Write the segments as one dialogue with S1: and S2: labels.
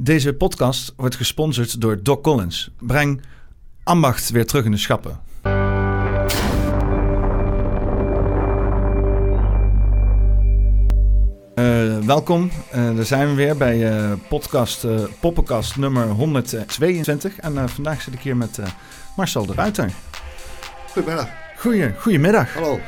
S1: Deze podcast wordt gesponsord door Doc Collins. Breng ambacht weer terug in de schappen. Uh, welkom, uh, daar zijn we weer bij uh, podcast, Poppenkast nummer 122. En vandaag zit ik hier met Marcel de Ruiter.
S2: Goedemiddag.
S1: Goeie, goedemiddag.
S2: Hallo.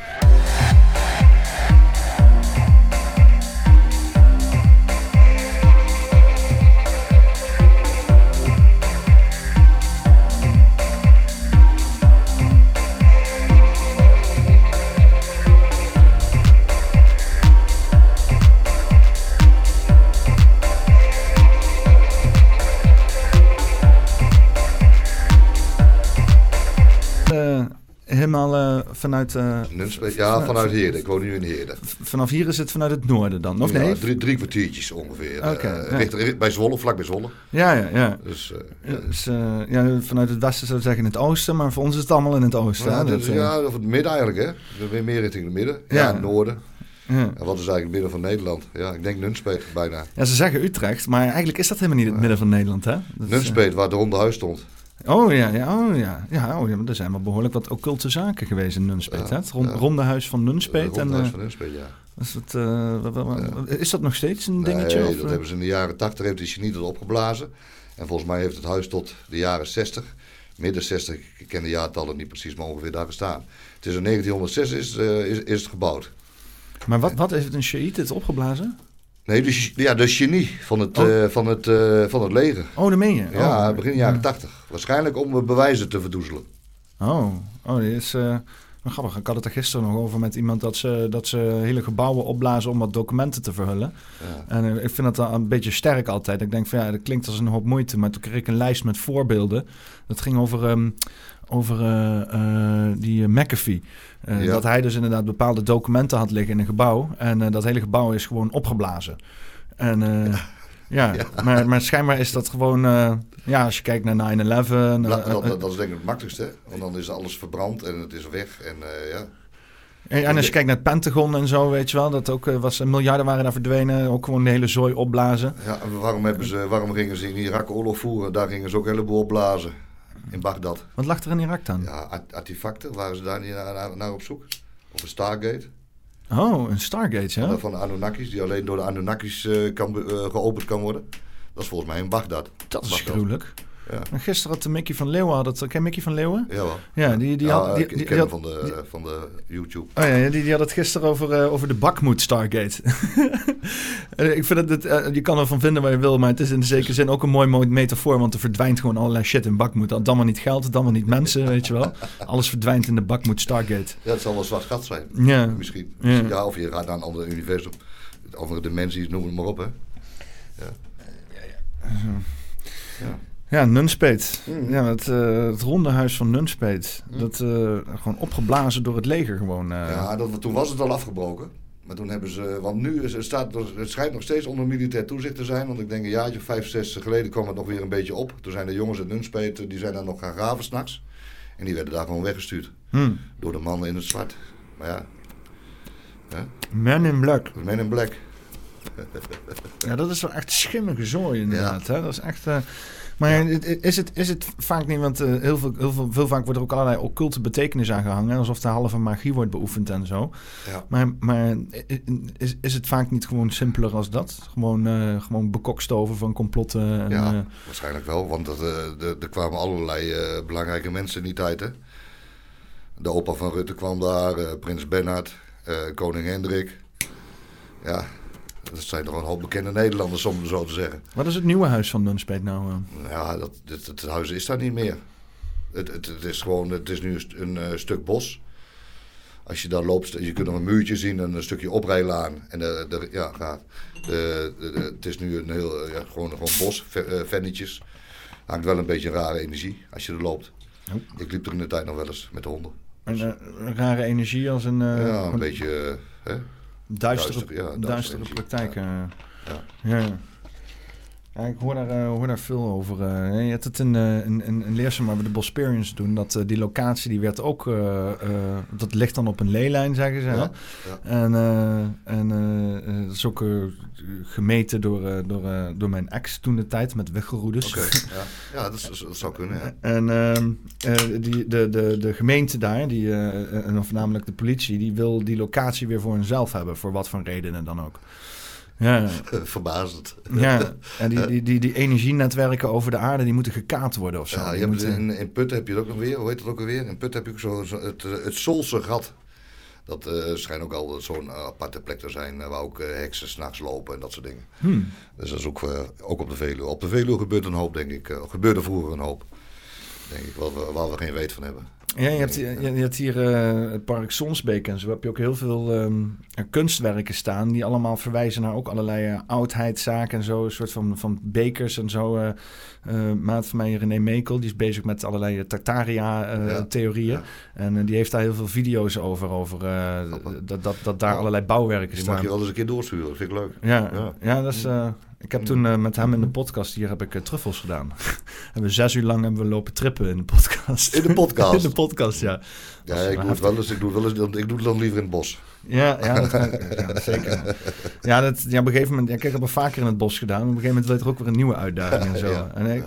S1: Helemaal uh, vanuit... Uh,
S2: ja, vanuit Heerden. Ik woon nu in Heerden.
S1: Vanaf hier is het vanuit het noorden dan, of ja, nee?
S2: Drie, drie kwartiertjes ongeveer. Okay, uh, richt, richt, bij Zwolle, vlak bij Zwolle.
S1: Ja, ja, ja. Dus, ja. dus ja, vanuit het westen zou ik zeggen in het oosten, maar voor ons is het allemaal in het oosten.
S2: Ja, dus, ja of het midden eigenlijk, hè? Weer meer richting het midden. Ja, ja het noorden. Ja. En wat is eigenlijk het midden van Nederland? Ja, ik denk Nunspeet bijna.
S1: Ja, ze zeggen Utrecht, maar eigenlijk is dat helemaal niet het midden van Nederland, hè?
S2: Nunspeet, waar de ronde huis stond.
S1: Oh ja, ja, oh ja. ja, oh, ja er zijn wel behoorlijk wat occulte zaken geweest in Nunspeet. Ja, het rond, ronde huis van Nunspeet.
S2: ronde huis van Nunspeet, ja.
S1: Is dat, uh, is dat nog steeds een dingetje?
S2: Nee, dat hebben ze in de jaren 80 heeft de genie dat opgeblazen. En volgens mij heeft het huis tot de jaren 60, midden 60, ik ken de jaartallen niet precies, maar ongeveer daar gestaan. Het is in 1906 is, uh, is, is het gebouwd.
S1: Maar wat, wat heeft een Shaït het opgeblazen?
S2: Nee, de, ja, de genie van het, oh. uh, van, het, uh, van het leger.
S1: Oh, dat meen je?
S2: Ja, oh. begin jaren tachtig. Waarschijnlijk om bewijzen te verdoezelen.
S1: Oh, oh dit is... Uh, grappig, ik had het er gisteren nog over met iemand dat ze, dat ze hele gebouwen opblazen om wat documenten te verhullen. Ja. En ik vind dat een beetje sterk altijd. Ik denk van ja, dat klinkt als een hoop moeite. Maar toen kreeg ik een lijst met voorbeelden. Dat ging over, um, over die McAfee. Uh, Dat hij dus inderdaad bepaalde documenten had liggen in een gebouw. En dat hele gebouw is gewoon opgeblazen. En ja, ja. Maar, maar schijnbaar is dat gewoon... ja, als je kijkt naar 9-11...
S2: Dat, dat, dat, is denk ik het makkelijkste. Want dan is alles verbrand en het is weg. En ja...
S1: En, en als je kijkt naar het Pentagon en zo, weet je wel, dat ook was miljarden waren daar verdwenen, ook gewoon de hele zooi opblazen.
S2: Ja, waarom, hebben ze, waarom gingen ze in Irak oorlog voeren? Daar gingen ze ook een heleboel opblazen in Bagdad.
S1: Wat lag er in Irak dan?
S2: Ja, artefacten. Waren ze daar niet naar, naar, op zoek? Of een Stargate?
S1: Oh, een Stargate, ja?
S2: Van de Anunnakis, die alleen door de Anunnakis uh, kan, uh, geopend kan worden. Dat is volgens mij in Bagdad.
S1: Dat is gruwelijk. Ja. Gisteren had de Mickey van Leeuwen, het, ken Mickey van Leeuwen?
S2: Ja,
S1: Ja, die, die had... Die,
S2: ik, ik ken hem van de, van de YouTube.
S1: Oh ja, die, die had het gisteren over, uh, over de bakmoed Stargate. ik vind het, uh, je kan ervan vinden waar je wil, maar het is in de zekere zin ook een mooi, mooi metafoor, want er verdwijnt gewoon allerlei shit in bakmoed. Dan maar niet geld, dan maar niet mensen, weet je wel. Alles verdwijnt in de bakmoed Stargate.
S2: Ja, het zal wel zwart gat zijn.
S1: Ja.
S2: Misschien. Ja. ja. of je gaat naar een ander universum. Andere dimensies, noem het maar op, hè. Ja. ja, ja.
S1: ja. Ja, Nunspeet. Mm. Ja, het, uh, het ronde huis van Nunspeet. Mm. Dat uh, gewoon opgeblazen door het leger gewoon. Uh.
S2: Ja, dat, toen was het al afgebroken. Maar toen hebben ze, want nu is, het, staat, het schijnt nog steeds onder militair toezicht te zijn. Want ik denk een jaartje of vijf, zes geleden kwam het nog weer een beetje op. Toen zijn de jongens uit Nunspeet, die zijn dan nog gaan graven s'nachts. En die werden daar gewoon weggestuurd. Hmm. Door de mannen in het zwart. Maar ja.
S1: ja. Men in Black.
S2: Men in Black.
S1: ja, dat is wel echt schimmige zooi inderdaad. Hè? Dat is echt... Maar is, het, is het vaak niet, want uh, heel, veel, heel veel, veel vaak wordt er ook allerlei occulte betekenis aan gehangen, alsof er halve magie wordt beoefend en zo. Ja. Maar, maar is, is het vaak niet gewoon simpeler als dat? Gewoon, uh, gewoon bekokstoven van complotten? En,
S2: ja, uh, waarschijnlijk wel, want er kwamen allerlei belangrijke mensen in die tijd. Hè? De opa van Rutte kwam daar, prins Bernhard, koning Hendrik. Ja, dat zijn toch een hoop bekende Nederlanders, om zo te zeggen.
S1: Wat is het nieuwe huis van Nunspeet nou?
S2: Uh? Ja, dat, het, het, huis is daar niet meer. Het, het, het, is gewoon, het is nu een, uh, stuk bos. Als je daar loopt, je kunt nog een muurtje zien, een stukje oprijlaan. En de, de, ja, gaat. De, het is nu een heel, ja, gewoon, gewoon bos, vennetjes. Hangt wel een beetje rare energie als je er loopt. Oh. Ik liep er in de tijd nog wel eens met de honden.
S1: Een, rare energie als een...
S2: ja, een beetje... Hè?
S1: Duistere, duistere, ja, duistere praktijken. Ja. Ja. Ik hoor daar, eh, hoor daar veel over. eh. je hebt het in, eh, in, in, in Leersum, waar we de Bosperians doen, dat die locatie die werd ook, dat ligt dan op een leelijn, zeggen ze.
S2: Ja,
S1: En, en dat is ook gemeten door, door, door mijn ex toen de tijd met weggeroedes.
S2: Oké, ja. ja dat, is- dat zou kunnen, ja.
S1: En ehm, eh, die, de, de, de gemeente daar, die, en voornamelijk de politie, die wil die locatie weer voor hunzelf hebben, voor wat voor redenen dan ook. Ja,
S2: Verbazend.
S1: ja. en die, die, die, die energienetwerken over de aarde, die moeten gekaapt worden of zo.
S2: Ja, je
S1: Die
S2: hebt
S1: moeten-
S2: in, in Putten heb je het ook nog weer. Hoe heet het ook alweer? In Putten heb je ook zo, zo het, eh, het Solse gat. Dat eh, schijnt ook al zo'n eh, aparte plek te zijn waar ook eh, heksen s'nachts lopen en dat soort dingen.
S1: Hmm.
S2: Dus dat is ook, eh, ook op de Veluwe. Op de Veluwe gebeurt een hoop, denk ik. Gebeurde vroeger een hoop. Denk ik, waar we, waar we geen weet van hebben.
S1: Ja, je hebt, hier- je, je hebt hier eh, het park Sonsbeek en zo heb je ook heel veel ehm, kunstwerken staan die allemaal verwijzen naar ook allerlei eh, oudheidszaken en zo. Een soort van, van bekers en zo. eh eh, maat van mij, René Mekel, die is bezig met allerlei Tartaria-theorieën.
S2: ja.
S1: En eh, die heeft daar heel veel video's over, over eh, dat, dat, dat daar allerlei bouwwerken
S2: Die mag
S1: staan.
S2: je wel eens een keer doorsturen. Dat vind ik leuk.
S1: Ja,
S2: Ja.
S1: ja. dat is, eh, ik heb toen eh, met hem in de podcast hier heb ik eh, truffels gedaan. hebben we zes uur lang hebben we lopen trippen in de podcast.
S2: In de podcast?
S1: in de podcast, ja.
S2: Ja, ik doe het wel eens. Ik doe het wel eens. Ik doe het dan liever in het bos.
S1: Ja, ja, dat zeker. Ja, dat, ja, op een gegeven moment, ja, ik heb het vaker in het bos gedaan. Op een gegeven moment je er ook weer een nieuwe uitdaging en zo.
S2: Ja,
S1: en ik.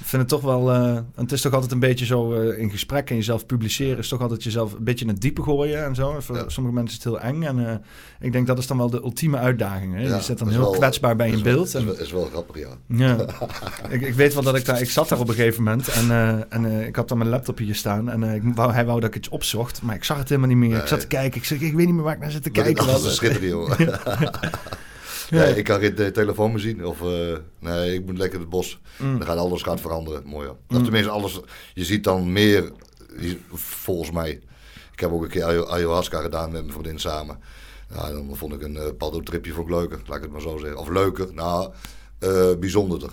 S1: Ik vind het toch wel, eh, het is toch altijd een beetje zo eh, in gesprek en jezelf publiceren, is toch altijd jezelf een beetje in het diepe gooien en zo. Voor
S2: Ja.
S1: sommige mensen is het heel eng en eh, ik denk dat is dan wel de ultieme uitdaging. Hè?
S2: Ja,
S1: je zit dan
S2: dat
S1: heel
S2: wel-
S1: kwetsbaar bij
S2: wel-
S1: beeld.
S2: Is wel, is wel grappig, ja.
S1: ja. ik, ik weet wel dat ik daar... Ik zat daar op een gegeven moment en, en ik had dan mijn laptop hier staan. En ik wou, hij wou dat ik iets opzocht, maar ik zag het helemaal niet meer. Ik zat te kijken. Ik zeg, ik weet niet meer waar ik naar zit te
S2: Maar
S1: kijken.
S2: alles
S1: Wat-
S2: is schitterend, joh.
S1: Ja.
S2: Nee, ik kan geen te- telefoon meer zien. Of, eh, nee, ik moet lekker het bos.
S1: Mm.
S2: Dan gaat alles gaat veranderen. Mooi, ja. Of tenminste, alles... Je ziet dan meer... volgens mij... Ik heb ook een keer ayahu- ayahuasca gedaan met mijn vriendin samen. Dan vond ik een uh, paddo-tripje vond ik leuker. Laat ik het maar zo zeggen. Of leuker. Nou, eh bijzonderder.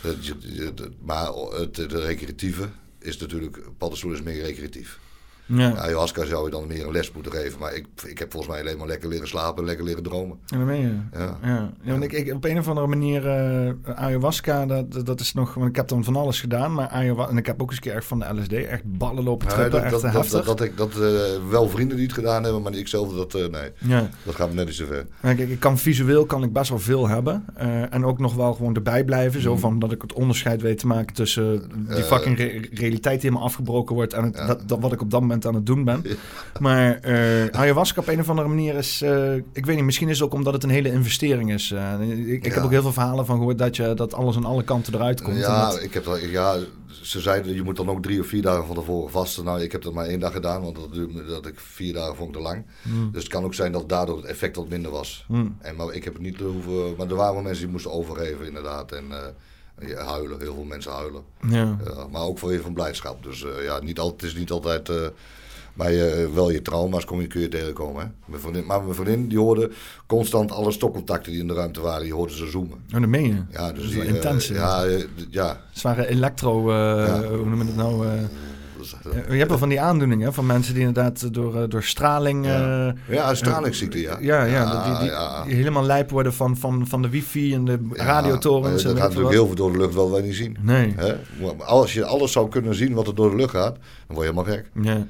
S2: Het- het- maar het, het recreatieve is natuurlijk... Paddenstoel is meer recreatief.
S1: Ja.
S2: Ayahuasca zou je dan meer een les moeten geven. Maar ik, ik heb volgens mij alleen maar lekker leren slapen en lekker leren dromen.
S1: Ja, dat meen je.
S2: Ja.
S1: Ja, ja want ik, ik, op een of andere manier, eh, ayahuasca, dat, dat is nog, want ik heb dan van alles gedaan, maar ayahuasca, en ik heb ook eens een keer echt van de LSD, echt ballen lopen trippen,
S2: dat,
S1: echt
S2: dat, dat, dat, dat, ik, dat eh, wel vrienden die het gedaan hebben, maar ik zelf, dat, eh, nee,
S1: ja.
S2: dat gaat me net niet zo ver.
S1: Kijk, ik kan visueel kan ik best wel veel hebben. en ook nog wel gewoon erbij blijven. Zo
S2: Mhm.
S1: van dat ik het onderscheid weet te maken tussen die fucking re- realiteit die helemaal afgebroken wordt. En het,
S2: Ja.
S1: dat, dat wat ik op dat moment aan het doen ben. Maar eh ayahuasca op een of andere manier is... eh, ik weet niet, misschien is het ook omdat het een hele investering is. Eh, ik ik heb ook heel veel verhalen van gehoord dat, je, dat alles aan alle kanten eruit komt.
S2: Ja,
S1: dat-
S2: ik heb dat, ja, ze zeiden je moet dan ook drie of vier dagen van tevoren vasten. Nou, ik heb dat maar één dag gedaan, want dat, duurde- dat ik vier dagen vond ik te lang.
S1: Hmm.
S2: Dus het kan ook zijn dat daardoor het effect wat minder was.
S1: Hmm.
S2: En, maar ik heb het niet hoeven, maar er waren mensen die moesten overgeven inderdaad. En ja, huilen, heel veel mensen huilen.
S1: Ja.
S2: Ja, maar ook voor je van blijdschap. Dus eh, ja, niet al, het is niet altijd. eh bij eh, wel je trauma's kom je, kun je tegenkomen. Hè? Mijn vriendin, maar mijn vriendin die hoorde constant alle stopcontacten die in de ruimte waren, die hoorde ze zoomen.
S1: Oh, dat meen je.
S2: Ja, dus die, eh,
S1: intens,
S2: ja, eh, ja.
S1: Zware elektro... eh,
S2: Ja.
S1: Hoe noem je het nou? Eh,
S2: Dus,
S1: Je hebt wel van die aandoeningen van mensen die inderdaad door, eh, door straling.
S2: Ja.
S1: eh,
S2: ja, stralingsziekte, ja.
S1: ja, ja,
S2: Ja,
S1: die, die, helemaal lijp worden van, van, van de wifi en de radiotorens. weet
S2: gaat natuurlijk heel veel door de lucht wel wij niet zien.
S1: Nee.
S2: Hè? Als je alles zou kunnen zien wat er door de lucht gaat, dan word je helemaal gek.
S1: Ja.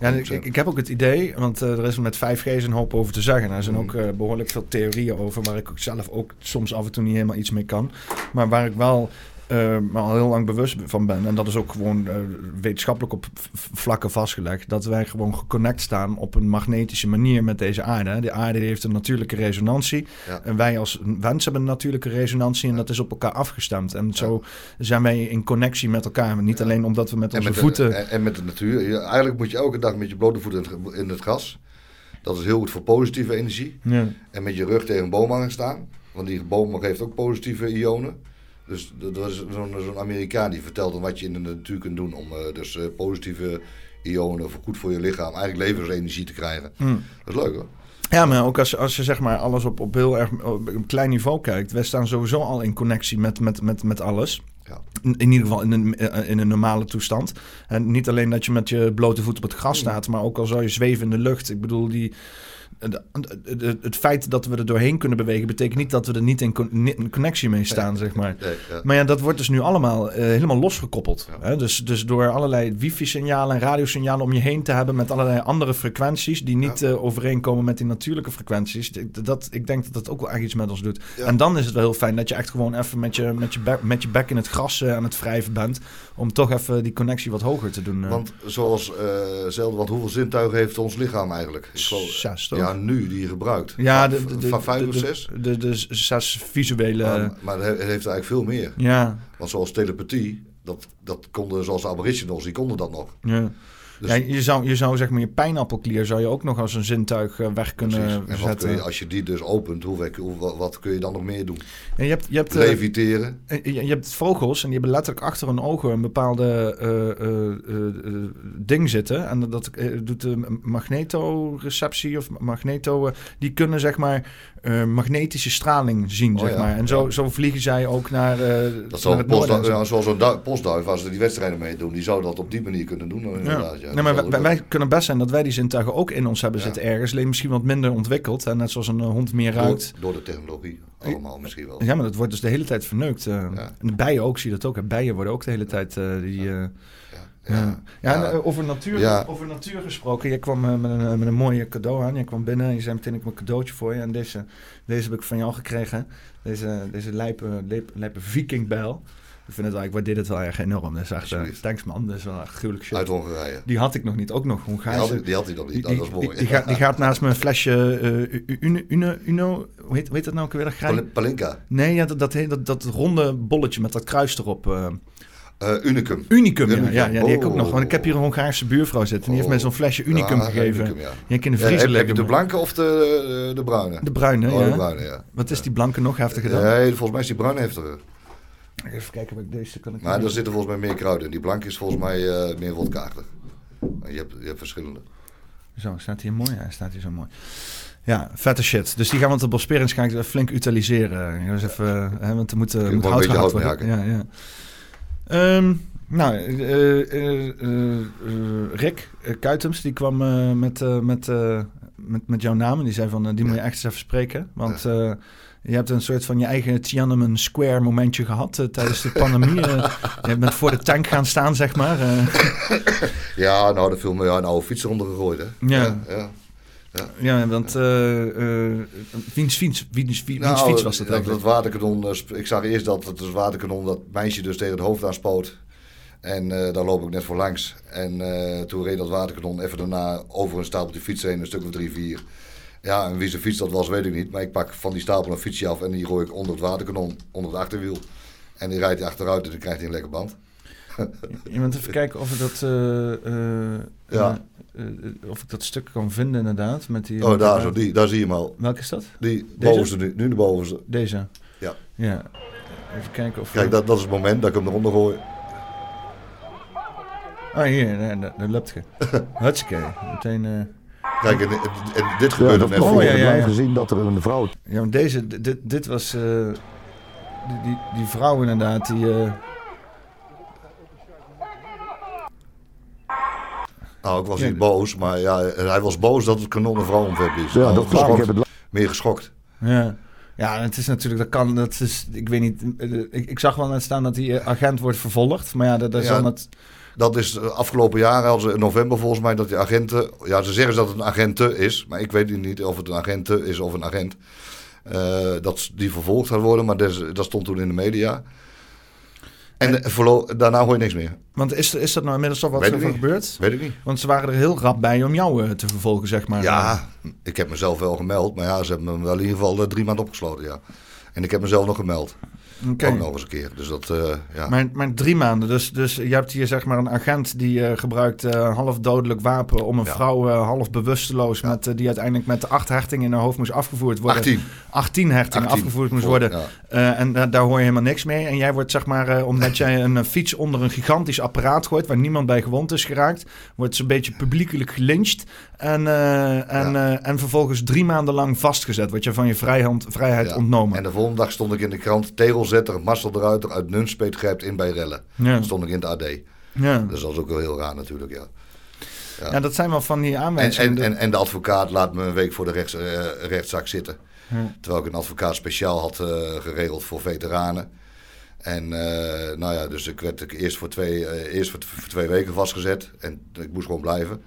S1: Ja, ik, ik, heb ook het idee, want er is met 5G een hoop over te zeggen. Er zijn
S2: Mm.
S1: ook eh, behoorlijk veel theorieën over, waar ik zelf ook soms af en toe niet helemaal iets mee kan. Maar waar ik wel eh, me al heel lang bewust van ben, en dat is ook gewoon eh, wetenschappelijk op vlakken vastgelegd, dat wij gewoon geconnect staan op een magnetische manier met deze aarde. De aarde heeft een natuurlijke resonantie.
S2: Ja.
S1: En wij als mens hebben een natuurlijke resonantie en dat is op elkaar afgestemd. En zo zijn wij in connectie met elkaar. Niet
S2: Ja.
S1: alleen omdat we met
S2: En
S1: onze
S2: met,
S1: voeten...
S2: de, en, met de natuur. Eigenlijk moet je elke dag met je blote voeten in het, gras. Dat is heel goed voor positieve energie.
S1: Ja.
S2: En met je rug tegen een boom aan gaan staan. Want die boom geeft ook positieve ionen. Dus dat is zo'n Amerikaan die vertelt dan wat je in de natuur kunt doen om eh, dus eh, positieve ionen voor goed voor je lichaam, eigenlijk levensenergie te krijgen.
S1: Mm.
S2: Dat is leuk hoor.
S1: Ja, maar ook als, als je zeg maar alles op, op heel erg op een klein niveau kijkt. Wij staan sowieso al in connectie met, met, met, met alles.
S2: Ja.
S1: In, in ieder geval in een, in een normale toestand. En niet alleen dat je met je blote voet op het gras staat, maar ook al zou je zweven in de lucht. Ik bedoel, die, het, feit dat we er doorheen kunnen bewegen, betekent niet dat we er niet in, connectie mee staan, zeg maar.
S2: Nee, ja.
S1: Maar ja, dat wordt dus nu allemaal eh, helemaal losgekoppeld.
S2: Ja.
S1: Hè? Dus, dus door allerlei wifi-signalen en radiosignalen om je heen te hebben met allerlei andere frequenties die niet
S2: Ja.
S1: eh, overeenkomen met die natuurlijke frequenties. Ik- Dat, ik denk dat dat ook wel echt iets met ons doet. En dan is het wel heel fijn dat je echt gewoon even met je, met je, bek, met je bek in het gras eh, aan het wrijven bent. Om toch even die connectie wat hoger te doen. eh.
S2: Want zoals eh zelden, want hoeveel zintuigen heeft ons lichaam eigenlijk?
S1: Zes, toch?
S2: ja, nu die je gebruikt.
S1: Ja,
S2: van,
S1: de, de,
S2: van
S1: de-
S2: vijf
S1: de,
S2: of zes.
S1: De, de, de zes visuele.
S2: Maar, maar het heeft eigenlijk veel meer.
S1: ja,
S2: Want zoals telepathie, dat, dat konden zoals de aboriginals, die konden dat nog.
S1: ja.
S2: Dus-
S1: ja, je, zou, je zou zeg maar je pijnappelklier zou je ook nog als een zintuig eh, weg kunnen zetten.
S2: kun je, als je die dus opent, hoe, hoe, wat, kun je dan nog meer doen?
S1: En je hebt, je hebt, eh,
S2: Leviteren.
S1: Eh, Je, je hebt vogels en die hebben letterlijk achter hun ogen een bepaalde ding zitten. En dat- doet de magnetoreceptie of magneto. die kunnen zeg maar eh, magnetische straling zien,
S2: Oh
S1: zeg
S2: ja,
S1: maar. En zo, zo vliegen zij ook naar, eh
S2: Dat zal
S1: het
S2: een postduif,
S1: noorden.
S2: ja, zoals een du- postduif, als ze die wedstrijden mee doen, die zou dat op die manier kunnen doen. Inderdaad, ja.
S1: nee, maar wij, kunnen best zijn dat wij die zintuigen ook in ons hebben zitten ergens. Alleen misschien wat minder ontwikkeld. En net zoals een eh, hond meer ruikt.
S2: door de technologie, allemaal misschien wel.
S1: Ja, maar dat wordt dus de hele tijd verneukt. En de bijen ook, zie je dat ook. hè. Bijen worden ook de hele tijd die...
S2: Ja,
S1: Ja,
S2: ja.
S1: en, over, natuur,
S2: Ja.
S1: over natuur gesproken. Je kwam eh, met, een, eh, met een mooie cadeau aan. Je kwam binnen en je zei meteen ik heb een cadeautje voor je. En deze, deze heb ik van jou gekregen. Deze, deze lijpe, lijpe, lijpe vikingbijl. Ik vind het wel, ik waardeer het wel erg enorm. Dus echt, eh,
S2: Alsjeblieft.
S1: thanks man, dat is wel echt gruwelijk shit.
S2: Uit Hongarije.
S1: Die had ik nog niet, ook nog
S2: Die
S1: Hongaarse.
S2: had, die had hij nog niet,
S1: die,
S2: dat was mooi.
S1: die, die gaat, die gaat naast mijn flesje eh, Uno, Uno, Uno, hoe heet, hoe heet dat nou ook weer? Dat
S2: Palinka,
S1: Nee, ja, dat, dat, dat, dat ronde bolletje met dat kruis erop. Eh,
S2: Unicum.
S1: Unicum, ja,
S2: Unicum.
S1: ja, ja, die heb ik ook nog.
S2: Oh.
S1: Want ik heb hier een Hongaarse buurvrouw zitten. Die heeft mij zo'n flesje Unicum
S2: Ja,
S1: gegeven.
S2: Unicum, ja.
S1: Die heb ik in de vriezer
S2: heb je de blanke of de, de bruine?
S1: De bruine,
S2: oh,
S1: ja.
S2: de bruine, ja.
S1: Wat is die blanke nog heftiger dan?
S2: Nee, volgens mij is die bruine heftiger.
S1: Even kijken wat ik deze kan ik
S2: Maar daar zitten volgens mij meer kruiden in. Die blanke is volgens mij eh, meer wodkaartig. Maar Je hebt, je hebt verschillende.
S1: Zo, staat hier mooi? Ja, staat hier zo mooi. Ja, vette shit. Dus die gaan we op de Bosperingschaak schijnt flink utiliseren. Dus even, hè, want er moet, eh, moet hout
S2: hout
S1: worden. Ja, ja. Ehm, nou, eh, eh, eh, Rick Kuitems, die kwam met, met, met, met jouw naam. En die zei van, die moet je echt eens even spreken. Want je hebt een soort van je eigen Tiananmen Square momentje gehad eh, tijdens de pandemie. Eh, je bent voor de tank gaan staan, zeg maar.
S2: Ja, nou, daar viel me ja, een oude fiets eronder gegooid, hè?
S1: Ja.
S2: ja.
S1: Ja, want eh eh wiens, fiets, wiens, wiens
S2: Nou,
S1: fiets was dat eigenlijk?
S2: dat waterkanon, eh, ik zag eerst dat het dus waterkanon dat meisje dus tegen het hoofd aanspoot. En daar loop ik net voor langs. En toen reed dat waterkanon even daarna over een stapeltje fietsen heen, een stuk of drie, vier. Ja, en wie zijn fiets dat was, weet ik niet. Maar ik pak van die stapel een fietsje af en die gooi ik onder het waterkanon, onder het achterwiel. En die rijdt hij achteruit en dan krijgt hij een lekker band.
S1: Je moet even kijken of ik dat, eh, eh,
S2: Ja.
S1: eh, of ik dat stuk kan vinden inderdaad. Met die,
S2: Oh, daar zo, die, daar zie je hem al.
S1: Welke is dat?
S2: Die
S1: Deze?
S2: bovenste, nu, nu de bovenste.
S1: Deze?
S2: Ja.
S1: Ja. Even kijken of...
S2: Kijk, dat, dat is het moment dat ik hem eronder gooi.
S1: Ah, hier. Nee, dat, dat loopt je. Hartstikke. Meteen... eh,
S2: Kijk, en, en- en dit
S3: Ja,
S2: gebeurde
S3: dat
S2: net voor.
S1: ja, ja, ja.
S3: blijven zien dat er een vrouw
S1: Ja, want deze... Dit, dit- dit was... eh, die, die, die vrouw inderdaad, die... eh,
S2: Nou, ik was
S1: Ja,
S2: niet boos, maar ja, hij was boos dat het kanon een vrouw omverblies.
S3: Ja,
S2: Nou,
S3: dat. Ik heb het
S2: Meer geschokt.
S1: Ja. Ja, het is natuurlijk, dat kan, dat is, ik weet niet, eh, ik, ik zag wel net staan dat die eh, agent wordt vervolgd, maar ja, dat, dat is
S2: Ja.
S1: dan het,
S2: Dat is de afgelopen jaren, als in november volgens mij, dat die agenten... Ja, ze zeggen dat het een agente is, maar ik weet niet of het een agente is of een agent. eh, dat die vervolgd gaat worden, maar des- dat stond toen in de media. En, daarna hoor je niks meer.
S1: want is, is dat nou inmiddels al wat er gebeurd?
S2: Weet ik niet.
S1: Want ze waren er heel rap bij om jou eh, te vervolgen, zeg maar.
S2: Ja, ik heb mezelf wel gemeld, maar ja, ze hebben me wel in ieder geval eh, drie maanden opgesloten, ja. En ik heb mezelf nog gemeld.
S1: Oké.
S2: Ook nog eens een keer. Dus dat, eh, ja.
S1: Maar, maar drie maanden, dus, dus je hebt hier zeg maar een agent die eh, gebruikt eh, een half dodelijk wapen om een
S2: Ja.
S1: vrouw eh, half bewusteloos, met, eh, die uiteindelijk met de acht hertingen in haar hoofd moest afgevoerd worden.
S2: 18.
S1: 18 hertingen
S2: 18
S1: afgevoerd moest worden. Eh, en da- daar hoor je helemaal niks mee. En jij wordt zeg maar, eh, omdat jij een eh, fiets onder een gigantisch apparaat gooit... waar niemand bij gewond is geraakt... wordt ze een beetje publiekelijk gelyncht. En, eh, en,
S2: Ja.
S1: eh, en vervolgens drie maanden lang vastgezet. Word je van je vrijhand, vrijheid
S2: Ja.
S1: ontnomen.
S2: En de volgende dag stond ik in de krant... Tegelzetter Marcel de Ruiter uit Nunspeet grijpt in bij rellen.
S1: ja.
S2: Dat stond ik in het AD.
S1: Ja.
S2: Dus dat is ook wel heel raar natuurlijk, ja.
S1: Ja. dat zijn wel van die
S2: En,
S1: aanwijzingen.
S2: en, en, en de advocaat laat me een week voor de rechts, eh, rechtszaak zitten.
S1: Ja.
S2: Terwijl ik een advocaat speciaal had geregeld voor veteranen. En nou ja, dus ik werd eerst, voor twee, eerst voor, voor twee weken vastgezet. En ik moest gewoon blijven.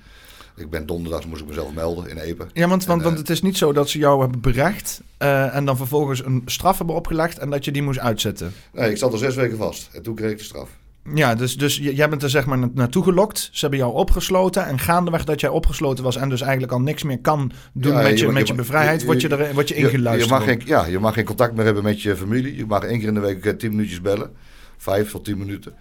S2: Ik ben donderdag moest ik mezelf melden in Epen.
S1: Ja, want, want,
S2: En,
S1: want
S2: eh,
S1: het is niet zo dat ze jou hebben berecht eh, en dan vervolgens een straf hebben opgelegd en dat je die moest uitzetten.
S2: Nee, ik zat er zes weken vast. En toen kreeg ik de straf.
S1: Ja, dus, dus jij bent er zeg maar na- naartoe gelokt. Ze hebben jou opgesloten en gaandeweg dat jij opgesloten was en dus eigenlijk al niks meer kan doen
S2: Ja,
S1: met je,
S2: je-
S1: met
S2: je-
S1: je bevrijheid, word je, er, word je
S2: Je, je,
S1: ingeluisterd.
S2: mag geen, ja, je mag geen contact meer hebben met je familie. Je mag één keer in de week eh, tien minuutjes bellen. Vijf tot tien minuten.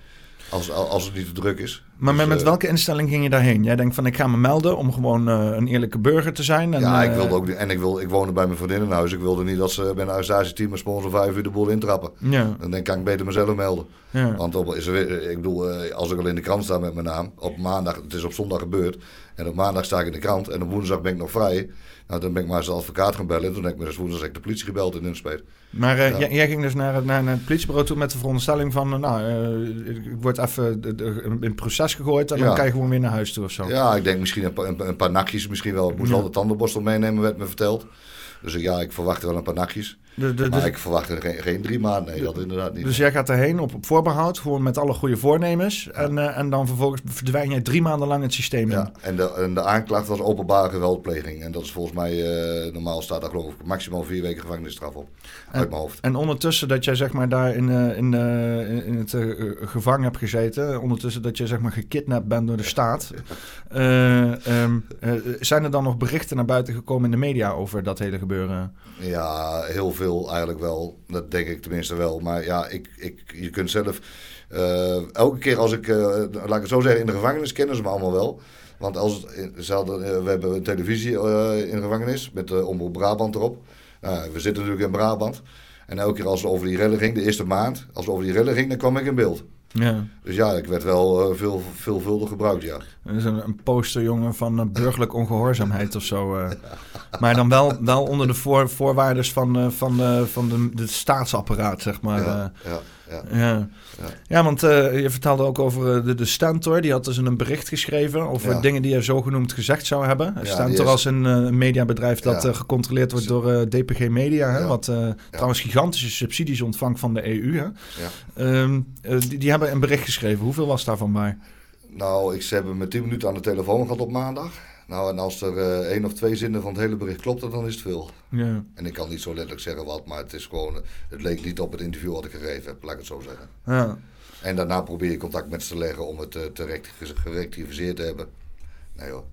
S2: Als, als het niet te druk is.
S1: Maar
S2: Dus,
S1: met,
S2: eh,
S1: welke instelling ging je daarheen? Jij denkt van ik ga me melden om gewoon eh, een eerlijke burger te zijn. En,
S2: ja, ik
S1: eh,
S2: wilde ook. En ik, wil, ik woonde bij mijn vriendin in huis. Ik wilde niet dat ze bij een met sponsor vijf uur de boel intrappen.
S1: Ja,
S2: Dan denk ik, kan ik beter mezelf melden.
S1: ja.
S2: Want op, is er, ik bedoel, als ik al in de krant sta met mijn naam, op maandag, het is op zondag gebeurd, en op maandag sta ik in de krant en op woensdag ben ik nog vrij. Nou, dan ben ik maar eens de advocaat gaan bellen. En toen heb ik me dus woensdag ik de politie gebeld in Nunspeet.
S1: Maar eh,
S2: Ja.
S1: jij, ging dus naar, het- naar, naar het politiebureau toe met de veronderstelling van... eh, nou, eh, ik word even in proces gegooid en dan kan je gewoon weer naar huis toe of zo.
S2: Ja, ik denk misschien een, pa- een, een paar nachtjes, misschien wel. Ik moest
S1: Ja.
S2: wel de tandenborstel meenemen, werd me verteld. Dus ja, ik verwachtte wel een paar nachtjes.
S1: De- de-
S2: Maar
S1: dus,
S2: ik verwachtte geen, geen drie maanden. Nee, dat inderdaad niet.
S1: dus jij gaat erheen op, op voorbehoud, gewoon met alle goede voornemens. En, eh, en dan vervolgens verdwijn jij drie maanden lang het systeem in.
S2: Ja, en de, en de aanklacht was openbare geweldpleging. En dat is volgens mij, eh, normaal staat daar geloof ik maximaal vier weken gevangenisstraf op. Uit mijn hoofd.
S1: En ondertussen dat jij zeg maar daar in, eh, in, in- het gevangen hebt gezeten, ondertussen dat je zeg maar gekidnapt bent door de staat, eh, zijn er dan nog berichten naar buiten gekomen in de media over dat hele gebeuren?
S2: Ja, heel veel eigenlijk wel. Dat denk ik tenminste wel. Maar ja, ik, ik, je kunt zelf... eh, elke keer als ik, eh, laat ik het zo zeggen, in de gevangenis kennen ze me allemaal wel. Want als het, ze eh, we hebben een televisie eh, in de gevangenis met de Omroep Brabant erop. We zitten natuurlijk in Brabant. En elke keer als het over die rellen ging, de eerste maand, als het over die rellen ging, dan kwam ik in beeld.
S1: Ja.
S2: Dus ja, ik werd wel eh, veel, veelvuldig gebruikt, ja.
S1: Dat is een, een posterjongen van eh, burgerlijk ongehoorzaamheid of zo. eh. Maar dan wel, wel onder de voor, voorwaarden van, van, de, van de, de staatsapparaat, zeg maar.
S2: ja, ja, ja.
S1: Ja.
S2: Ja.
S1: ja, want eh, je vertelde ook over eh, de, de Stentor. Die had dus een bericht geschreven over
S2: Ja.
S1: dingen die hij zogenoemd gezegd zou hebben.
S2: die
S1: Stentor
S2: is-
S1: als een eh, mediabedrijf dat
S2: Ja.
S1: gecontroleerd wordt door eh, DPG Media. Hè,
S2: Ja.
S1: Wat eh, trouwens gigantische subsidies ontvangt van de EU. Hè.
S2: Ja.
S1: Ehm, eh, die, die hebben een bericht geschreven. Hoeveel was daarvan waar?
S2: Nou, ik, ze hebben me 10 minuten aan de telefoon gehad op maandag. Nou, en als er eh, één of twee zinnen van het hele bericht klopten, dan is het veel.
S1: Ja.
S2: En ik kan niet zo letterlijk zeggen wat, maar het is gewoon, het leek niet op het interview wat ik gegeven heb, laat ik het zo zeggen.
S1: Ja.
S2: En daarna probeer je contact met ze te leggen om het eh, te rect- gerectificeerd te hebben. Nee hoor.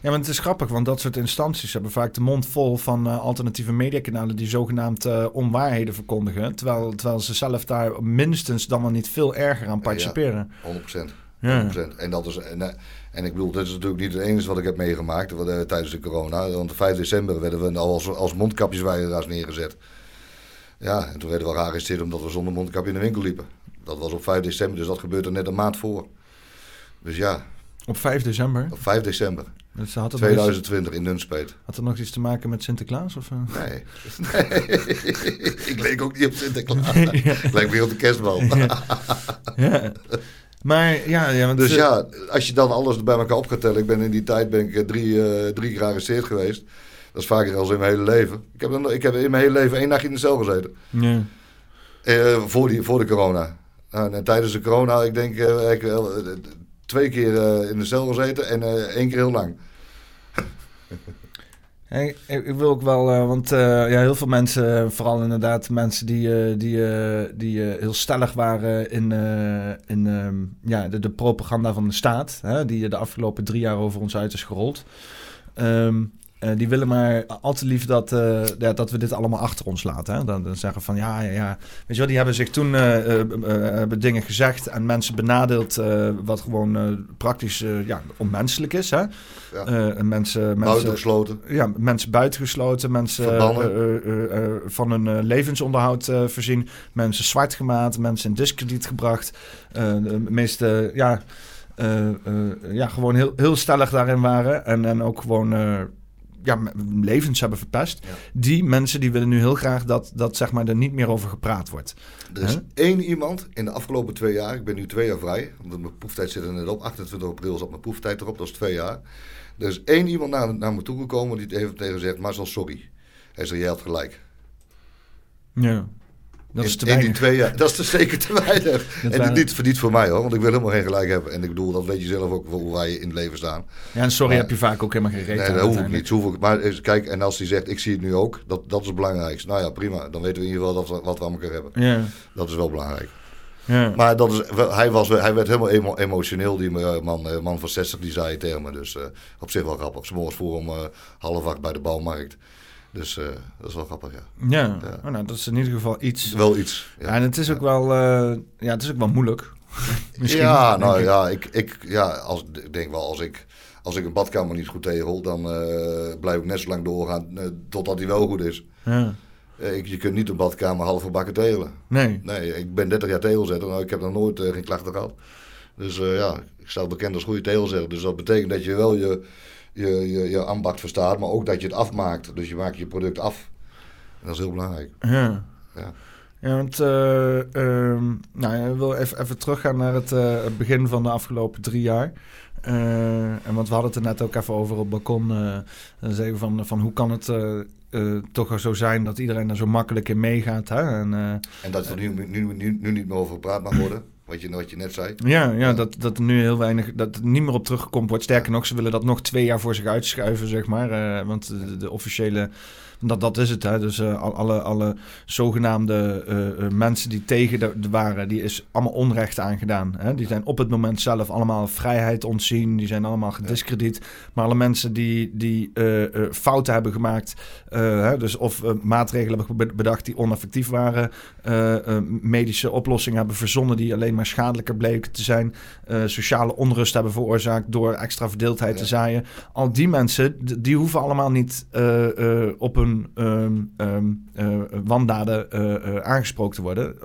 S1: Ja, maar het is grappig, want dat soort instanties hebben vaak de mond vol van eh, alternatieve mediakanalen die zogenaamd onwaarheden verkondigen. Terwijl, terwijl ze zelf daar minstens dan wel niet veel erger aan participeren.
S2: 100%. 100%.
S1: Ja.
S2: En, dat is, en, en ik bedoel, dit is natuurlijk niet het enige wat ik heb meegemaakt wat, eh, tijdens de corona. Want op 5 december werden we al als, als mondkapjesweigeraars neergezet. Ja, en toen werden we gearresteerd omdat we zonder mondkapje in de winkel liepen. Dat was op 5 december, dus dat gebeurde net een maand voor. Dus ja,
S1: Op 5 december.
S2: op 5 december
S1: Dus had, het nog iets,
S2: 2020 in Nunspeet.
S1: had het nog iets te maken met Sinterklaas? Of, eh?
S2: Nee. nee. ik leek ook niet op Sinterklaas. Ik leek weer op de kerstman.
S1: ja. Maar ja, ja want,
S2: Dus
S1: eh,
S2: ja, als je dan alles bij elkaar op gaat tellen. Ik ben in die tijd ben ik eh, drie, eh, drie keer gearresteerd geweest. Dat is vaker als in mijn hele leven. Ik heb, dan- ik heb in mijn hele leven één nachtje in de cel gezeten.
S1: ja.
S2: Voor, die, voor de corona. Nou, en tijdens de corona, ik denk, ik twee keer in de cel gezeten en één keer heel lang.
S1: Ik, wil ook wel, eh, want eh, ja, heel veel mensen, vooral inderdaad mensen die, eh, die, die heel stellig waren in, in ehm, ja, de, propaganda van de staat, hè, die de afgelopen drie jaar over ons uit is gerold. Ehm, eh, die willen maar al te lief dat, eh, ja, dat we dit allemaal achter ons laten. Hè? Dan, dan zeggen van ja, ja, ja. Weet je wel, die hebben zich toen eh, hebben dingen gezegd en mensen benadeeld wat gewoon praktisch ja, onmenselijk is. Hè?
S2: Ja.
S1: En mensen, mensen,
S2: Buitengesloten.
S1: ja, mensen buitengesloten, mensen van hun levensonderhoud voorzien, mensen zwart gemaakt, mensen in diskrediet gebracht. De meeste, ja, ja, gewoon heel, heel stellig daarin waren. En, en ook gewoon, ja, levens hebben verpest. Die mensen die willen nu heel graag dat, dat zeg maar, er niet meer over gepraat wordt.
S2: Er is
S1: Huh?
S2: één iemand in de afgelopen twee jaar, ik ben nu twee jaar vrij, want mijn proeftijd zit er net op, 28 april zat mijn proeftijd erop, dat is twee jaar. Er is één iemand naar, naar me toegekomen die heeft tegen gezegd, Marcel, sorry. Hij zei, jij had gelijk.
S1: Ja. Dat is te
S2: in die
S1: weinig.
S2: twee jaar, dat is er zeker te weinig. en
S1: waren-
S2: niet, niet voor mij hoor, want ik wil helemaal geen gelijk hebben. En ik bedoel, dat weet je zelf ook hoe wij in het leven staan.
S1: Ja, en sorry
S2: Maar-
S1: heb je vaak ook helemaal geen reet
S2: Nee, dat hoef ik niet. Hoef ik, maar eens, kijk, en als hij zegt, ik zie het nu ook, dat, dat is het belangrijkste. Nou ja, prima. Dan weten we in ieder geval dat wat we aan elkaar hebben.
S1: Ja,
S2: Dat is wel belangrijk.
S1: ja.
S2: Maar dat is, hij, was, hij werd helemaal emo- emotioneel, die eh, man, eh, man van 60, die zei tegen me. Dus eh, op zich wel grappig. 's morgens voor om eh, half acht bij de bouwmarkt. Dus eh, dat is wel grappig, ja.
S1: ja.
S2: Ja.
S1: Oh, nou, dat is in ieder geval iets.
S2: Wel iets.
S1: Ja, en het is ook wel, eh, ja, het is ook wel moeilijk. Misschien,
S2: ja, nou
S1: ik.
S2: ja, ik, ik, ja als, ik denk wel, als ik, als ik een badkamer niet goed tegel, dan eh, blijf ik net zo lang doorgaan totdat die wel goed is.
S1: Ja.
S2: Ik, je kunt niet een badkamer half verbakken tegelen.
S1: Nee.
S2: Nee, ik ben 30 jaar tegelzetter, nou, ik heb nog nooit geen klachten gehad. Dus ja, ik sta bekend als goede tegelzetter. Dus dat betekent dat je wel je, je, je, je ambacht verstaat, maar ook dat je het afmaakt. Dus je maakt je product af. En dat is heel belangrijk.
S1: Ja.
S2: Ja.
S1: Ja, want ehm, nou, ik wil even, even teruggaan naar het, eh, het begin van de afgelopen drie jaar. Eh, en want we hadden het er net ook even over op het balkon. dan we van, van hoe kan het toch zo zijn dat iedereen er zo makkelijk in meegaat. Hè? En,
S2: En dat er nu, nu, nu, nu niet meer over gepraat mag worden, wat je, wat je net zei.
S1: ja, ja, Dat, dat er nu heel weinig, dat er niet meer op teruggekomen wordt. Sterker nog, ze willen dat nog twee jaar voor zich uitschuiven, zeg maar. Eh, want de, de officiële, dat, dat is het. Hè? Dus eh, al- alle, alle zogenaamde eh, eh, mensen die tegen de, waren, die is allemaal onrecht aangedaan. Hè? Die zijn op het moment zelf allemaal vrijheid ontzien. Die zijn allemaal gediscrediet. Maar alle mensen die, die fouten hebben gemaakt, hè? dus of maatregelen hebben be- bedacht die oneffectief waren, medische oplossingen hebben verzonnen die alleen maar schadelijker bleken te zijn, sociale onrust hebben veroorzaakt door extra verdeeldheid te zaaien. Al die mensen, die hoeven allemaal niet op hun ehm, ehm, eh, wandaden eh, eh, aangesproken te worden.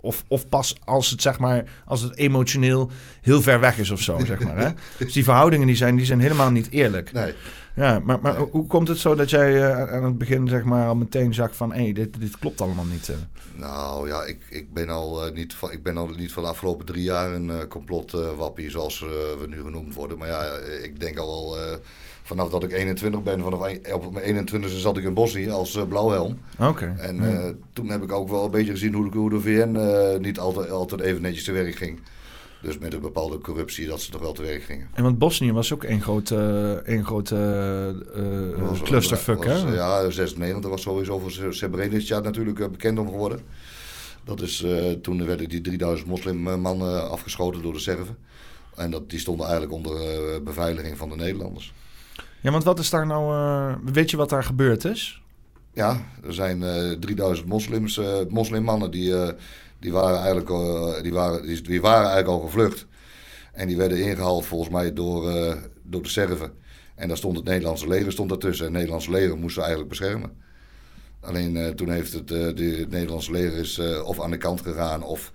S1: Of, of pas als het, zeg maar, als het emotioneel heel ver weg is of zo, zeg maar. Hè? Dus die verhoudingen die zijn, die zijn helemaal niet eerlijk.
S2: Nee,
S1: Ja, maar, maar
S2: Nee.
S1: hoe komt het zo dat jij aan het begin zeg maar, al meteen zag van... hé, dit, dit klopt allemaal niet?
S2: nou ja, ik, ik, ben al, niet van, ik ben al niet van de afgelopen drie jaar een complotwappie, zoals we nu genoemd worden. Maar ja, ik denk al wel vanaf dat ik 21 ben, vanaf een- op mijn 21 zat ik in Bosnië als eh, blauwhelm.
S1: Oké.
S2: En
S1: ja.
S2: eh, toen heb ik ook wel een beetje gezien hoe de, hoe de VN eh, niet altijd, altijd even netjes te werk ging. Dus met een bepaalde corruptie dat ze toch wel te werk gingen.
S1: En want Bosnië was ook één grote, één grote
S2: Was-
S1: clusterfuck, hè?
S2: Ja, 96 was sowieso voor Srebrenica natuurlijk bekend om geworden. Dat is, eh, toen werden die 3000 moslimmannen afgeschoten door de Serven. En dat, die stonden eigenlijk onder beveiliging van de Nederlanders.
S1: Ja, want wat is daar nou... eh, weet je wat daar gebeurd is?
S2: Ja, er zijn eh 3000 moslims, eh, moslimmannen die, eh, die, waren eigenlijk, eh, die, waren, die, die waren eigenlijk al gevlucht. En die werden ingehaald volgens mij door, eh, door de Serven. En daar stond het Nederlandse leger stond daartussen. En het Nederlandse leger moest ze eigenlijk beschermen. Alleen eh, toen heeft het, eh, het Nederlandse leger is, eh, of aan de kant gegaan of...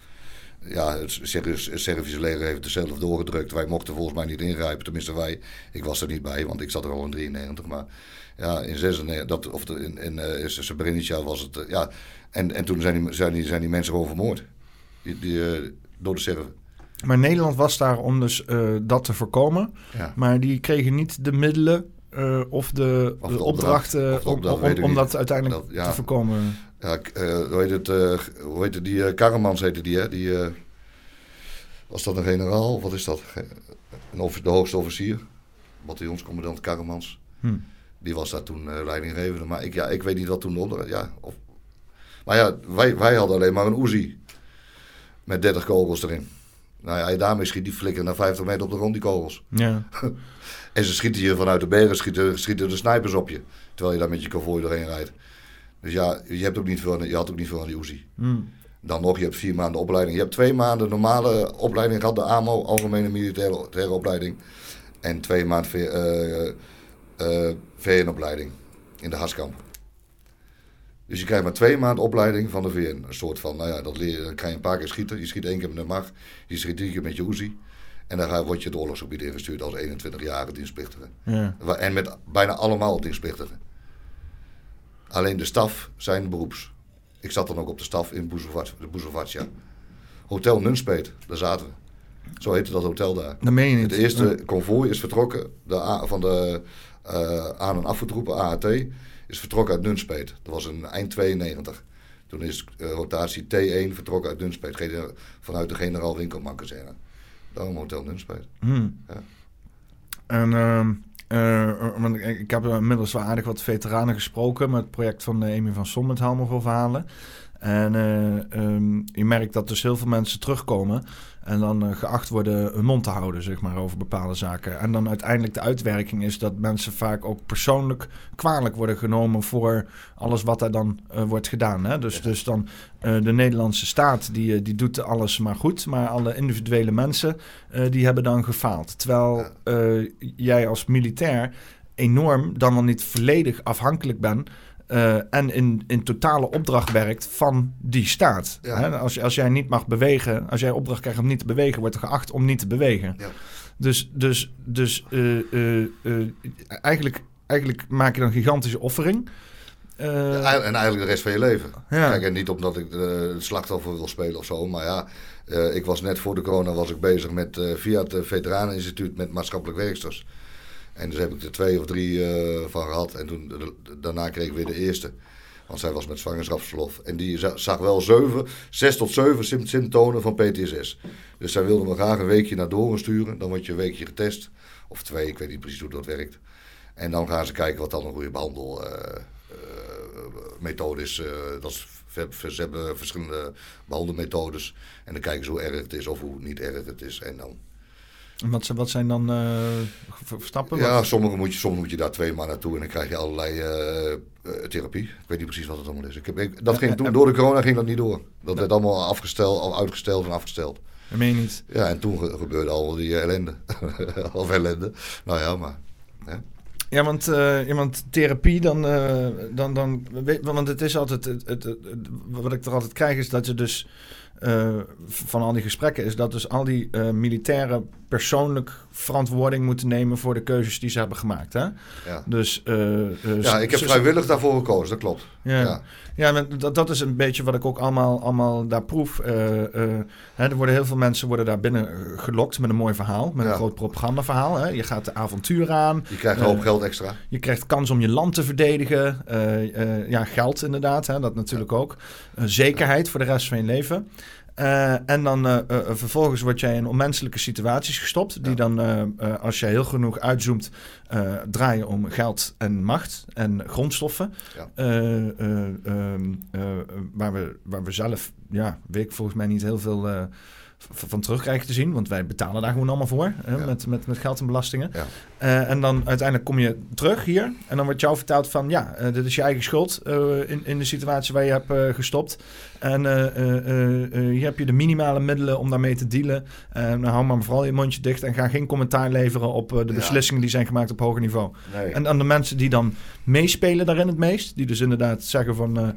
S2: Ja, het Servis- het Servische leger heeft het zelf doorgedrukt. Wij mochten volgens mij niet ingrijpen, tenminste wij. Ik was er niet bij, want ik zat er al in 93. Maar ja, in 96, dat, of de, in, in eh, Srebrenica was het... eh, ja, en, en toen zijn die, zijn, die, zijn die mensen gewoon vermoord. Die, die, eh, door de Serven.
S1: Maar Nederland was daar om dus dat te voorkomen.
S2: Ja.
S1: Maar die kregen niet de middelen of de,
S2: Of de
S1: de
S2: opdracht.
S1: opdrachten om,
S2: opdracht,
S1: om, om dat uiteindelijk
S2: Dat- ja.
S1: te voorkomen.
S2: Ja, eh, hoe heet het? eh, hoe heet het die uh, Karremans heette die, hè? Die, eh, was dat een generaal? Wat is dat? Een de hoogste officier. Bataljonscommandant Karremans.
S1: Hm.
S2: Die was daar toen eh, leidinggevende. Maar ik, ja, ik weet niet wat toen de opdracht... Ja, of, maar ja, wij, wij hadden alleen maar een Uzi. Met 30 kogels erin. Nou ja, daarmee schiet die flikker naar 50 meter op de grond, die kogels.
S1: Ja.
S2: En ze schieten je vanuit de bergen, schieten, schieten de snipers op je. Terwijl je daar met je konvooi doorheen rijdt. Dus ja, je, hebt ook niet veel, je had ook niet veel aan die Uzi.
S1: Hm.
S2: Dan nog, je hebt vier maanden opleiding. Je hebt twee maanden normale opleiding gehad, de AMO, Algemene Militaire Opleiding. En twee maanden V- eh, eh, VN-opleiding in de Haskamp. Dus je krijgt maar twee maanden opleiding van de VN. Een soort van, nou ja, dat leer je, dan krijg je een paar keer schieten. Je schiet één keer met de mag, je schiet drie keer met je Uzi. En dan ga- word je het oorlogsgebied ingestuurd als 21-jarige dienstplichtige.
S1: Ja.
S2: En met bijna allemaal dienstplichtigen. Alleen de staf zijn beroeps. Ik zat dan ook op de staf in Boezovac- de Boezovacia. Hotel Nunspeet, daar zaten we. Zo heette dat hotel daar.
S1: Dat meen je niet.
S2: Het eerste konvooi is vertrokken de A- van de eh, aan- en afvoertroepen, AAT, is vertrokken uit Nunspeet. Dat was een eind 92. Toen is eh, rotatie T1 vertrokken uit Nunspeet, vanuit de generaal Winkelmankazerne. Daarom Hotel Nunspeet.
S1: Hmm.
S2: Ja.
S1: En ehm, eh, want ik, ik heb inmiddels wel aardig wat veteranen gesproken met het project van uh, Amy van Som met Helmer. En eh, ehm, je merkt dat dus heel veel mensen terugkomen en dan eh, geacht worden hun mond te houden, zeg maar, over bepaalde zaken. En dan uiteindelijk de uitwerking is dat mensen vaak ook persoonlijk kwalijk worden genomen voor alles wat er dan eh, wordt gedaan. Hè? Dus, dus dan eh, de Nederlandse staat, die, die doet alles maar goed, maar alle individuele mensen, die hebben dan gefaald. Terwijl jij als militair enorm, dan wel niet volledig afhankelijk bent uh, en in, in totale opdracht werkt van die staat.
S2: Ja.
S1: Hè? Als, als jij niet mag bewegen, als jij opdracht krijgt om niet te bewegen, wordt er geacht om niet te bewegen.
S2: Ja.
S1: Dus, dus, dus uh, uh, eigenlijk, eigenlijk maak je dan een gigantische offering.
S2: Ja, en eigenlijk de rest van je leven. Kijk, en niet omdat ik het slachtoffer wil spelen of zo, maar ja, ik was net voor de corona was ik bezig met via het Veteraneninstituut met maatschappelijk werksters. En dus heb ik er twee of drie uh, van gehad. En toen, daarna kreeg ik weer de eerste. Want zij was met zwangerschapsverlof. En die zag wel zeven, zes tot zeven symptomen van PTSS. Dus zij wilde me graag een weekje naar Doren sturen. Dan word je een weekje getest. Of twee, ik weet niet precies hoe dat werkt. En dan gaan ze kijken wat dan een goede behandelmethode is. Uh, dat is. Ze hebben verschillende behandelmethodes. En dan kijken ze hoe erg het is of hoe niet erg het is. En dan
S1: wat, wat zijn dan uh, stappen?
S2: Ja, sommige moet, je, sommige moet je daar twee maanden naartoe en dan krijg je allerlei uh, uh, therapie. Ik weet niet precies wat het allemaal is. Ik heb, ik, dat ging toen, door de corona ging dat niet door. Dat werd allemaal afgesteld, al uitgesteld en afgesteld.
S1: Dat meen je niet?
S2: Ja, en toen ge gebeurde al die ellende. of ellende. Nou ja, maar... Hè?
S1: Ja, want, uh, ja, want therapie, dan, uh, dan, dan want het is altijd, het, het, het, wat ik er altijd krijg is dat je dus uh, van al die gesprekken is dat dus al die militairen persoonlijk verantwoording moeten nemen voor de keuzes die ze hebben gemaakt. Hè?
S2: Ja.
S1: Dus, uh,
S2: ja, ik heb vrijwillig daarvoor gekozen, dat klopt.
S1: Ja, ja. ja dat, dat is een beetje wat ik ook allemaal, allemaal daar proef. Uh, hè, er worden heel veel mensen worden daar binnen gelokt met een mooi verhaal, met
S2: Ja.
S1: een groot propagandaverhaal. Hè? Je gaat de avontuur aan.
S2: Je krijgt een hoop geld extra.
S1: Je krijgt kans om je land te verdedigen. Ja, geld inderdaad, hè? dat natuurlijk ook. zekerheid voor de rest van je leven. Uh, en dan uh, uh, vervolgens word jij in onmenselijke situaties gestopt. Die dan, als je heel genoeg uitzoomt, draaien om geld en macht en grondstoffen.
S2: Ja.
S1: Um, waar, we, waar we zelf, ja, weet ik volgens mij niet heel veel van terugkrijgen te zien. Want wij betalen daar gewoon allemaal voor. Hè,
S2: Ja.
S1: met, met, met geld en belastingen.
S2: Ja.
S1: Uh, en dan uiteindelijk kom je terug hier. En dan wordt jou verteld van... ja, uh, dit is je eigen schuld uh, in, in de situatie waar je hebt gestopt. En hier heb je de minimale middelen om daarmee te dealen. En hou maar vooral je mondje dicht... en ga geen commentaar leveren op de beslissingen... die zijn gemaakt op hoger niveau.
S2: Nee.
S1: En dan de mensen die dan meespelen daarin het meest... die dus inderdaad zeggen van...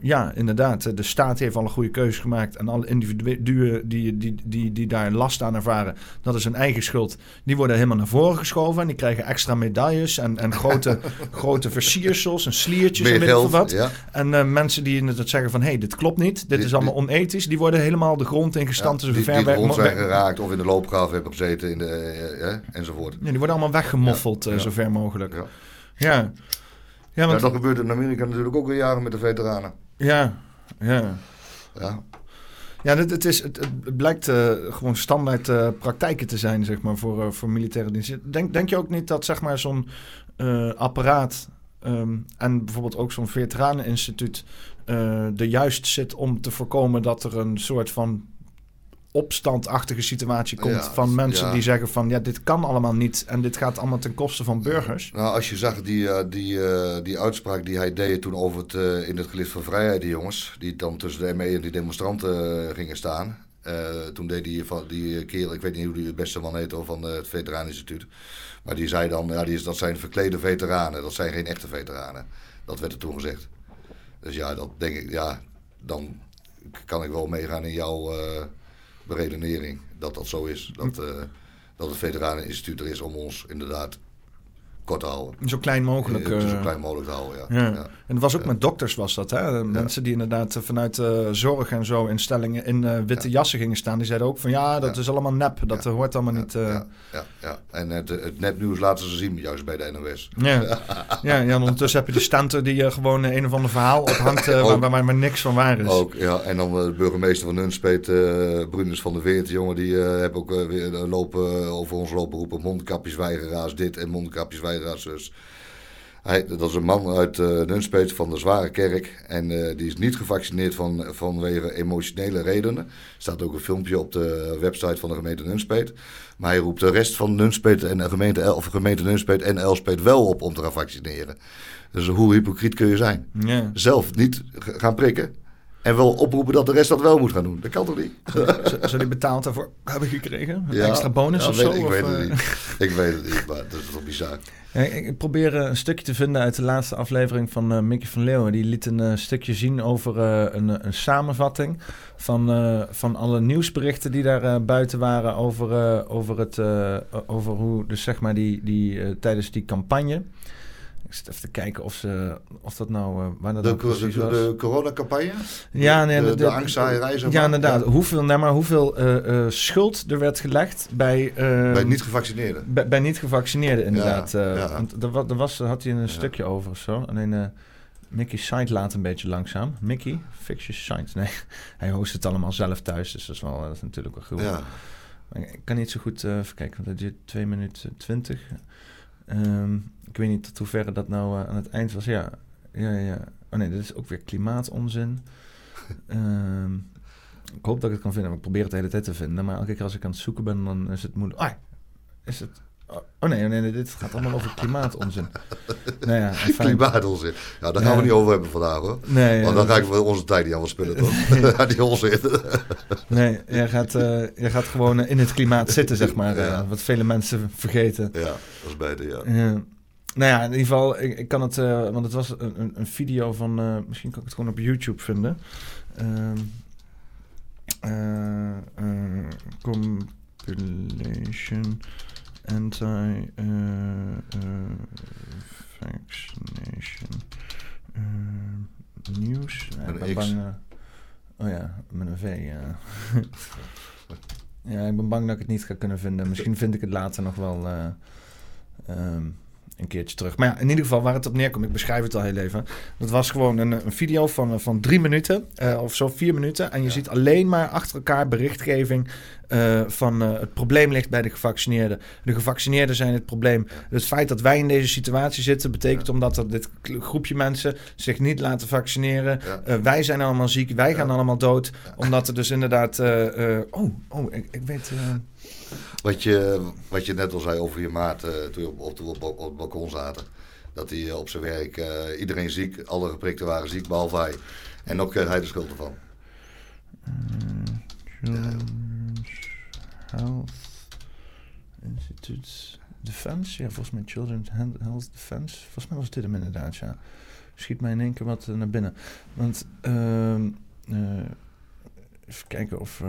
S1: ja, inderdaad, de staat heeft al een goede keuze gemaakt... en alle individuen die, die, die, die daar last aan ervaren... dat is hun eigen schuld. Die worden helemaal naar voren geschoven... en die krijgen extra medailles... en, en grote, grote versiersels en sliertjes en weet wat.
S2: ja.
S1: En uh, mensen die inderdaad zeggen van... hé, hey, dit klopt niet, dit is allemaal onethisch... die worden helemaal de grond ingestampt.
S2: Ja,
S1: dus
S2: die,
S1: ver
S2: die
S1: weg-
S2: rond zijn geraakt of in de loopgraaf hebben gezeten in de, eh, eh, enzovoort.
S1: Ja, die worden allemaal weggemoffeld,
S2: Ja,
S1: eh,
S2: ja.
S1: zo ver mogelijk.
S2: Ja.
S1: Ja, want,
S2: dat gebeurt in Amerika natuurlijk ook al jaren met de veteranen.
S1: ja, ja.
S2: Ja,
S1: Ja, het, het, is, het, het blijkt gewoon standaard praktijken te zijn, zeg maar, voor, voor militaire diensten. Denk, denk je ook niet dat, zeg maar, zo'n apparaat ehm, en bijvoorbeeld ook zo'n veteraneninstituut eh er juist zit om te voorkomen dat er een soort van opstandachtige situatie komt
S2: Ja,
S1: van mensen
S2: ja.
S1: die zeggen van ja, dit kan allemaal niet en dit gaat allemaal ten koste van burgers.
S2: Nou, als je zag die, eh, die, eh, die uitspraak die hij deed toen over het, in het gelicht van vrijheid, die jongens, die dan tussen de ME en die demonstranten gingen staan. Toen deed die, van, die kerel, ik weet niet hoe die het beste man heet hoor, van eh, het Veteraneninstituut. Maar die zei dan, ja, die is, dat zijn verklede veteranen, dat zijn geen echte veteranen. Dat werd er toen gezegd. Dus ja, dat denk ik, ja, dan kan ik wel meegaan in jouw eh, beredenering dat dat zo is. Dat, uh, dat het Veteraneninstituut er is om ons inderdaad kort houden.
S1: Zo klein mogelijk.
S2: Uh, zo
S1: uh,
S2: klein mogelijk houden,
S1: ja. ja. En het was ook met dokters was dat, hè? Mensen die inderdaad vanuit zorg en zo instellingen in witte jassen gingen staan. Die zeiden ook van ja, dat is allemaal nep. Dat hoort allemaal niet...
S2: Ja, ja, ja. En het, het nepnieuws laten ze zien, juist bij de NOS.
S1: Ja, ja, ja ondertussen heb je de stanter die gewoon een of ander verhaal ophangt waar, waar, maar niks van waar is.
S2: Ook, ja. En dan de burgemeester van Nunspeet, Brunus van der Veert, jongen, die hebben ook weer lopen over ons lopen roepen mondkapjes weigeraars dit en mondkapjes weigeraars Hij, dat is een man uit uh, Nunspeet van de Zware Kerk. En uh, die is niet gevaccineerd van, vanwege emotionele redenen. Er staat ook een filmpje op de website van de gemeente Nunspeet. Maar hij roept de rest van Nunspeet en de gemeente, of gemeente Nunspeet en Elspeet wel op om te gaan vaccineren. Dus hoe hypocriet kun je zijn?
S1: Ja.
S2: Zelf niet gaan prikken. En wel oproepen dat de rest dat wel moet gaan doen. Dat kan toch niet?
S1: Zou die betaald daarvoor hebben gekregen? Een ja, extra bonus
S2: ja,
S1: of
S2: weet,
S1: zo?
S2: Ik
S1: of,
S2: weet het
S1: uh...
S2: niet. Ik weet het niet, maar dat is toch bizar.
S1: Ja, ik probeer een stukje te vinden uit de laatste aflevering van uh, Mickey van Leeuwen. Die liet een uh, stukje zien over een, een, samenvatting van, van alle nieuwsberichten die daar buiten waren over, over, het, over hoe, dus zeg maar, die, die, tijdens die campagne. Ik zit even te kijken of, ze, of dat nou... Uh, waar dat
S2: de,
S1: nou precies
S2: de,
S1: was.
S2: de coronacampagne?
S1: Ja, nee,
S2: de,
S1: de,
S2: de, angstzaaierij, maar.
S1: Ja, inderdaad.
S2: Ja.
S1: Hoeveel, nee, maar hoeveel uh, uh, schuld er werd gelegd bij... Uh,
S2: bij niet-gevaccineerden.
S1: Bij, bij niet-gevaccineerden, inderdaad.
S2: Ja, ja.
S1: Want daar, daar was, had hij een stukje over of zo. Alleen Mickey site laat een beetje langzaam. Mickey, fix your site. Nee, hij host het allemaal zelf thuis. Dus dat is, wel, dat is natuurlijk wel goed.
S2: Ja.
S1: Ik kan niet zo goed even kijken, want het duurt 2 minuten 20. Um, ik weet niet tot hoeverre dat nou uh, aan het eind was. Ja, ja, ja. Oh nee, dit is ook weer klimaatonzin. um, ik hoop dat ik het kan vinden, maar ik probeer het de hele tijd te vinden. Maar elke keer als ik aan het zoeken ben, dan is het moeilijk. Ah, is het... Oh nee, nee, nee, dit gaat allemaal over klimaatonzin. nou ja,
S2: klimaatonzin. Ja, daar gaan ja. we niet over hebben vandaag hoor.
S1: Nee,
S2: Want dan ga ik voor onze tijd niet aan spullen toch? die onzin.
S1: nee, jij gaat, uh, jij gaat gewoon in het klimaat zitten, zeg maar. Ja. Uh, wat vele mensen vergeten.
S2: Ja, dat is beter, ja.
S1: Nou ja, in ieder geval, ik, ik kan het, uh, want het was een, een, video van, uh, misschien kan ik het gewoon op YouTube vinden. Um, uh, compilation anti-vaccination nieuws. Ik ben bang. oh ja, met een V. Ja. ja, ik ben bang dat ik het niet ga kunnen vinden. Misschien vind ik het later nog wel. Um, een keertje terug. Maar ja, in ieder geval waar het op neerkomt, ik beschrijf het al heel even. Dat was gewoon een, een video van, van drie minuten uh, of zo, vier minuten. En je ja. ziet alleen maar achter elkaar berichtgeving uh, van uh, het probleem ligt bij de gevaccineerden. De gevaccineerden zijn het probleem. Het feit dat wij in deze situatie zitten, betekent ja. omdat er dit groepje mensen zich niet laten vaccineren. wij zijn allemaal ziek, wij gaan allemaal dood. Omdat er dus inderdaad... oh, oh, ik, ik weet...
S2: Wat je, wat je net al zei over je maat uh, toen je op, op, op, het balkon zaten. Dat hij uh, op zijn werk, uh, iedereen ziek, alle geprikten waren ziek, behalve hij. En ook hij de schuld ervan.
S1: Children's Health Institute Defense. Ja, volgens mij Children's Health Defense. Volgens mij was dit hem inderdaad, ja. Schiet mij in één keer wat naar binnen. Want, even kijken of...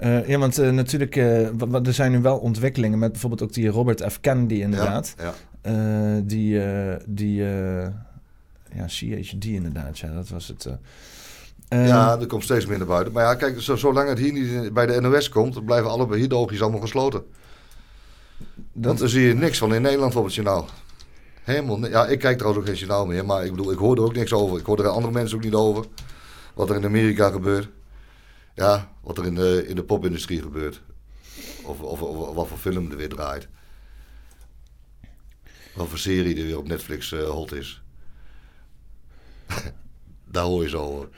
S1: Uh, ja, want uh, natuurlijk, uh, er zijn nu wel ontwikkelingen met bijvoorbeeld ook die Robert F. Kennedy inderdaad.
S2: Ja, ja.
S1: die, die ja, CHD inderdaad, ja, dat was het.
S2: ja, er komt steeds meer naar buiten. Maar ja, kijk, zo, zolang het hier niet bij de NOS komt, blijven alle beheerdoogjes allemaal gesloten. Dat... Want dan zie je niks van in Nederland op het journaal. Helemaal Ja, ik kijk trouwens ook geen journaal meer, maar ik bedoel, ik hoor er ook niks over. Ik hoor er andere mensen ook niet over. Wat er in Amerika gebeurt. Ja, wat er in de, in de popindustrie gebeurt. Of, of, of, wat voor film er weer draait. Wat voor serie er weer op Netflix uh, hot is. Daar hoor je zo over.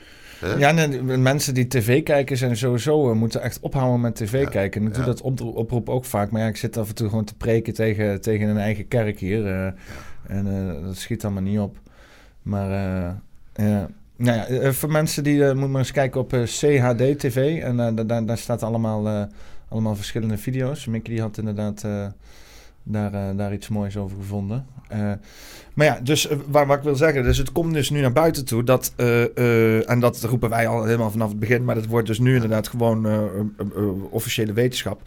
S1: Ja, mensen die tv kijken zijn sowieso uh, moeten echt ophouden met tv ja, kijken. En ik doe dat op, oproep ook vaak. Maar ja, ik zit af en toe gewoon te preken tegen, tegen een eigen kerk hier. Uh, ja. En dat schiet allemaal niet op. Maar ja. Nou ja, voor mensen die uh, moet maar eens kijken op uh, CHD TV. En daar, daar staat allemaal, allemaal verschillende video's. Mickey die had inderdaad daar, eh, daar iets moois over gevonden. Eh, maar ja, dus eh, waar, wat ik wil zeggen, dus het komt dus nu naar buiten toe dat, en dat roepen wij al helemaal vanaf het begin, maar dat wordt dus nu inderdaad gewoon officiële wetenschap,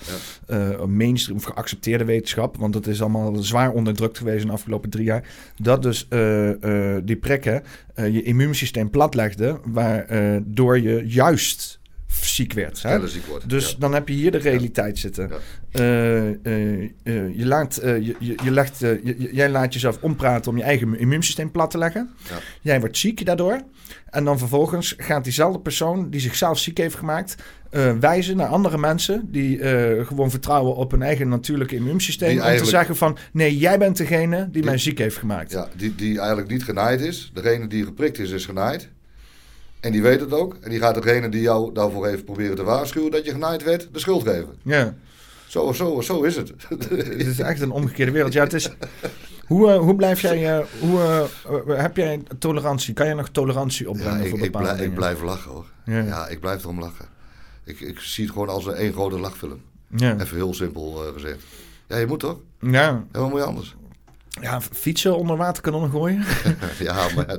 S1: mainstream geaccepteerde wetenschap, want het is allemaal zwaar onderdrukt geweest in de afgelopen drie jaar, dat dus die prikken je immuunsysteem platlegden, waardoor je juist ziek werd. Hè?
S2: Sneller ziek wordt.
S1: Dus
S2: ja.
S1: dan heb je hier de realiteit zitten. Eh, eh, eh, je laat, je, je, legt, je- jij laat jezelf ompraten om je eigen immuunsysteem plat te leggen.
S2: Ja.
S1: Jij wordt ziek daardoor. En dan vervolgens gaat diezelfde persoon die zichzelf ziek heeft gemaakt... wijzen naar andere mensen die gewoon vertrouwen op hun eigen natuurlijke immuunsysteem.
S2: Die
S1: Om te zeggen van, nee, jij bent degene die,
S2: Die-
S1: mij ziek heeft gemaakt.
S2: Ja, die, die eigenlijk niet genaaid is. Degene die geprikt is, is genaaid. En die weet het ook. En die gaat degene die jou daarvoor heeft proberen te waarschuwen dat je genaaid werd, de schuld geven.
S1: ja.
S2: Zo, zo, zo is het.
S1: Het is echt een omgekeerde wereld. Ja, het is, hoe, eh, hoe blijf jij, eh, hoe, eh, heb jij tolerantie? Kan je nog tolerantie
S2: Ja,
S1: opbrengen
S2: ik,
S1: voor
S2: ik,
S1: bepaalde
S2: blijf, ik blijf lachen hoor.
S1: Ja.
S2: Ja. ik blijf erom lachen. Ik, ik zie het gewoon als een één grote lachfilm.
S1: Ja.
S2: Even heel simpel gezegd. Ja, je moet toch?
S1: Ja.
S2: Helemaal mooi anders.
S1: Ja, fietsen onder waterkanonnen gooien
S2: ja, maar ja,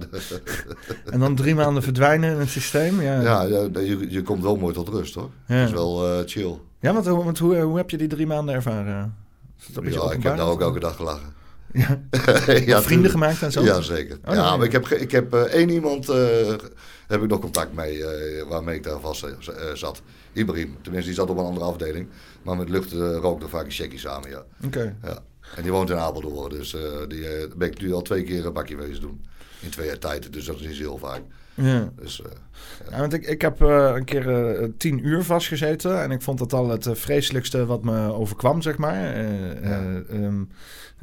S1: en dan drie maanden verdwijnen in het systeem. Ja, ja.
S2: ja, ja, je, je komt wel mooi tot rust hoor.
S1: Ja.
S2: Dat is wel eh, chill.
S1: want, hoe- want hoe, hoe heb je die drie maanden ervaren?
S2: Ja, ik heb daar ook elke dag gelachen.
S1: Ja.
S2: ja,
S1: Vrienden gemaakt en zo?
S2: Ja, zeker.
S1: Oh,
S2: ja,
S1: ja, ja.
S2: maar ik heb, ik heb eh, één iemand, eh, heb ik nog contact mee, eh, waarmee ik daar vast eh, eh, zat. Ibrahim. Tenminste, die zat op een andere afdeling. Maar met lucht rookte vaak een checkie samen, ja.
S1: Oké.
S2: ja. En die woont in Apeldoorn, dus eh, die eh, ben ik nu al twee keer een bakje wezen doen. In twee jaar tijd, dus dat is niet zo heel vaak.
S1: Ja.
S2: Dus eh,
S1: Ja, want ik, ik heb een keer tien uur vastgezeten. En ik vond dat al het vreselijkste wat me overkwam, zeg maar. Eh, eh, ehm,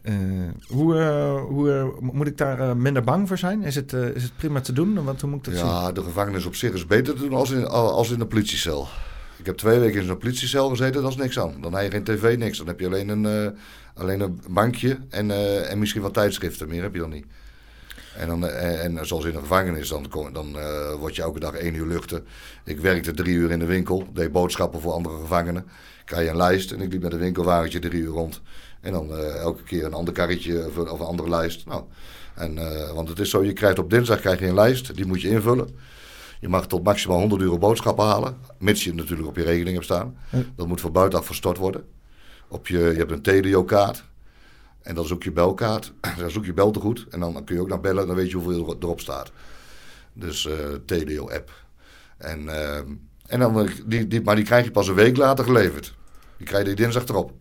S1: eh, hoe hoe moet ik daar minder bang voor zijn? Is het, is het prima te doen? Want hoe moet ik dat zien?
S2: ja, de gevangenis op zich is beter te doen als in, als in een politiecel. Ik heb twee weken in zo'n politiecel gezeten, dat is niks aan. Dan heb je geen tv, niks. Dan heb je alleen een, eh, alleen een bankje en, eh, en misschien wat tijdschriften. Meer heb je dan niet. En, dan, eh, en zoals in de gevangenis, dan, dan word je elke dag één uur luchten. Ik werkte drie uur in de winkel, deed boodschappen voor andere gevangenen. Krijg je een lijst en ik liep met een winkelwagentje drie uur rond. En dan elke keer een ander karretje of, een- of een andere lijst. Nou, en, want het is zo, je krijgt op dinsdag krijg je een lijst, die moet je invullen. Je mag tot maximaal 100 euro boodschappen halen, mits je natuurlijk op je rekening hebt staan. Dat moet voor buitenaf verstort worden. Op je, je hebt een TDO-kaart. En dan zoek je belkaart. Dan zoek je beltegoed. En dan kun je ook naar bellen. Dan weet je hoeveel er- erop staat. Dus eh, TDO-app. En, eh, en dan, eh, die, die, maar die krijg je pas een week later geleverd. Die krijg je dinsdag erop.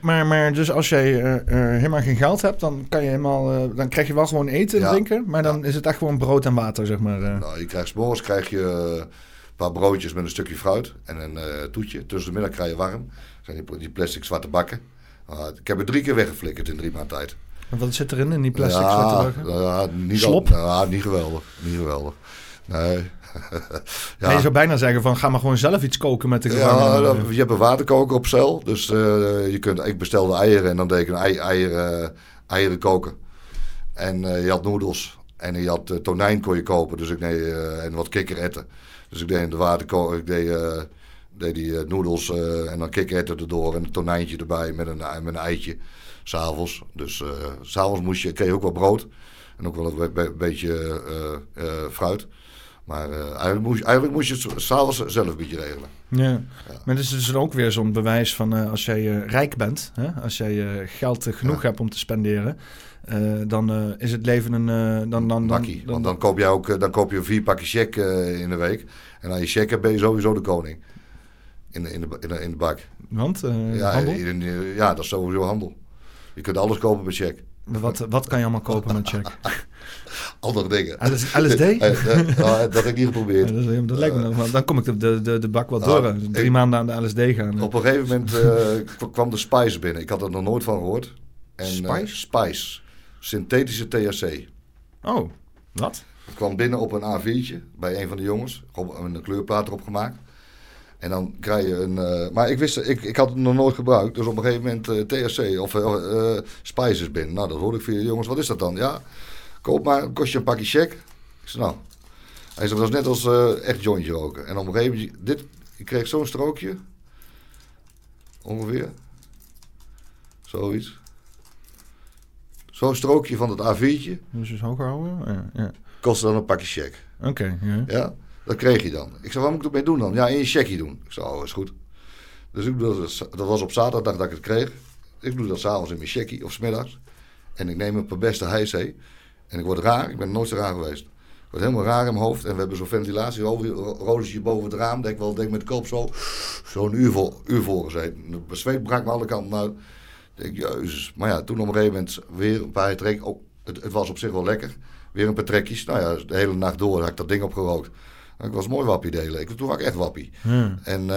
S1: Maar, maar dus als jij eh, eh, helemaal geen geld hebt, dan, kan je helemaal, eh, dan krijg je wel gewoon eten en
S2: Ja.
S1: drinken. Maar dan is het echt gewoon brood en water, zeg maar.
S2: Nou, je krijgt krijg je een paar broodjes met een stukje fruit en een toetje. Tussen de middag krijg je warm. Dat zijn die, die plastic zwarte bakken. Ik heb er drie keer weggeflikkerd in drie maanden tijd.
S1: En Wat zit erin in die plastic
S2: ja,
S1: zwarte bakken?
S2: ja, niet? Al, niet geweldig. Niet geweldig. Nee.
S1: Ja. je zou bijna zeggen van ga maar gewoon zelf iets koken met de
S2: Ja, je hebt een waterkoker op cel. Dus eh, je kunt, ik bestelde eieren en dan deed ik een ei, eieren, eieren koken. En eh, je had noedels. En je had eh, tonijn kon je kopen. Dus ik deed, en wat kikkererwten. Dus ik deed in de waterkoker. Ik deed, deed die noedels en dan kikkererwten erdoor. En een tonijntje erbij met een, met een eitje. S'avonds. Dus s s'avonds moest je, kreeg je ook wel brood. En ook wel een be- be- beetje fruit. Maar eh, eigenlijk, moest, je- eigenlijk moest je het s'avonds zelf een beetje regelen.
S1: Ja. Maar het is dus ook weer zo'n bewijs van eh, als jij eh, rijk bent, hè? als jij geld genoeg
S2: Ja.
S1: hebt om te spenderen, dan is het leven een... dan, dan, dan,
S2: Makkie.
S1: dan,
S2: Want dan koop je ook dan koop je vier pakjes check in de week. En als je check hebt, ben je sowieso de koning. In de, in de, in de, in de bak.
S1: Want,
S2: Ja,
S1: handel?
S2: in- ja, dat is sowieso handel. Je kunt alles kopen met check.
S1: Wat, wat kan je allemaal kopen met check?
S2: Andere dingen.
S1: LS LSD?
S2: Eh, eh, nou, dat heb ik niet
S1: Ja,
S2: geprobeerd.
S1: dat, dat lijkt me nog. Dan kom ik de, de, de, de bak wel
S2: Nou,
S1: door. Drie
S2: ik-
S1: maanden aan de LSD gaan.
S2: Op een gegeven moment eh, kwam de Spice binnen. Ik had er nog nooit van gehoord. En, eh,
S1: Spice?
S2: Spice. Synthetische THC.
S1: Oh, wat?
S2: Het kwam binnen op een A4'tje bij een van de jongens. Een kleurplaat erop gemaakt. En dan krijg je een. eh, maar ik wist, ik, ik had het nog nooit gebruikt. Dus op een gegeven moment eh, THC of eh eh, Spices binnen. Nou, dat hoorde ik via de jongens. Wat is dat dan? Ja, koop maar. Kost je een pakje check. Ik zei nou. Hij zei, dat is net als eh, echt jointje roken. En op een gegeven moment, dit, ik kreeg zo'n strookje. Ongeveer. Zoiets. Zo'n strookje van het A4'tje
S1: Dus is hoger houden? Ja, ja.
S2: kostte dan een pakje check.
S1: Oké, ja.
S2: Ja, dat kreeg je dan. Ik zei, waar moet ik het mee doen dan? Ja, in je checkie doen. Ik zei, oh, is goed. Dus ik doe dat, dat was op zaterdag dat ik het kreeg. Ik doe dat s'avonds in mijn checkie of smiddags. En ik neem een per beste heizee. En ik word raar. Ik ben nooit zo raar geweest. Ik word helemaal raar in mijn hoofd. En we hebben zo'n ventilatierolletje boven het raam. Denk wel, denk met de kop zo. Zo'n uur voor, uur voor gezeten. Mijn zweet brak me alle kanten uit. Denk, jezus. Maar ja, toen op een gegeven moment weer een paar trek. Ook, het, het was op zich wel lekker. Weer een paar trekjes. Nou ja, de hele nacht door had ik dat ding opgerookt. Ik was mooi wappie delen. Ik, toen was ik echt wappie.
S1: Ja.
S2: En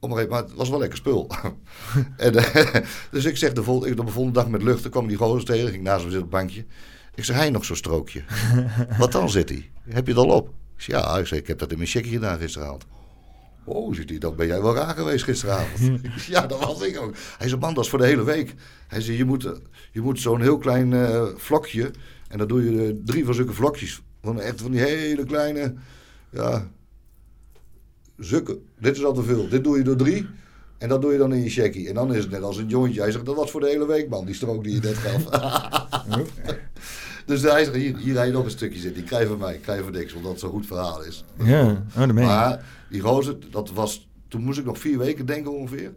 S2: op een gegeven moment, het was wel lekker spul. en, eh, dus ik zeg de ik, de volgende dag met lucht, toen kwam die gozer tegen, ging naast me zitten op het bankje. Ik zeg, hij nog zo'n strookje. Wat dan zit hij? Heb je het al op? Ik zeg, ja, ik, zeg, ik heb dat in mijn checkje gedaan gisteravond. Oh, zit hij, dan ben jij wel raar geweest gisteravond. Ja, dat was ik ook. Hij zei, man, dat is voor de hele week. Hij zei, je moet, je moet zo'n heel klein eh, vlokje, en dan doe je drie van zulke vlokjes. Van echt van die hele kleine, ja, Zukken. Dit is al te veel. Dit doe je door drie. En dat doe je dan in je checkie. En dan is het net als een jointje. Hij zegt, dat was voor de hele week, man. Die strook die je net gaf. dus hij zegt, hier, hier heb je nog een stukje zitten. Die krijg van mij. Krijg je voor niks, omdat het zo'n goed verhaal is.
S1: Ja, oh, dat.
S2: Maar die gozer, dat was... Toen moest ik nog vier weken denken ongeveer.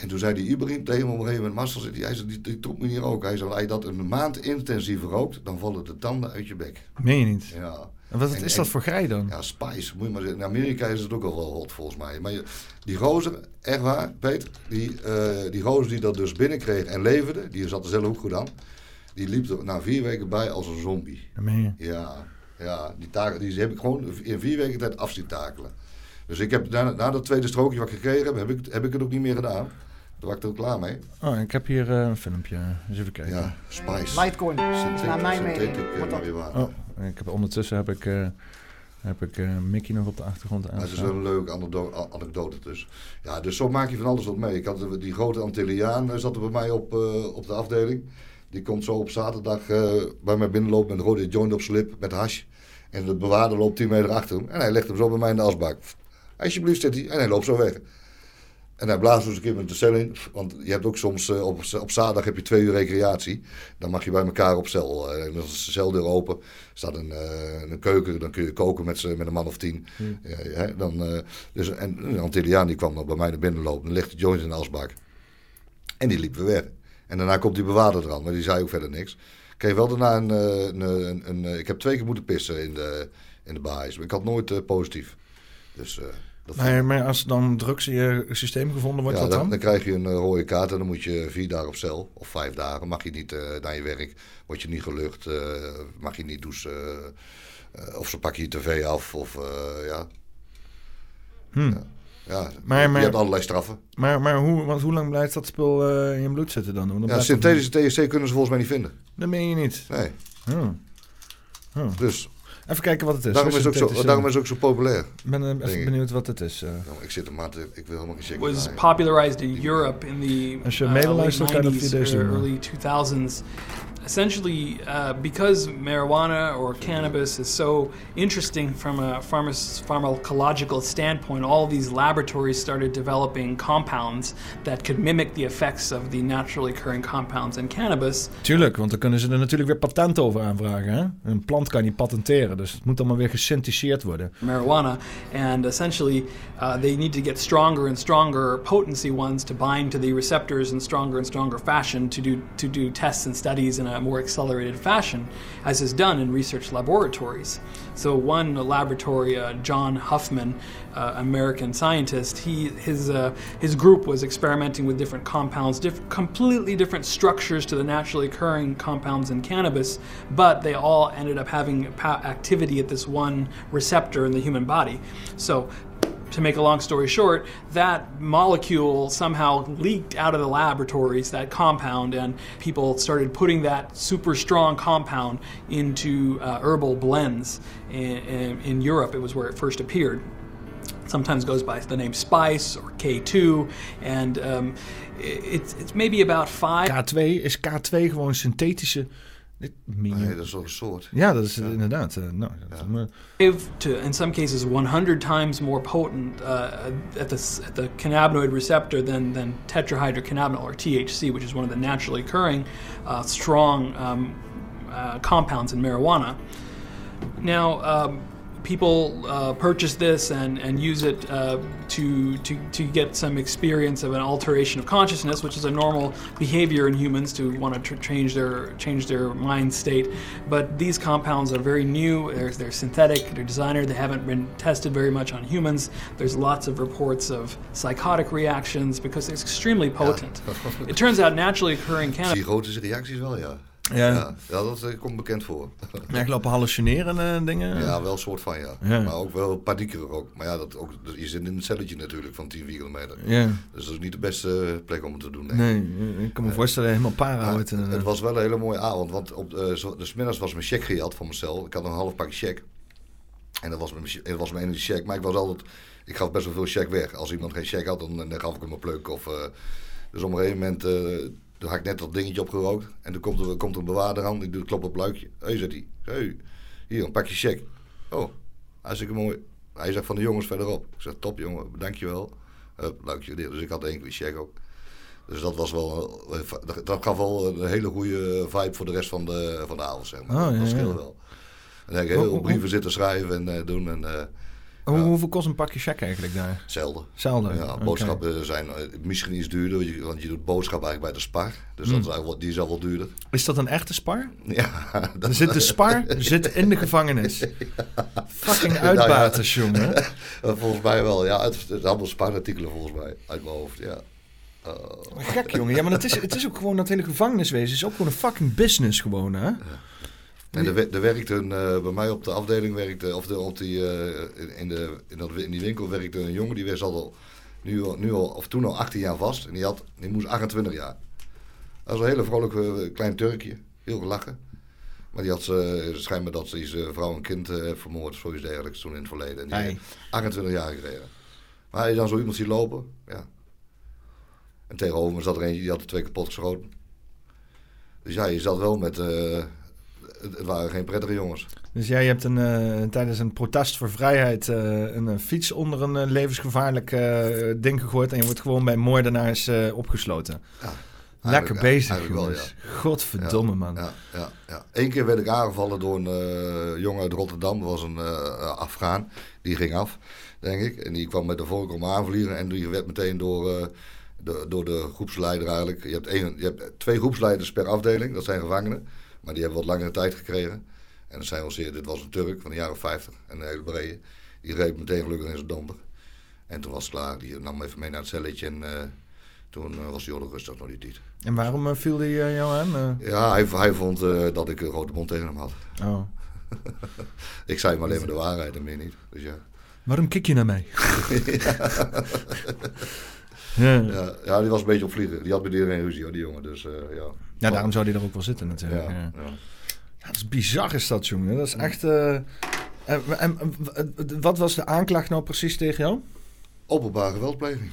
S2: En toen zei die Ibrahim tegen me op een gegeven moment... Marcel, zegt hij, zei, die, die troep me hier ook. Hij zei, als je dat een maand intensief rookt... dan vallen de tanden uit je bek.
S1: Meen je niet?
S2: Ja.
S1: En wat
S2: En-
S1: is
S2: en-
S1: dat voor grij dan?
S2: Ja, Spice, moet je maar zeggen. In Amerika is het ook al wel hot volgens mij. Maar je- die gozer, echt waar, Peter, die, eh, die gozer die dat dus binnenkreeg en leverde, die zat er zelf ook goed aan. Die liep er na vier weken bij als een zombie.
S1: Dat meen je.
S2: Ja, ja die, taken, die heb ik gewoon in vier weken tijd af zien takelen. Dus ik heb na, na dat tweede strookje wat ik gekregen heb, heb ik, heb ik het ook niet meer gedaan. Daar was ik er ook klaar mee.
S1: Oh, ik heb hier eh, een filmpje. Eens even kijken.
S2: Ja, Spice.
S3: Litecoin,
S2: Synthetic-
S3: naar mijn mening.
S2: eh,
S3: dat-
S2: marihuana.
S1: Oh, ik heb, ondertussen heb ik, eh, heb ik eh, Mickey nog op de achtergrond
S2: Maar het is wel een leuke anekdote dus. Ja, dus zo maak je van alles wat mee. Ik had die grote Antilliaan zat er bij mij op, eh, op de afdeling. Die komt zo op zaterdag eh, bij mij binnenlopen met een rode joint op zijn lip met hash. En de bewaarder loopt 10 meter achter hem. En hij legt hem zo bij mij in de asbak. Alsjeblieft zit hij. En hij loopt zo weg. En hij blaast dus een keer met de cel in. Want je hebt ook soms eh, op, op zaterdag heb je twee uur recreatie. Dan mag je bij elkaar op cel. eh, En dan is de celdeur open. staat een, eh, een keuken. Dan kun je koken met, met een man of tien. Ja, hè, dan, eh, dus, en een Antilliaan die kwam dan bij mij naar binnen lopen. Dan ligt de joint in de asbak. En die liep weer weg. En daarna komt die bewaarder eraan. Maar die zei ook verder niks. Ik kreeg wel daarna een... eh, een, een, een, eh, ik heb twee keer moeten pissen in de, in de baas. Maar ik had nooit eh, positief. Dus... dat
S1: Maar, maar als dan drugs in je systeem gevonden wordt,
S2: ja,
S1: wat
S2: dan,
S1: dan?
S2: dan krijg je een eh, rode kaart en dan moet je vier dagen op cel. Of vijf dagen. Mag je niet eh, naar je werk. Word je niet gelucht. eh, mag je niet douchen. of ze pakken je tv af. Of ja.
S1: Hm.
S2: Ja. Ja,
S1: Maar-
S2: je
S1: maar-
S2: hebt allerlei straffen.
S1: Maar, maar hoe, want hoe lang blijft dat spul in je bloed zitten dan?
S2: Ja, synthetische THC kunnen ze volgens mij niet vinden.
S1: Dat meen je niet.
S2: Nee.
S1: Oh. Oh.
S2: Dus
S1: Even kijken wat het is.
S2: daarom is, het ook zo, daarom is het ook zo populair.
S1: Ik ben eh, even
S2: ik.
S1: benieuwd wat het is. eh.
S2: Nou, ik zit er maar te, ik wil helemaal geen check
S4: was popularized in Europe in the
S1: Als je
S4: uh,
S1: meeluistert, kan je dat
S4: 90s,
S1: via deze
S4: or
S1: doen.
S4: early 2000s. Essentially, uh, because marijuana or cannabis is so interesting from a pharma- pharmacological standpoint, all these laboratories started developing compounds that could mimic the effects of the naturally occurring compounds in cannabis.
S1: Tuurlijk, want dan kunnen ze er natuurlijk weer patent over aanvragen. Hè? Een plant kan niet patenteren, dus het moet allemaal weer gesynthetiseerd worden.
S4: marijuana, and essentially uh, they need to get stronger and stronger potency ones to bind to the receptors in stronger and stronger fashion to do to do tests and studies in a more accelerated fashion, as is done in research laboratories. So one laboratory, uh, John Huffman, uh, American scientist, he his uh, his group was experimenting with different compounds, diff- completely different structures to the naturally occurring compounds in cannabis, but they all ended up having pa- activity at this one receptor in the human body. So to make a long story short, that molecule somehow leaked out of the laboratories, that compound, and people started putting that super strong compound into uh, herbal blends. In, in, in Europe, it was where it first appeared sometimes goes by the name Spice or K2, and um, it's, it's maybe about five.
S1: K2 is K2 gewoon synthetische Dit- medium.
S2: Nee, dat is toch een soort.
S1: Ja, dat is inderdaad. nou, dat is
S4: to, in some cases, 100 times more potent uh, at, the, at the cannabinoid receptor than, than tetrahydrocannabinol or THC, which is one of the naturally occurring uh, strong um, uh, compounds in marijuana. Now, um, people uh, purchase this and, and use it uh, to, to, to get some experience of an alteration of consciousness, which is a normal behavior in humans to want to tr- change their change their mind state. But these compounds are very new. They're, they're synthetic. They're designer. They haven't been tested very much on humans. There's lots of reports of psychotic reactions because it's extremely potent. It turns out naturally occurring cannabis.
S2: Psychotische reacties wel, ja.
S1: Ja,
S2: Ja, ja dat eh, komt bekend voor.
S1: echt lopen hallucineren en dingen.
S2: Ja, wel een soort van ja.
S1: Ja.
S2: Maar ook wel paniekerig ook. Maar ja, dat ook, je zit in een celletje natuurlijk van 10 kilometer.
S1: Ja.
S2: Dus dat is niet de beste plek om het te doen. denk ik.
S1: Nee, ik kan me voorstellen helemaal para en,
S2: het
S1: eh,
S2: was wel een hele mooie avond, want op, eh zo, dus middags was mijn check gejat van mezelf. Ik had een half pakje check. En dat was mijn, dat was mijn enige check. Maar ik was altijd, ik gaf best wel veel check weg. Als iemand geen check had, dan, dan gaf ik hem een pluk. Of, eh, dus op een gegeven moment, eh, toen had ik net dat dingetje opgerookt. En toen komt er, komt er een bewaarder aan, die doet klop op het luikje. Hé, hey, zegt hij. Hey, hier, een pakje check. Oh, hartstikke mooi. Hij zegt van de jongens verderop. Ik zeg, top jongen, dankjewel. Hup, luikje. Dus ik had één keer check ook. Dus dat was wel, eh, dat- gaf wel een hele goede vibe voor de rest van de, van de avond, zeg maar.
S1: Oh, ja,
S2: dat scheelde
S1: ja.
S2: wel. En dan heb ik heel veel brieven zitten schrijven en eh, doen en eh
S1: hoe,
S2: ja.
S1: Hoeveel kost een pakje check eigenlijk daar?
S2: zelden.
S1: Zelden.
S2: Ja, boodschappen zijn eh, misschien iets duurder, want je, want je doet boodschap eigenlijk bij de spar. Dus
S1: Hmm.
S2: dat is eigenlijk die is al wel duurder.
S1: Is dat een echte spar?
S2: Ja, dat
S1: Er zit de spar zit in de gevangenis. Fucking uitbaters, jongen.
S2: Volgens mij wel. Ja, het, het is allemaal sparartikelen volgens mij, uit mijn hoofd. Ja. Eh,
S1: Gek, jongen. Ja, maar het is, het is ook gewoon dat hele gevangeniswezen. is ook gewoon een fucking business gewoon, hè?
S2: En er, er werkte een, eh, bij mij op de afdeling werkte, of de, op die, eh, in, de, in, dat, in die winkel werkte een jongen die was al, nu, nu al, of toen al 18 jaar vast. En die, had, die moest 28 jaar. Dat was een hele vrolijke eh, klein Turkje, heel gelachen. Maar die had ze, schijnbaar dat ze zijn vrouw en kind vermoord, zoiets dergelijks toen in het verleden. En die
S1: Ei.
S2: heeft 28 jaar gekregen. Maar je dan zo iemand ziet lopen, ja. En tegenover me zat er eentje, die had er twee kapot geschoten. Dus ja, je zat wel met... het, waren geen prettige jongens.
S1: Dus jij hebt een, eh, tijdens een protest voor vrijheid eh, een eh, fiets onder een eh, levensgevaarlijk ding gegooid. En je wordt gewoon bij moordenaars opgesloten.
S2: Ja,
S1: Lekker bezig,
S2: wel,
S1: jongens. Godverdomme, man.
S2: Ja, ja, ja. Eén keer werd ik aangevallen door een jongen uit Rotterdam. Dat was een Afghaan. Die ging af, denk ik. En die kwam met de vork om aanvliegen. En die werd meteen door, de, door de groepsleider eigenlijk. Je hebt, één, je hebt twee groepsleiders per afdeling. Dat zijn gevangenen. Maar die hebben wat langere tijd gekregen. En dat zijn wel zeer, dit was een Turk van de jaren 50. En een hele brede. Die reed meteen gelukkig in zijn domper. En toen was het klaar. Die nam me even mee naar het celletje. En eh, toen eh, was hij al rustig nog niet tijd.
S1: En waarom eh, viel die eh, jou aan?
S2: Ja, hij, hij vond dat ik een grote mond tegen hem had.
S1: oh.
S2: Ik zei hem alleen maar de waarheid en meer niet. Dus ja.
S1: Waarom kik je naar mij? ja. ja.
S2: Ja, ja, die was een beetje op vliegen. Die had met iedereen ruzie, hoor, die jongen. Dus eh, ja.
S1: daarom zou die er ook wel zitten natuurlijk.
S2: Ja,
S1: Ja, dat is bizar is dat, jongen. Dat is echt... eh, en, en- en- wat was de aanklacht nou precies tegen jou?
S2: Openbare geweldpleging.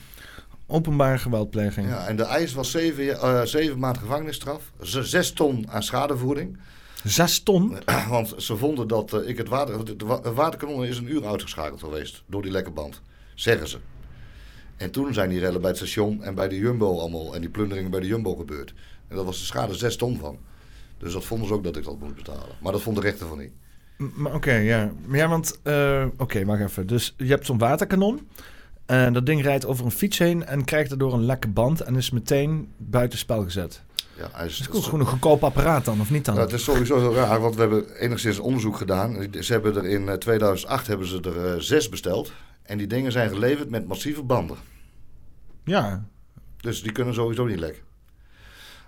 S1: Openbare geweldpleging.
S2: Ja, en de eis was zeven, ja- eh, zeven maanden gevangenisstraf. Zes ton aan schadevergoeding.
S1: Zes ton?
S2: Want ze vonden dat eh, ik het water... het waterkanon is een uur uitgeschakeld geweest door die lekke band. Zeggen ze. En toen zijn die rellen bij het station en bij de Jumbo allemaal... en die plunderingen bij de Jumbo gebeurd. En dat was de schade zes ton van. Dus dat vonden ze ook dat ik dat moest betalen. Maar dat vond de rechter van niet.
S1: Oké, ja. Maar Ja, want... eh, oké, wacht even. Dus je hebt zo'n waterkanon. En dat ding rijdt over een fiets heen en krijgt daardoor een lekke band en is meteen buitenspel gezet.
S2: Ja, hij is,
S1: Dat is gewoon een goedkoop apparaat dan, of niet dan?
S2: Ja, het is sowieso heel raar, want we hebben enigszins onderzoek gedaan. Ze hebben er in eh, 2008 hebben ze er eh, zes besteld. En die dingen zijn geleverd met massieve banden.
S1: Ja.
S2: Dus die kunnen sowieso niet lekken.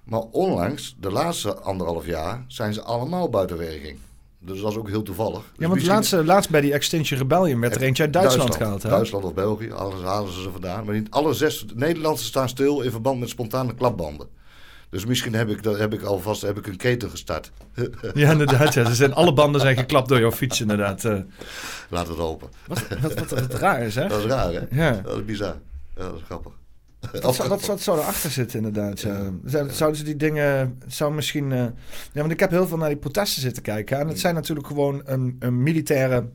S2: Maar onlangs, de laatste anderhalf jaar, zijn ze allemaal buiten werking. Dus dat is ook heel toevallig. Dus
S1: Ja, want
S2: misschien-
S1: laatst, laatst bij die Extinction Rebellion werd er eentje uit Duitsland, gehaald. Hè?
S2: Duitsland of België, alles halen ze ze vandaan. Maar niet alle zes Nederlandse staan stil in verband met spontane klapbanden. Dus misschien heb ik, dat heb ik alvast heb ik een keten gestart.
S1: Ja, inderdaad. Ja. Ze zijn, alle banden zijn geklapt door jouw fiets, inderdaad. Eh,
S2: Laat het open.
S1: wat, wat, wat, wat raar is, hè?
S2: Dat is raar, hè?
S1: Ja.
S2: Dat is bizar. Ja, dat is grappig.
S1: Wat, zou, wat zou erachter zitten inderdaad? Ja. Zouden ze die dingen... Zou misschien... eh, ja, want ik heb heel veel naar die protesten zitten kijken. En het zijn natuurlijk gewoon een, een militaire...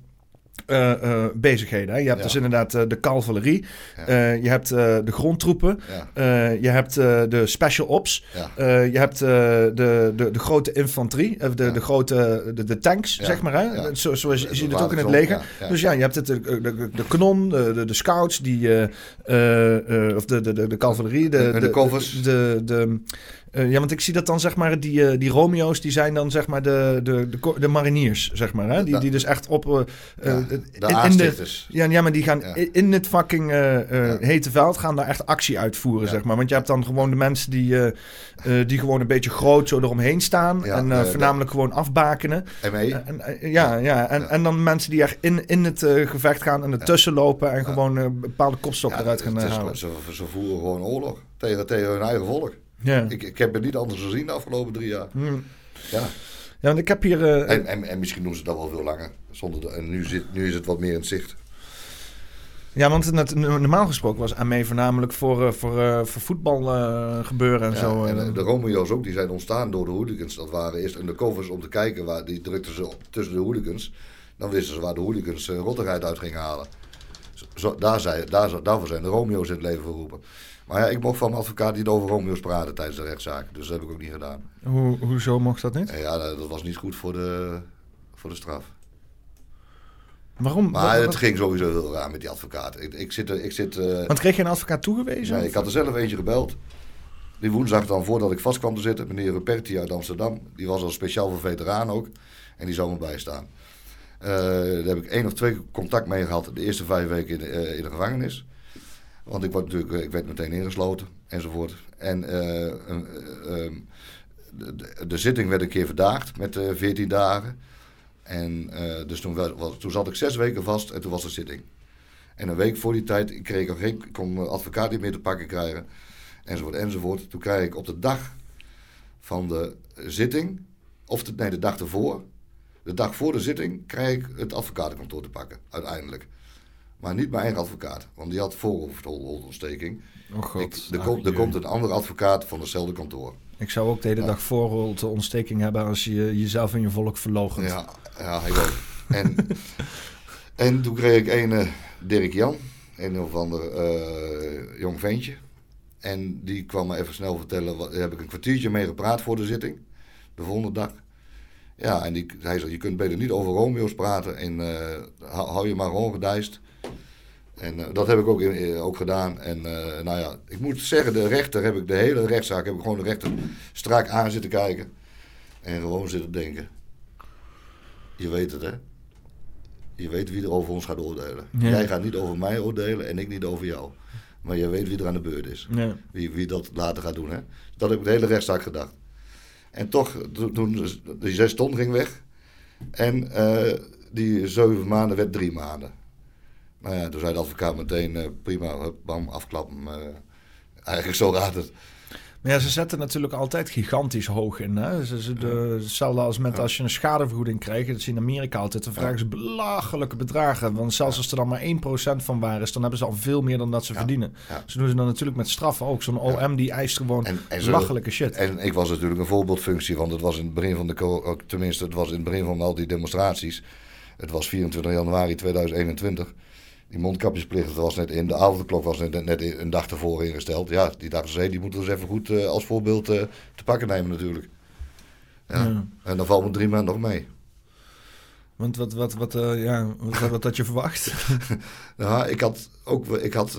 S1: eh, eh, bezigheden. Hè. Je hebt
S2: Ja.
S1: dus inderdaad eh, de cavalerie,
S2: Ja.
S1: je hebt de grondtroepen,
S2: Ja,
S1: je hebt de special ops, je hebt de, de, de grote infanterie, of de, de grote de, de tanks, zeg maar. Hè?
S2: Ja.
S1: Zo, zoals je het ook in het
S2: zo,
S1: leger. Dus ja, je hebt het, de, de, de, de kanon, de, de, de scouts, die, of de, de, de, de cavalerie, de,
S2: de covers.
S1: De, de, eh, ja, want ik zie dat dan zeg maar, die, eh, die Romeo's, die zijn dan zeg maar de, de, de, mariniers, zeg maar. Hè? Die, die dus echt op... eh,
S2: Ja, de
S1: in- in de, ja, ja, maar die gaan
S2: Ja.
S1: in het fucking hete veld gaan daar echt actie uitvoeren, zeg maar. Want je hebt dan gewoon de mensen die, die gewoon een beetje groot zo eromheen staan.
S2: Ja,
S1: en voornamelijk gewoon afbakenen.
S2: ME.
S1: En, ja, ja. En, en dan mensen die echt in, in het gevecht gaan en ertussen lopen en gewoon bepaalde kopstokken
S2: Ja,
S1: eruit gaan halen.
S2: ze, ze voeren gewoon oorlog tegen, tegen hun eigen volk.
S1: Ja.
S2: Ik, ik heb het niet anders gezien de afgelopen drie jaar.
S1: Hm.
S2: Ja.
S1: ja, want ik heb hier... eh,
S2: En, en, en misschien doen ze dat wel veel langer. Zonder de, en nu, zit, nu is het wat meer in het zicht.
S1: Ja, want het, normaal gesproken was AME voornamelijk voor, eh, voor, eh, voor voetbal gebeuren en
S2: Ja,
S1: zo.
S2: en de Romeo's ook, die zijn ontstaan door de hooligans. Dat waren eerst undercovers om te kijken, waar, die drukten ze tussen de hooligans. Dan wisten ze waar de hooligans uh, rottigheid uit gingen halen. Zo, daar zijn, daar, daarvoor zijn de Romeo's in het leven geroepen. Maar ja, ik mocht van mijn advocaat niet over Romeo's praten tijdens de rechtszaak. Dus dat heb ik ook niet gedaan.
S1: Hoe, hoezo mocht dat niet?
S2: En ja, dat, dat was niet goed voor de, voor de straf.
S1: Waarom?
S2: Maar het ging sowieso heel raar met die advocaat. Ik, ik zit, ik zit eh,
S1: Want kreeg je een advocaat toegewezen?
S2: Nee, ik had er zelf eentje gebeld. Die woensdag dan, voordat ik vast kwam te zitten, meneer Ruperti uit Amsterdam. Die was al speciaal voor veteraan ook. En die zou me bijstaan. Eh, daar heb ik één of twee contact mee gehad de eerste vijf weken in de, eh, in de gevangenis. Want ik, word natuurlijk, eh, ik werd meteen ingesloten enzovoort. En eh, eh, eh, de, de, zitting werd een keer verdaagd met eh 14 dagen. En dus toen, toen zat ik zes weken vast en toen was de zitting. En een week voor die tijd kreeg ik geen, kon mijn advocaat niet meer te pakken krijgen. Enzovoort, enzovoort. Toen kreeg ik op de dag van de zitting, of de, nee, de dag ervoor, de dag voor de zitting, kreeg ik het advocatenkantoor te pakken, uiteindelijk. Maar niet mijn eigen advocaat, want die had voorhoofdontsteking.
S1: Oh god.
S2: Ik, er, komt, er komt een andere advocaat van hetzelfde kantoor.
S1: Ik zou ook de hele
S2: Ja.
S1: dag ontsteking hebben als je jezelf en je volk verloochent.
S2: Ja, ja ik ook. En, en toen kreeg ik een eh, Dirk Jan, een of ander eh, jong ventje. En die kwam me even snel vertellen, wat, daar heb ik een kwartiertje mee gepraat voor de zitting, de volgende dag. Ja, en die, hij zei, je kunt beter niet over Romeo's praten en eh, hou, je maar gewoon gedijst. En eh, dat heb ik ook, in- eh, ook gedaan. En eh, nou ja, ik moet zeggen, de rechter heb ik de hele rechtszaak, heb ik gewoon de rechter strak aan zitten kijken. En gewoon zitten denken. Je weet het, hè? Je weet wie er over ons gaat oordelen.
S1: Ja.
S2: Jij gaat niet over mij oordelen en ik niet over jou. Maar je weet wie er aan de beurt is.
S1: Ja.
S2: Wie, wie dat later gaat doen, hè? Dat heb ik de hele rechtszaak gedacht. En toch, toen, die zes ton ging weg. En die zeven maanden werd drie maanden. Nou ja, toen zei de advocaat meteen, eh, prima, hup, bam, afklappen. eh, eigenlijk zo gaat het.
S1: Maar ja, ze zetten natuurlijk altijd gigantisch hoog in. Hè? Ze, ze, de, hetzelfde als met als je een schadevergoeding krijgt. Dat zie je in Amerika altijd. Dan vragen ze belachelijke bedragen. Want zelfs als er dan maar 1% van waar is, dan hebben ze al veel meer dan dat ze
S2: Ja.
S1: verdienen.
S2: Ja.
S1: Ze doen ze dan natuurlijk met straffen ook. Zo'n OM die eist gewoon
S2: En- en zo-
S1: belachelijke shit.
S2: En ik was natuurlijk een voorbeeldfunctie, want het was in het begin van de, tenminste, het was in het begin van al die demonstraties. Het was 24 januari 2021. Die mondkapjesplicht was net in, de avondklok was net, net een dag ervoor ingesteld. Ja, die dachten ze, die moeten we eens even goed eh, als voorbeeld eh, te pakken nemen natuurlijk. Ja.
S1: Ja.
S2: En dan valt me drie maanden nog mee.
S1: Want wat, wat, wat, eh, ja, wat, wat had je verwacht?
S2: Nou, ik had ook, ik had,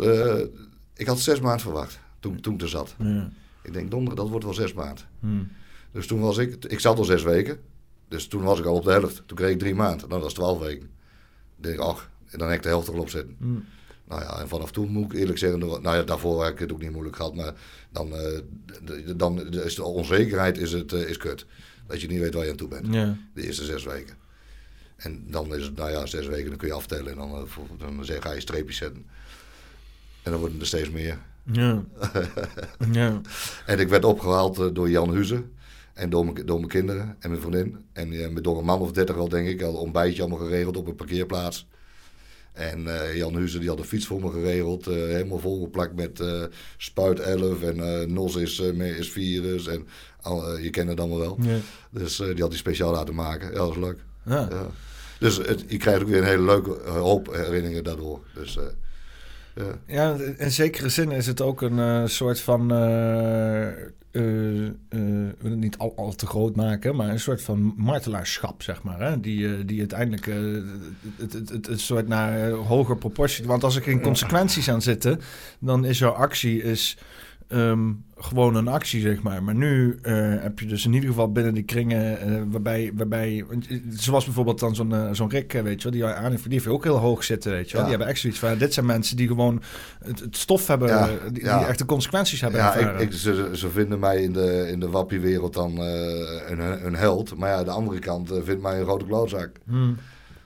S2: ik had zes maanden verwacht toen, toen ik er zat.
S1: ja.
S2: Ik denk, donderdag, dat wordt wel zes maanden.
S1: Hm.
S2: Dus toen was ik, ik zat al zes weken. Dus toen was ik al op de helft. Toen kreeg ik drie maanden. Nou, dat is twaalf weken. Ik denk, ach, dan heb ik de helft erop zitten.
S1: Hm.
S2: Nou ja, en vanaf toen moet ik eerlijk zeggen, nou ja, daarvoor heb ik het ook niet moeilijk gehad. Maar dan, d- dan is de onzekerheid is, het, eh, is kut. Dat je niet weet waar je aan toe bent.
S1: Ja.
S2: De eerste zes weken. En dan is het, nou ja, zes weken, dan kun je aftellen. En dan, eh, dan zeg, ga je streepjes zetten. En dan worden er steeds meer.
S1: Ja. ja.
S2: En ik werd opgehaald eh, door Jan Huze. En door mijn, door mijn kinderen en mijn vriendin. En met door een man of dertig wel, denk ik. Al een ontbijtje allemaal geregeld op een parkeerplaats. En eh, Jan Huizen die had een fiets voor me geregeld. eh, helemaal volgeplakt met eh, spuit 11 en NOS is, is virus. En al, eh, je kent het allemaal wel.
S1: Ja.
S2: Dus die had hij speciaal laten maken. Ja, dat was leuk.
S1: Ja.
S2: Ja. Dus het, je krijgt ook weer een hele leuke hoop herinneringen daardoor. Dus, ja.
S1: Ja, in zekere zin is het ook een soort van. Wil het niet al, te groot maken, maar een soort van martelaarschap, zeg maar. Hè? Die, eh, die uiteindelijk het, het, het, het soort naar hoger proportie. Want als er geen consequenties aan zitten, dan is jouw actie is, ehm, gewoon een actie, zeg maar. Maar nu eh, heb je dus in ieder geval binnen die kringen eh, waarbij, waarbij eh, zoals bijvoorbeeld dan zo'n zo'n Rick, weet je wel, die aan die heeft ook heel hoog zitten, weet je wel.
S2: Ja.
S1: Die hebben echt zoiets van, dit zijn mensen die gewoon het, het stof hebben,
S2: Ja,
S1: die,
S2: ja.
S1: die echt de consequenties hebben
S2: Ja,
S1: ervaren.
S2: ik, ik, ze, ze vinden mij in de, in de wappiewereld dan een, een held. Maar ja, de andere kant vindt mij een grote klootzak.
S1: Hmm.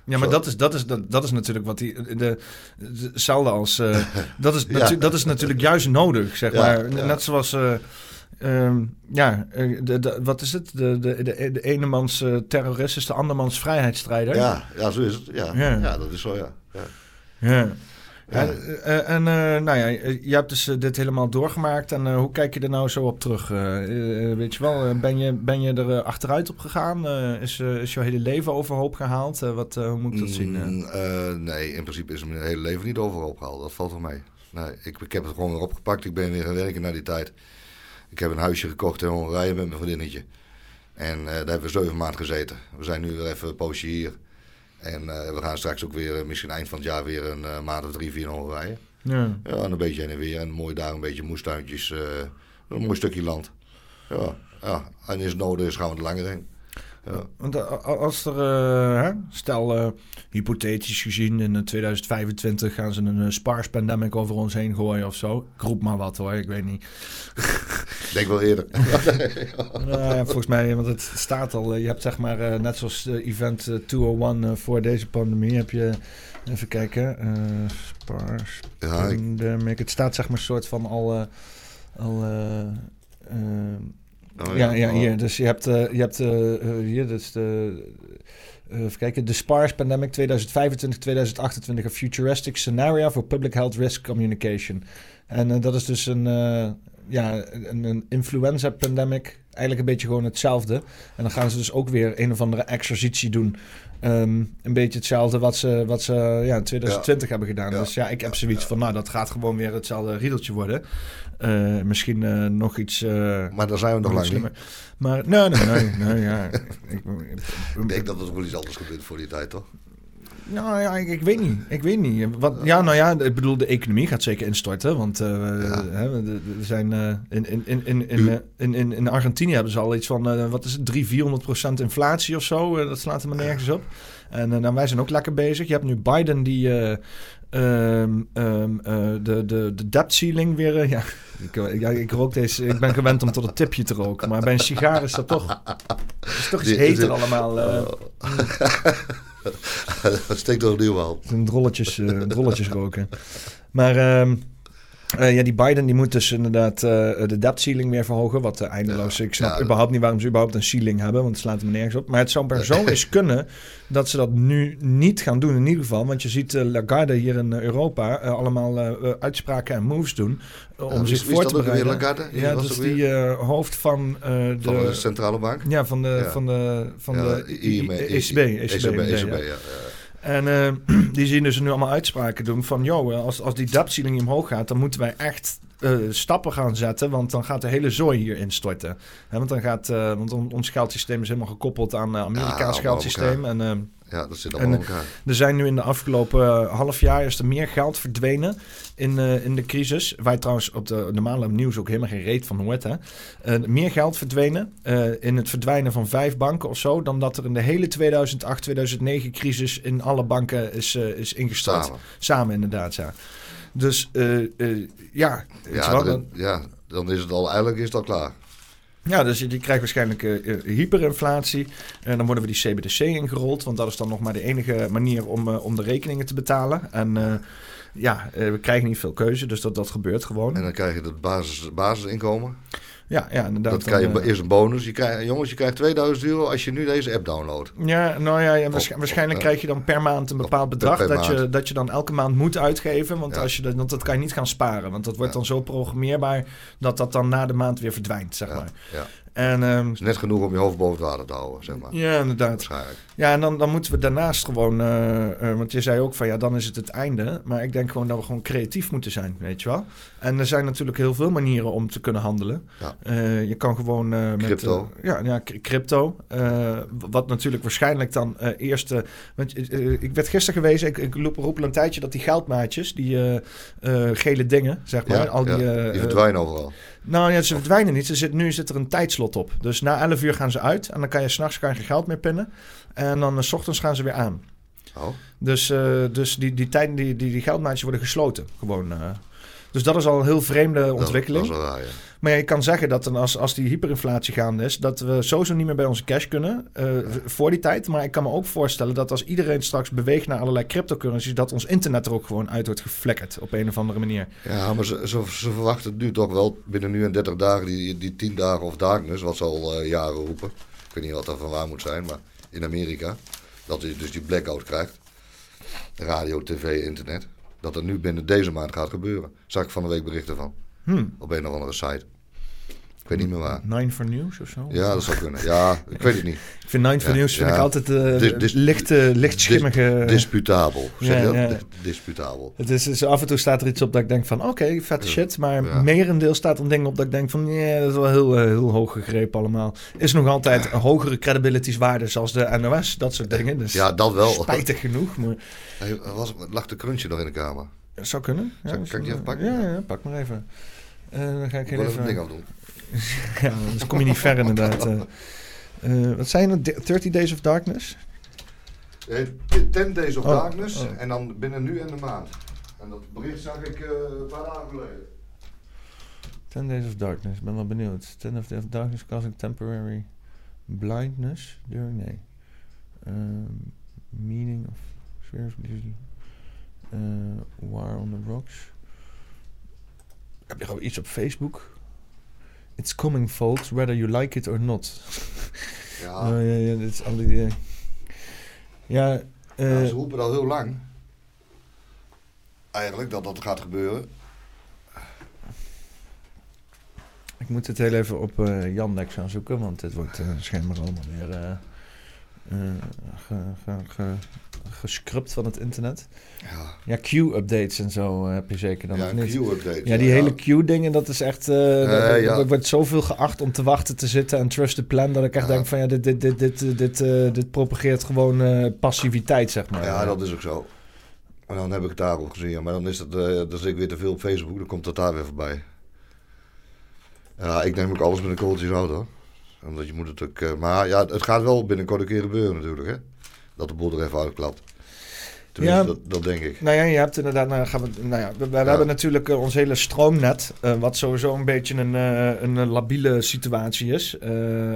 S1: Ja, maar
S2: Zo.
S1: dat is, dat, is, dat, dat is natuurlijk wat die. De, als. eh, dat, is
S2: Ja.
S1: dat is natuurlijk juist nodig, zeg
S2: Ja,
S1: maar.
S2: ja.
S1: Net zoals. eh, ehm, ja, eh, de, de, wat is het? De, de, de, de ene mans eh, terrorist is de andermans vrijheidsstrijder.
S2: Ja, ja, zo is het. Ja,
S1: Ja.
S2: ja. dat is zo, ja. ja.
S1: Ja. En, eh, en eh, nou ja, je hebt dus eh, dit helemaal doorgemaakt. En eh, hoe kijk je er nou zo op terug? Eh, eh, weet je wel, eh, ben je, ben je er eh, achteruit op gegaan? Eh, is, eh, is jouw hele leven overhoop gehaald? Eh, wat, eh, hoe moet ik dat zien? eh?
S2: Mm, eh, nee, in principe is mijn hele leven niet overal opgehaald. Dat valt wel mee. Nee, ik, ik heb het gewoon weer opgepakt. Ik ben weer gaan werken na die tijd. Ik heb een huisje gekocht in Hongarije met mijn vriendinnetje. En eh, daar hebben we zeven maanden gezeten. We zijn nu weer even een poosje hier. En eh, we gaan straks ook weer, eh, misschien eind van het jaar, weer een eh, maand of drie, vier in Hongarije.
S1: Ja.
S2: Ja, en een beetje heen en weer. En mooi daar een beetje moestuintjes. een mooi stukje land. Ja, ja. En is het nodig is, gaan we er langer heen. Ja.
S1: Want eh, als er, eh, hè, stel eh, hypothetisch gezien in eh, 2025 gaan ze een uh, SPARS pandemic over ons heen gooien of zo. Ik roep maar wat hoor, ik weet niet.
S2: Ik denk wel eerder.
S1: Nou ja, volgens mij, want het staat al, eh, je hebt zeg maar eh, net zoals eh, event eh, 201 eh, voor deze pandemie heb je, even kijken, eh SPARS
S2: Ja, ik.
S1: Het staat zeg maar een soort van al, eh, al eh, eh,
S2: oh
S1: ja, ja,
S2: oh.
S1: hier. Dus je hebt, eh, je hebt eh, eh, hier, dus de, even kijken, de SPARS Pandemic 2025-2028, a futuristic scenario for public health risk communication. En dat is dus een, ja, een, een influenza pandemic, eigenlijk een beetje gewoon hetzelfde. En dan gaan ze dus ook weer een of andere exercitie doen. Ehm, een beetje hetzelfde wat ze, wat ze ja, in 2020 hebben gedaan.
S2: Ja.
S1: Dus ja, ik heb zoiets van, nou, dat gaat gewoon weer hetzelfde riedeltje worden. Eh, misschien eh, nog iets... eh,
S2: Maar daar zijn we nog lang niet.
S1: Maar nee, nee, nee, nee ja. Ik,
S2: Ik denk dat er wel iets anders gebeurt voor die tijd, toch?
S1: Nou ja, ik, ik weet niet. Ik weet niet. Wat, ja, nou ja, ik bedoel, de economie gaat zeker instorten. Want eh, hè, we, zijn eh, in, in, in, in, in, eh, in, in, in Argentinië hebben ze al iets van, eh, wat is het, 300, 400 procent inflatie of zo. Dat slaat er maar nergens op. En eh, nou, wij zijn ook lekker bezig. Je hebt nu Biden die eh, ehm, ehm, eh, de, de, de debt ceiling weer... ja, ik, ja, ik rook deze... Ik ben gewend om tot een tipje te roken. Maar bij een sigaar is dat toch... is toch iets heter allemaal. eh
S2: Steek door een nieuwe hand.
S1: een drolletjes, eh, drolletjes roken. Maar ehm, eh, ja, die Biden die moet dus inderdaad eh, de debt ceiling weer verhogen. Wat eh, eindeloos.
S2: Ja,
S1: ik snap
S2: ja.
S1: überhaupt niet waarom ze überhaupt een ceiling hebben. Want het slaat me nergens op. Maar het zou maar zo eens kunnen dat ze dat nu niet gaan doen in ieder geval. Want je ziet eh, Lagarde hier in eh, Europa eh, allemaal eh, eh, uitspraken en moves doen. eh, om zich voor te bereiden.
S2: Lagarde?
S1: Ja, dat is die eh, hoofd van eh, de...
S2: Van de centrale bank?
S1: ja, van de, van de, van de
S2: IME,
S1: ECB.
S2: ECB,
S1: ECB,
S2: ECB,
S1: ja.
S2: ja.
S1: En eh, die zien dus nu allemaal uitspraken doen van... joh, eh, als, als die debt ceiling niet omhoog gaat... dan moeten wij echt eh, stappen gaan zetten... want dan gaat de hele zooi hier instorten. Hè, want dan gaat, want on- ons geldsysteem is helemaal gekoppeld aan Amerika's
S2: allemaal
S1: geldsysteem. En eh,
S2: Ja, dat zit allemaal
S1: En,
S2: elkaar.
S1: er zijn nu in de afgelopen eh, half jaar... is er meer geld verdwenen in, eh, in de crisis. Wij trouwens op de normale nieuws ook helemaal geen reet van hoort. Hè? Eh, meer geld verdwenen eh, in het verdwijnen van vijf banken of zo... dan dat er in de hele 2008-2009 crisis in alle banken is, eh, is ingestort.
S2: Samen.
S1: Samen inderdaad, ja. Dus eh, eh, ja,
S2: Ja,
S1: dan,
S2: ja, dan is het al, eigenlijk is het al klaar.
S1: Ja, dus je krijgt waarschijnlijk eh, eh, hyperinflatie. En dan worden we die CBDC ingerold, want dat is dan nog maar de enige manier om, eh, om de rekeningen te betalen. En eh, ja, eh, we krijgen niet veel keuze, dus dat, dat gebeurt gewoon.
S2: En dan krijg je het basis, basisinkomen.
S1: Ja, ja inderdaad.
S2: Dat krijg je
S1: Dan, eh,
S2: eerst een bonus. Je krijgt, jongens, je krijgt 2000 euro als je nu deze app downloadt.
S1: Ja, nou ja, ja, waarschijnlijk
S2: of,
S1: krijg je dan per maand een bepaald bedrag
S2: per
S1: dat, je, dat je dan elke maand moet uitgeven. Want,
S2: Ja.
S1: als je dat, want dat kan je niet gaan sparen. Want dat wordt
S2: Ja.
S1: dan zo programmeerbaar dat dat dan na de maand weer verdwijnt, zeg
S2: Ja,
S1: maar. En
S2: is net genoeg om je hoofd boven het water te houden, zeg maar.
S1: ja, inderdaad.
S2: Waarschijnlijk.
S1: Ja, en dan, dan moeten we daarnaast gewoon... eh, eh, want je zei ook van ja, dan is het het einde. Maar ik denk gewoon dat we gewoon creatief moeten zijn, weet je wel. En er zijn natuurlijk heel veel manieren om te kunnen handelen.
S2: Ja.
S1: Eh, je kan gewoon met...
S2: Crypto.
S1: ja, ja, cr- crypto. Wat natuurlijk waarschijnlijk dan eerst... want ik werd gisteren gewezen, ik, ik loop, roep al een tijdje dat die geldmaatjes, die gele dingen, zeg maar.
S2: Ja,
S1: al die,
S2: ja, die verdwijnen overal.
S1: Nou ja, ze verdwijnen niet. Ze zit, nu zit er een tijdslot op. Dus na 11 uur gaan ze uit. En dan kan je s'nachts geen geld meer pinnen. En dan eh, s ochtends gaan ze weer aan.
S2: Oh,
S1: Dus, eh, dus die, die, tijden, die, die, die geldmaatjes worden gesloten. Gewoon. eh. Dus dat is al een heel vreemde
S2: dat-
S1: ontwikkeling.
S2: Dat, is wel raar, ja.
S1: Maar je kan zeggen dat dan als, als die hyperinflatie gaande is, dat we sowieso niet meer bij onze cash kunnen eh, voor die tijd. Maar ik kan me ook voorstellen dat als iedereen straks beweegt naar allerlei cryptocurrencies, dat ons internet er ook gewoon uit wordt geflekkerd op een of andere manier.
S2: Ja, maar ze, verwachten nu toch wel binnen nu en 30 dagen, die, die 10 dagen of darkness, wat ze al eh, jaren roepen. Ik weet niet wat dat van waar moet zijn, maar in Amerika. Dat je dus die blackout krijgt. Radio, tv, internet. Dat dat nu binnen deze maand gaat gebeuren. Zag ik van de week berichten van.
S1: Hmm.
S2: Op een of andere site. Ik weet niet meer waar.
S1: Nine for News of zo?
S2: Ja, dat zou kunnen. Ja, ik weet het niet.
S1: Ik vind Nine for
S2: Ja,
S1: News vind
S2: ja.
S1: ik altijd eh
S2: Dis- dis-
S1: licht, lichtschimmige...
S2: Disputabel. Zeg
S1: Ja,
S2: dat? Disputabel.
S1: Het is, is- af en toe staat er iets op dat ik denk van... Oké, vette
S2: Ja.
S1: shit. Maar merendeel staat er dingen op dat ik denk van... Nee, dat is wel heel, eh, heel hoog gegrepen allemaal. Is nog altijd hogere credibility-waarde zoals de NOS. Dat soort dingen. Dus
S2: Ja, dat wel.
S1: spijtig genoeg. Maar
S2: Hey, was, lag de crunchje nog in de kamer?
S1: dat zou kunnen. Ja,
S2: Zal- kan ik die even pakken?
S1: Ja, ja, pak maar even. Eh, dan ga ik
S2: Ik
S1: heel
S2: even ding afdoen.
S1: ja, anders kom je niet ver inderdaad. eh. Eh, wat zijn het? 30 Days of Darkness?
S2: Eh, 10 Days of
S1: Oh,
S2: Darkness
S1: oh.
S2: en dan binnen nu en de maand. En dat bericht zag ik een paar dagen geleden.
S1: 10 Days of Darkness, ik ben wel benieuwd. 10 Days of Darkness causing temporary blindness during, nee. Ehm, meaning of spheres uh, War on the Rocks. Heb je gewoon iets op Facebook? It's coming folks, whether you like it or not.
S2: Ja,
S1: Oh, ja, ja, dit is al die... eh, ja, eh,
S2: ja, ze roepen al heel lang. Eigenlijk dat dat gaat gebeuren.
S1: Ik moet het heel even op eh Yandex gaan zoeken, want dit wordt eh, schijnbaar allemaal weer ge, ge, ge, gescrupt van het internet.
S2: Ja,
S1: Ja, Q-updates en zo eh, heb je zeker dan
S2: ja
S1: niet?
S2: Q-update.
S1: Ja, die hele Q-dingen, dat is echt... eh, er-. Er wordt zoveel geacht om te wachten te zitten en trusted plan... dat ik echt denk van ja, dit, dit, dit, dit, dit, eh, dit propageert gewoon eh, passiviteit, zeg maar.
S2: Ja, dat is ook zo. En dan heb ik het daar ook gezien. Maar dan is eh dan zit ik weer te veel op Facebook. Dan komt dat daar weer voorbij. Ja, ik neem ook alles met een kooltje hoor. Omdat je moet het ook... eh, maar ja, het gaat wel binnenkort een keer gebeuren natuurlijk hè. Dat de boel er even uitklapt. Tenminste,
S1: Ja.
S2: dat, dat denk ik.
S1: Nou ja, je hebt inderdaad, nou gaan we, nou ja, we, we hebben natuurlijk eh, ons hele stroomnet, eh, wat sowieso een beetje een, een labiele situatie is.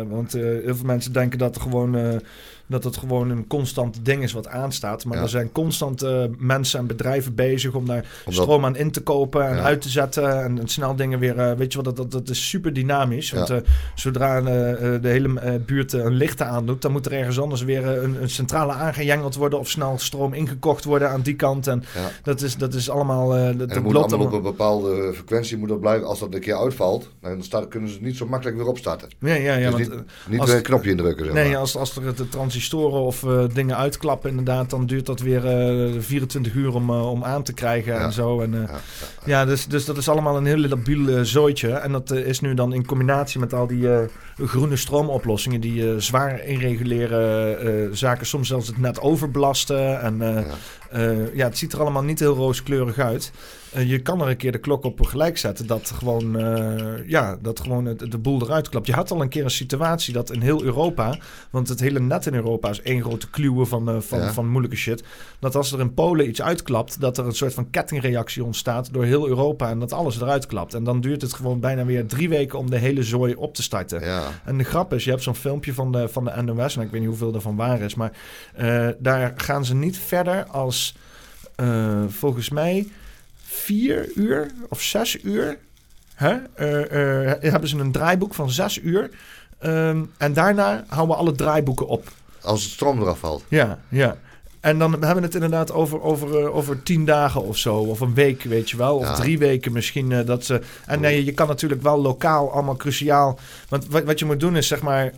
S1: Want heel veel mensen denken dat, er gewoon, dat het gewoon een constant ding is wat aanstaat. Maar
S2: Ja.
S1: er zijn constant eh, mensen en bedrijven bezig om daar
S2: Omdat-
S1: stroom aan in te kopen en
S2: Ja.
S1: uit te zetten. En, en snel dingen weer, eh, weet je wat, dat, dat, dat is super dynamisch. Want
S2: Ja.
S1: eh, zodra de hele buurt een lichten aandoet, dan moet er ergens anders weer een, een centrale aangejengeld worden of snel stroom ingekocht worden aan die kant. En dat is, dat is allemaal. dat,
S2: moet allemaal op een bepaalde frequentie moet dat blijven. Als dat een keer uitvalt, dan staat, kunnen ze het niet zo makkelijk weer opstarten.
S1: Ja, ja, ja.
S2: Dus niet, niet
S1: als
S2: weer een knopje indrukken. Zeg
S1: nee,
S2: maar.
S1: als, als er de transistoren of eh, dingen uitklappen, inderdaad, dan duurt dat weer eh 24 uur om, eh, om aan te krijgen
S2: Ja.
S1: en zo. En, eh,
S2: Ja,
S1: dus, dus dat is allemaal een heel labiel eh, zooitje. En dat eh, is nu dan in combinatie met al die eh, groene stroomoplossingen... die eh, zwaar inreguleren eh, zaken, soms zelfs het net overbelasten. En eh,
S2: Ja.
S1: eh, ja, het ziet er allemaal niet heel rooskleurig uit. Eh, je kan er een keer de klok op gelijk zetten dat gewoon, eh, ja, dat gewoon het, de boel eruit klapt. Je had al een keer een situatie dat in heel Europa... want het hele net in Europa is één grote kluwen van, eh, van,
S2: Ja.
S1: van moeilijke shit... dat als er in Polen iets uitklapt... dat er een soort van kettingreactie ontstaat door heel Europa... en dat alles eruit klapt. En dan duurt het gewoon bijna weer drie weken om de hele zooi op te starten.
S2: Ja.
S1: En de grap is, je hebt zo'n filmpje van de, van de NOS... en ik weet niet hoeveel ervan waar is... maar daar gaan ze niet verder als volgens mij vier uur of zes uur hè, eh, hebben ze een draaiboek van zes uur. Ehm, en daarna houden we alle draaiboeken op.
S2: Als het stroom eraf valt.
S1: Ja, ja. En dan hebben we het inderdaad over, over, eh, over tien dagen of zo. Of een week, weet je wel. Of
S2: Ja.
S1: drie weken misschien. dat ze... En nee, je kan natuurlijk wel lokaal allemaal cruciaal... Want wat, wat je moet doen is zeg maar...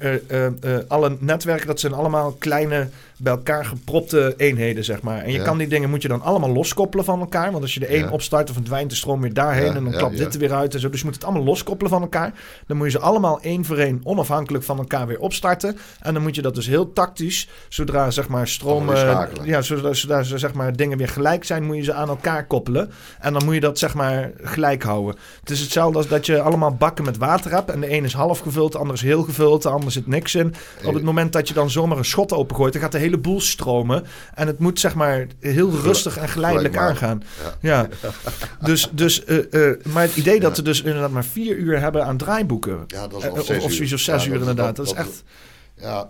S1: alle netwerken, dat zijn allemaal kleine... bij elkaar gepropte eenheden, zeg maar. En je
S2: Ja.
S1: kan die dingen moet je dan allemaal loskoppelen van elkaar. Want als je de een
S2: Ja.
S1: opstart, dan verdwijnt de stroom weer daarheen.
S2: Ja,
S1: en dan klapt dit er weer uit en zo. Dus je moet het allemaal loskoppelen van elkaar. Dan moet je ze allemaal één voor één onafhankelijk van elkaar weer opstarten. En dan moet je dat dus heel tactisch, zodra zeg maar
S2: weer
S1: eh, ja, zodra, zodra ze, zeg maar, dingen weer gelijk zijn, moet je ze aan elkaar koppelen. En dan moet je dat zeg maar gelijk houden. Het is hetzelfde als dat je allemaal bakken met water hebt. En de een is half gevuld, de ander is heel gevuld, de ander zit niks in. Op het moment dat je dan zomaar een schot opengooit, dan gaat de hele boel stromen. En het moet zeg maar heel rustig en geleidelijk aangaan.
S2: Ja.
S1: Dus, dus, eh, eh, maar het idee dat ze dus inderdaad maar vier uur hebben aan draaiboeken.
S2: Ja, dat is
S1: Eh,
S2: of uur.
S1: zoiets of zes uur inderdaad. Dat is echt-
S2: Ja,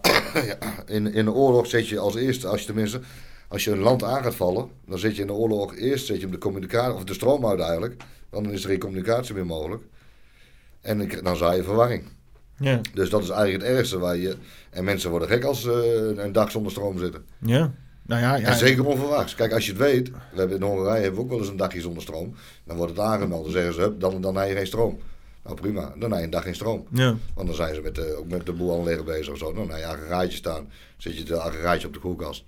S2: in, in de oorlog zet je als eerste, als je tenminste, als je een land aan gaat vallen, dan zet je in de oorlog eerst zet je hem de communicatie, of de stroom uit eigenlijk. Dan is er geen communicatie meer mogelijk. En ik- dan zaai je verwarring.
S1: Ja.
S2: Dus dat is eigenlijk het ergste waar je. En mensen worden gek als ze een dag zonder stroom zitten.
S1: Ja. Nou ja, ja.
S2: En zeker onverwachts. Kijk, als je het weet, we hebben in Hongarije hebben we ook wel eens een dagje zonder stroom. Dan wordt het aangemeld. Dan zeggen ze, hup, dan, dan heb je geen stroom. Nou prima, dan heb je een dag geen stroom.
S1: Ja.
S2: Want dan zijn ze met de, ook met de boel aanleggen bezig of zo. Dan heb je aggregaatje staan. Zet je het aggregaatje op de koelkast.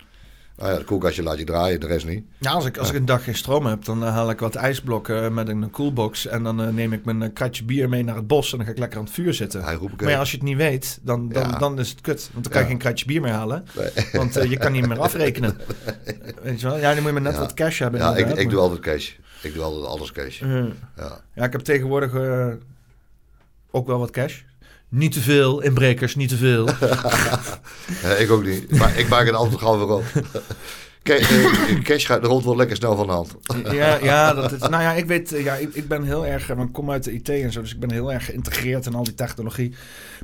S2: Nou ja, het koelkastje laat je draaien, de rest niet.
S1: Ja, als ik, als ik een dag geen stroom heb, dan eh, haal ik wat ijsblokken met een coolbox. En dan eh, neem ik mijn eh, kratje bier mee naar het bos en dan ga ik lekker aan het vuur zitten. Maar ja, als je het niet weet, dan, dan, dan is het kut. Want dan kan je geen kratje bier meer halen.
S2: Nee.
S1: Want eh, je kan niet meer afrekenen. Weet je wel? Ja, dan moet je maar net
S2: Ja.
S1: wat cash hebben.
S2: Ja, ik, doe altijd cash. Ik doe altijd alles cash.
S1: Eh,
S2: Ja.
S1: ja, ik heb tegenwoordig eh, ook wel wat cash. Niet te veel, inbrekers, niet te veel.
S2: Ja, ik ook niet. Maar ik maak het altijd gauw weer op. Kijk, eh, cash gaat, rolt wel lekker snel van de hand.
S1: ja, ja, dat is, nou ja, ik weet, eh, ja, ik, ik ben heel erg, eh, want ik kom uit de IT en zo, dus ik ben heel erg geïntegreerd in al die technologie.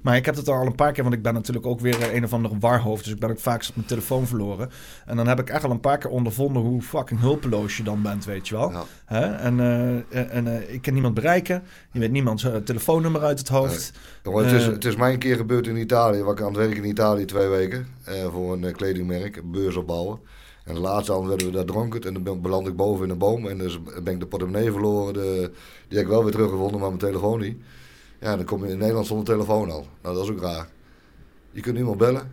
S1: Maar ik heb het al een paar keer, want ik ben natuurlijk ook weer eh, een of ander warhoofd, dus ik ben ook vaak mijn telefoon verloren. En dan heb ik echt al een paar keer ondervonden hoe fucking hulpeloos je dan bent, weet je wel.
S2: Ja.
S1: Hè? En, eh, en eh, ik kan niemand bereiken, je weet niemands telefoonnummer uit het hoofd.
S2: Jongen, het, is, het is mij een keer gebeurd in Italië. Waar ik aan het werk in Italië twee weken. voor een kledingmerk, een beurs opbouwen. En de laatste avond werden we daar dronken. En dan beland ik boven in een boom. En dus ben ik de portemonnee verloren. De, die heb ik wel weer teruggevonden, maar mijn telefoon niet. Ja, dan kom je in Nederland zonder telefoon al. Nou, dat is ook raar. Je kunt niemand bellen.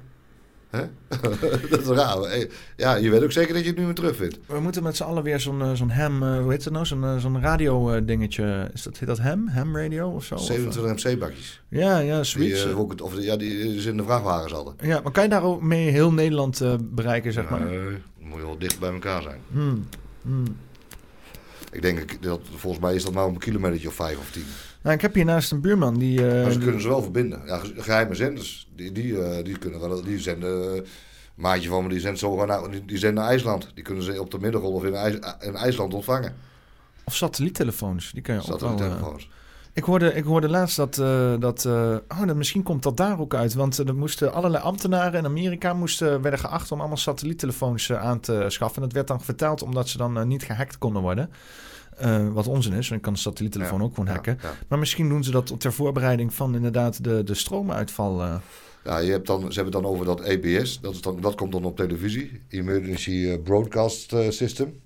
S2: Hè? dat is raar. Ja, je weet ook zeker dat je het nu meer terugvindt.
S1: We moeten met z'n allen weer zo'n eh, zo'n ham, eh, hoe heet het nou, zo'n eh, zo'n radio dingetje. Is dat, heet dat ham? Ham radio of zo? Of, eh,
S2: 27 MC-bakjes.
S1: ja, ja,
S2: Die,
S1: zoiets.
S2: eh, ook het- of, ja, die is in de vrachtwagens altijd.
S1: Ja, maar kan je daarmee heel Nederland bereiken, zeg maar?
S2: Nee, dan moet je wel dicht bij elkaar zijn.
S1: Hmm, hmm.
S2: Ik denk dat volgens mij is dat maar een kilometer of vijf of tien.
S1: Nou, ik heb hiernaast een buurman die... eh,
S2: maar ze kunnen ze wel verbinden. Ja, ge- geheime zenders, die, die, eh, die kunnen wel, die zenden, eh, maatje van me, die zendt zo naar, die, die zenden naar IJsland. Die kunnen ze op de middengolf in, IJs, in IJsland ontvangen.
S1: Of satelliettelefoons, die kan je
S2: Satelliettelefoons.
S1: ik, hoorde, ik hoorde laatst dat... dat oh, dan misschien komt dat daar ook uit. Want er moesten allerlei ambtenaren in Amerika moesten, werden geacht om allemaal satelliettelefoons aan te schaffen. En dat werd dan verteld omdat ze dan niet gehackt konden worden. Eh, wat onzin is, want je kan een satelliettelefoon
S2: Ja,
S1: ook gewoon hacken.
S2: Ja,
S1: Maar misschien doen ze dat ter voorbereiding van inderdaad de, de stroomuitval. eh.
S2: Ja, je hebt dan, ze hebben het dan over dat EBS. Dat, is dan, dat komt dan op televisie. Emergency eh, Broadcast System.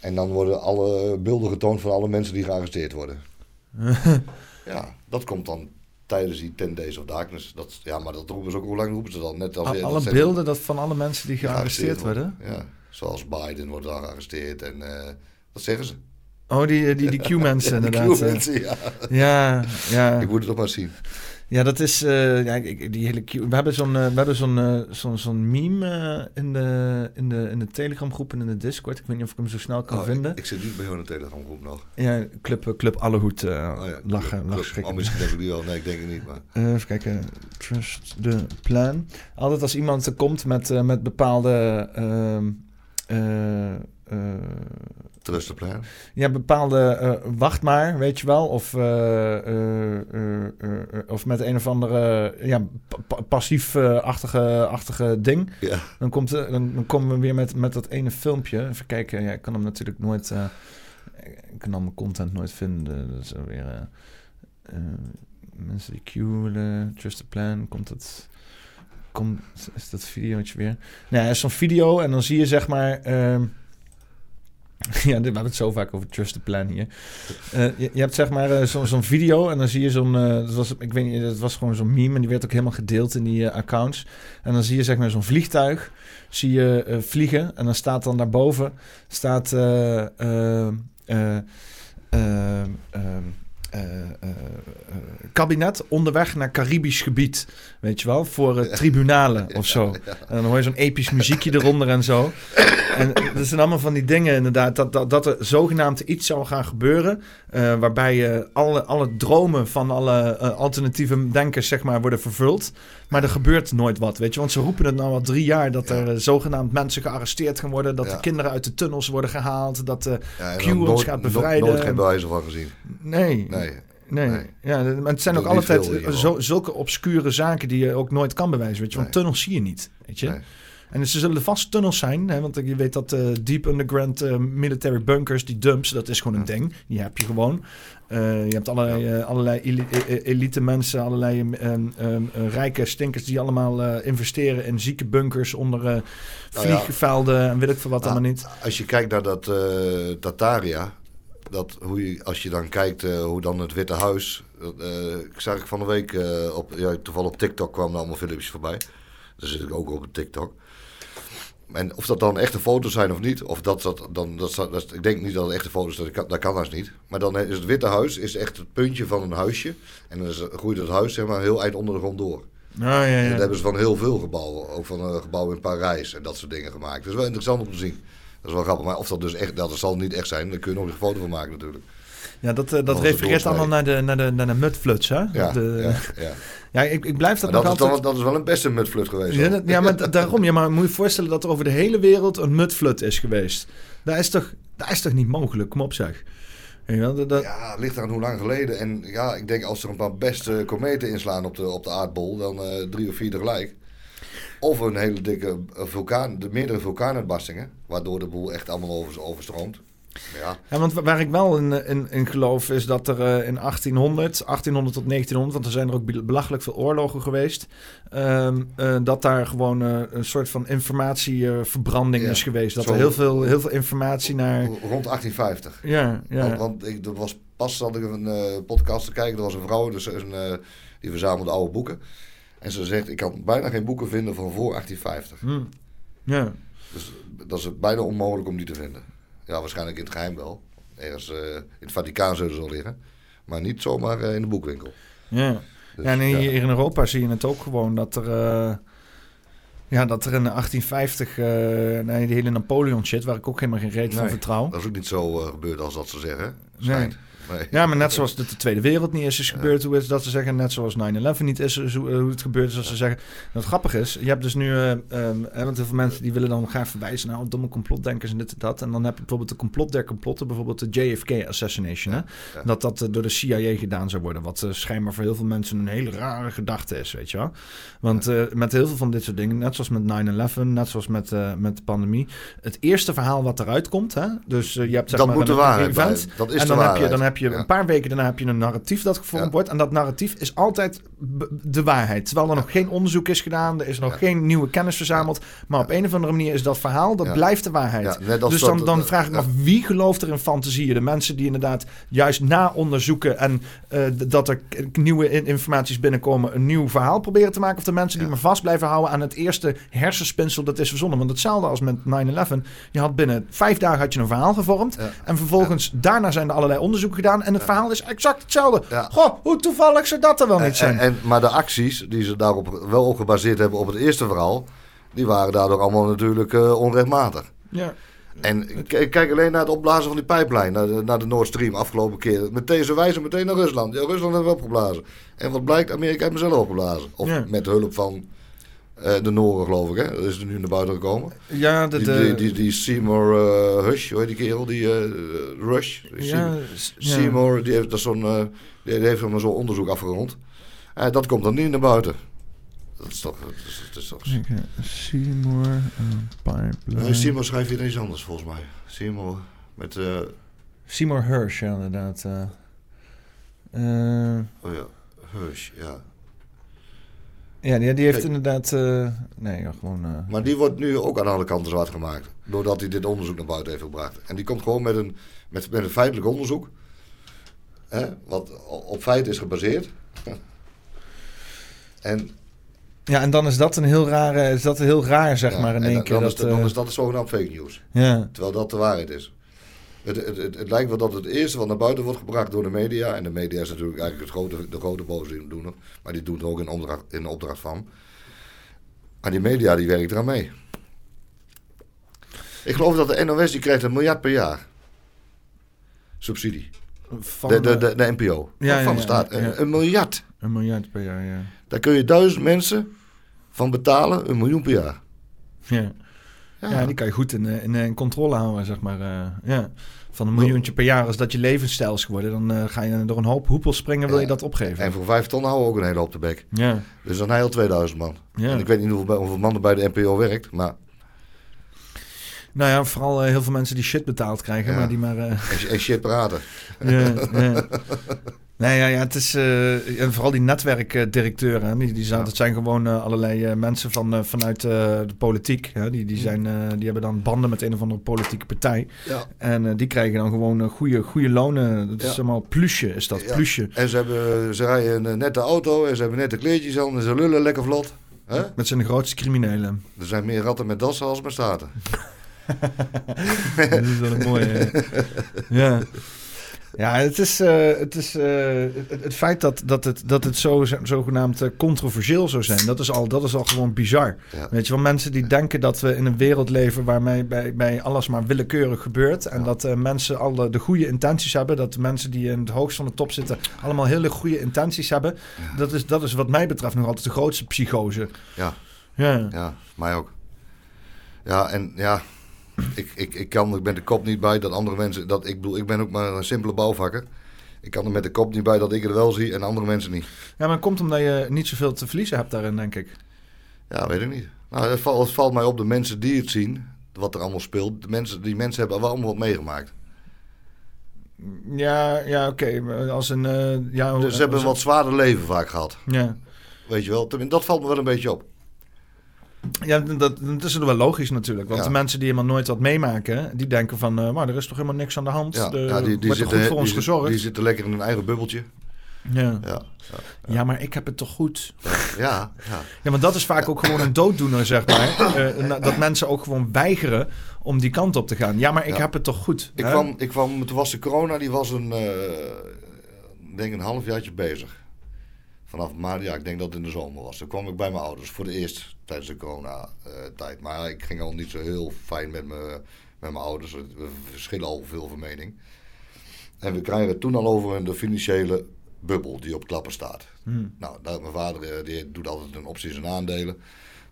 S2: En dan worden alle beelden getoond van alle mensen die gearresteerd worden. ja, dat komt dan tijdens die 10 Days of Darkness. Dat, ja, maar dat roepen ze ook, hoe lang roepen ze dan? Net als,
S1: Al- alle beelden dat van alle mensen die gearresteerd worden.
S2: Ja, zoals Biden wordt dan gearresteerd en dat zeggen ze.
S1: Oh, die, die, die Q-mensen inderdaad. eh.
S2: Q-mensen, ja.
S1: Ja, ja.
S2: Ik moet het nog maar zien.
S1: ja, dat is... eh, ja, die hele Q... We hebben zo'n eh, we hebben zo'n eh, zo'n zo'n meme eh, in de, in de, in de Telegram groep en in de Discord. Ik weet niet of ik hem zo snel kan
S2: Oh,
S1: vinden.
S2: ik, ik zit niet bij jou in de telegramgroep nog.
S1: Ja, Club, club Allehoed uh,
S2: Oh ja,
S1: lachen,
S2: club-
S1: lachen
S2: club-. Oh, misschien heb ik die wel. Nee, ik denk het niet. Maar.
S1: Eh, even kijken. Trust the plan. Altijd als iemand er komt met, eh, met bepaalde...
S2: Trust the plan.
S1: Ja, bepaalde eh, wacht maar, weet je wel. Of, eh, eh, of met een of andere ja, pa- pa- passief-achtige achtige ding.
S2: Ja.
S1: Dan, komt, dan, dan komen we weer met, met dat ene filmpje. Even kijken, ja, ik kan hem natuurlijk nooit... ik kan al mijn content nooit vinden. Is weer... mensen die Q willen, Trust the Plan, komt het... Komt, is dat videootje weer? Nou, er is zo'n video en dan zie je zeg maar... ehm, ja, we hebben het zo vaak over Trust the Plan hier. Eh, je, je, hebt zeg maar eh, zo'n video en dan zie je zo'n... Eh, dat was, ik weet niet, dat was gewoon zo'n meme en die werd ook helemaal gedeeld in die accounts. En dan zie je zeg maar zo'n vliegtuig, zie je vliegen. En dan staat dan daarboven, staat... Ehm, ehm, kabinet onderweg naar Caribisch gebied weet je wel, voor tribunalen of zo. En dan hoor je zo'n episch muziekje eronder en zo. En dat zijn allemaal van die dingen inderdaad, dat, dat, dat er zogenaamd iets zou gaan gebeuren, eh, waarbij eh, alle, alle dromen van alle eh, alternatieve denkers zeg maar worden vervuld. Maar er gebeurt nooit wat, weet je. Want ze roepen het nou al drie jaar dat er zogenaamd mensen gearresteerd gaan worden, dat de kinderen uit de tunnels worden gehaald, dat...
S2: en
S1: Q ons
S2: nooit-
S1: gaat bevrijden.
S2: Nooit geen bewijzen van gezien.
S1: nee,
S2: Nee.
S1: Nee,
S2: Nee.
S1: ja, maar het zijn ook altijd
S2: veel ieder
S1: zo, zulke obscure zaken die je ook nooit kan bewijzen. Weet je? Want
S2: Nee.
S1: tunnels zie je niet. Weet je?
S2: Nee.
S1: En ze zullen vast tunnels zijn, hè? want je weet dat eh, deep underground eh, military bunkers, die dumps, dat is gewoon een ding. Die heb je gewoon. Eh, je hebt allerlei, eh, allerlei eh, eh, elite mensen, allerlei ehm, ehm, eh, rijke stinkers die allemaal eh, investeren in zieke bunkers onder eh
S2: Nou ja.
S1: vliegvelden en weet ik veel wat
S2: Ah,
S1: allemaal niet.
S2: Als je kijkt naar dat eh, Tataria, dat hoe je, als je dan kijkt eh, hoe dan het Witte Huis. eh, ik zag ik van de week eh, op, ja, toevallig op TikTok kwamen allemaal filmpjes voorbij. Daar zit ik ook op TikTok. En of dat dan echte foto's zijn of niet, of dat, dat dan, dat, dat, ik denk niet dat het echte foto's zijn, dat kan, dat kan haast niet. Maar dan is het Witte Huis is echt het puntje van een huisje. En dan is, groeit het huis zeg maar heel eind onder de grond door.
S1: Ah, ja,
S2: En
S1: ja.
S2: dat hebben ze van heel veel gebouwen. Ook van een gebouw in Parijs en dat soort dingen gemaakt. Dat is wel interessant om te zien. Dat is wel grappig. Maar of dat dus echt, dat zal niet echt zijn, daar kun je nog een foto van maken natuurlijk.
S1: ja, dat, eh, dat refereert allemaal naar de, naar de, naar de mudfluts, hè?
S2: Ja,
S1: De-
S2: ja, ja.
S1: ja ik, ik blijf dat
S2: Maar
S1: nog
S2: dat, is dan, dat is wel een beste mudflut geweest.
S1: Ja, ja, maar da- daarom. Ja, maar moet je je voorstellen dat er over de hele wereld een mudflood is geweest. Dat is toch, dat is toch niet mogelijk? Kom op zeg. Wel, dat- dat-
S2: Ja, het ligt aan hoe lang geleden. En ja, ik denk als er een paar beste kometen inslaan op de, op de aardbol, dan eh, drie of vier tegelijk. Of een hele dikke eh, vulkaan, de meerdere vulkaanuitbarstingen, waardoor de boel echt allemaal over, overstroomt. Ja,
S1: Ja, want wa- waar ik wel in, in, in geloof is dat er eh, in 1800, 1800 tot 1900, want er zijn er ook be- belachelijk veel oorlogen geweest, ehm, eh, dat daar gewoon eh, een soort van informatieverbranding
S2: Ja,
S1: is geweest. Dat
S2: zo-
S1: er heel veel, heel veel informatie naar...
S2: rond 1850.
S1: Ja, ja.
S2: Want, want ik, er was pas zat ik een eh, podcast te kijken. Er was een vrouw dus een, eh, die verzamelde oude boeken. En ze zegt, ik kan bijna geen boeken vinden van voor 1850.
S1: Hm. ja.
S2: Dus dat is bijna onmogelijk om die te vinden. Ja, waarschijnlijk in het geheim wel. Ergens eh, in het Vaticaan zullen ze wel liggen. Maar niet zomaar eh, in de boekwinkel.
S1: Ja.
S2: Dus,
S1: ja, en hier
S2: ja.
S1: in Europa zie je het ook gewoon dat er. eh, ja, dat er in 1850. eh nee, die hele Napoleon shit, waar ik ook helemaal geen reet van vertrouw.
S2: Dat is ook niet zo gebeurd als dat ze zeggen. Schijnt. Nee.
S1: Ja, maar net zoals dat de Tweede Wereld niet is, is gebeurd, hoe is dat ze zeggen. Net zoals 9-11 niet is, is hoe, eh, hoe het gebeurd is, als ze zeggen. Wat grappig is, je hebt dus nu. eh, ehm, want heel veel mensen die willen dan graag verwijzen naar domme complotdenkers en dit en dat. En dan heb je bijvoorbeeld de complot der complotten, bijvoorbeeld de JFK assassination. Hè? Dat dat eh, door de CIA gedaan zou worden. Wat eh, schijnbaar voor heel veel mensen een hele rare gedachte is, weet je wel. Want met heel veel van dit soort dingen, net zoals met 9-11, net zoals met, met de pandemie. Het eerste verhaal wat eruit komt, hè? dus je hebt zeg
S2: Dat
S1: maar
S2: moet de waarheid
S1: event.
S2: Dat is
S1: en
S2: de
S1: dan heb je, dan heb je een paar weken daarna heb je een narratief dat gevormd wordt. En dat narratief is altijd de waarheid. Terwijl er nog geen onderzoek is gedaan, er is nog geen nieuwe kennis verzameld. Maar op een of andere manier is dat verhaal, dat blijft de waarheid. Dus dan, dan vraag ik me af, wie gelooft er in fantasieën? De mensen die inderdaad juist na onderzoeken en eh, dat er nieuwe in- informaties binnenkomen, een nieuw verhaal proberen te maken? Of de mensen die maar vast blijven houden aan het eerste hersenspinsel dat is verzonnen? Want hetzelfde als met 9-11. Je had binnen vijf dagen had je een verhaal gevormd. En vervolgens, daarna zijn er allerlei onderzoeken gedaan. En het verhaal is exact hetzelfde. Goh, hoe toevallig zou dat er wel niet zijn?
S2: En, en, maar de acties die ze daarop wel op gebaseerd hebben op het eerste verhaal, die waren daardoor allemaal natuurlijk eh, onrechtmatig.
S1: ja.
S2: En kijk alleen naar het opblazen van die pijplijn, naar de, naar de Nord Stream afgelopen keer. Meteen, ze wijzen meteen naar Rusland. Ja, Rusland heeft opgeblazen. En wat blijkt, Amerika heeft mezelf opgeblazen. Of
S1: Ja.
S2: met hulp van eh, de Noren, geloof ik. Hè? Dat is er nu naar buiten gekomen.
S1: Ja, de,
S2: Die,
S1: de,
S2: die, die, die Seymour eh, Hush, hoe heet die kerel? Die eh, Rush?
S1: ja.
S2: Seymour, die heeft, dat zo'n, die heeft zo'n zo'n onderzoek afgerond. Dat komt dan niet naar buiten. Dat is toch... Dat is, dat is toch
S1: Kijk, Seymour Pipeline.
S2: Nee, Seymour schrijft hier iets anders volgens mij. Seymour met...
S1: Seymour Hirsch, ja, inderdaad.
S2: Oh ja, Hirsch, ja.
S1: Ja, die, die heeft
S2: Kijk.
S1: inderdaad... eh, nee, ja, gewoon... eh,
S2: Maar die wordt nu ook aan alle kanten zwart gemaakt. Doordat hij dit onderzoek naar buiten heeft gebracht. En die komt gewoon met een, met, met een feitelijk onderzoek. Hè, wat op feiten is gebaseerd. en
S1: Ja, en dan is dat een heel rare, is dat heel raar, zeg
S2: ja,
S1: maar, in één keer.
S2: dan,
S1: dat,
S2: is, dat- dan
S1: eh,
S2: is dat zogenaamd fake news.
S1: ja.
S2: Terwijl dat de waarheid is. Het, het, het, het lijkt wel dat het eerste wat naar buiten wordt gebracht door de media. En de media is natuurlijk eigenlijk het grote, de grote boosdoener. Maar die doen er ook in opdracht, in opdracht van. Maar die media die werkt eraan mee. Ik geloof dat de NOS die krijgt een miljard per jaar. Subsidie.
S1: Van,
S2: De, de, de, de NPO.
S1: Ja,
S2: van de staat.
S1: ja.
S2: Een, een miljard.
S1: Een miljard per jaar, ja.
S2: Daar kun je duizend mensen van betalen. Een miljoen per jaar.
S1: Ja,
S2: Ja,
S1: ja die kan je goed in, eh, in, eh, in controle houden, zeg maar. eh, ja. Van een miljoentje per jaar, als dat je levensstijl is geworden... dan eh, ga je door een hoop hoepels springen, wil je dat opgeven.
S2: En voor vijf ton houden we ook een hele hoop de bek.
S1: Ja,
S2: Dus dan heel 2000 man.
S1: ja.
S2: En ik weet niet hoeveel, hoeveel man er bij de NPO werkt. Maar
S1: Nou ja, vooral eh, heel veel mensen die shit betaald krijgen,
S2: Ja.
S1: maar die maar... eh,
S2: en, en shit praten.
S1: ja, ja. Nee, ja, ja, het is... eh, en vooral die netwerkdirecteuren, die, die zijn,
S2: Ja.
S1: dat zijn gewoon eh, allerlei eh, mensen van, vanuit de politiek. Hè, die, die, zijn, eh, die hebben dan banden met een of andere politieke partij.
S2: Ja.
S1: En die krijgen dan gewoon goede, goede lonen. Dat is allemaal plusje, is dat,
S2: Ja.
S1: plusje.
S2: En ze, hebben, ze rijden een nette auto en ze hebben nette kleedjes aan en ze lullen lekker vlot.
S1: Met zijn grootste criminelen.
S2: Er zijn meer ratten met dassen als met staten.
S1: dat is wel een mooie... ja. Ja, het is, eh, het, is eh, het, het feit dat, dat het, dat het zo, zogenaamd eh, controversieel zou zijn, dat is, al, dat is al gewoon bizar.
S2: Ja.
S1: Weet je wel, mensen die denken dat we in een wereld leven waarmee bij, bij alles maar willekeurig gebeurt. En
S2: Ja.
S1: dat mensen alle de goede intenties hebben. Dat de mensen die in het hoogst van de top zitten allemaal hele goede intenties hebben. Dat, is, dat is wat mij betreft nog altijd de grootste psychose.
S2: Ja.
S1: Ja.
S2: Ja, mij ook. Ja, en ja, ik, ik, ik kan er met de kop niet bij dat andere mensen... Dat, ik bedoel, ik ben ook maar een simpele bouwvakker. Ik kan er met de kop niet bij dat ik het wel zie en andere mensen niet.
S1: ja, maar het komt omdat je niet zoveel te verliezen hebt daarin, denk ik.
S2: Ja, weet ik niet. Nou, het valt, het valt mij op de mensen die het zien, wat er allemaal speelt. De mensen, die mensen hebben wel allemaal wat meegemaakt.
S1: Ja, ja oké. Als een... eh, ja,
S2: Dus ze hebben een wat zwaarder leven vaak gehad.
S1: Ja.
S2: Weet je wel, dat valt me wel een beetje op.
S1: Ja, dat, dat is wel logisch natuurlijk. Want
S2: Ja.
S1: de mensen die helemaal nooit wat meemaken, die denken van, eh, maar er is toch helemaal niks aan de hand.
S2: Ja,
S1: de,
S2: ja, die, die, zitten,
S1: goed voor
S2: die,
S1: ons
S2: zit-
S1: gezorgd.
S2: die zitten lekker in hun eigen bubbeltje.
S1: ja.
S2: Ja,
S1: ja, maar ik heb het toch goed.
S2: ja, ja.
S1: Ja, maar dat is vaak ook gewoon een dooddoener, zeg maar. Eh, dat mensen ook gewoon weigeren om die kant op te gaan. Ja, maar ik heb het toch goed.
S2: Ik,
S1: hè?
S2: kwam, ik kwam, toen was de corona, die was een, ik denk een halfjaartje bezig. Vanaf maart, ja, ik denk dat het in de zomer was. Toen kwam ik bij mijn ouders voor de eerst tijdens de corona-tijd. maar ik ging al niet zo heel fijn met, me, met mijn ouders. We verschillen al veel van mening. En we krijgen het toen al over de financiële bubbel die op klappen staat.
S1: Hm.
S2: Nou, daar, mijn vader eh, die doet altijd een opties en aandelen.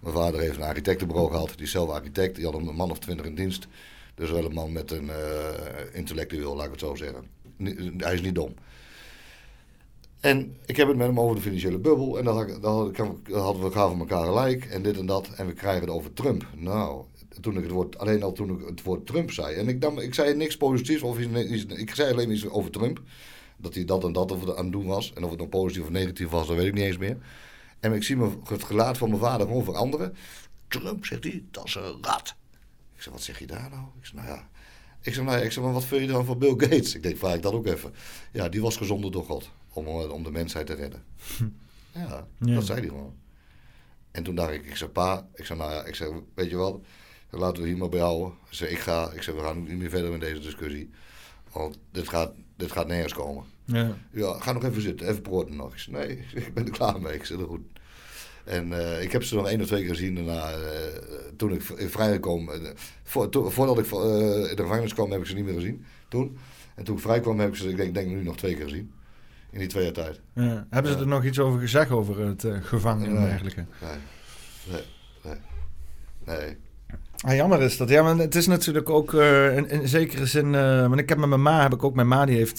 S2: Mijn vader heeft een architectenbureau gehad. Die is zelf architect. Die had een man of twintig in dienst. Dus wel een man met een eh, intellectueel, laat ik het zo zeggen. Hij is niet dom. En ik heb het met hem over de financiële bubbel. En dan, had dan dan hadden we gaven elkaar gelijk. En dit en dat. En we krijgen het over Trump. Nou, toen ik het woord, alleen al toen ik het woord Trump zei. En ik, nam, ik zei niks positiefs. Of ik zei alleen iets over Trump. Dat hij dat en dat aan het doen was. En of het nou positief of negatief was, dat weet ik niet eens meer. En ik zie het gelaat van mijn vader gewoon veranderen. Trump, zegt hij, dat is een rat. Ik zeg, wat zeg je daar nou? Ik zeg, nou ja. Ik zeg, nou ja, ik zeg, maar wat vind je dan van Bill Gates? Ik denk, vraag ik dat ook even. Ja, die was gezonden door God. Om, eh, om de mensheid te redden. Ja,
S1: Ja.
S2: dat zei hij gewoon. En toen dacht ik, ik zeg, pa, ik zeg, nou ja, ik zeg, weet je wat? Laten we hier maar bij houden. Ik zeg, ik ga, ik zeg, we gaan niet meer verder in deze discussie. Want dit gaat, dit gaat nergens komen.
S1: Ja.
S2: Ja, ga nog even zitten, even proten nog. Ik zei, nee, ik ben er klaar mee. Ik zeg, goed. En eh, ik heb ze nog één of twee keer gezien daarna, eh, toen ik vrijgekomen. voor, to- voordat ik in de gevangenis kwam, heb ik ze niet meer gezien. Toen. En toen ik vrij kwam, heb ik ze, ik denk, denk nu nog twee keer gezien. In die twee jaar tijd.
S1: Ja. Hebben ze er nog iets over gezegd, over het eh, gevangen en
S2: Nee.
S1: dergelijke?
S2: Nee. Nee. Nee. nee.
S1: Ah, jammer is dat. Ja, maar het is natuurlijk ook eh, in, in zekere zin. eh, want ik heb met mijn ma, heb ik ook mijn ma, die heeft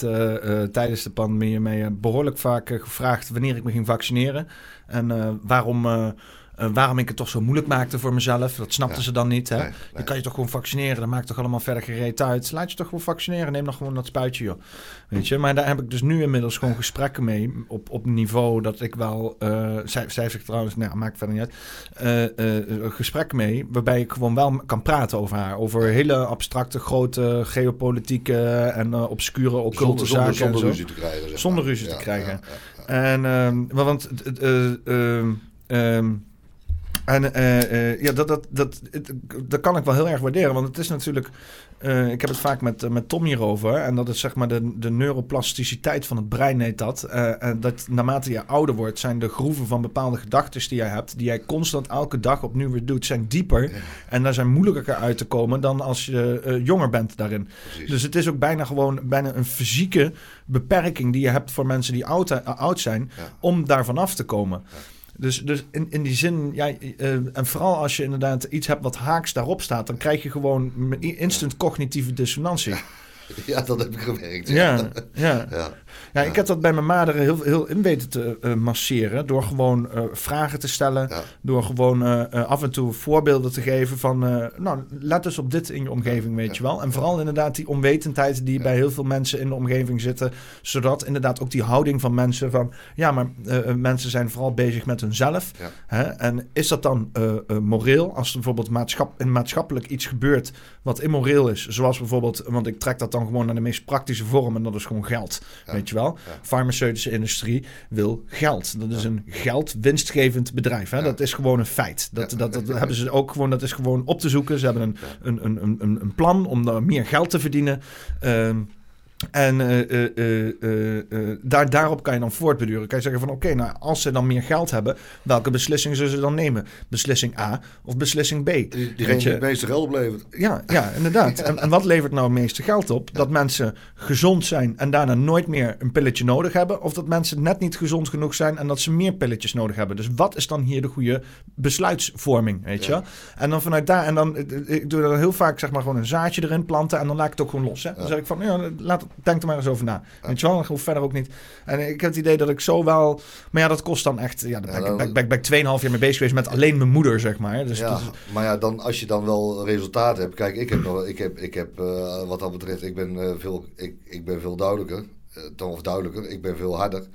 S1: tijdens de pandemie mij eh, behoorlijk vaak gevraagd wanneer ik me ging vaccineren. En waarom, eh, waarom ik het toch zo moeilijk maakte voor mezelf. Dat snapten
S2: Ja.
S1: ze dan niet. Hè?
S2: Nee, nee.
S1: kan je toch gewoon vaccineren. Dat maakt toch allemaal verder gereed uit. Laat je toch gewoon vaccineren. Neem dan gewoon dat spuitje, joh. Weet je, maar daar heb ik dus nu inmiddels gewoon gesprekken mee. Op, op niveau dat ik wel. eh zij, zij zegt trouwens, nou, maakt verder niet uit. eh, gesprek mee. Waarbij ik gewoon wel kan praten over haar. Over hele abstracte, grote geopolitieke en obscure, occulte
S2: Zonder, zonder,
S1: zaken. en
S2: zonder
S1: zo.
S2: ruzie te krijgen. zeg
S1: Zonder
S2: maar.
S1: ruzie te krijgen.
S2: ja.
S1: En, ehm, want, eh, eh, ehm, ehm, en eh, eh, ja, dat, dat, dat, dat kan ik wel heel erg waarderen. Want het is natuurlijk, eh, ik heb het vaak met, met Tom hierover. En dat is zeg maar de, de neuroplasticiteit van het brein heet dat. En dat naarmate je ouder wordt, zijn de groeven van bepaalde gedachten die jij hebt, die jij constant elke dag opnieuw weer doet, zijn dieper. En daar zijn moeilijker uit te komen dan als je jonger bent daarin.
S2: Precies.
S1: Dus het is ook bijna gewoon bijna een fysieke beperking die je hebt voor mensen die oud, oud zijn,
S2: Ja.
S1: om daarvan af te komen. Dus, dus in, in die zin, ja, eh, en vooral als je inderdaad iets hebt wat haaks daarop staat, dan krijg je gewoon instant cognitieve dissonantie.
S2: dat heb ik gewerkt.
S1: Ja, ja.
S2: ja.
S1: ja, ik heb dat bij mijn mader heel, heel in weten te eh, masseren. Door gewoon eh, vragen te stellen.
S2: Ja.
S1: Door gewoon eh, af en toe voorbeelden te geven van... nou, let eens op dit in je omgeving, weet je wel. En vooral inderdaad die onwetendheid die bij heel veel mensen in de omgeving zitten. Zodat inderdaad ook die houding van mensen van... Ja, maar mensen zijn vooral bezig met hunzelf.
S2: Ja.
S1: Hè? En is dat dan moreel? Als er bijvoorbeeld maatschap, in maatschappelijk iets gebeurt wat immoreel is. Zoals bijvoorbeeld, want ik trek dat dan gewoon naar de meest praktische vorm. En dat is gewoon geld,
S2: Ja.
S1: weet je wel.
S2: Ja.
S1: Farmaceutische industrie wil geld. Dat is een geld winstgevend bedrijf. Hè? Dat is gewoon een feit. Dat, dat, dat hebben ze ook gewoon, dat is gewoon op te zoeken. Ze hebben een, een, een, een, een, een plan om daar meer geld te verdienen. Ehm, en eh, eh, eh, daar, daarop kan je dan voortbeduren. Kan je zeggen van oké, nou als ze dan meer geld hebben, welke beslissing zullen ze dan nemen? Beslissing A of beslissing B?
S2: Die-
S1: je-
S2: die het meeste geld oplevert.
S1: Ja, ja inderdaad. En, en wat levert nou het meeste geld op? Dat mensen gezond zijn en daarna nooit meer een pilletje nodig hebben. Of dat mensen net niet gezond genoeg zijn en dat ze meer pilletjes nodig hebben. Dus wat is dan hier de goede besluitsvorming, weet je
S2: Ja.
S1: En dan vanuit daar, en dan, ik doe dan heel vaak zeg maar gewoon een zaadje erin planten en dan laat ik het ook gewoon los. Hè? Dan zeg ik van, ja, laat, denk er maar eens over na. Weet je wel, hoef verder ook niet. En ik heb het idee dat ik zo wel, maar ja, dat kost dan echt, ja, daar ben, ik- ben, ik- ben, ik- ben ik 2,5 jaar mee bezig geweest met alleen mijn moeder, zeg maar. Dus,
S2: ja, maar ja, dan, als je dan wel resultaat hebt. Kijk, ik heb, nog, ik heb, ik heb eh, wat dat betreft, ik ben, eh, veel, ik, ik ben veel duidelijker. dan of duidelijker, ik ben veel harder.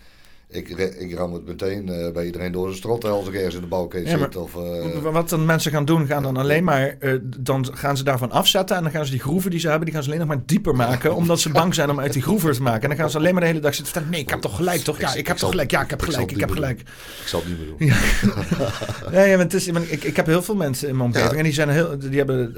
S2: Ik, ik ram het meteen eh, bij iedereen door zijn strot als ik ergens in de bouwketen
S1: Ja,
S2: zit. Of, eh,
S1: Wat dan mensen gaan doen, gaan dan alleen maar, eh, dan gaan ze daarvan afzetten en dan gaan ze die groeven die ze hebben, die gaan ze alleen nog maar dieper maken, omdat ze bang zijn om uit die groeven te maken. En dan gaan ze alleen maar de hele dag zitten vertellen, nee, ik heb toch gelijk, toch? Ja,
S2: Ik-
S1: ik heb toch gelijk, ja, ik heb
S2: ik
S1: gelijk, ik heb gelijk.
S2: ik zal het niet meer doen.
S1: Ja, ja, maar het is, maar ik, ik heb heel veel mensen in mijn omgeving en die zijn heel, die hebben,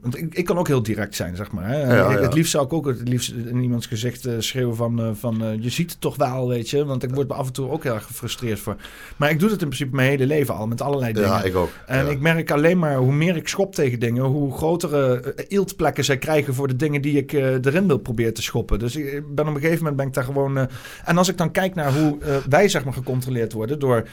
S1: want ik, ik kan ook heel direct zijn, zeg maar. Hè. Het liefst zou ik ook het liefst in iemands gezicht schreeuwen van, eh, van eh, je ziet het toch wel, weet je. Want ik word me af en toe ook heel erg gefrustreerd voor. Maar ik doe het in principe mijn hele leven al, met allerlei dingen.
S2: Ja, ik ook.
S1: En
S2: ja.
S1: ik merk alleen maar hoe meer ik schop tegen dingen, hoe grotere eh, eeltplekken zij krijgen voor de dingen die ik eh, erin wil proberen te schoppen. Dus ik ben op een gegeven moment ben ik daar gewoon. en als ik dan kijk naar hoe wij zeg maar gecontroleerd worden door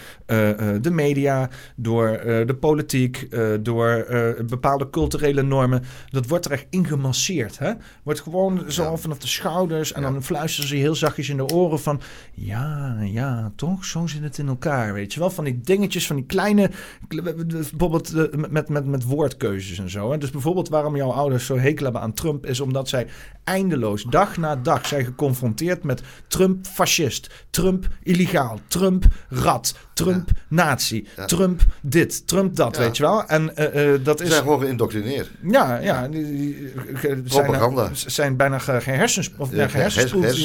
S1: de media, door de politiek, door bepaalde culturele normen, dat wordt er echt ingemasseerd. Hè? Wordt gewoon zo
S2: Ja.
S1: vanaf de schouders en dan fluisteren ze heel zachtjes in de oren van ja, ja, toch? Zo zit het in elkaar, weet je wel? Van die dingetjes, van die kleine... Bijvoorbeeld eh, met, met, met woordkeuzes en zo. Hè? Dus bijvoorbeeld waarom jouw ouders zo hekel hebben aan Trump... is omdat zij eindeloos, dag na dag... zijn geconfronteerd met Trump fascist, Trump illegaal, Trump rat, Trump nazi. Trump dit, Trump dat, weet je wel? En eh, eh, dat
S2: Ze
S1: is...
S2: zijn gewoon geïndoctrineerd.
S1: Ja, ja. Die, die- ge- zijn,
S2: Propaganda.
S1: zijn bijna ge- gehersens, of, ja, gehersenspoeld.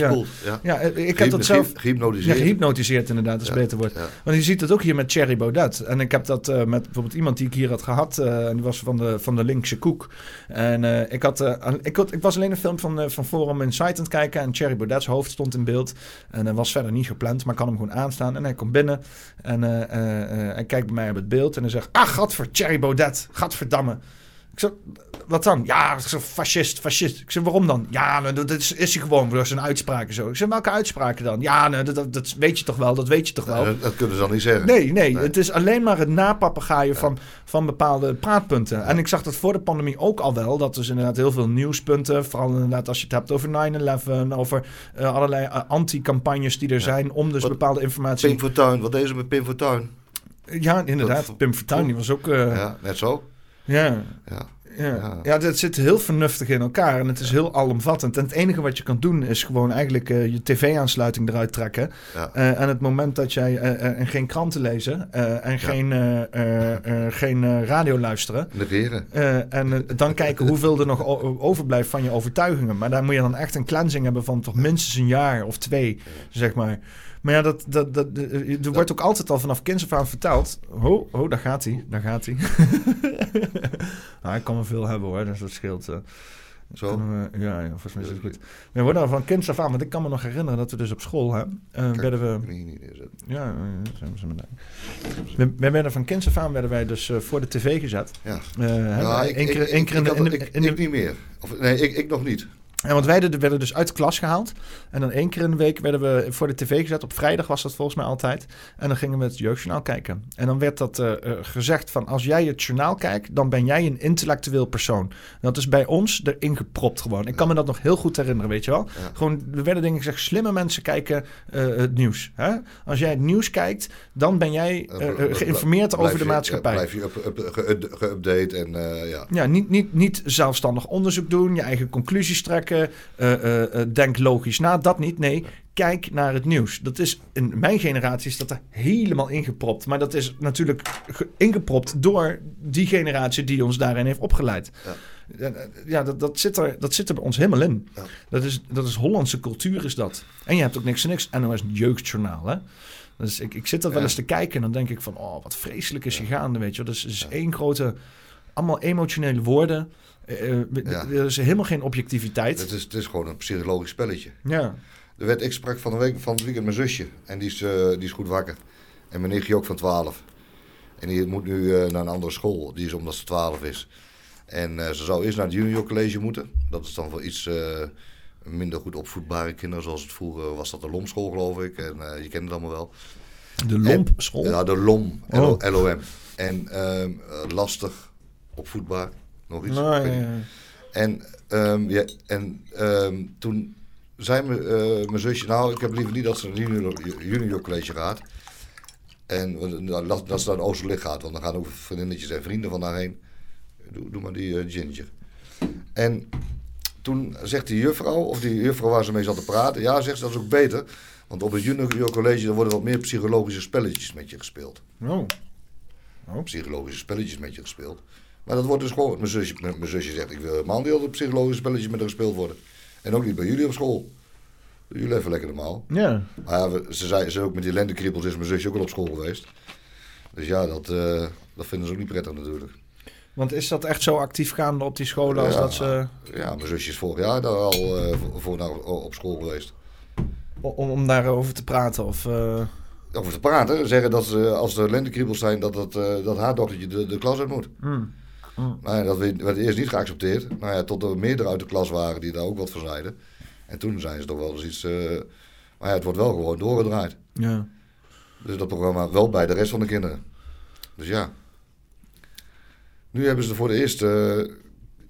S1: Ja.
S2: ja.
S1: Eh, ik heb dat zelf... Ja,
S2: Gehypnotiseerd.
S1: gehypnotiseerd inderdaad, dat is beter woord.
S2: ja.
S1: Want je ziet het ook hier met Thierry Baudet. En ik heb dat eh, met bijvoorbeeld iemand die ik hier had gehad. eh, en die was van de, van de linkse koek. En eh, ik, had, eh, ik, had, ik was alleen een film van, eh, van Forum Insight aan het kijken. En Thierry Baudet's hoofd stond in beeld. En dat was verder niet gepland, maar ik kan hem gewoon aanstaan. En hij komt binnen. En eh, eh, eh, hij kijkt bij mij op het beeld. En hij zegt, ah, gat voor Thierry Baudet. Gadverdamme. Ik zeg, wat dan? Ja, fascist, fascist. Ik zeg, waarom dan? Ja, nou, dat is, is hij gewoon door zijn uitspraken zo. Ik zeg, welke uitspraken dan? Ja, nou, dat, dat, dat weet je toch wel, dat weet je toch wel.
S2: Dat, dat kunnen ze dan niet zeggen.
S1: Nee, nee, het is alleen maar het napapagaaien van, van bepaalde praatpunten. En ik zag dat voor de pandemie ook al wel. Dat is inderdaad heel veel nieuwspunten. Vooral inderdaad als je het hebt over 9-11. Over eh, allerlei eh, anti-campagnes die er zijn om dus
S2: Wat-
S1: bepaalde informatie...
S2: Pim Fortuyn, wat deze met Pim Fortuyn?
S1: Ja, inderdaad. Pim Fortuyn, die was ook... eh. Ja,
S2: net zo.
S1: Ja.
S2: Ja.
S1: Ja.
S2: Ja.
S1: ja, dat zit heel vernuftig in elkaar en het is heel alomvattend. En het enige wat je kan doen is gewoon eigenlijk eh, je tv-aansluiting eruit trekken.
S2: Ja.
S1: Eh, en het moment dat jij eh, en geen kranten lezen en geen, geen radio luisteren.
S2: Negeren.
S1: en dan kijken hoeveel er nog overblijft van je overtuigingen. Maar daar moet je dan echt een cleansing hebben van toch minstens een jaar of twee, zeg maar. Maar ja, dat, dat, dat, er wordt ook altijd al vanaf kinds af aan verteld. Oh, oh daar gaat hij, daar gaat hij. nou, ik kan wel veel hebben hoor, dus dat scheelt. eh.
S2: Zo.
S1: We- ja, ja, volgens mij is het goed. We worden al van kinds af aan, want ik kan me nog herinneren dat we dus op school, hè, eh,
S2: Kijk,
S1: werden we... Ja, zijn we we, we werden van kinds af aan werden wij dus eh, voor de tv gezet.
S2: Ja.
S1: Hè,
S2: Ja, ik,
S1: één keer,
S2: had-
S1: de- in
S2: ik niet meer. Of, nee, ik, ik nog niet.
S1: En want wij de- werden dus uit de klas gehaald. En dan één keer in de week werden we voor de tv gezet. Op vrijdag was dat volgens mij altijd. En dan gingen we het jeugdjournaal kijken. En dan werd dat eh, eh, gezegd van... als jij het journaal kijkt, dan ben jij een intellectueel persoon. Dat is bij ons erin gepropt gewoon. Ik kan me dat nog heel goed herinneren, weet je wel.
S2: Ja.
S1: Gewoon, er werden dingen gezegd... slimme mensen kijken eh, het nieuws. Hè? Als jij het nieuws kijkt, dan ben jij geïnformeerd over de maatschappij.
S2: Blijf je up- up- ge- geüpdate en ja.
S1: Ja, niet, niet, niet zelfstandig onderzoek doen, je eigen conclusies trekken, eh, eh, eh, denk logisch na, dat niet. Nee, kijk naar het nieuws. Dat is, in mijn generatie is dat er helemaal ingepropt. Maar dat is natuurlijk ge- ingepropt door die generatie die ons daarin heeft opgeleid.
S2: Ja.
S1: Ja, dat, dat, zit er, dat zit er bij ons helemaal in.
S2: Ja.
S1: Dat, is, dat is Hollandse cultuur is dat. En je hebt ook niks en niks. NOS Jeugdjournaal, hè. Dus ik, ik zit dat wel eens te kijken en dan denk ik van... oh, wat vreselijk is hier gaande, weet je wel. Dus is één grote... allemaal emotionele woorden. Eh, eh,
S2: Ja.
S1: Er is helemaal geen objectiviteit.
S2: Het is, het is gewoon een psychologisch spelletje.
S1: Ja.
S2: Er werd, ik sprak van de week van het weekend mijn zusje. En die is, eh, die is goed wakker. En mijn nichtje ook van 12. En die moet nu naar een andere school. Die is omdat ze 12 is. En ze zou eerst naar het junior college moeten. Dat is dan voor iets minder goed opvoedbare kinderen. Zoals het vroeger was dat de Lomschool geloof ik. En je kent het allemaal wel.
S1: De lompschool.
S2: Ja, de LOM.
S1: Oh.
S2: LO- LOM. En ehm, eh, lastig opvoedbaar. Nog iets.
S1: Nou, ja, ja.
S2: En, ehm, ja, en ehm, toen zei me, eh, mijn zusje, nou, ik heb liever niet dat ze naar een junior, junior college gaat. En want, dat, dat ze naar Oosterlicht gaat, want dan gaan ook vriendinnetjes en vrienden van daarheen. Doe, doe maar die eh, ginger. En toen zegt die juffrouw, of die juffrouw waar ze mee zat te praten, ja, zegt ze, dat is ook beter. Want op het junior college dan worden wat meer psychologische spelletjes met je gespeeld.
S1: Oh.
S2: Psychologische spelletjes met je gespeeld. Maar dat wordt dus gewoon, mijn zusje, mijn mijn zusje zegt, ik wil helemaal niet dat psychologische spelletjes met haar gespeeld worden. En ook niet bij jullie op school. Jullie even lekker normaal.
S1: Ja.
S2: Maar ja, ze zei, ze ook met die lendekriebels is mijn zusje ook al op school geweest. Dus ja, dat, eh, dat vinden ze ook niet prettig natuurlijk.
S1: Want is dat echt zo actief gaande op die scholen als
S2: Ja.
S1: dat ze...
S2: Ja, mijn zusje is vorig jaar daar al eh, voor, naar, op school geweest.
S1: Om, om daarover te praten of... eh,
S2: Over te praten, zeggen dat ze, als er lendekriebels zijn, dat, eh, dat haar dochtertje de, de klas uit moet.
S1: hmm. Hmm.
S2: Nou ja, dat werd eerst niet geaccepteerd. Nou ja, tot er meerdere uit de klas waren die daar ook wat van zeiden. En toen zijn ze toch wel eens iets... eh, maar ja, het wordt wel gewoon doorgedraaid.
S1: Ja.
S2: Dus dat programma wel bij de rest van de kinderen. Dus ja. Nu hebben ze voor de eerst eh,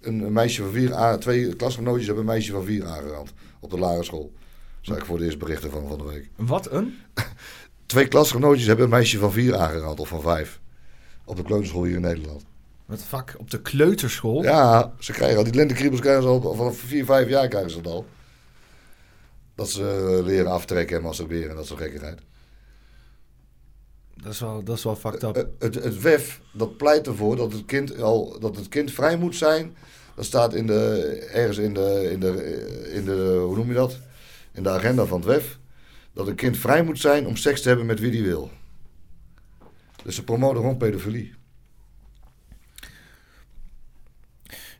S2: een, meisje van vier... a- twee klasgenootjes hebben een meisje van vier aangerand. Op de lagere school. Zag ik voor de eerst berichten van van de week.
S1: Wat een?
S2: Twee klasgenootjes hebben een meisje van vier aangerand. Of van vijf. Op de kleuterschool hier in Nederland.
S1: Wat vak? Op de kleuterschool?
S2: Ja, ze krijgen al die lentekriebels krijgen ze al vanaf 4, 5 jaar krijgen ze dat al. Dat ze eh, leren aftrekken en masturberen en dat soort gekkigheid.
S1: Dat is wel, dat is wel fucked up.
S2: Eh, Het, het WEF, dat pleit ervoor dat het kind al dat het kind vrij moet zijn. Dat staat in de, ergens in de, in de, eh, in de, hoe noem je dat? In de agenda van het WEF. Dat een kind vrij moet zijn om seks te hebben met wie die wil. Dus ze promoten gewoon pedofilie.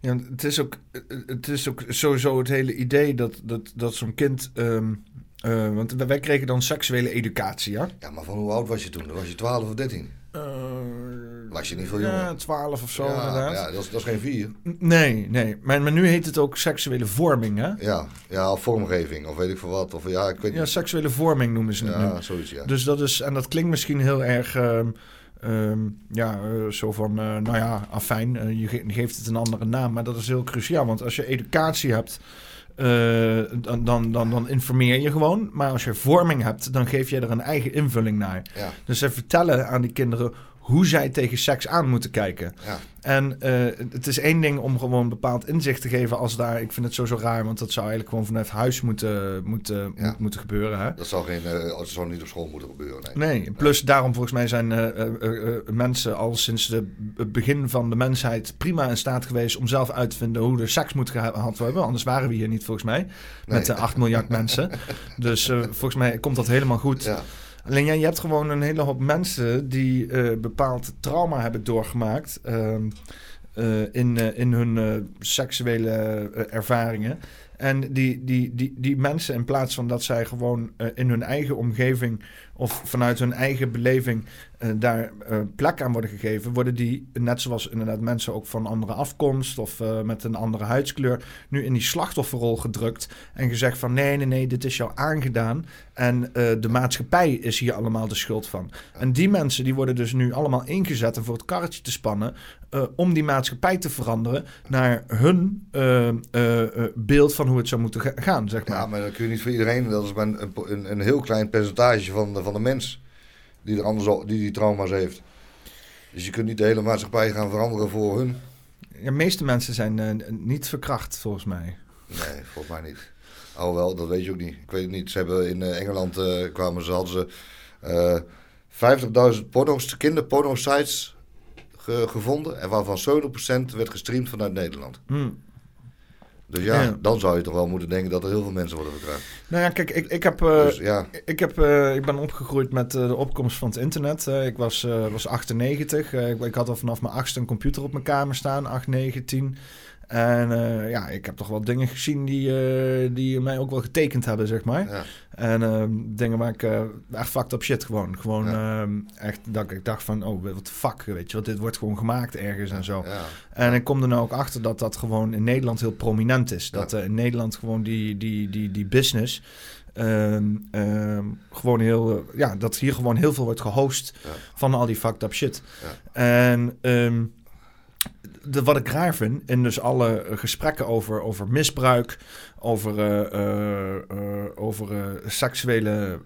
S1: Ja, het is ook, het is ook sowieso het hele idee dat, dat, dat zo'n kind. ehm, eh, want wij kregen dan seksuele educatie, ja?
S2: Ja, maar van hoe oud was je toen? Dan was je 12 of 13.
S1: Eh,
S2: Was je niet veel jonger?
S1: Ja, 12 of zo
S2: ja,
S1: inderdaad.
S2: ja, dat, is, dat is geen vier.
S1: Nee, nee. Maar, maar nu heet het ook seksuele vorming, hè?
S2: Ja, ja, of vormgeving, of weet ik veel wat. Of ja, ik weet
S1: Ja,
S2: niet.
S1: seksuele vorming noemen ze het nu.
S2: Ja, zoiets, ja.
S1: Dus dat is, en dat klinkt misschien heel erg, ehm, ehm, ja, eh, zo van, eh, nou ja, afijn, eh, je ge- geeft het een andere naam, maar dat is heel cruciaal. Want als je educatie hebt, dan, dan, dan, dan informeer je gewoon. Maar als je vorming hebt, dan geef je er een eigen invulling naar.
S2: Ja,
S1: Dus ze vertellen aan die kinderen hoe zij tegen seks aan moeten kijken.
S2: ja.
S1: En eh, het is één ding om gewoon een bepaald inzicht te geven als daar... Ik vind het zo zo raar, want dat zou eigenlijk gewoon vanuit huis moeten, moeten,
S2: Ja.
S1: moeten gebeuren. Hè?
S2: Dat zou, geen, dat zou niet op school moeten gebeuren. Nee.
S1: Nee, plus daarom volgens mij zijn eh, mensen al sinds de- het begin van de mensheid prima in staat geweest om zelf uit te vinden hoe er seks moet gehad worden. Anders waren we hier niet volgens mij, met
S2: Nee.
S1: eh, 8 miljard mensen. Dus volgens mij komt dat helemaal goed.
S2: Ja,
S1: Alleen je hebt gewoon een hele hoop mensen die eh, bepaald trauma hebben doorgemaakt ehm, eh, in, eh, in hun seksuele ervaringen. En die, die, die, die mensen, in plaats van dat zij gewoon in hun eigen omgeving of vanuit hun eigen beleving daar eh, plek aan worden gegeven, worden die, net zoals inderdaad mensen ook van andere afkomst of eh, met een andere huidskleur, nu in die slachtofferrol gedrukt en gezegd van nee, nee, nee, dit is jou aangedaan en eh, de maatschappij is hier allemaal de schuld van. En die mensen die worden dus nu allemaal ingezet en voor het karretje te spannen eh, om die maatschappij te veranderen naar hun eh, eh, eh, beeld van hoe het zou moeten ga- gaan, zeg maar.
S2: ja, maar dat kun je niet voor iedereen. Dat is maar een, een, een heel klein percentage van, de- van de mens die, er anders, al- die die trauma's heeft. Dus je kunt niet de hele maatschappij gaan veranderen voor hun.
S1: Ja, de meeste mensen zijn eh, niet verkracht, volgens mij.
S2: Nee, volgens mij niet. Oh wel, dat weet je ook niet. Ik weet het niet. Ze hebben in eh, Engeland eh, kwamen ze, hadden ze eh 50.000 porno's, kinderporno-sites ge- gevonden. En waarvan 70% werd gestreamd vanuit Nederland.
S1: Hm.
S2: Dus ja,
S1: Ja.
S2: dan zou je toch wel moeten denken dat er heel veel mensen worden verkracht.
S1: Nou ja, kijk, ik, ik heb... eh,
S2: dus ja,
S1: Ik, heb, eh, ik ben opgegroeid met eh, de opkomst van het internet. Ik was, was 98. Eh, ik, ik had al vanaf mijn achtste een computer op mijn kamer staan. 8, 9, 10. En eh, ja, ik heb toch wel dingen gezien die, eh, die mij ook wel getekend hebben, zeg maar.
S2: ja,
S1: En ehm, dingen waar ik eh, echt fucked up shit gewoon. Gewoon ehm, echt dat ik dacht van, oh, wat fuck, weet je wat, dit wordt gewoon gemaakt ergens en zo.
S2: ja,
S1: En ik kom er nou ook achter dat dat gewoon in Nederland heel prominent is.
S2: Ja.
S1: Dat in Nederland gewoon die, die, die, die business. ehm, gewoon heel. ja, dat hier gewoon heel veel wordt gehost
S2: Ja.
S1: van al die fucked up shit.
S2: Ja.
S1: En. ehm, wat ik raar vind in dus alle gesprekken over, over misbruik, over, over seksuele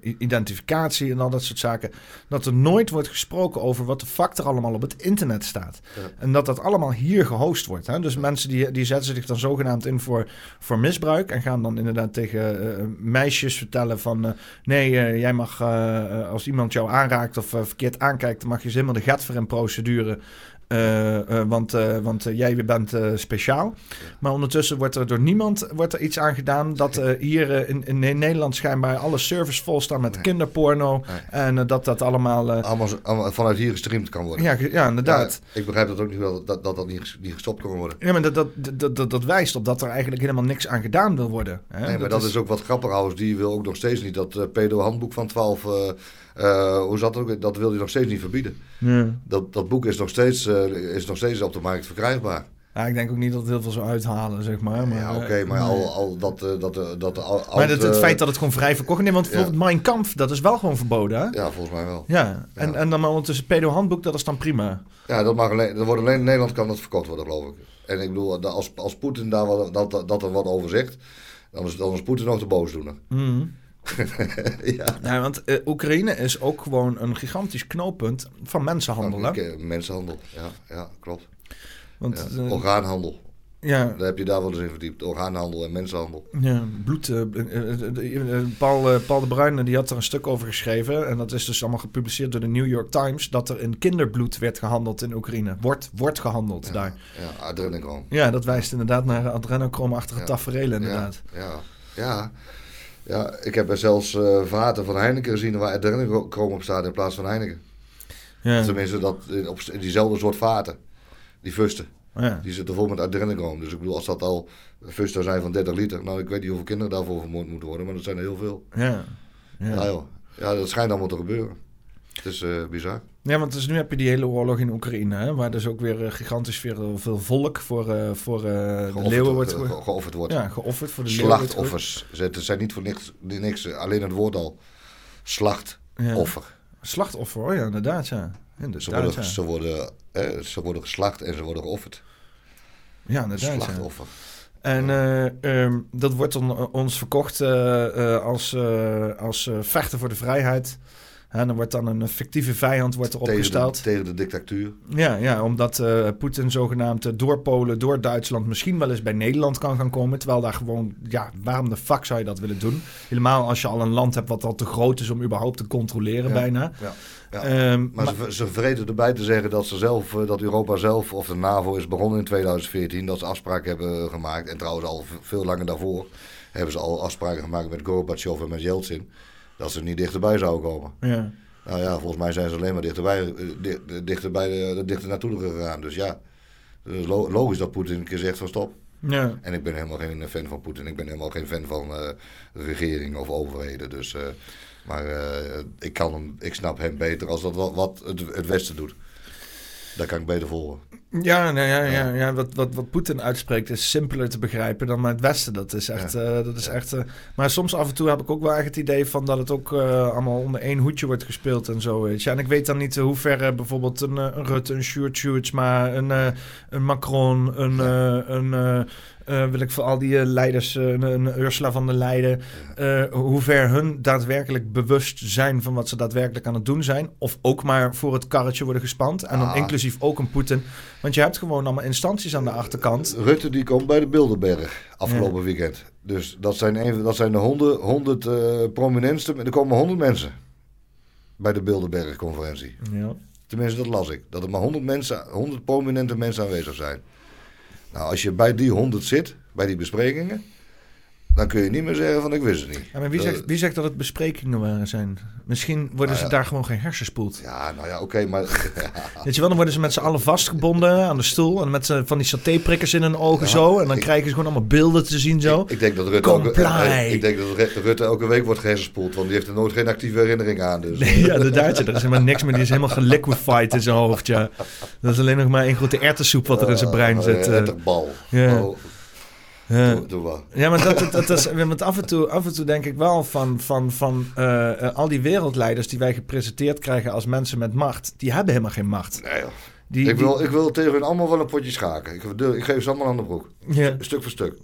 S1: identificatie en al dat soort zaken, dat er nooit wordt gesproken over wat de fuck er allemaal op het internet staat.
S2: Ja.
S1: En dat dat allemaal hier gehost wordt. Hè? Dus mensen die, die zetten zich dan zogenaamd in voor, voor misbruik en gaan dan inderdaad tegen eh, meisjes vertellen van eh, nee, eh, jij mag als iemand jou aanraakt of verkeerd aankijkt, dan mag je ze helemaal de gat voor in procedure. Eh, eh, want eh, want jij bent speciaal. Maar ondertussen wordt er door niemand wordt er iets aan gedaan dat hier in, in Nederland schijnbaar alle servers vol staan met
S2: Nee.
S1: kinderporno.
S2: Nee.
S1: En dat dat allemaal.
S2: allemaal, allemaal vanuit hier gestreamd kan worden.
S1: ja, ja, inderdaad.
S2: Ja, ik begrijp dat ook niet, dat dat, dat, dat niet, ges- niet gestopt kan worden.
S1: Ja, maar dat, dat, dat, dat, dat wijst op dat er eigenlijk helemaal niks aan gedaan wil worden. Hè?
S2: Nee, maar dat is ook wat Grapperhaus, die wil ook nog steeds niet dat pedo-handboek van 12, eh, hoe zat het ook, dat wil hij nog steeds niet verbieden.
S1: Ja.
S2: Dat, dat boek is nog, steeds, eh, is nog steeds op de markt verkrijgbaar.
S1: Ja, ik denk ook niet dat het heel veel zou uithalen, zeg maar. maar
S2: ja, oké,
S1: eh,
S2: maar
S1: nee.
S2: al, al dat, dat, dat al,
S1: Maar het, het feit dat het gewoon vrij verkocht Nee, want
S2: ja.
S1: bijvoorbeeld Mein Kampf, dat is wel gewoon verboden, hè? Ja.
S2: Ja, volgens mij wel.
S1: En,
S2: Ja.
S1: en dan maar ondertussen pedo-handboek, dat is dan prima.
S2: Ja, dat mag alleen, dat wordt alleen in Nederland kan dat verkocht worden, geloof ik. En ik bedoel, dat als, als Poetin daar wat, dat, dat, dat er wat over zegt, dan is, dan is Poetin nog de boosdoener.
S1: Mhm.
S2: ja.
S1: Ja, want eh, Oekraïne is ook gewoon een gigantisch knooppunt van mensenhandel?
S2: Oké, Mensenhandel, ja, ja klopt.
S1: Want,
S2: Ja.
S1: eh,
S2: Orgaanhandel,
S1: ja,
S2: daar heb je daar wel eens in verdiept. Orgaanhandel en mensenhandel.
S1: Ja, bloed. eh, Paul, Paul de Bruyne die had er een stuk over geschreven. En dat is dus allemaal gepubliceerd door de New York Times. Dat er in kinderbloed werd gehandeld in Oekraïne. Wordt, wordt gehandeld
S2: Ja,
S1: daar.
S2: ja adrenochrome.
S1: Ja, dat wijst inderdaad naar adrenochrome-achtige
S2: Ja.
S1: tafereelen inderdaad.
S2: Ja, ja, ja. Ik heb er zelfs eh vaten van Heineken gezien waar adrenochrome op staat in plaats van Heineken.
S1: Ja.
S2: Tenminste, dat, in- op diezelfde soort vaten. Die fusten.
S1: Ja.
S2: Die zitten vol met adrenochrome. Dus ik bedoel, als dat al fusten zijn van 30 liter. Nou, ik weet niet hoeveel kinderen daarvoor vermoord moeten worden, maar dat zijn er heel veel.
S1: Ja.
S2: Ja,
S1: Ja.
S2: joh. Ja, dat schijnt allemaal te gebeuren. Het is eh, bizar.
S1: Ja, want dus nu heb je die hele oorlog in Oekraïne, hè, waar dus ook weer eh, gigantisch veel, veel volk voor, eh, voor eh, de leeuwen wordt
S2: eh,
S1: ge-
S2: ge- geofferd wordt.
S1: ja, geofferd. Voor de
S2: Slachtoffers. Ze- Het zijn niet voor niks, niks eh, alleen het woord al. Slachtoffer.
S1: Ja. Slachtoffer, oh ja, inderdaad, ja.
S2: Ze
S1: Inderdaad,
S2: worden,
S1: ja.
S2: ze, worden, eh, ze worden geslacht en ze worden geofferd.
S1: Ja, inderdaad, ja.
S2: Slachtoffer.
S1: En eh, ehm, dat wordt dan, eh, ons verkocht eh, eh, als, eh, als eh, vechten voor de vrijheid. En dan wordt dan een fictieve vijand wordt er
S2: Tegen de,
S1: opgesteld.
S2: tegen de dictatuur.
S1: Ja, ja, omdat eh, Poetin zogenaamd eh, door Polen, door Duitsland misschien wel eens bij Nederland kan gaan komen. Terwijl daar gewoon, ja, waarom de fuck zou je dat willen doen? Helemaal als je al een land hebt wat al te groot is om überhaupt te controleren
S2: Ja,
S1: bijna.
S2: ja, ja.
S1: Ehm,
S2: Maar, ze, ze vergeten erbij te zeggen dat, ze zelf, eh, dat Europa zelf, of de NAVO is begonnen in 2014, dat ze afspraken hebben gemaakt. En trouwens al veel langer daarvoor hebben ze al afspraken gemaakt met Gorbachev en met Yeltsin. Dat ze niet dichterbij zouden komen.
S1: ja.
S2: Nou ja, volgens mij zijn ze alleen maar dichterbij, eh, di- dichterbij de, dichter naartoe gegaan. Dus ja, het is lo- logisch dat Poetin een keer zegt van stop.
S1: Ja.
S2: En ik ben helemaal geen fan van Poetin. Ik ben helemaal geen fan van eh, de regering of overheden. Dus, eh, maar eh, ik, kan hem, ik snap hem beter als dat wat, wat het, het Westen doet. Daar kan ik beter volgen.
S1: Ja, nou ja, ja, ja, wat, wat, wat Poetin uitspreekt is simpeler te begrijpen dan met het Westen. Dat is echt.
S2: Ja.
S1: eh, dat is echt eh, maar soms af en toe heb ik ook wel echt het idee van dat het ook eh, allemaal onder één hoedje wordt gespeeld en zo. Weet je. En ik weet dan niet hoe ver bijvoorbeeld een, een Rutte, een Sjoerd Sjoerdsma, een, een Macron, een, een wil ik voor al die leiders, een, Ursula van der Leyen, hoe ver hun daadwerkelijk bewust zijn van wat ze daadwerkelijk aan het doen zijn. Of ook maar voor het karretje worden gespand. En dan
S2: Ah.
S1: inclusief ook een Poetin. Want je hebt gewoon allemaal instanties aan de achterkant.
S2: Rutte die komt bij de Bilderberg afgelopen weekend. Dus dat zijn, even, dat zijn de honderd, honderd eh, prominentste. Er komen honderd mensen bij de Bilderberg-conferentie.
S1: Ja.
S2: Tenminste, dat las ik. Dat er maar 100, mensen, 100 prominente mensen aanwezig zijn. Nou, als je bij die 100 zit, bij die besprekingen, dan kun je niet meer zeggen van ik wist het niet.
S1: Ja, maar wie zegt, wie zegt dat het besprekingen waren zijn? Misschien worden
S2: Nou
S1: ze daar gewoon geen hersenspoeld.
S2: Ja, nou ja, oké, maar
S1: Weet je wel, dan worden ze met z'n allen vastgebonden aan de stoel. En met van die satéprikkers in hun ogen zo. En dan
S2: ik-
S1: krijgen ze gewoon allemaal beelden te zien zo.
S2: ik, ik denk dat Rutte
S1: Comply.
S2: eh, ik denk dat Ru- Rutte elke week wordt gehersenspoeld, want die heeft er nooit geen actieve herinnering aan. Dus.
S1: Nee, ja, inderdaad. Er is helemaal niks meer. Die is helemaal geliquified in zijn hoofd. Ja. Dat is alleen nog maar één grote erwtensoep wat er in zijn brein
S2: Eh,
S1: zit.
S2: eh,
S1: eh.
S2: etterbal.
S1: Ja. Ja.
S2: doe, doe maar.
S1: Ja, maar dat, dat, dat is, want af en, toe, af en toe denk ik wel van, van, van eh, eh, al die wereldleiders die wij gepresenteerd krijgen als mensen met macht, die hebben helemaal geen macht.
S2: Nee, joh.
S1: Die,
S2: ik, wil, ik wil tegen hun allemaal wel een potje schaken. Ik, ik geef ze allemaal aan de broek.
S1: ja,
S2: Stuk voor stuk.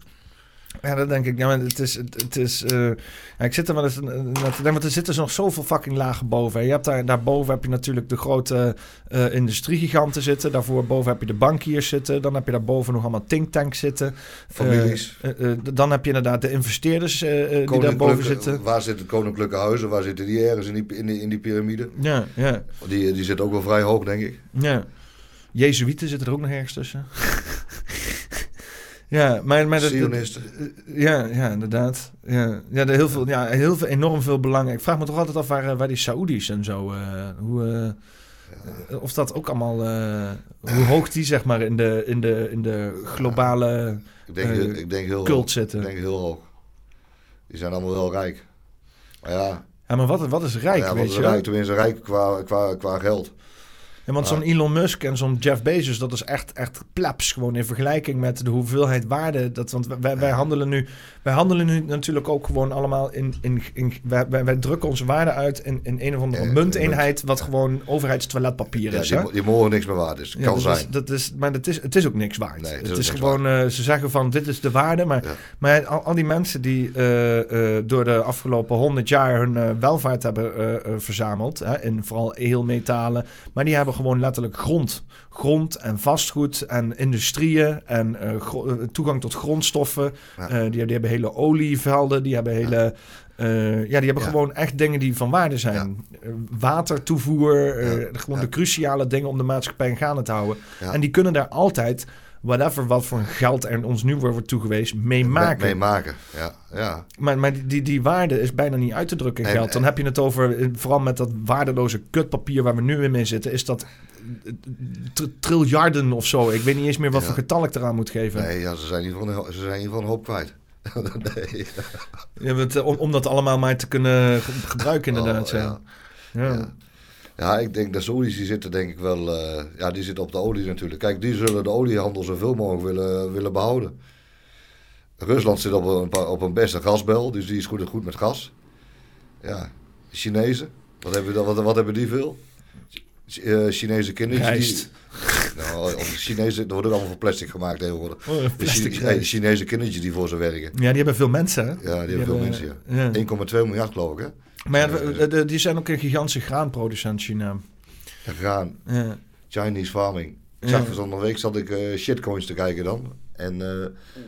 S1: Ja, dat denk ik. Ja, maar het is, het, is eh, ja, ik zit er wel eens want er zitten nog zoveel fucking lagen boven. hè. Je hebt daar, daarboven heb je natuurlijk de grote eh, industriegiganten zitten. Daarvoor boven heb je de bankiers zitten. Dan heb je daarboven nog allemaal think tanks zitten.
S2: Families.
S1: Eh, dan heb je inderdaad de investeerders die daarboven zitten.
S2: Waar zitten koninklijke huizen? Waar zitten die ergens in die, in die, in die piramide?
S1: Ja, ja.
S2: Die, die zitten ook wel vrij hoog, denk ik.
S1: Ja. Jezuïeten zitten er ook nog ergens tussen. ja, maar... maar dat-
S2: Zionisten.
S1: ja, ja, inderdaad. Ja, ja, er heel, veel, ja, heel veel, enorm veel belang. Ik vraag me toch altijd af waar, eh, waar die Saoedi's en zo... eh, hoe, eh, of dat ook allemaal... eh, hoe hoog die zeg maar in de, in de, in de globale
S2: Ik denk,
S1: eh,
S2: ik denk heel
S1: cult
S2: hoog.
S1: zitten.
S2: Ik denk heel hoog. Die zijn allemaal wel rijk. Maar ja,
S1: Ja, maar wat, wat is rijk,
S2: ja wat
S1: weet
S2: is
S1: je
S2: rijk? Tenminste, rijk qua, qua, qua geld.
S1: Ja, want
S2: Maar-
S1: zo'n Elon Musk en zo'n Jeff Bezos, dat is echt, echt plebs. Gewoon in vergelijking met de hoeveelheid waarde. Dat, want wij, wij, handelen nu, wij handelen nu natuurlijk ook gewoon allemaal in. in, in wij, wij, drukken onze waarde uit in, in een of andere munteenheid. wat gewoon overheidstoiletpapier
S2: Ja,
S1: is.
S2: die,
S1: hè?
S2: die mogen niks meer waard is.
S1: Ja,
S2: kan
S1: dat
S2: zijn.
S1: Is, dat is, maar dat is, het is ook niks waard.
S2: Nee, het
S1: het
S2: is
S1: gewoon, eh, ze zeggen van dit is de waarde. Maar, maar al, al die mensen die eh, eh, door de afgelopen honderd jaar hun welvaart hebben verzameld. Hè, in vooral edelmetalen. Maar die hebben gewoon letterlijk grond. Grond en vastgoed en industrieën en eh, eh, toegang tot grondstoffen.
S2: Ja.
S1: Eh, die, die hebben hele olievelden, die hebben hele... ja, die hebben
S2: Ja.
S1: gewoon echt dingen die van waarde zijn. Eh, watertoevoer,
S2: Ja.
S1: gewoon
S2: Ja.
S1: de cruciale dingen om de maatschappij in gaande te houden.
S2: Ja.
S1: En die kunnen daar altijd, whatever wat voor geld er ons nu wordt toegewezen, mee maken.
S2: Mee maken. Ja, ja.
S1: Maar, maar die, die, die waarde is bijna niet uit te drukken in
S2: En-
S1: geld. Dan heb je het over, eh, vooral met dat waardeloze kutpapier waar we nu in mee zitten, is dat eh, tr- triljarden of zo. Ik weet niet eens meer wat
S2: Ja.
S1: voor getal ik eraan moet geven.
S2: Nee, ja, ze zijn in ieder geval een, ze zijn een hoop kwijt. nee.
S1: Ja, eh, om, om dat allemaal maar te kunnen ge- gebruiken inderdaad.
S2: Oh,
S1: ja. Ja.
S2: Ja. Ik denk dat Saoedi's die zitten denk ik wel... eh, ja, die zitten op de olie natuurlijk. Kijk, die zullen de oliehandel zoveel mogelijk willen, willen behouden. Rusland zit op een, op een beste gasbel, dus die is goed, goed met gas. Ja, Chinezen, wat hebben, wat, wat hebben die veel? Eh, Chinese kindertjes. Die, nou, Chinezen, er wordt ook allemaal van plastic gemaakt tegenwoordig.
S1: Oh,
S2: De
S1: plastic
S2: nee, Chinese kindertjes die voor ze werken.
S1: Ja, die hebben veel mensen, hè?
S2: Ja, die hebben veel mensen, ja.
S1: ja.
S2: 1,2 miljard geloof ik, hè?
S1: Maar ja, de- die zijn ook een gigantische graanproducent, China.
S2: Ja, graan,
S1: Ja.
S2: Chinese farming. Ik
S1: Ja.
S2: zag de week zat ik eh, shitcoins te kijken dan. En eh,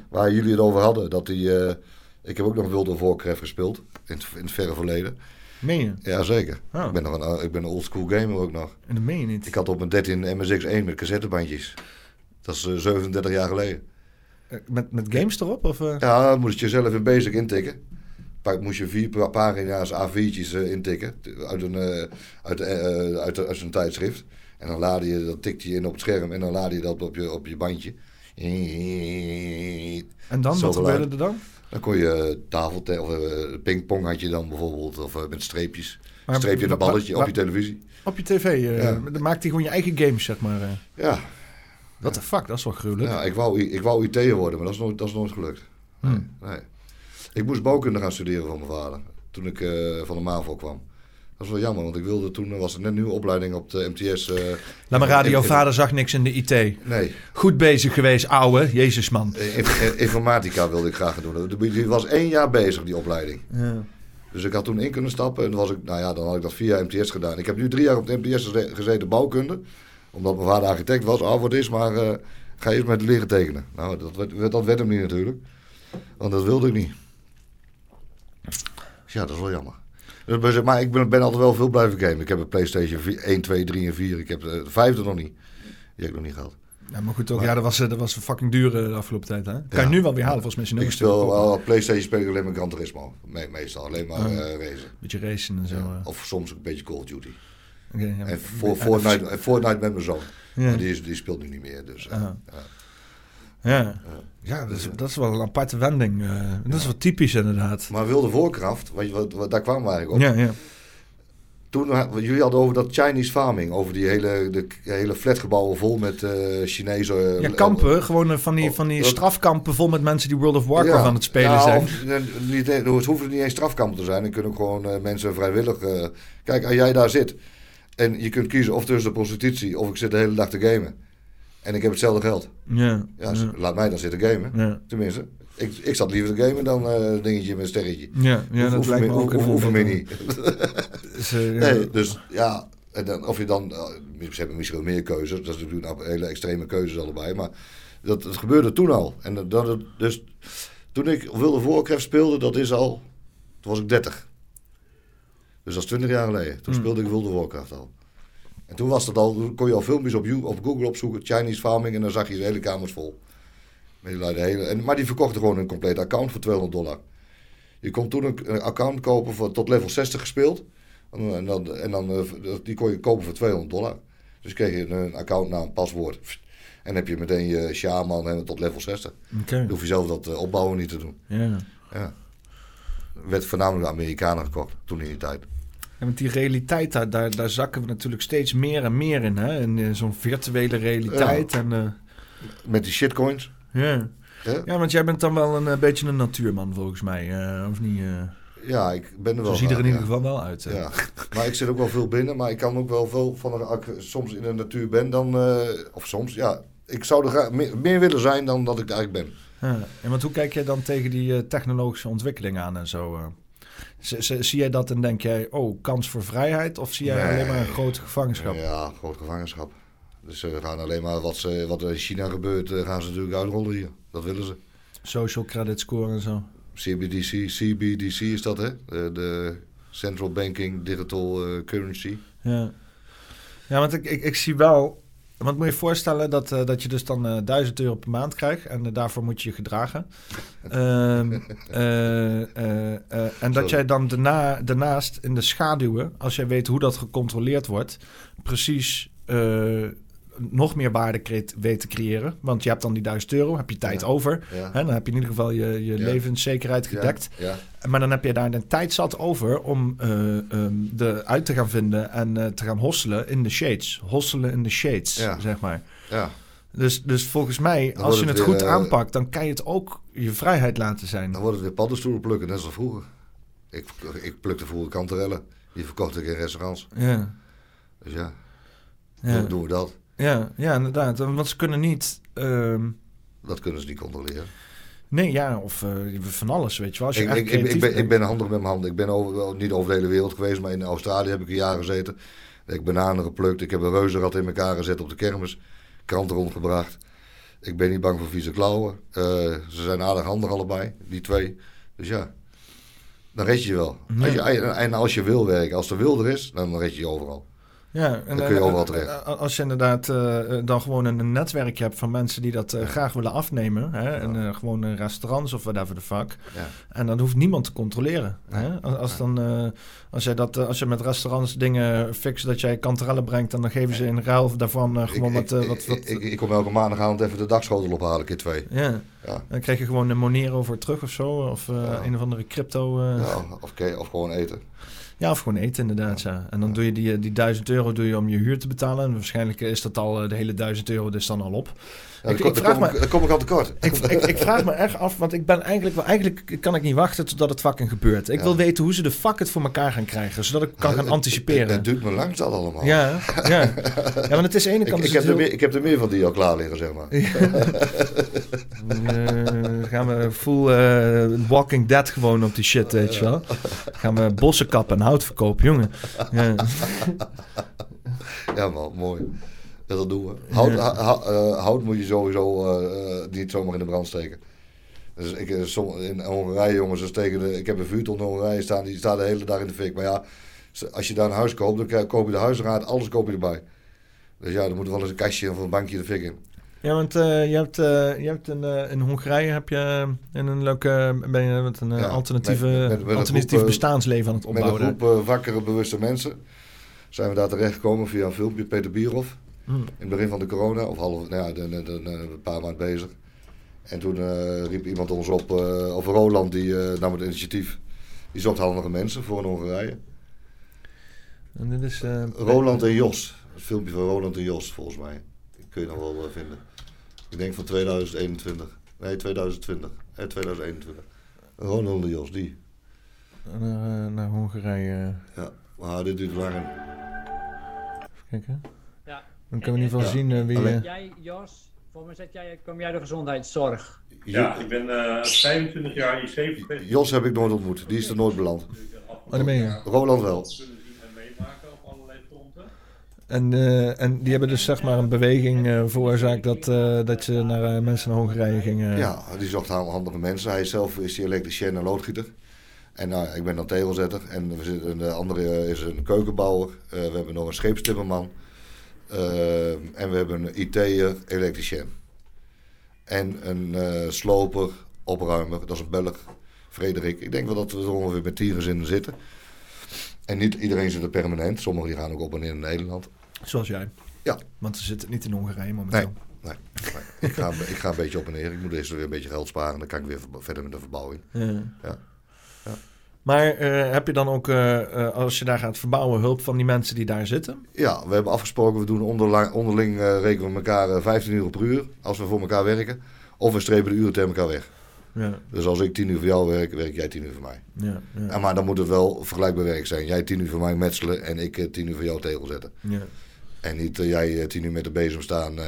S2: waar jullie het over hadden, dat die... eh, ik heb ook nog Wilde Voorkref gespeeld, in het, in het verre verleden.
S1: Meen je?
S2: Jazeker.
S1: Oh.
S2: Ik ben nog een, ik ben een oldschool gamer ook nog.
S1: En dat meen je niet.
S2: Ik had op mijn 13 MSX1 met cassettebandjes. Dat is eh, 37 jaar geleden.
S1: Eh, Met, met games erop? Of, eh?
S2: Ja, dan moest je zelf in Basic intikken. Moest je vier pa- pagina's A4'tjes eh, intikken. Uit een, eh, uit, eh, uit, uit zo'n tijdschrift. En dan laadde je, dat tikte je in op het scherm en dan laadde je dat op je, op je bandje.
S1: En dan,
S2: Zo
S1: wat
S2: geluid.
S1: gebeurde er dan?
S2: Dan kon je tafeltennis of pingpong had je dan bijvoorbeeld. Of met streepjes.
S1: Maar
S2: Streep je een balletje op je televisie.
S1: Op je tv.
S2: Ja.
S1: Dan maakt hij gewoon je eigen games, zeg maar.
S2: Ja,
S1: What the fuck, dat is wel gruwelijk.
S2: ja ik, wou, ik wou IT'er worden, maar dat is nooit, dat is nooit gelukt. Nee,
S1: Hmm.
S2: nee. Ik moest bouwkunde gaan studeren van mijn vader. Toen ik eh, van de MAVO kwam. Dat is wel jammer, want ik wilde toen, was er net een nieuwe opleiding op de MTS. eh,
S1: Laat maar raden,
S2: in-
S1: vader zag niks in de IT.
S2: Nee,
S1: Goed bezig geweest, ouwe. Jezus, man.
S2: eh, inf- informatica wilde ik graag gaan doen. Die- Die was één jaar bezig, die opleiding.
S1: Ja.
S2: Dus ik had toen in kunnen stappen en dan was ik, nou ja, dan had ik dat jaar MTS gedaan. Ik heb nu drie jaar op de MTS geze- gezeten bouwkunde. Omdat mijn vader architect was. Ah, wat is, maar eh, ga eerst met leren tekenen. Nou, dat werd, dat werd hem niet natuurlijk. Want dat wilde ik niet. Dus ja, dat is wel jammer. Dus, maar- ik ben, ben altijd wel veel blijven gamen. Ik heb een PlayStation 4, 1, 2, 3 en 4. Ik heb de vijfde nog niet. Die heb ik nog niet gehad.
S1: Ja, maar goed, ook,
S2: Maar-
S1: ja, dat was, eh, dat was fucking duur eh, de afgelopen tijd, hè? Kan
S2: Ja.
S1: je nu wel weer halen, volgens mij.
S2: Ik speel wel, PlayStation speel ik alleen maar Gran Turismo. Me- meestal, alleen maar eh racen.
S1: Beetje racen en zo.
S2: Ja.
S1: eh.
S2: Of soms een beetje Call of Duty.
S1: Ja.
S2: En voor, Fortnite, en Fortnite met mijn zoon.
S1: Ja.
S2: Maar die, is, die speelt nu niet meer. Dus, eh, ja.
S1: Ja, ja dat, is, dat is wel een aparte wending. eh. dat is wel typisch, inderdaad.
S2: Maar Wilde Voorkracht, je, wat, wat, daar kwamen we eigenlijk op.
S1: Ja, ja.
S2: Toen, jullie hadden over dat Chinese farming. Over die hele, de, hele flatgebouwen vol met eh Chinese... eh,
S1: Ja, kampen, gewoon eh, van die, van die
S2: dat-
S1: strafkampen vol met mensen die World of Warcraft
S2: Ja,
S1: aan het spelen
S2: ja,
S1: zijn.
S2: Of, eh, niet, het hoeven niet eens strafkampen te zijn. Er kunnen gewoon eh, mensen vrijwillig... eh, kijk, als jij daar zit en je kunt kiezen of tussen de prostitutie... of ik zit de hele dag te gamen. En ik heb hetzelfde geld.
S1: Ja,
S2: Ja,
S1: ja,
S2: laat mij dan zitten gamen.
S1: ja.
S2: Tenminste, ik, ik zat liever te gamen dan eh, een dingetje met een sterretje.
S1: Ja, ja, dat lijkt me ook
S2: hoeven me niet.
S1: Dus, eh.
S2: Nee, dus ja, en dan, of je dan, eh, ze hebben misschien wel meer keuzes, dat is natuurlijk nou hele extreme keuzes allebei, maar dat, dat gebeurde toen al. En dat, dat, dus toen ik Wilde Voorkrecht speelde, dat is al, toen was ik 30. Dus dat is 20 jaar geleden. Toen
S1: Hmm.
S2: speelde ik Wilde Voorkracht al. En toen was dat al, kon je al filmpjes op, op Google opzoeken, Chinese farming, en dan zag je de hele kamers vol. Met die lui de hele, en, maar die verkochten gewoon een compleet account voor 200 dollar. Je kon toen een, account kopen voor tot level 60 gespeeld. En, en dan, en dan, eh, die kon je kopen voor 200 dollar. Dus kreeg je een accountnaam, paswoord. En heb je meteen je shaman en tot level 60.
S1: Oké,
S2: Dan hoef je zelf dat eh, opbouwen niet te doen.
S1: ja.
S2: Ja. Werd voornamelijk door Amerikanen gekocht, toen in die tijd.
S1: Ja, met die realiteit, daar, daar, daar zakken we natuurlijk steeds meer en meer in. Hè? In zo'n virtuele realiteit. En, eh,
S2: Met die shitcoins.
S1: ja. Ja, want jij bent dan wel een eh, beetje een natuurman volgens mij. eh, of niet?
S2: Ja, ik ben er wel
S1: zo ziet er in ieder geval wel uit. hè?
S2: Ja, maar ik zit ook wel veel binnen. Maar ik kan ook wel veel van de, als ik soms in de natuur ben dan, of soms, ja, ik zou er graag meer, meer willen zijn dan dat ik eigenlijk ben.
S1: Ja. En want hoe kijk jij dan tegen die technologische ontwikkeling aan en zo? Eh? Zie jij dat en denk jij, oh, kans voor vrijheid? Of zie jij
S2: Nee.
S1: alleen maar een grote gevangenschap?
S2: Ja, groot gevangenschap. Dus ze gaan alleen maar wat, ze, wat er in China gebeurt, eh, gaan ze natuurlijk uitrollen hier. Dat willen ze.
S1: Social credit score en zo.
S2: CBDC, CBDC is dat hè? De, de Central Banking Digital eh, Currency.
S1: Ja, ja want ik, ik, ik zie wel... Want moet je je voorstellen dat, eh, dat je dus dan eh 1000 euro per maand krijgt... en eh, daarvoor moet je je gedragen. Ehm, eh, eh, eh, en dat jij dan daarna, daarnaast in de schaduwen... als jij weet hoe dat gecontroleerd wordt... precies nog meer waarde creëert- weet te creëren. Want je hebt dan die 1000 euro, heb je tijd
S2: Ja.
S1: over.
S2: Ja.
S1: Hè, dan heb je in ieder geval je, je
S2: Ja.
S1: levenszekerheid gedekt. Maar dan heb je daar de tijd zat over om ehm, de uit te gaan vinden en eh, te gaan hosselen in de shades. Hosselen in de shades, zeg maar.
S2: ja.
S1: Dus, dus volgens mij,
S2: Dan
S1: als je het goed
S2: eh,
S1: aanpakt, dan kan je het ook je vrijheid laten zijn.
S2: Dan wordt het weer paddenstoelen plukken, net zoals vroeger. Ik, ik plukte vroeger kanterellen. Die verkocht ik in restaurants.
S1: Ja,
S2: Dus ja,
S1: ja,
S2: hoe doen we dat?
S1: Ja, ja inderdaad. Want ze kunnen niet... ehm,
S2: Dat kunnen ze niet controleren.
S1: nee, ja, of eh, van alles, weet je wel. Als je
S2: Ik, ik, ik, ben, ik ben handig met mijn handen. Ik ben over, niet over de hele wereld geweest, maar in Australië heb ik een jaar gezeten. Ik heb bananen geplukt. Ik heb een reuzenrad in elkaar gezet op de kermis. Kranten rondgebracht. Ik ben niet bang voor vieze klauwen. Eh, ze zijn aardig handig allebei, die twee. Dus ja, dan red je je wel. Als je, en als je wil werken, als wil er is, dan red je je overal.
S1: Ja, en,
S2: Dan kun je
S1: eh, eh,
S2: terecht.
S1: eh, Als je inderdaad dan gewoon een, een netwerk hebt van mensen die dat graag willen afnemen. Hè? En gewoon eh, restaurants of whatever the fuck.
S2: Ja.
S1: En dan hoeft niemand te controleren. Hè? Als, als, dan, als, jij dat, als je met restaurants dingen fixt dat jij kanterellen brengt... en dan geven ze in ruil daarvan gewoon
S2: ik,
S1: wat...
S2: ik,
S1: wat, wat
S2: ik, ik, kom elke maandagavond even de dagschotel ophalen, keer twee.
S1: ja.
S2: Ja.
S1: Dan krijg je gewoon een Monero voor terug of zo. Of een of andere crypto.
S2: of, of gewoon eten.
S1: Of gewoon eten inderdaad. Ja. En dan doe je die, eh, die 1000 euro doe je om je huur te betalen. En waarschijnlijk is dat al eh, de hele 1000 euro dus dan al op.
S2: Ja,
S1: Ik- vraag me-
S2: ik- dan kom ik al tekort.
S1: Ik, ik, ik vraag me echt af, want ik ben eigenlijk wel... Eigenlijk kan ik niet wachten totdat het fucking gebeurt. Ik
S2: Ja.
S1: wil weten hoe ze de fuck het voor elkaar gaan krijgen. Zodat ik kan gaan anticiperen.
S2: Het, het duurt me lang dat allemaal.
S1: ja, ja. ja, want het is de ene kant...
S2: ik, heb er meer, ik heb er meer van die al klaar liggen, zeg maar.
S1: Eh, gaan we full eh, Walking Dead gewoon op die shit, weet je wel. Gaan we bossen kappen en hout verkopen, jongen. Ja.
S2: Ja, man, mooi. Ja, Dat doen we. Hout,
S1: Ja.
S2: ha- ha- eh, hout moet je sowieso eh, niet zomaar in de brand steken. Dus ik, eh, som- in Hongarije, jongens, ze steken de, ik heb een vuurton in Hongarije staan, die staat de hele dag in de fik. Maar ja, als je daar een huis koopt, dan koop je de huisraad, alles koop je erbij. Dus ja, dan moet wel eens een kastje of een bankje de fik in.
S1: Ja, want je hebt, je hebt in, eh, in Hongarije heb je in een leuke ben je met een
S2: Ja,
S1: alternatieve,
S2: met- met- met een
S1: alternatief
S2: groep,
S1: bestaansleven aan het
S2: Met een
S1: opbouwen.
S2: groep wakkere, bewuste mensen zijn we daar terechtgekomen via een filmpje, Peter Bierhoff. In het begin van de corona, of half, nou ja, de, de, de- de- een paar maanden bezig. En toen eh, riep iemand ons op, eh, of Roland, die eh, nam het initiatief. Die zocht handige mensen voor een Hongarije.
S1: En dit is,
S2: Roland en Jos. Het filmpje van Roland en Jos, volgens mij. Die kun je nog wel vinden. Ik denk van 2021. Nee, 2020. Eh, 2021. Roland en Jos, die.
S1: naar, naar Hongarije.
S2: Ja, maar dit duurt lang.
S1: Even kijken. Dan kunnen we in ieder geval
S2: Ja.
S1: zien eh, wie...
S2: Alleen-
S1: eh,
S3: Jij, Jos, voor mij zet jij, kom jij de gezondheidszorg?
S5: Ja, ik ben eh 25 jaar IC
S2: Jos heb ik nooit ontmoet. Die is er nooit beland.
S1: Oh, daar ben je.
S2: Roland wel.
S5: en meemaken op allerlei fronten.
S1: En, eh, en die hebben dus zeg maar een beweging eh, veroorzaakt dat, eh, dat je naar eh, mensen naar Hongarije gingen.
S2: Ja, die zocht aan handige mensen. Hij zelf is die elektricien en loodgieter. En nou, ik ben dan tegelzetter. En we zitten, de andere is een keukenbouwer. Eh, we hebben nog een scheepstimmerman. Eh, en we hebben een IT'er, elektricien. En een eh, sloper, opruimer. Dat is een Belg, Frederik. Ik denk wel dat we er ongeveer met tien gezinnen zitten. En niet iedereen zit er permanent. Sommigen die gaan ook op en neer in Nederland.
S1: Zoals jij.
S2: Ja.
S1: Want ze zitten niet in Hongarije momenteel.
S2: Nee, nee. Ik, ga, ik ga een beetje op en neer. Ik moet eerst weer een beetje geld sparen. Dan kan ik weer ver- verder met de verbouwing.
S1: Ja.
S2: Ja.
S1: Maar eh, heb je dan ook, eh, eh, als je daar gaat verbouwen, hulp van die mensen die daar zitten?
S2: Ja, we hebben afgesproken, we doen onderling, onderling rekenen we elkaar eh, 15 uur per uur als we voor elkaar werken. Of we strepen de uren tegen elkaar weg.
S1: Ja,
S2: Dus als ik 10 uur voor jou werk, werk jij 10 uur voor mij.
S1: ja, ja.
S2: Ja, maar dan moet het wel vergelijkbaar werk zijn. Jij 10 uur voor mij metselen en ik eh, 10 uur voor jou tegel zetten.
S1: ja.
S2: En niet jij eh, 10 uur met de bezem staan eh,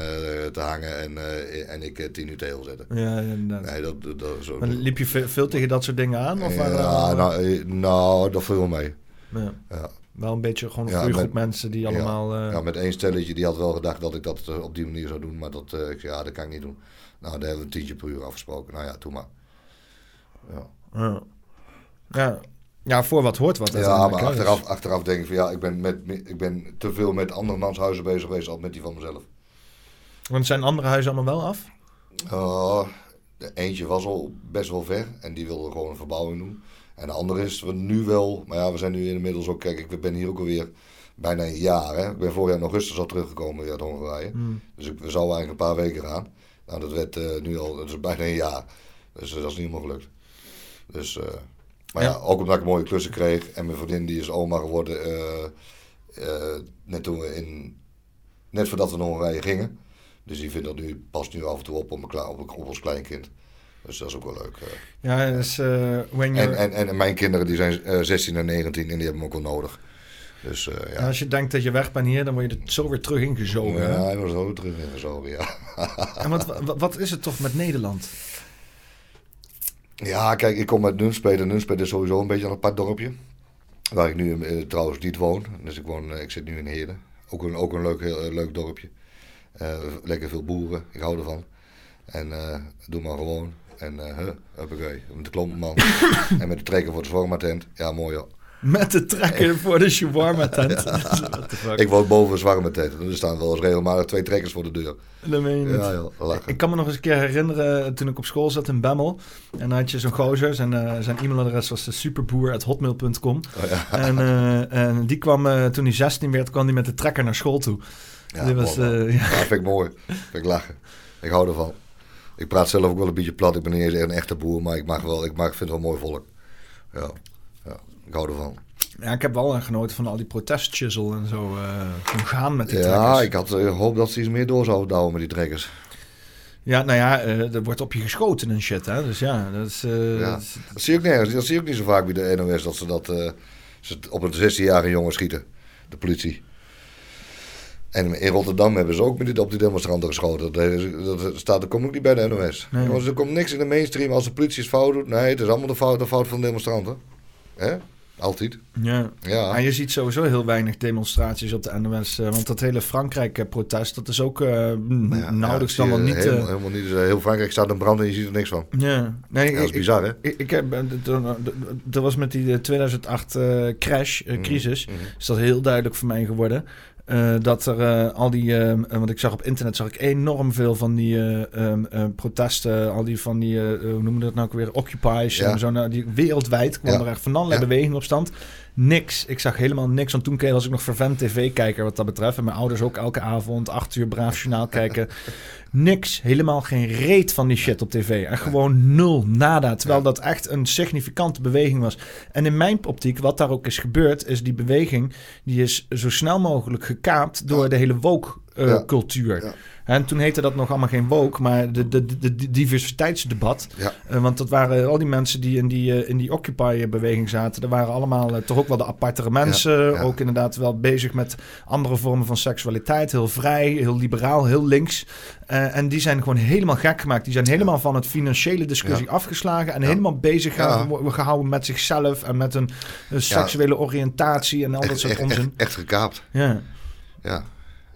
S2: te hangen en, eh, en ik 10 uur tegel zetten.
S1: ja inderdaad.
S2: Nee, dat, dat, zo.
S1: Maar liep je ve- veel tegen dat soort dingen aan? Of
S2: ja, nou, nou, dat viel wel mee.
S1: ja.
S2: Ja.
S1: Wel een beetje gewoon een
S2: Ja,
S1: goede groep mensen die allemaal...
S2: Ja, met één stelletje, die had wel gedacht dat ik dat op die manier zou doen. Maar dat, ik zei, ja, dat kan ik niet doen. Nou, daar hebben we een tientje per uur afgesproken. Nou ja, doe maar. Ja,
S1: ja. Ja. voor wat hoort wat.
S2: ja maar achteraf, achteraf denk ik van ja, ik ben, met, ik ben te veel met andermans huizen bezig geweest als met die van mezelf.
S1: Want zijn andere huizen allemaal wel af?
S2: Uh, de eentje was al best wel ver en die wilde gewoon een verbouwing doen. En de andere is we nu wel, maar ja, we zijn nu inmiddels ook, kijk, ik ben hier ook alweer bijna een jaar. Hè? Ik ben vorig jaar in augustus al teruggekomen uit Hongarije. Dus ik, we zouden eigenlijk een paar weken gaan. Nou, dat werd eh, nu al, dat is bijna een jaar. Dus eh, dat is niet helemaal gelukt. Dus, eh, maar ja.
S1: Ja.
S2: ook omdat ik mooie klussen kreeg. En mijn vriendin die is oma geworden. eh, eh, net toen we in, net voordat we naar Hongarije gingen. Dus die vindt dat nu, past nu af en toe op op, mijn, op, op ons kleinkind. Dus dat is ook wel leuk. eh.
S1: Ja, dus when you're,
S2: En, en, en, mijn kinderen die zijn eh, 16 en 19 en die hebben hem ook wel nodig. Dus ja.
S1: ja, als je denkt dat je weg bent hier, dan word je er zo weer terug ingezogen.
S2: Ja, hij was ook terug ingezogen, ja.
S1: En wat, wat, wat is het toch met Nederland?
S2: Ja, kijk, ik kom uit Nunspeet. En Nunspeet is sowieso een beetje een apart dorpje. Waar ik nu eh, trouwens niet woon. Dus ik, woon, eh, ik zit nu in Heerden. Ook een, ook een leuk, heel, eh, leuk dorpje. Lekker veel boeren. Ik hou ervan. En eh, doe maar gewoon. En eh huh, huppakee. Met de klompenman. en met de trekker voor de shawarma tent. Ja, mooi hoor.
S1: Met de trekker voor de shawarma tent.
S2: Ik woon boven een shawarma tent. En er staan wel eens regelmatig twee trekkers voor de deur.
S1: Dat meen je niet.
S2: Ja, joh.
S1: Ik kan me nog eens een keer herinneren toen ik op school zat in Bemmel. En dan had je zo'n gozer. Zijn, eh, zijn e-mailadres was de superboer.hotmail.com.
S2: Oh, ja.
S1: En, eh, en die kwam, eh, toen hij 16 werd, kwam hij met de trekker naar school toe.
S2: Ja,
S1: was, eh, ja.
S2: Ja, vind ik mooi. Vind ik lachen. Ik hou ervan. Ik praat zelf ook wel een beetje plat. Ik ben niet eens een echte boer, maar ik, mag wel, ik mag, vind het wel mooi volk. Ja ik hou ervan.
S1: ja, ik heb wel eh, genoten van al die protestchisel en zo. eh gewoon gaan met die
S2: Ja,
S1: trekkers.
S2: ik had eh, gehoopt dat ze iets meer door zouden douwen met die trekkers.
S1: Ja, nou ja, eh, er wordt op je geschoten en shit, hè. Dus ja, dat is... eh,
S2: Ja.
S1: dat is-
S2: Dat zie ik nergens. Dat zie ik ook niet zo vaak bij de NOS, dat ze dat eh, ze op een 16-jarige jongen schieten. De politie. En in Rotterdam hebben ze ook met op die demonstranten geschoten. Dat, dat staat, dat komt ook niet bij de NOS.
S1: Nee.
S2: Want er komt niks in de mainstream als de politie het fout doet. Nee, het is allemaal de fout, de fout van de demonstranten. Hè? Altijd.
S1: ja.
S2: Ja.
S1: En je ziet sowieso heel weinig demonstraties op de NOS. eh, want dat hele Frankrijk-protest, dat is ook
S2: Ja,
S1: nauwelijks
S2: ja,
S1: dan wel niet...
S2: Helemaal,
S1: eh,
S2: helemaal niet. Dus, heel Frankrijk staat in brand en je ziet er niks van.
S1: ja, nee,
S2: dat is
S1: ik-
S2: bizar, hè?
S1: Ik, ik heb, dat was met die eh, 2008 eh, crash,
S2: Mhm,
S1: crisis,
S2: mhm.
S1: is dat heel duidelijk voor mij geworden. Eh, dat er eh, al die, eh, want ik zag op internet zag ik enorm veel van die eh, ehm, eh, protesten, al die van die, hoe noemen we dat nou ook weer, occupies
S2: Ja.
S1: en zo, nou, die wereldwijd kwam
S2: Ja.
S1: er echt van allerlei
S2: Ja.
S1: bewegingen op stand. Niks. Ik zag helemaal niks. Want toen was ik nog vervent tv-kijker wat dat betreft. En mijn ouders ook elke avond acht uur braaf journaal kijken. Niks. Helemaal geen reet van die shit op tv. En gewoon nul. Nada. Terwijl dat echt een significante beweging was. En in mijn optiek, wat daar ook is gebeurd... is die beweging... die is zo snel mogelijk gekaapt... door de hele woke-cultuur.
S2: Ja.
S1: En toen heette dat nog allemaal geen woke... maar de, de, de, de diversiteitsdebat.
S2: Ja.
S1: Eh, want dat waren al die mensen die in die, eh, in die Occupy-beweging zaten. Dat waren allemaal eh, toch ook wel de apartere mensen.
S2: Ja, ja.
S1: Ook inderdaad wel bezig met andere vormen van seksualiteit. Heel vrij, heel liberaal, heel links. En die zijn gewoon helemaal gek gemaakt. Die zijn helemaal van het financiële discussie afgeslagen. En helemaal bezig gehouden, gehouden met zichzelf. En met een seksuele oriëntatie en al dat
S2: Echt,
S1: soort
S2: echt,
S1: onzin.
S2: echt, echt gekaapt.
S1: Ja,
S2: Ja.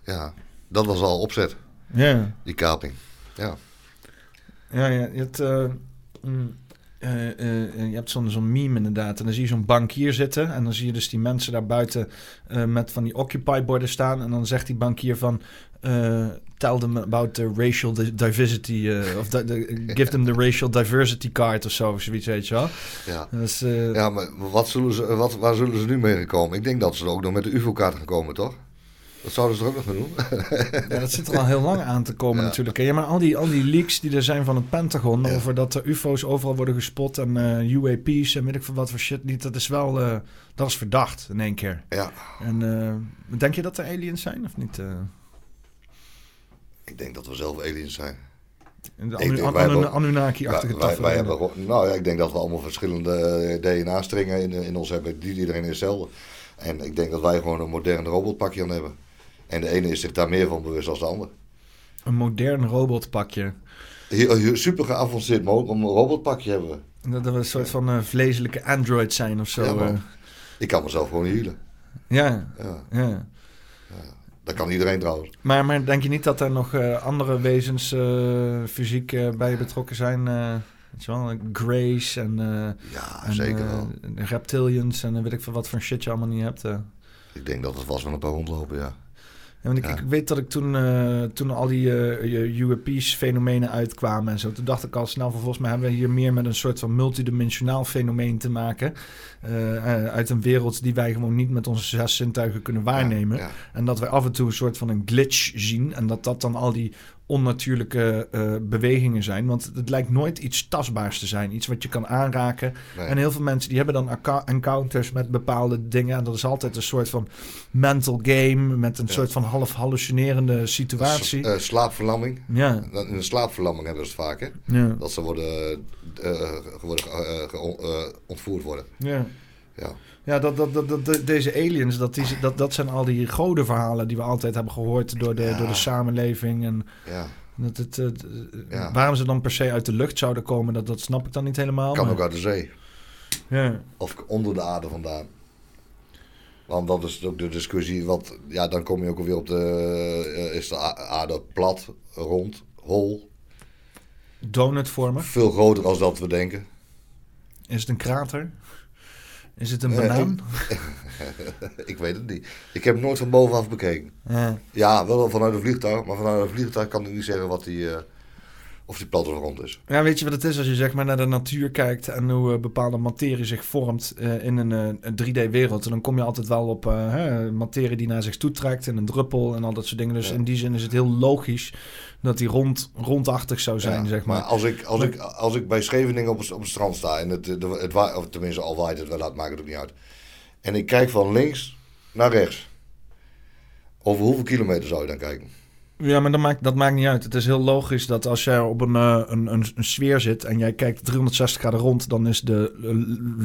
S2: ja. Dat was al opzet,
S1: ja.
S2: die kaping. Ja.
S1: Ja, ja je hebt, eh, mm, eh, eh, je hebt zo'n zo'n meme inderdaad. En dan zie je zo'n bankier zitten. En dan zie je dus die mensen daar buiten met van die Occupy-borden staan. En dan zegt die bankier van... tell them about the racial di- diversity... of give them the racial diversity card of zo. Of zoiets, weet je wel.
S2: Ja.
S1: Dus,
S2: Ja, maar wat zullen ze, wat, waar zullen ze nu mee komen? Ik denk dat ze er ook nog met de UFO-kaart gaan komen, toch? Dat zouden ze er ook nog gaan doen.
S1: Ja, dat zit er al heel lang aan te komen
S2: Ja.
S1: natuurlijk. Ja, maar al die, al die leaks die er zijn van het Pentagon...
S2: Ja.
S1: over dat er ufo's overal worden gespot en eh, UAP's en weet ik veel wat voor shit niet... dat is wel... eh, dat is verdacht in één keer.
S2: Ja,
S1: En eh, denk je dat er aliens zijn of niet?
S2: ik denk dat we zelf aliens zijn.
S1: In de Anu- Anu- Anunnaki-achtige
S2: wij, wij, wij
S1: tafereelen.
S2: hebben, nou ja, ik denk dat we allemaal verschillende DNA-stringen in, in ons hebben. Die iedereen is hetzelfde. En ik denk dat wij gewoon een modern robotpakje aan hebben. En de ene is zich daar meer van bewust dan de ander.
S1: Een modern robotpakje.
S2: Heel super geavanceerd een robotpakje hebben we.
S1: Dat we een soort van eh, vleeselijke android zijn of zo.
S2: Ja,
S1: eh.
S2: Ik kan mezelf gewoon hielen.
S1: ja,
S2: Ja,
S1: ja.
S2: dat kan iedereen trouwens.
S1: Maar, maar denk je niet dat er nog eh, andere wezens fysiek bij betrokken zijn? weet je wel, Grace en,
S2: Ja,
S1: en
S2: zeker wel.
S1: reptilians en weet ik veel wat voor shit je allemaal niet hebt.
S2: Ik denk dat het vast wel een paar rondlopen, ja.
S1: Want ik,
S2: Ja.
S1: ik weet dat ik toen, eh, toen al die eh UAP's-fenomenen uitkwamen en zo, toen dacht ik al snel van volgens mij hebben we hier meer met een soort van multidimensionaal fenomeen te maken. eh, uit een wereld die wij gewoon niet met onze zes zintuigen kunnen waarnemen.
S2: Ja, ja.
S1: En dat wij af en toe een soort van een glitch zien. En dat dat dan al die onnatuurlijke eh, bewegingen zijn. Want het lijkt nooit iets tastbaars te zijn. Iets wat je kan aanraken.
S2: Nee.
S1: En heel veel mensen die hebben dan encounters met bepaalde dingen. En dat is altijd een soort van mental game. Met een
S2: Ja.
S1: soort van half hallucinerende situatie.
S2: Eh, slaapverlamming.
S1: ja,
S2: In een slaapverlamming hebben ze het vaak, hè?
S1: ja,
S2: Dat ze worden, eh, worden ontvoerd worden.
S1: ja.
S2: Ja.
S1: Ja, dat, dat, dat, dat, deze aliens, dat, die, dat, dat zijn al die godenverhalen die we altijd hebben gehoord door de,
S2: Ja.
S1: door de samenleving. En
S2: ja.
S1: dat het, eh,
S2: Ja.
S1: waarom ze dan per se uit de lucht zouden komen, dat, dat snap ik dan niet helemaal.
S2: Kan
S1: maar-
S2: ook uit de zee.
S1: ja.
S2: Of onder de aarde vandaan. Want dat is ook de discussie. Want ja, dan kom je ook weer op de. eh, is de aarde plat, rond, hol?
S1: Donutvormig.
S2: Veel groter als dat we denken.
S1: Is het een krater? Is het een
S2: Eh,
S1: banaan?
S2: ik weet het niet. Ik heb nooit van bovenaf bekeken.
S1: Ja.
S2: Ja, wel vanuit een vliegtuig. Maar vanuit een vliegtuig kan ik niet zeggen wat die, of die plat of rond is.
S1: Ja, weet je wat het is als je zeg maar naar de natuur kijkt en hoe eh, bepaalde materie zich vormt eh, in een, eh, een 3D-wereld. En dan kom je altijd wel op hè, materie die naar zich toe trekt en een druppel en al dat soort dingen. Dus
S2: Ja.
S1: in die zin is het heel logisch dat die rond, rondachtig zou zijn,
S2: Ja,
S1: zeg maar.
S2: als ik, als, ik, als ik bij Scheveningen op, het- op het strand sta en het, de, het waait, of tenminste al waait het wel, laat maakt het ook niet uit. En ik kijk van links naar rechts. Over hoeveel kilometer zou je dan kijken?
S1: Ja, maar dat maakt, dat maakt niet uit. Het is heel logisch dat als jij op een, eh, een, een, een sfeer zit en jij kijkt 360 graden rond, dan is de eh,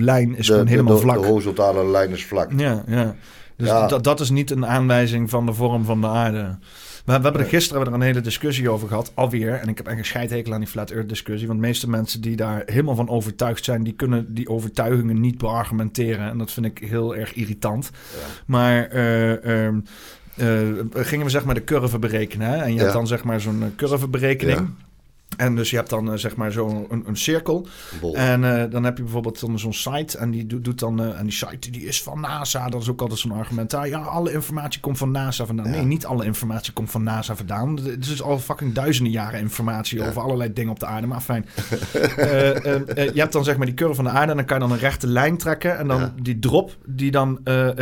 S1: lijn is
S2: de,
S1: gewoon helemaal
S2: de,
S1: vlak.
S2: De horizontale lijn is vlak.
S1: Ja, ja. Dus
S2: Ja.
S1: Dat, dat is niet een aanwijzing van de vorm van de aarde. We, we hebben er gisteren hebben er een hele discussie over gehad, alweer. En ik heb echt een scheidhekel aan die flat earth discussie. Want de meeste mensen die daar helemaal van overtuigd zijn, die kunnen die overtuigingen niet beargumenteren. En dat vind ik heel erg irritant.
S2: Ja.
S1: Maar eh, gingen we zeg maar de curve berekenen. Hè? En je hebt dan zeg maar zo'n eh, curveberekening. En dus je hebt dan eh, zeg maar zo'n een, een cirkel.
S2: Bol.
S1: En eh, dan heb je bijvoorbeeld dan zo'n site en die doet, doet dan eh, en die site die is van NASA. Dat is ook altijd zo'n argument. Ah, ja, alle informatie komt van NASA vandaan.
S2: Ja.
S1: Nee, niet alle informatie komt van NASA vandaan. Er is al fucking duizenden jaren informatie
S2: Ja.
S1: over allerlei dingen op de aarde. Maar fijn. Je hebt dan zeg maar die curve van de aarde en dan kan je dan een rechte lijn trekken en dan
S2: Ja.
S1: die drop die dan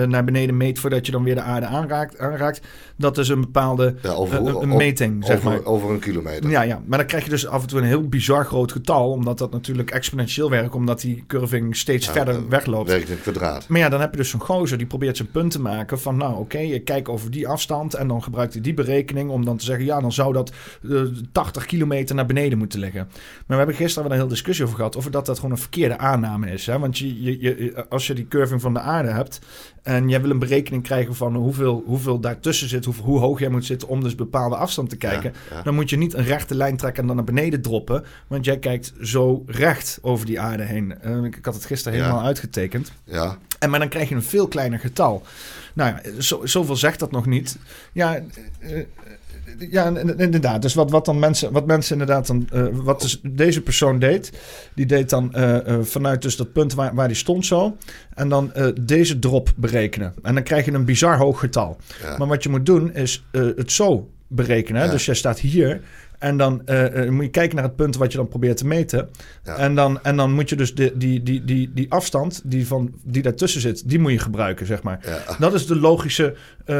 S1: naar beneden meet voordat je dan weer de aarde aanraakt. aanraakt dat is een bepaalde
S2: over,
S1: een, meting, zeg
S2: over,
S1: maar.
S2: over een kilometer.
S1: Ja, ja, maar dan krijg je dus af en toe een heel bizar groot getal, omdat dat natuurlijk exponentieel werkt, omdat die curving steeds
S2: Ja,
S1: verder
S2: eh,
S1: wegloopt.
S2: Werkt in het kwadraat.
S1: Maar ja, dan heb je dus zo'n gozer die probeert zijn punt te maken van, nou oké, ik kijk over die afstand en dan gebruikt hij die berekening om dan te zeggen, ja, dan zou dat eh, 80 kilometer naar beneden moeten liggen. Maar we hebben gisteren wel een hele discussie over gehad, over dat dat gewoon een verkeerde aanname is. Hè? Want je, je, je, als je die curving van de aarde hebt en jij wil een berekening krijgen van hoeveel, hoeveel daartussen zit, hoe, hoe hoog jij moet zitten om dus bepaalde afstand te kijken,
S2: Ja, ja.
S1: dan moet je niet een rechte lijn trekken en dan naar beneden droppen. Want jij kijkt zo recht over die aarde heen. Ik, ik had het gisteren
S2: Ja.
S1: helemaal uitgetekend.
S2: Ja,
S1: En maar dan krijg je een veel kleiner getal. Nou ja, zo, zoveel zegt dat nog niet. Ja, eh, ja in- in- inderdaad. Dus wat, wat dan mensen, wat mensen inderdaad dan, eh, wat dus deze persoon deed, die deed dan eh, eh, vanuit dus dat punt waar, waar die stond zo, en dan deze drop berekenen. En dan krijg je een bizar hoog getal.
S2: ja.
S1: Maar wat je moet doen is het zo berekenen.
S2: Ja.
S1: Dus jij staat hier en dan eh, eh, moet je kijken naar het punt wat je dan probeert te meten.
S2: Ja.
S1: En, dan, en dan moet je dus de, die, die, die, die afstand die, van, die daartussen zit, die moet je gebruiken, zeg maar.
S2: ja.
S1: Dat is de logische... eh,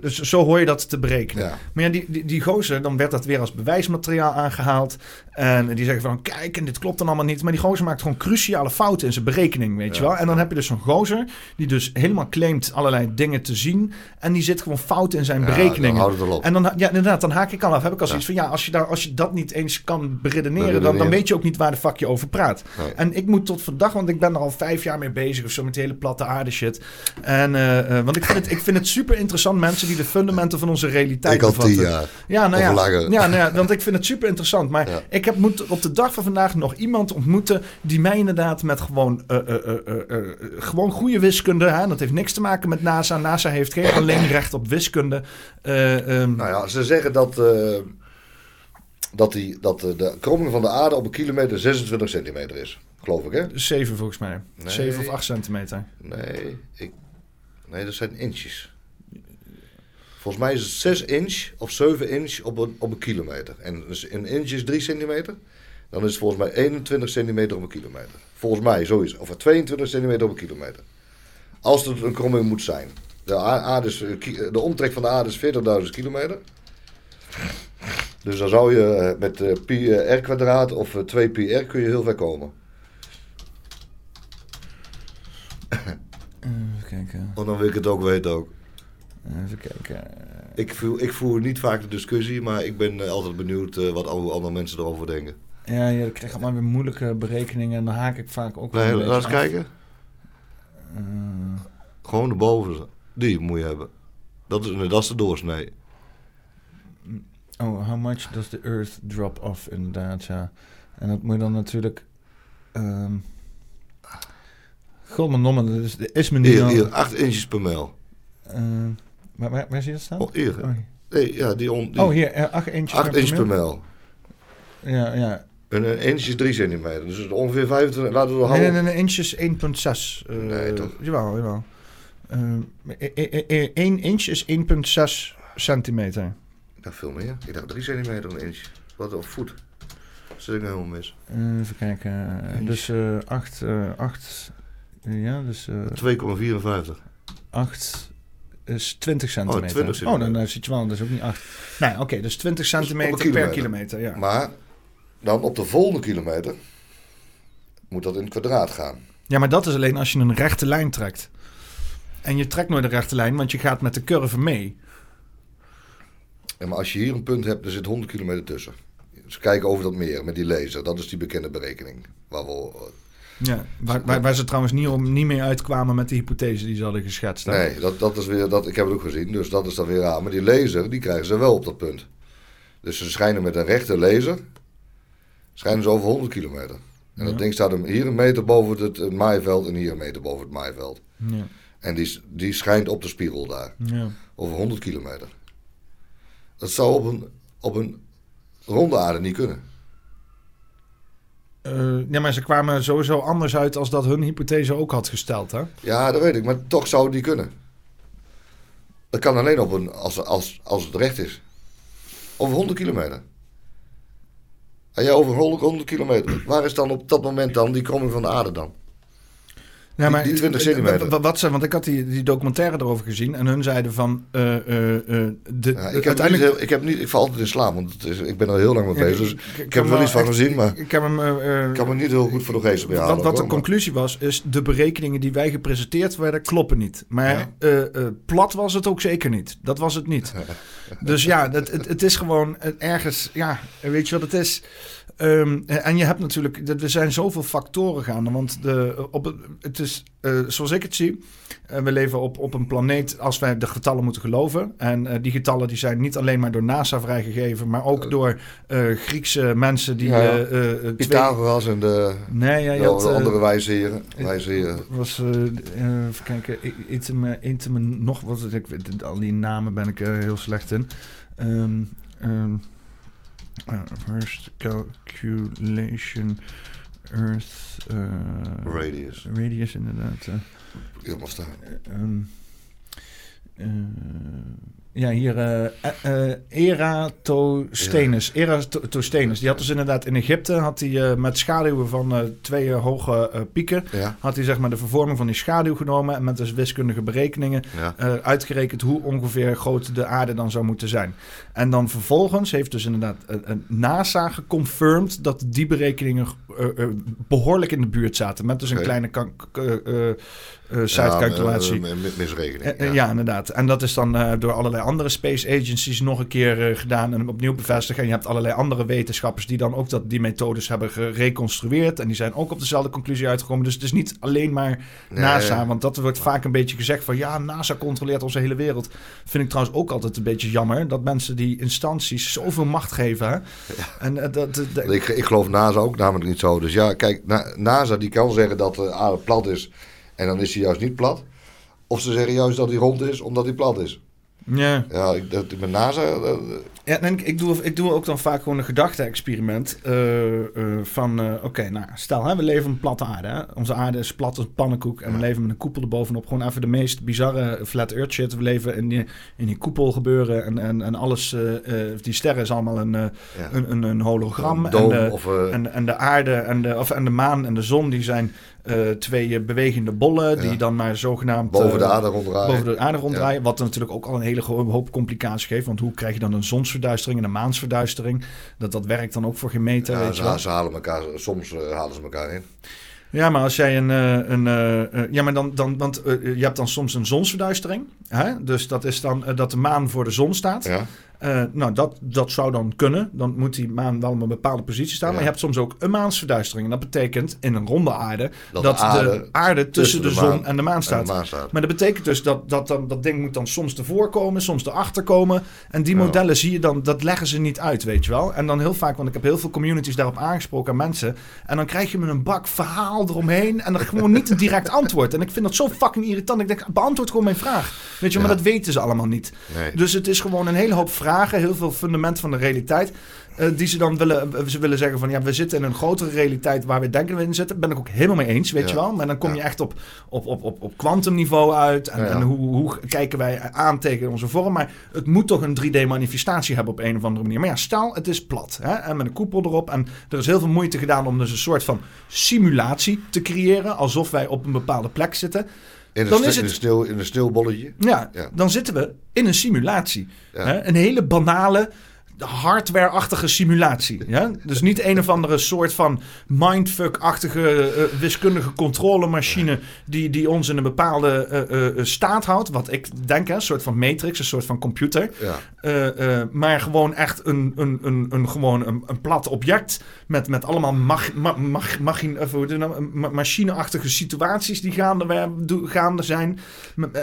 S1: dus zo hoor je dat te berekenen.
S2: Ja.
S1: Maar ja, die, die, die gozer, dan werd dat weer als bewijsmateriaal aangehaald. En die zeggen van, kijk, en dit klopt dan allemaal niet. Maar die gozer maakt gewoon cruciale fouten in zijn berekening, weet je wel. En dan heb je dus zo'n gozer, die dus helemaal claimt allerlei dingen te zien. En die zit gewoon fout in zijn berekeningen.
S2: dan.
S1: En dan, ja, inderdaad, dan haak ik al af. Heb ik al zoiets van, ja, als je, daar, als je dat niet eens kan beredeneren, dan, dan weet je ook niet waar de fuck je over praat.
S2: Nee.
S1: En ik moet tot vandaag, want ik ben er al vijf jaar mee bezig of zo met die hele platte aarde shit. En, eh, eh, want ik vind, het, ik vind het super interessant, mensen die de fundamenten van onze realiteit
S2: Ik al
S1: bevatten.
S2: tien jaar.
S1: Ja, nou ja, ja, nou ja, want ik vind het super interessant. Maar
S2: Ja.
S1: ik heb moet op de dag van vandaag nog iemand ontmoeten die mij inderdaad met gewoon, eh, gewoon goede wiskunde, hè, dat heeft niks te maken met NASA. NASA heeft geen alleen recht op wiskunde. Eh, ehm,
S2: Nou ja, ze zeggen dat, dat, die, dat de kromming van de aarde op een kilometer 26 centimeter is. Geloof ik, hè?
S1: Zeven volgens mij.
S2: Nee.
S1: Zeven of acht centimeter.
S2: Nee, ik, nee dat zijn inches. Volgens mij is het 6 inch of 7 inch op een, op een kilometer. En dus een inch is 3 centimeter. Dan is het volgens mij 21 centimeter op een kilometer. Volgens mij, zo is het. Of 22 centimeter op een kilometer. Als het een kromming moet zijn. De, aarde is, eh, de omtrek van de aarde is 40.000 kilometer. Dus dan zou je eh, met eh, pi eh, r kwadraat of eh, 2 pi r kun je heel ver komen.
S1: Even kijken.
S2: Want dan wil ik het ook weten ook.
S1: Even kijken.
S2: Ik voer, ik voer niet vaak de discussie, maar ik ben eh, altijd benieuwd eh, wat andere mensen erover denken.
S1: Ja, je krijgt allemaal weer moeilijke berekeningen en dan haak ik vaak ook
S2: Nee, laat eens kijken.
S1: Eh,
S2: Gewoon de bovenste. Die moet je hebben. Dat is, dat is de doorsnee.
S1: Oh, how much does the earth drop off inderdaad, ja. En dat moet je dan natuurlijk... ehm God, mijn nomme, dus er is me niet...
S2: Hier, hier 8 inches per mijl.
S1: Eh, waar, waar, waar zie je dat staan?
S2: Oh, hier.
S1: Oh,
S2: Nee, ja, die on, die
S1: oh, hier, eh, 8 inches
S2: 8 inches per
S1: mil.
S2: mijl.
S1: Ja, ja.
S2: En een inch is 3 centimeter. Dus ongeveer 25. Laten we er
S1: Nee, nee, nee, nee, inches 1,6. eh,
S2: Nee, toch?
S1: Jawel, jawel. Eh 1 inch is 1,6 centimeter.
S2: Dacht veel meer. Ik dacht 3 centimeter een inch. Wat of voet. Zit ik nou helemaal mis.
S1: Eh, even kijken. eh,
S2: Inch.
S1: Dus 8, 8, ja, dus eh
S2: 2,54.
S1: 8 is 20 centimeter.
S2: 20
S1: Oh, dan eh, zit je wel, dat is ook niet 8. Nee, oké, dus 20 centimeter per
S2: kilometer.
S1: kilometer, ja.
S2: Maar dan op de volgende kilometer moet dat in het kwadraat gaan.
S1: Ja, maar dat is alleen als je een rechte lijn trekt. En je trekt nooit een rechte lijn, want je gaat met de curve mee.
S2: En maar als je hier een punt hebt, er zit 100 kilometer tussen. Ze kijken over dat meer met die laser. Dat is die bekende berekening. Waar we,
S1: Ja, waar, waar, waar ze trouwens niet, om, niet mee uitkwamen met de hypothese die ze hadden geschetst. hè?
S2: nee, dat, dat is weer, dat, ik heb het ook gezien. Dus dat is dan weer raar. Maar die laser, die krijgen ze wel op dat punt. Dus ze schijnen met een rechte laser, schijnen ze over 100 kilometer. En dat ding staat hem hier een meter boven het, het maaiveld en hier een meter boven het maaiveld.
S1: Ja,
S2: En die, die schijnt op de spiegel daar.
S1: ja.
S2: Over 100 kilometer. Dat zou op een, op een ronde aarde niet kunnen.
S1: Eh, ja, maar ze kwamen sowieso anders uit als dat hun hypothese ook had gesteld, hè?
S2: Ja, dat weet ik, maar toch zou het niet kunnen. Dat kan alleen op een, als, als, als het recht is. Over 100 kilometer. En jij over 100, 100 kilometer. Waar is dan op dat moment dan die kromming van de aarde dan?
S1: Ja,
S2: Die- die 20 centimeter.
S1: Wat, ze, want ik had die, die documentaire erover gezien en hun zeiden van... eh, eh, eh, de,
S2: Ja, ik, heb
S1: uiteindelijk...
S2: heel- ik heb niet, ik val altijd in slaap, want het is, ik ben er heel lang mee bezig. Dus
S1: ik-
S2: heb er wel iets van gezien, maar
S1: Ik heb hem... eh, eh,
S2: ik kan me niet heel goed voor de geest behalen.
S1: wat, wat de
S2: maar-
S1: conclusie was, is de berekeningen die wij gepresenteerd werden kloppen niet. Maar
S2: Ja.
S1: eh, eh, plat was het ook zeker niet. Dat was het niet. dus ja, het, het, het is gewoon eh, ergens... Ja, weet je wat het is? Ehm, en je hebt natuurlijk... Er zijn zoveel factoren gaande. Want de, op het, is, eh, zoals ik het zie... eh, we leven op, op een planeet als wij de getallen moeten geloven. En eh, die getallen die zijn niet alleen maar door NASA vrijgegeven... maar ook door Griekse mensen die...
S2: Ja, ja.
S1: twee-
S2: Pythagoras en de,
S1: Nee, ja, je
S2: de
S1: had,
S2: andere wijsheren. wijsheren.
S1: was, even kijken, nog wat, ik al die namen ben ik heel slecht in. Ehm, eh, first calculation Earth eh,
S2: Radius.
S1: radius inderdaad.
S2: Helemaal staan.
S1: Ehm, eh, ja, hier eh, eh, eh, Eratosthenes. Eratosthenes. Die had dus inderdaad in Egypte had hij, met schaduwen van twee hoge pieken.
S2: Ja,
S1: Had hij zeg maar de vervorming van die schaduw genomen en met dus wiskundige berekeningen
S2: ja.
S1: uitgerekend hoe ongeveer groot de aarde dan zou moeten zijn. En dan vervolgens heeft dus inderdaad NASA geconfirmed dat die berekeningen eh, eh, behoorlijk in de buurt zaten. Met dus een kleine side-calculatie.
S2: Ja, mi- misrekening.
S1: Ja. inderdaad. En dat is dan door allerlei andere space agencies nog een keer eh, gedaan en opnieuw bevestigd. En je hebt allerlei andere wetenschappers die dan ook dat, die methodes hebben gereconstrueerd. En die zijn ook op dezelfde conclusie uitgekomen. Dus het is niet alleen maar
S2: Nee,
S1: NASA.
S2: ja.
S1: Want dat wordt vaak een beetje gezegd van ja, NASA controleert onze hele wereld. Vind ik trouwens ook altijd een beetje jammer. Dat mensen die instanties zoveel macht geven. Hè? En eh, dat,
S2: Ik, ik geloof NASA ook namelijk niet zo. Dus ja, kijk, Na- NASA die kan zeggen dat de aarde plat is en dan is hij juist niet plat. Of ze zeggen juist dat hij rond is omdat hij plat is.
S1: Ja.
S2: Ja, ik, dat, met NASA... eh,
S1: Ja, en ik, ik, doe, ik doe ook dan vaak gewoon een gedachte-experiment. eh, eh, van, eh, oké, nou, stel, hè, we leven op een platte aarde. Hè? Onze aarde is plat als een pannenkoek. En we leven met een koepel erbovenop. Gewoon even de meest bizarre flat earth shit. We leven in die, in die koepel gebeuren. En, en, en alles, eh, eh, die sterren is allemaal een, eh,
S2: ja.
S1: een, een, een hologram.
S2: Een
S1: en, de,
S2: of... eh,
S1: en, en de aarde en de, of, en de maan en de zon, die zijn eh, twee eh, bewegende bollen. Die
S2: Ja.
S1: dan maar zogenaamd...
S2: boven de
S1: eh,
S2: aarde ronddraaien.
S1: boven de aarde ronddraaien. Wat natuurlijk ook al een hele ho- hoop complicaties geeft. Want hoe krijg je dan een zonsverduistering en een maansverduistering? Dat, dat werkt dan ook voor geen meter,
S2: Ja,
S1: weet
S2: ze,
S1: je wel.
S2: ze halen elkaar, soms halen ze elkaar in.
S1: Ja, maar als jij een... een eh, ja, maar dan... dan want je hebt dan soms een zonsverduistering. Hè? Dus dat is dan dat de maan voor de zon staat.
S2: Ja?
S1: Eh, nou, dat, dat zou dan kunnen. Dan moet die maan wel op een bepaalde positie staan.
S2: Ja.
S1: Maar je hebt soms ook een maansverduistering. En dat betekent in een ronde aarde...
S2: Dat
S1: dat,
S2: de
S1: de
S2: aarde
S1: tussen, de,
S2: de
S1: zon
S2: maan
S1: en de maan staat.
S2: Maan.
S1: Maar dat betekent dus dat dat, dan, dat ding moet dan soms ervoor komen, soms erachter komen. En die modellen zie je dan, dat leggen ze niet uit, weet je wel. En dan heel vaak, want ik heb heel veel communities daarop aangesproken aan mensen. En dan krijg je me een bak verhaal eromheen en dan gewoon niet een direct antwoord. En ik vind dat zo fucking irritant. Ik denk, beantwoord gewoon mijn vraag. Weet je, maar dat weten ze allemaal niet.
S2: Nee.
S1: Dus het is gewoon een hele hoop vragen, heel veel fundament van de realiteit. eh, die ze dan willen, ze willen zeggen van ja, we zitten in een grotere realiteit waar we denken we in zitten. Ben ik ook helemaal mee eens, weet
S2: Ja.
S1: je wel. Maar dan kom je echt op, op, op, op, op kwantumniveau uit. En hoe, hoe kijken wij aan tegen onze vorm. Maar het moet toch een 3D-manifestatie hebben op een of andere manier. Maar ja, stel het is plat. Hè, en met een koepel erop. En er is heel veel moeite gedaan om dus een soort van simulatie te creëren. Alsof wij op een bepaalde plek zitten.
S2: In een,
S1: Dan is
S2: in
S1: het-
S2: een, sneeuw, in een sneeuwbolletje.
S1: Ja,
S2: Ja.
S1: dan zitten we in een simulatie.
S2: Ja.
S1: Hè? Een hele banale, hardware-achtige simulatie. Ja? Dus niet een of andere soort van mindfuck-achtige eh, wiskundige controlemachine die, die ons in een bepaalde eh, staat houdt. Wat ik denk, hè, een soort van matrix, een soort van computer.
S2: Ja.
S1: Maar gewoon echt een, een, een, een, gewoon een, een plat object met, met allemaal mag, ma, mag, het nou? Ma- machineachtige situaties die gaande, gaande zijn.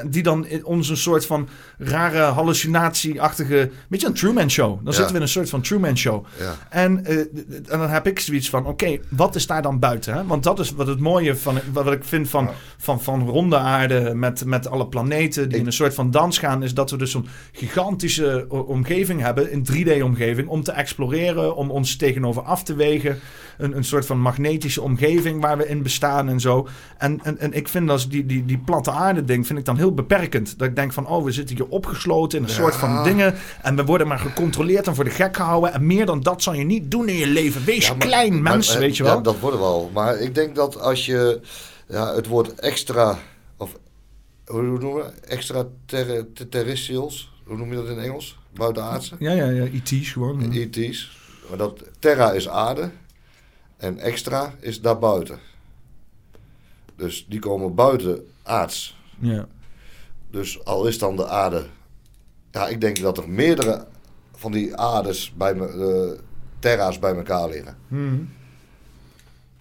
S1: Die dan in ons een soort van rare hallucinatieachtige... Beetje een Truman Show. Dan zitten we in een soort van Truman Show.
S2: Ja.
S1: En, eh, en dan heb ik zoiets van, oké, wat is daar dan buiten? Hè? Want dat is wat het mooie van, wat ik vind van, van, van ronde aarde met, met alle planeten die
S2: Ik-
S1: in een soort van dans gaan, is dat we dus zo'n gigantische o- omgeving hebben, een 3D-omgeving, om te exploreren, om ons tegenover af te wegen. Een, een soort van magnetische omgeving waar we in bestaan en zo. En, en, en ik vind dat die, die, die platte aarde ding, vind ik dan heel beperkend. Dat ik denk van, oh, we zitten hier opgesloten in een
S2: Ja.
S1: soort van dingen. En we worden maar gecontroleerd voor de gek gehouden. En meer dan dat zal je niet doen in je leven. Wees
S2: Ja, maar-
S1: klein,
S2: maar,
S1: mens,
S2: eh,
S1: weet je wel.
S2: Ja, dat worden we al. Maar ik denk dat als je ja, het woord extra, of hoe noemen we dat? Extra ter, ter- terrestrials, hoe noem je dat in Engels? Buitenaardse?
S1: Ja, ja, ja, IT's gewoon. ja.
S2: ET's. Maar dat terra is aarde en extra is daarbuiten. Dus die komen buiten aards.
S1: Ja.
S2: Dus al is dan de aarde. Ja, ik denk dat er meerdere van die aardes bij me, eh, terra's bij elkaar liggen.
S1: Mhm.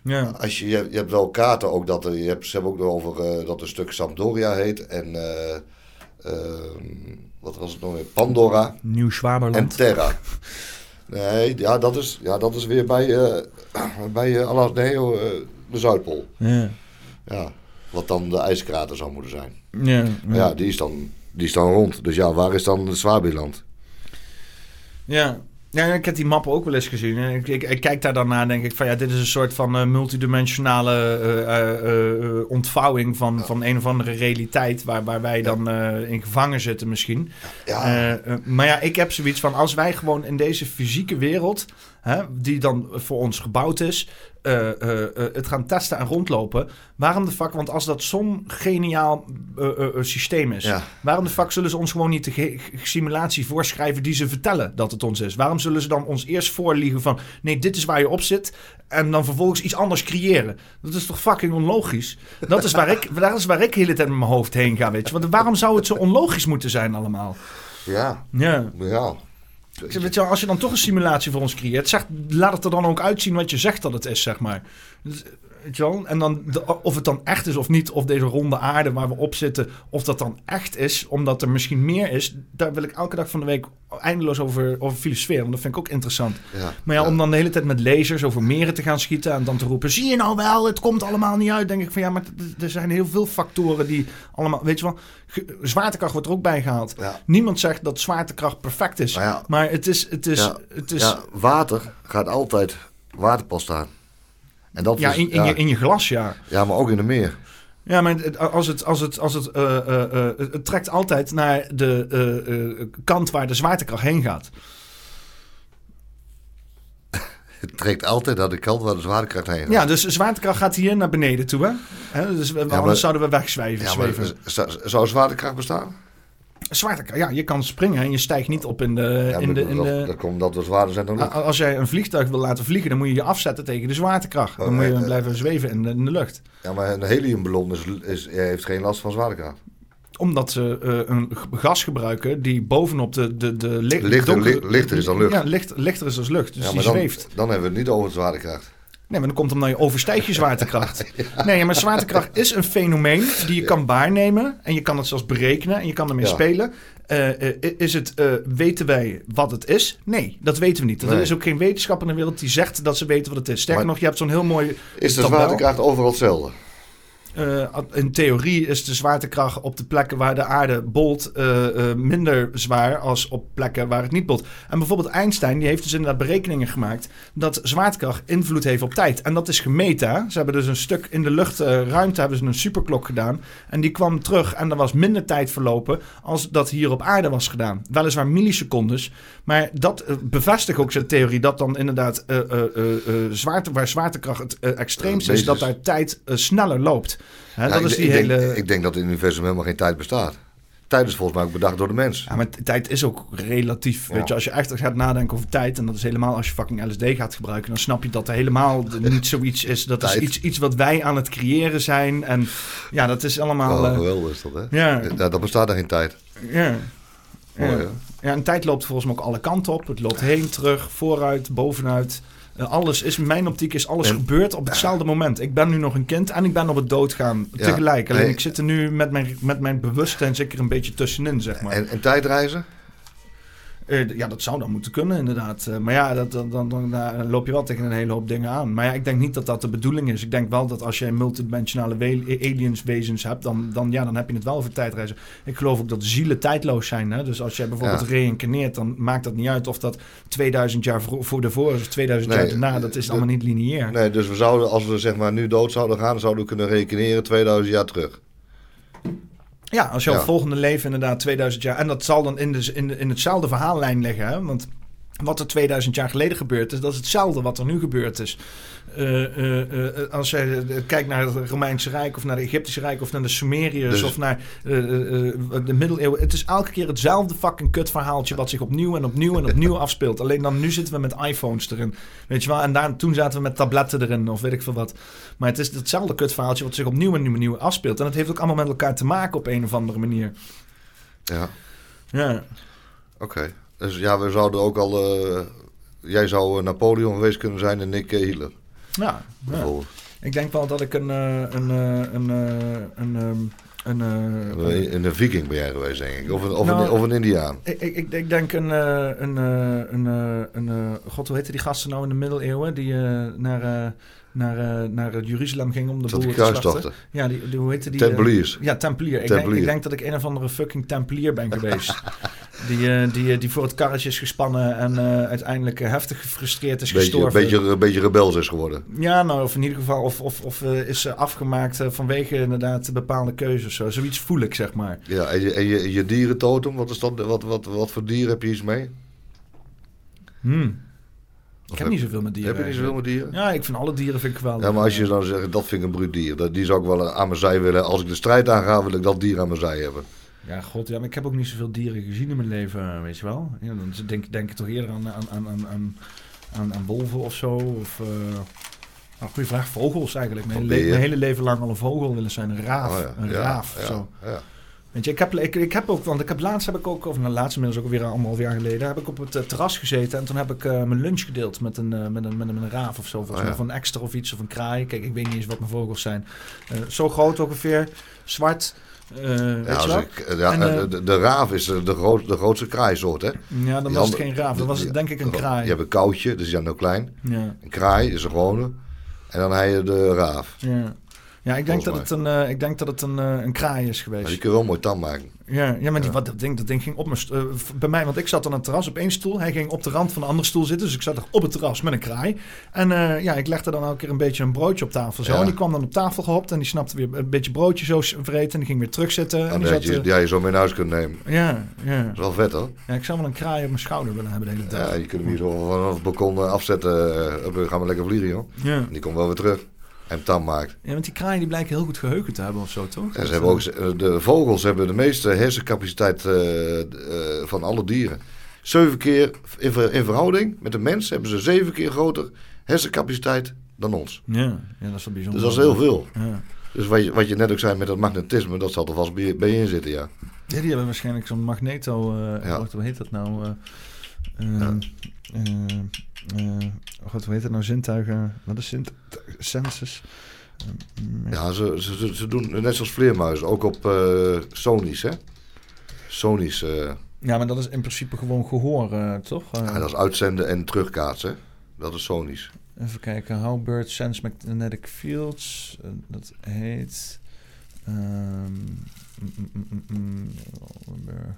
S1: Ja.
S2: Als je, je, hebt- je hebt wel kaarten ook dat er, je hebt, ze hebben ook nog over eh, dat een stuk Sampdoria heet en eh, ehm, wat was het nog weer? Pandora
S1: Nieuw
S2: en
S1: Zwaberland.
S2: Terra. Nee, ja, dat is, ja, dat is weer bij, bij Alas- nee, eh, de Zuidpool.
S1: Ja.
S2: Ja, wat dan de ijskrater zou moeten zijn.
S1: Ja.
S2: Ja, die is dan, die is dan rond. Dus ja, waar is dan het Swabiland?
S1: Ja. Ja, ik heb die mappen ook wel eens gezien. En Ik, ik, ik kijk daar dan naar en denk ik van ja, dit is een soort van eh, multidimensionale eh, eh, eh, ontvouwing van, van een of andere realiteit waar, waar wij dan eh, in gevangen zitten misschien.
S2: Ja,
S1: maar ja, ik heb zoiets van als wij gewoon in deze fysieke wereld, hè, die dan voor ons gebouwd is, eh, eh, eh, het gaan testen en rondlopen. Waarom de fuck? Want als dat zo'n geniaal systeem is,
S2: Ja.
S1: waarom de fuck zullen ze ons gewoon niet de simulatie voorschrijven die ze vertellen dat het ons is? Waarom zullen ze dan ons eerst voorliegen van nee, dit is waar je op zit en dan vervolgens iets anders creëren? Dat is toch fucking onlogisch? Dat is waar ik, dat is waar ik de hele tijd met mijn hoofd heen ga, weet je? Want waarom zou het zo onlogisch moeten zijn allemaal?
S2: ja,
S1: Ja.
S2: ja.
S1: Je, als je dan toch een simulatie voor ons creëert, zeg, laat het er dan ook uitzien wat je zegt dat het is, zeg maar. En dan, de- of het dan echt is of niet, of deze ronde aarde waar we op zitten, of dat dan echt is, omdat er misschien meer is, daar wil ik elke dag van de week eindeloos over, over filosoferen. Want dat vind ik ook interessant.
S2: Ja.
S1: Maar ja, om dan de hele tijd met lasers over meren te gaan schieten en dan te roepen: zie je nou wel, het komt allemaal niet uit. Denk ik van ja, maar er zijn heel veel factoren die allemaal, weet je wel, zwaartekracht wordt er ook bij gehaald.
S2: Ja.
S1: Niemand zegt dat zwaartekracht perfect is,
S2: Maar
S1: het is, het is, het is,
S2: water gaat altijd waterpas staan. En dat is,
S1: in, in, Je, in je glas, ja.
S2: ja, maar ook in de meer.
S1: Ja, maar als het, als het, als het, eh, eh, eh, het trekt altijd naar de kant waar de zwaartekracht heen gaat.
S2: Het trekt altijd naar de kant waar de zwaartekracht heen gaat.
S1: Ja, dus de zwaartekracht gaat hier naar beneden toe, hè? Dus we,
S2: maar-
S1: anders zouden we wegzwijven.
S2: Ja, maar zou zwaartekracht bestaan?
S1: Zwaartekracht, ja, je kan springen en je stijgt niet op in de...
S2: Ja,
S1: in de,
S2: dat,
S1: in
S2: dat,
S1: de
S2: dat komt omdat we zwaarder zijn dan lucht.
S1: als jij een vliegtuig wil laten vliegen, dan moet je je afzetten tegen de zwaartekracht. Dan
S2: Oh,
S1: moet je
S2: eh,
S1: blijven zweven in de, in de lucht.
S2: Ja, maar een heliumballon is, is, heeft geen last van zwaartekracht.
S1: Omdat ze eh, een gas gebruiken die bovenop de, de, de li-
S2: Lichter- is dan lucht.
S1: Ja, licht, lichter is als lucht. Dus
S2: ja,
S1: die
S2: maar dan,
S1: zweeft.
S2: dan hebben we het niet over zwaartekracht.
S1: Nee, maar dan komt het omdat je overstijgt je zwaartekracht. Nee, maar zwaartekracht is een fenomeen die je kan waarnemen. En je kan het zelfs berekenen en je kan ermee
S2: Ja.
S1: spelen. Eh, eh, is het, eh, weten wij wat het is? Nee, dat weten we niet. Er is ook geen wetenschapper in de wereld die zegt dat ze weten wat het is. Sterker
S2: Maar-
S1: nog, je hebt zo'n heel mooi
S2: Is de
S1: tabel.
S2: zwaartekracht overal hetzelfde?
S1: Eh, in theorie is de zwaartekracht op de plekken waar de aarde bolt eh, eh, minder zwaar als op plekken waar het niet bolt. En bijvoorbeeld Einstein die heeft dus inderdaad berekeningen gemaakt dat zwaartekracht invloed heeft op tijd. En dat is gemeten. Ze hebben dus een stuk in de luchtruimte hebben ze een superklok gedaan. En die kwam terug en er was minder tijd verlopen als dat hier op aarde was gedaan. Weliswaar millisecondes. Maar dat bevestigt ook zijn theorie dat dan inderdaad zwaarte, waar zwaartekracht het extreemst is, dat daar tijd eh, sneller loopt.
S2: Ja,
S1: dat
S2: ik,
S1: is die
S2: ik
S1: hele...
S2: denk, ik denk dat in het universum helemaal geen tijd bestaat. Tijd is volgens mij ook bedacht door de mens.
S1: Ja, maar tijd is ook relatief.
S2: Ja.
S1: Weet je, als je echt gaat nadenken over tijd, en dat is helemaal als je fucking LSD gaat gebruiken, dan snap je dat er helemaal niet zoiets is. Dat is iets, iets wat wij aan het creëren zijn. En ja, dat is allemaal.
S2: Oh,
S1: eh,
S2: geweldig is dat, hè?
S1: ja,
S2: Ja, dan bestaat er geen tijd.
S1: ja.
S2: Mooi,
S1: Ja. ja, en tijd loopt volgens mij ook alle kanten op. Het loopt heen, terug, vooruit, bovenuit. Eh, alles is, in mijn optiek is alles
S2: En-
S1: gebeurd op hetzelfde moment. Ik ben nu nog een kind en ik ben op het doodgaan tegelijk. Alleen
S2: nee.
S1: ik zit er nu met mijn, met mijn bewustzijn zeker een beetje tussenin, zeg maar.
S2: En, en tijdreizen?
S1: Eh, ja, dat zou dan moeten kunnen, inderdaad. Eh, maar ja, dat, dan, dan, dan daar loop je wel tegen een hele hoop dingen aan. Maar ja, ik denk niet dat dat de bedoeling is. Ik denk wel dat als je multidimensionale we- aliens, wezens hebt, dan, dan, ja, dan heb je het wel over tijdreizen. Ik geloof ook dat zielen tijdloos zijn. Hè? Dus als jij bijvoorbeeld
S2: Ja.
S1: reïncarneert, dan maakt dat niet uit of dat 2000 jaar voor, voor de voor is of 2000 jaar daarna. Dat is allemaal niet lineair.
S2: Nee, dus we zouden, als we zeg maar nu dood zouden gaan, dan zouden we kunnen rekeneren 2000 jaar terug.
S1: Ja, als jouw
S2: Ja.
S1: volgende leven inderdaad 2000 jaar... En dat zal dan in, de, in, de, in hetzelfde verhaallijn liggen. Hè? Want wat er 2000 jaar geleden gebeurd is... dat is hetzelfde wat er nu gebeurd is. Eh, eh, eh, als je kijkt naar het Romeinse Rijk... of naar het Egyptische Rijk... of naar de Sumeriërs...
S2: Dus-
S1: of naar de middeleeuwen... het is elke keer hetzelfde fucking kutverhaaltje... wat zich opnieuw en opnieuw en opnieuw afspeelt. Alleen dan nu zitten we met iPhones erin. Weet je wel? En daar, toen zaten we met tabletten erin... of weet ik veel wat. Maar het is hetzelfde kutverhaaltje... wat zich opnieuw en opnieuw afspeelt. En het heeft ook allemaal met elkaar te maken... op een of andere manier.
S2: Ja,
S1: Ja.
S2: oké. Dus ja, we zouden ook al... eh, jij zou eh, Napoleon geweest kunnen zijn en ik eh, Hitler.
S1: Ja, ja.
S2: bijvoorbeeld.
S1: ik denk wel dat ik een... eh, een, een, een, ehm, een, eh,
S2: Een, een viking ben jij geweest, denk ik. Of een, of
S1: Nou,
S2: een, of een Indiaan.
S1: ik, ik, ik- denk een... een, een, een God, hoe heette die gasten nou in de middeleeuwen? Die naar, naar, eh, naar Jeruzalem gingen om de boel te slachten. Ja, die, die, hoe heette die? eh,
S2: Tempeliers.
S1: Ja, Tempelier. Ik, Denk, ik denk dat ik een of andere fucking Tempelier ben geweest. die, eh, die, die voor het karretje is gespannen en eh, uiteindelijk eh, heftig gefrustreerd is
S2: Beetje,
S1: gestorven.
S2: beetje, een beetje rebels is geworden.
S1: Ja, nou, of in ieder geval, of, of, of eh, is ze afgemaakt eh, vanwege inderdaad bepaalde keuzes. Zo. Zoiets voel ik, zeg maar.
S2: Ja, en je, en je, je dierentotem, wat, is dat, wat, wat, wat voor dier heb je iets mee?
S1: Hmm. Ik heb niet zoveel met dieren.
S2: Heb je niet zoveel met dieren?
S1: Ja, ik vind alle dieren vind ik wel.
S2: Ja, maar als je dan zegt, dat vind ik een bruut dier. Dat, die zou ik wel aan mijn zij willen. Als ik de strijd aanga, wil ik dat dier aan mijn zij hebben.
S1: Ja, god, ja, maar ik heb ook niet zoveel dieren gezien in mijn leven, weet je wel. Ja, dan denk, denk ik toch eerder aan, aan, aan, aan, aan, aan, wolven of zo. Of, eh nou, goede vraag, vogels eigenlijk. Mijn, hele, le-
S2: beer.
S1: mijn hele leven lang al een vogel willen zijn. Een raaf,
S2: Oh ja,
S1: een
S2: ja,
S1: raaf,
S2: ja,
S1: zo.
S2: ja.
S1: Weet je, ik heb, ik, ik heb ook, want ik heb laatst heb ik ook, of nou laatst inmiddels ook weer anderhalf jaar geleden, heb ik op het eh, terras gezeten en toen heb ik eh, mijn lunch gedeeld met een, eh, met een, met een, met een raaf of zo, volgens
S2: Oh, ja.
S1: of een ekster of iets, of een kraai. Kijk, ik weet niet eens wat mijn vogels zijn. Zo groot ongeveer, zwart, weet
S2: Ja,
S1: je
S2: als ik, ja,
S1: En,
S2: de, raaf is de, groot, de grootste kraaisoort, hè?
S1: Ja, dan was het geen raaf, dan was het denk ik een
S2: Je
S1: kraai.
S2: hebt een koutje, dus die zijn heel klein.
S1: Ja,
S2: Een kraai is een gewone. En dan heb je de raaf.
S1: ja. Ja, ik denk, dat het, een, eh, ik denk dat het een, eh, een kraai is geweest.
S2: Maar die kun je wel mooi tam maken.
S1: Ja, ja maar die,
S2: Ja.
S1: wat, dat, ding, dat ding ging op mijn... eh, v- bij mij, want ik zat aan het terras op één stoel. Hij ging op de rand van een andere stoel zitten. Dus ik zat er op het terras met een kraai. En eh, ja, ik legde dan elke keer een beetje een broodje op tafel. Zo.
S2: Ja.
S1: En die kwam dan op tafel gehopt. En die snapte weer een beetje broodje zo vreten. En die ging weer terugzitten. En
S2: Dan
S1: die zat,
S2: je,
S1: eh,
S2: had je zo mee naar huis kunnen nemen.
S1: ja, ja.
S2: Dat is wel vet, hoor.
S1: ja, ik zou wel een kraai op mijn schouder willen hebben de hele
S2: Ja,
S1: dag.
S2: je kunt hem hier zo vanaf het balkon eh, afzetten. eh, dan gaan we lekker vliegen, joh.
S1: Ja.
S2: En die komt wel weer terug. En hem tam maakt.
S1: ja, want die kraaien die blijken heel goed geheugen te hebben of zo, toch?
S2: En ze hebben ook, eh, de vogels hebben de meeste hersencapaciteit eh, eh, van alle dieren. Zeven keer in, ver- in verhouding met de mens hebben ze zeven keer groter hersencapaciteit dan ons.
S1: Ja, ja, dat is wel bijzonder.
S2: Dus dat is heel veel.
S1: Ja.
S2: Dus wat je, wat je net ook zei met dat magnetisme, dat zal er vast bij, bij je in zitten, ja.
S1: Ja, die hebben waarschijnlijk zo'n magneto... eh
S2: Ja.
S1: wat, hoe heet dat nou? Eh eh,
S2: Ja.
S1: eh, God, hoe heet dat nou? Zintuigen... Wat is sint... Senses? Eh,
S2: Ja, ze, ze, ze- doen net zoals vleermuizen, ook op eh Sony's, hè. Sony's,
S1: Ja, maar dat is in principe gewoon gehoor, eh, toch?
S2: Ja, dat is uitzenden en terugkaatsen. Dat is Sony's.
S1: Even kijken. How birds sense magnetic fields. Dat heet... mm, mm, mm, mm, mm, Oldenburg. Eh,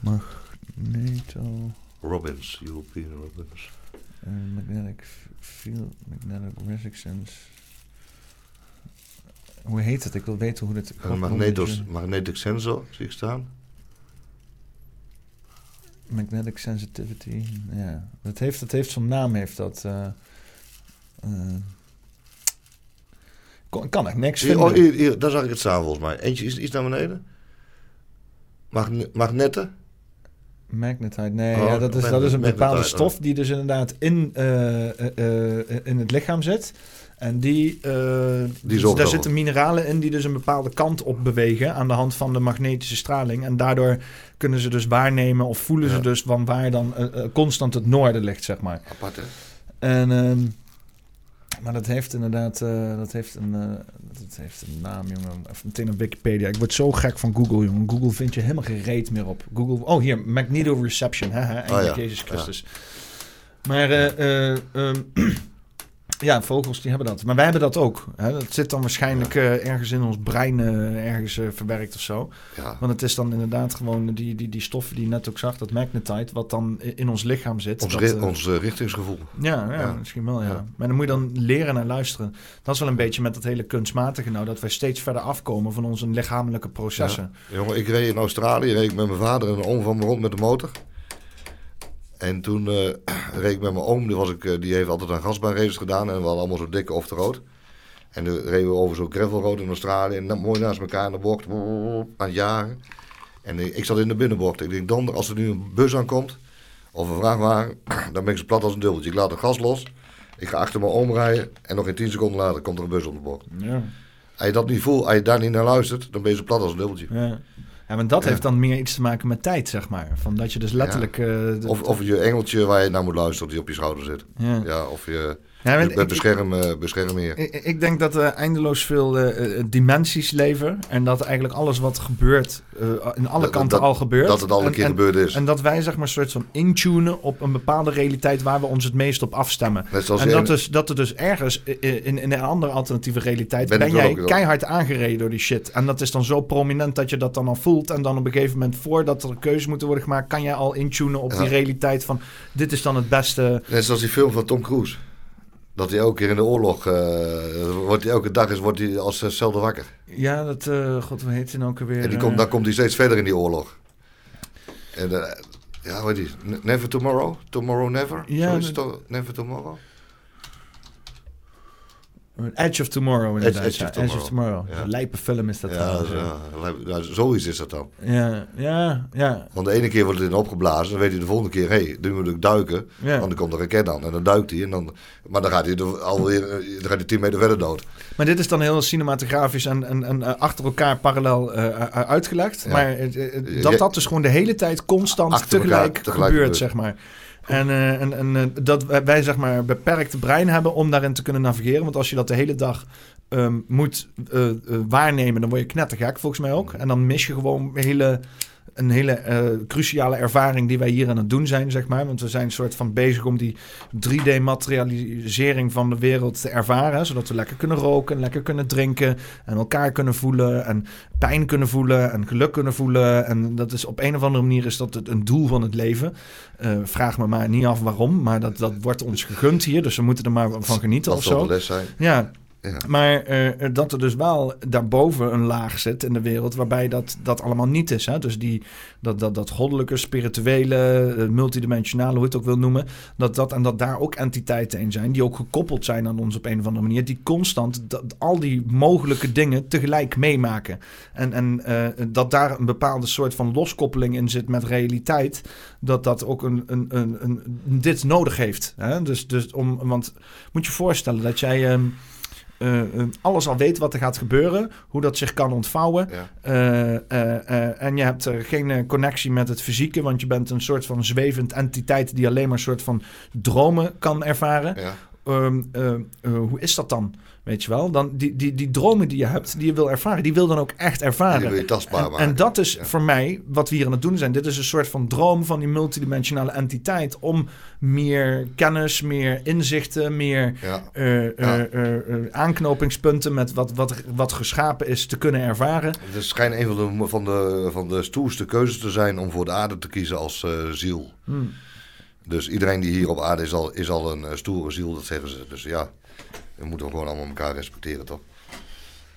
S1: magneto...
S2: Robins, European Robins.
S1: Uh, magnetic field, magnetic resonance. Hoe heet het? Ik wil weten hoe dit...
S2: Een magnetos, magnetic sensor, zie ik staan.
S1: Magnetic sensitivity. Ja, dat heeft, dat heeft zo'n naam, heeft dat. eh eh, kon- ik kan echt niks
S2: Hier,
S1: vinden.
S2: oh, hier, hier, daar zag ik het staan volgens mij. Eentje is iets naar beneden. Magne magnetten.
S1: Magnetite, nee,
S2: Oh,
S1: ja, dat, is, dat is een bepaalde
S2: magnetite,
S1: stof die dus inderdaad in, eh, eh, eh, in het lichaam zit. En die, dus
S2: zorgt
S1: daar zitten mineralen in die dus een bepaalde kant op bewegen aan de hand van de magnetische straling. En daardoor kunnen ze dus waarnemen of voelen ze dus van waar dan constant het noorden ligt, zeg maar.
S2: Apart, hè?
S1: En, ehm, maar dat heeft inderdaad eh, dat heeft een, eh, dat heeft een naam, jongen. Even meteen op Wikipedia. Ik word zo gek van Google, jongen. Google vind je helemaal gereed meer op. Google, oh hier, magnetoreception, hè, hè, eindelijk
S2: ja.
S1: Jezus Christus. Maar ehm, ja, vogels die hebben dat. Maar wij hebben dat ook. Hè. Dat zit dan waarschijnlijk eh, ergens in ons brein eh, ergens eh, verwerkt of zo.
S2: Ja.
S1: Want het is dan inderdaad gewoon die, die, die stoffen die je net ook zag, dat magnetite, wat dan in ons lichaam zit.
S2: Ons,
S1: dat,
S2: ri- ons richtingsgevoel.
S1: ja, ja,
S2: Ja.
S1: misschien wel, ja. Maar dan moet je dan leren naar luisteren. Dat is wel een beetje met dat hele kunstmatige nou, dat wij steeds verder afkomen van onze lichamelijke processen.
S2: Jongen, ik reed in Australië, reed ik met mijn vader en een oom van me rond met de motor. En toen eh, reed ik met mijn oom, die, was ik, eh, die heeft altijd aan gasbaanraces gedaan en we hadden allemaal zo dikke off the road. En toen reden we over zo'n gravel road in Australië en dan mooi naast elkaar in de bocht aan het jagen. En ik, ik zat in de binnenbocht. Ik denk, donder, als er nu een bus aankomt of een vrachtwagen, dan ben ik zo plat als een dubbeltje. Ik laat het gas los, ik ga achter mijn oom rijden en nog in 10 seconden later komt er een bus op de bocht.
S1: Ja.
S2: Als je dat niet voelt, als je daar niet naar luistert, dan ben je zo plat als een dubbeltje.
S1: Ja. Ja, maar dat
S2: Ja.
S1: heeft dan meer iets te maken met tijd, zeg maar. Van dat je dus letterlijk... eh, de-
S2: Of, of je engeltje waar je naar moet luisteren die op je schouder zit.
S1: ja.
S2: Ja, of je,
S1: Ja,
S2: je bent
S1: ik-
S2: bescherm, eh, beschermheer.
S1: Ik, ik denk dat er eindeloos veel eh, eh, dimensies leven. En dat eigenlijk alles wat gebeurt, eh, in alle
S2: Dat-
S1: kanten
S2: dat-
S1: al gebeurt.
S2: Dat het al een
S1: En-
S2: keer
S1: en,
S2: gebeurd is.
S1: En dat wij zeg maar een soort van intunen op een bepaalde realiteit waar we ons het meest op afstemmen.
S2: Net zoals
S1: en dat, dus, dat er dus ergens in, in een andere alternatieve realiteit
S2: Ben
S1: jij keihard aangereden door die shit. En dat is dan zo prominent dat je dat dan al voelt. En dan op een gegeven moment, voordat er keuzes moeten worden gemaakt, kan jij al intunen op
S2: Ja.
S1: die realiteit van dit is dan het beste.
S2: Net zoals die film van Tom Cruise. Dat hij elke keer in de oorlog, eh, wordt hij elke dag is, wordt hij als uh, zelden wakker.
S1: Ja, dat, eh, god, hoe heet hij nou ook alweer?
S2: En die
S1: Eh,
S2: komt, dan komt hij steeds verder in die oorlog. En eh, ja, wat is? Never Tomorrow? Tomorrow Never?
S1: Ja,
S2: Zo is het
S1: dat-?
S2: Never Tomorrow?
S1: Edge of Tomorrow inderdaad.
S2: Edge
S1: ja.
S2: of
S1: Edge of Tomorrow.
S2: Ja.
S1: Lijpe film is dat
S2: Ja, zoiets is dat dan.
S1: ja, ja, ja.
S2: Want de ene keer wordt het in opgeblazen, dan weet hij de volgende keer, hé, hey, nu moet ik duiken.
S1: Ja.
S2: Want dan komt er een ken aan en dan duikt hij. En dan, maar dan gaat hij er alweer eh, dan gaat hij 10 meter verder dood.
S1: Maar dit is dan heel cinematografisch en, en, en eh, achter elkaar parallel eh, uitgelegd. Maar dat dat dus gewoon de hele tijd constant
S2: tegelijk
S1: gebeurt,
S2: gebeurt.
S1: zeg maar. En, eh, en, en eh, dat wij, zeg maar beperkt brein hebben om daarin te kunnen navigeren. Want als je dat de hele dag ehm, moet eh, waarnemen, dan word je knettergek volgens mij ook. En dan mis je gewoon hele, een hele eh, cruciale ervaring die wij hier aan het doen zijn, zeg maar. Want we zijn een soort van bezig om die 3D-materialisering van de wereld te ervaren. Zodat we lekker kunnen roken, lekker kunnen drinken en elkaar kunnen voelen en pijn kunnen voelen en geluk kunnen voelen. En dat is op een of andere manier is dat het een doel van het leven. Eh, vraag me maar niet af waarom, maar dat, dat wordt ons gegund hier. Dus we moeten er maar van genieten
S2: Dat
S1: of
S2: zal
S1: zo.
S2: de les zijn.
S1: Ja, Maar eh, dat er dus wel daarboven een laag zit in de wereld waarbij dat, dat allemaal niet is. Hè? Dus die, dat, dat, dat goddelijke, spirituele, eh, multidimensionale, hoe je het ook wil noemen. Dat, dat, en dat daar ook entiteiten in zijn die ook gekoppeld zijn aan ons op een of andere manier. Die constant dat, al die mogelijke dingen tegelijk meemaken. En, en eh, dat daar een bepaalde soort van loskoppeling in zit met realiteit. Dat dat ook een, een, een, een, dit nodig heeft. Hè? Dus, dus om, want moet je voorstellen dat jij... ehm, eh, eh, alles al weet wat er gaat gebeuren, hoe dat zich kan ontvouwen.
S2: Ja.
S1: Eh, en je hebt geen connectie met het fysieke, want je bent een soort van zwevend entiteit die alleen maar een soort van dromen kan ervaren.
S2: Ja.
S1: Ehm, eh, eh, hoe is dat dan? Weet je wel? Dan die, die, die dromen die je hebt, die je wil ervaren, die wil dan ook echt ervaren.
S2: Die wil je tastbaar
S1: En,
S2: maken.
S1: en dat is
S2: Ja.
S1: voor mij wat we hier aan het doen zijn. Dit is een soort van droom van die multidimensionale entiteit om meer kennis, meer inzichten, meer
S2: Ja.
S1: eh, eh,
S2: Ja.
S1: eh, aanknopingspunten met wat, wat, wat geschapen is te kunnen ervaren.
S2: Het schijnt een van de, van, de, van de stoerste keuzes te zijn om voor de aarde te kiezen als ziel.
S1: Hmm.
S2: Dus iedereen die hier op aarde is al, is al een stoere ziel, dat zeggen ze. Dus ja, we moeten gewoon allemaal elkaar respecteren, toch?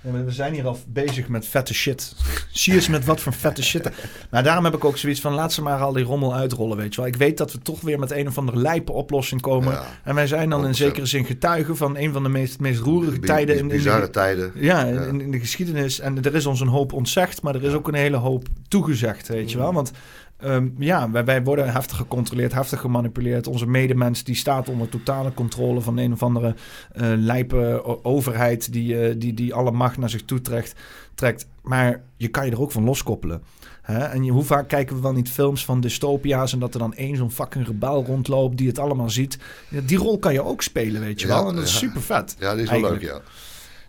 S1: Ja, we zijn hier al bezig met vette shit. Zie eens met wat voor vette shit. Maar daarom heb ik ook zoiets van, laat ze maar al die rommel uitrollen, weet je wel. Ik weet dat we toch weer met een of andere lijpe oplossing komen.
S2: Ja.
S1: En wij zijn dan in
S2: 100%.
S1: zekere zin getuigen van een van de meest, meest roerige tijden in, in
S2: bizarre
S1: de,
S2: tijden.
S1: Ja,
S2: Ja.
S1: In, in de geschiedenis. En er is ons een hoop ontzegd, maar er is ook een hele hoop toegezegd, weet je wel. Want ehm, ja, wij, wij worden heftig gecontroleerd, heftig gemanipuleerd. Onze medemens die staat onder totale controle van een of andere eh lijpe overheid die, eh, die, die alle macht naar zich toe trekt, trekt. Maar je kan je er ook van loskoppelen. Hè? En je, hoe vaak kijken we wel niet films van dystopia's en dat er dan één zo'n fucking rebel rondloopt die het allemaal ziet. Ja, Die rol kan je ook spelen, weet je
S2: Ja,
S1: wel. En dat is
S2: ja.
S1: super vet.
S2: Ja, die is wel
S1: Eigenlijk.
S2: leuk,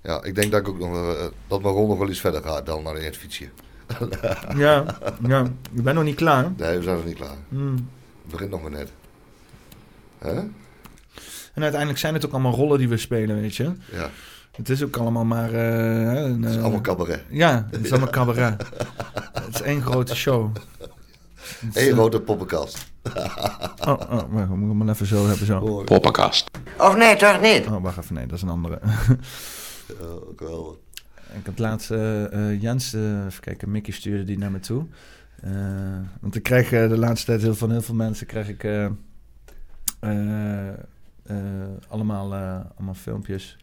S2: ja. Ja, ik denk dat ik ook nog eh, dat mijn rol nog wel iets verder gaat dan naar het fietsje.
S1: Ja, ja, ik ben nog niet klaar.
S2: Nee, we zijn nog niet klaar.
S1: Hmm.
S2: Het begint nog maar net. Hè?
S1: En uiteindelijk zijn het ook allemaal rollen die we spelen, weet je.
S2: Ja,
S1: Het is ook allemaal maar... eh, een,
S2: het is
S1: eh,
S2: allemaal cabaret.
S1: Ja, het is allemaal cabaret. het is één grote show.
S2: Eén
S1: eh,
S2: grote poppenkast.
S1: Oh, oh wacht, moet ik hem maar even zo hebben zo.
S6: Poppenkast.
S7: Of nee, toch niet?
S1: Oh, wacht even, nee, dat is een andere.
S2: Ja, ook wel.
S1: Ik had laatst eh, eh, Jens, eh, even kijken, Mickey stuurde die naar me toe. Eh, want ik krijg de laatste tijd heel, van heel veel mensen krijg ik eh, eh, eh, allemaal, eh, allemaal filmpjes.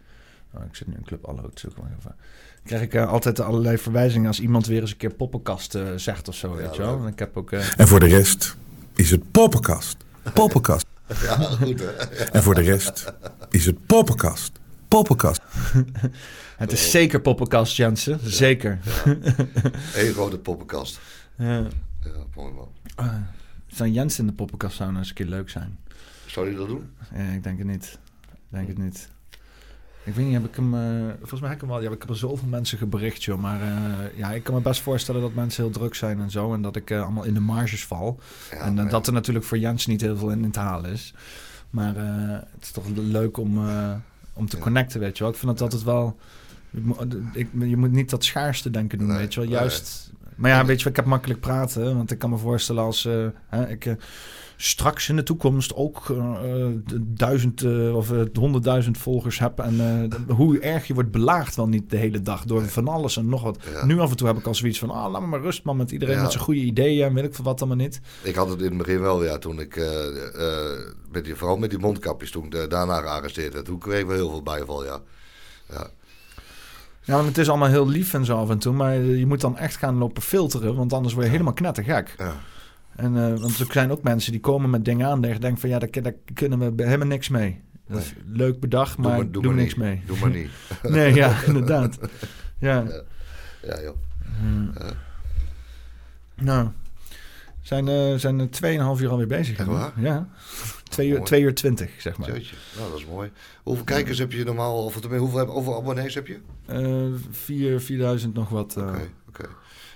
S1: Oh, ik zit nu in Club Allo te zoeken. Maar even. krijg ik eh, altijd allerlei verwijzingen als iemand weer eens een keer poppenkast zegt of zo, weet je wel. En ik heb ook... eh,
S8: En voor de rest is het poppenkast. Poppenkast.
S2: Ja, goed hè.
S8: En voor de rest is het poppenkast. Poppenkast.
S1: het is zeker poppenkast, Jensen. Zeker.
S2: Eén grote poppenkast.
S1: Ja.
S2: Ja, mooi man.
S1: Eh, zou Jens in de poppenkast zou nou eens een keer leuk zijn?
S2: Zou je dat doen?
S1: Ja, ik denk het niet. Ik denk het niet. Ik weet niet, heb ik hem... eh, volgens mij heb ik hem wel... Ja, ik heb er zoveel mensen gebericht, joh. Maar eh, ja, ik kan me best voorstellen dat mensen heel druk zijn en zo. En dat ik eh, allemaal in de marges val.
S2: Ja,
S1: en
S2: maar-
S1: dat er natuurlijk voor Jens niet heel veel in te halen is. Maar eh, het is toch leuk om, eh, om te connecten, weet je wel. Ik vind het altijd wel... Je moet, ik, je moet niet dat schaarste denken doen,
S2: Nee,
S1: weet je wel.
S2: nee.
S1: Juist... Maar ja, weet je wel, ik heb makkelijk praten. Want ik kan me voorstellen als... eh, hè, ik, eh, straks in de toekomst ook eh, duizend eh, of eh, honderdduizend volgers heb. En hoe erg je wordt belaagd wel niet de hele dag door van alles en nog wat.
S2: Ja.
S1: Nu af en toe heb ik al zoiets van, ah, laat me maar rust man met iedereen
S2: Ja.
S1: met zijn goede ideeën en weet ik veel wat allemaal niet.
S2: Ik had het in het begin wel, ja, toen ik, met die, vooral met die mondkapjes, toen ik daarna gearresteerd werd. Toen kregen we heel veel bijval, ja. Ja.
S1: Ja, want het is allemaal heel lief en zo af en toe. Maar je moet dan echt gaan lopen filteren. Want anders word je helemaal knettergek.
S2: Ja.
S1: En, eh, want er zijn ook mensen die komen met dingen aan. En denken van ja, daar, daar kunnen we helemaal niks mee. Dat is leuk bedacht, maar doe,
S2: Doe maar- doe maar
S1: niks
S2: niet.
S1: mee.
S2: Doe maar niet.
S1: nee, ja, inderdaad. Ja.
S2: Ja, joh.
S1: Nou, zijn, eh zijn er 2,5 uur alweer bezig.
S2: Echt waar?
S1: Ja. 2 uur. 2 uur 20, zeg maar.
S2: Jeetje. Nou, dat is mooi. Hoeveel kijkers heb je normaal? Of hoeveel, heb- hoeveel abonnees heb je?
S1: Eh 4, 4000 nog wat. eh.
S2: Oké, oké.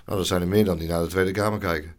S2: Nou, dat zijn er meer dan die naar de Tweede Kamer kijken.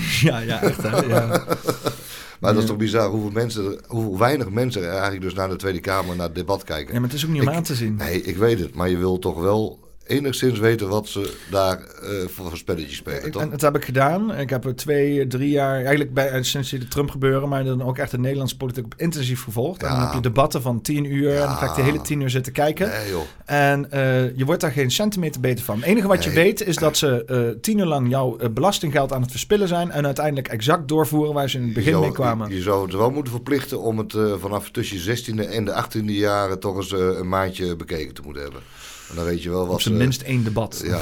S1: ja, ja, echt hè. Ja.
S2: Maar dat is toch bizar hoeveel, mensen, hoe weinig mensen er eigenlijk dus naar de Tweede Kamer, naar het debat kijken.
S1: ja, maar het is ook niet om
S2: Ik-
S1: aan te zien.
S2: Nee, ik weet het. Maar je wil toch wel enigszins weten wat ze daar eh, voor, voor spelletjes spelen, toch?
S1: En dat heb ik gedaan. Ik heb er twee, drie jaar, eigenlijk bij, eh, sinds die Trump gebeuren, maar dan ook echt de Nederlandse politiek op intensief gevolgd. En dan heb je debatten van tien uur. En dan ga ik de hele tien uur zitten kijken.
S2: Nee.
S1: En eh, je wordt daar geen centimeter beter van. Het enige wat je weet is dat ze tien uur lang jouw belastinggeld aan het verspillen zijn. En uiteindelijk exact doorvoeren waar ze in het begin
S2: zou,
S1: mee kwamen.
S2: Je, zou het wel moeten verplichten om het vanaf tussen je 16e en de 18e jaren toch eens een maandje bekeken te moeten hebben. Dan weet je wel wat
S1: op zijn
S2: ze-
S1: minst één debat.
S2: Ja,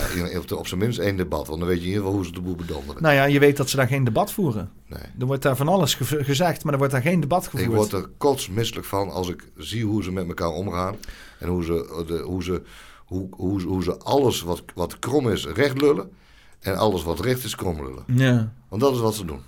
S2: op, zijn minst één debat. Want dan weet je in ieder geval hoe ze de boel bedonderen.
S1: Nou ja, je weet dat ze daar geen debat voeren.
S2: Nee.
S1: Er wordt daar van alles ge- gezegd, maar er wordt daar geen debat gevoerd.
S2: Ik word er kotsmisselijk van als ik zie hoe ze met elkaar omgaan. En hoe ze, de, hoe ze, hoe, hoe, hoe ze alles wat, wat krom is recht lullen. En alles wat recht is krom lullen.
S1: Ja.
S2: Want dat is wat ze doen.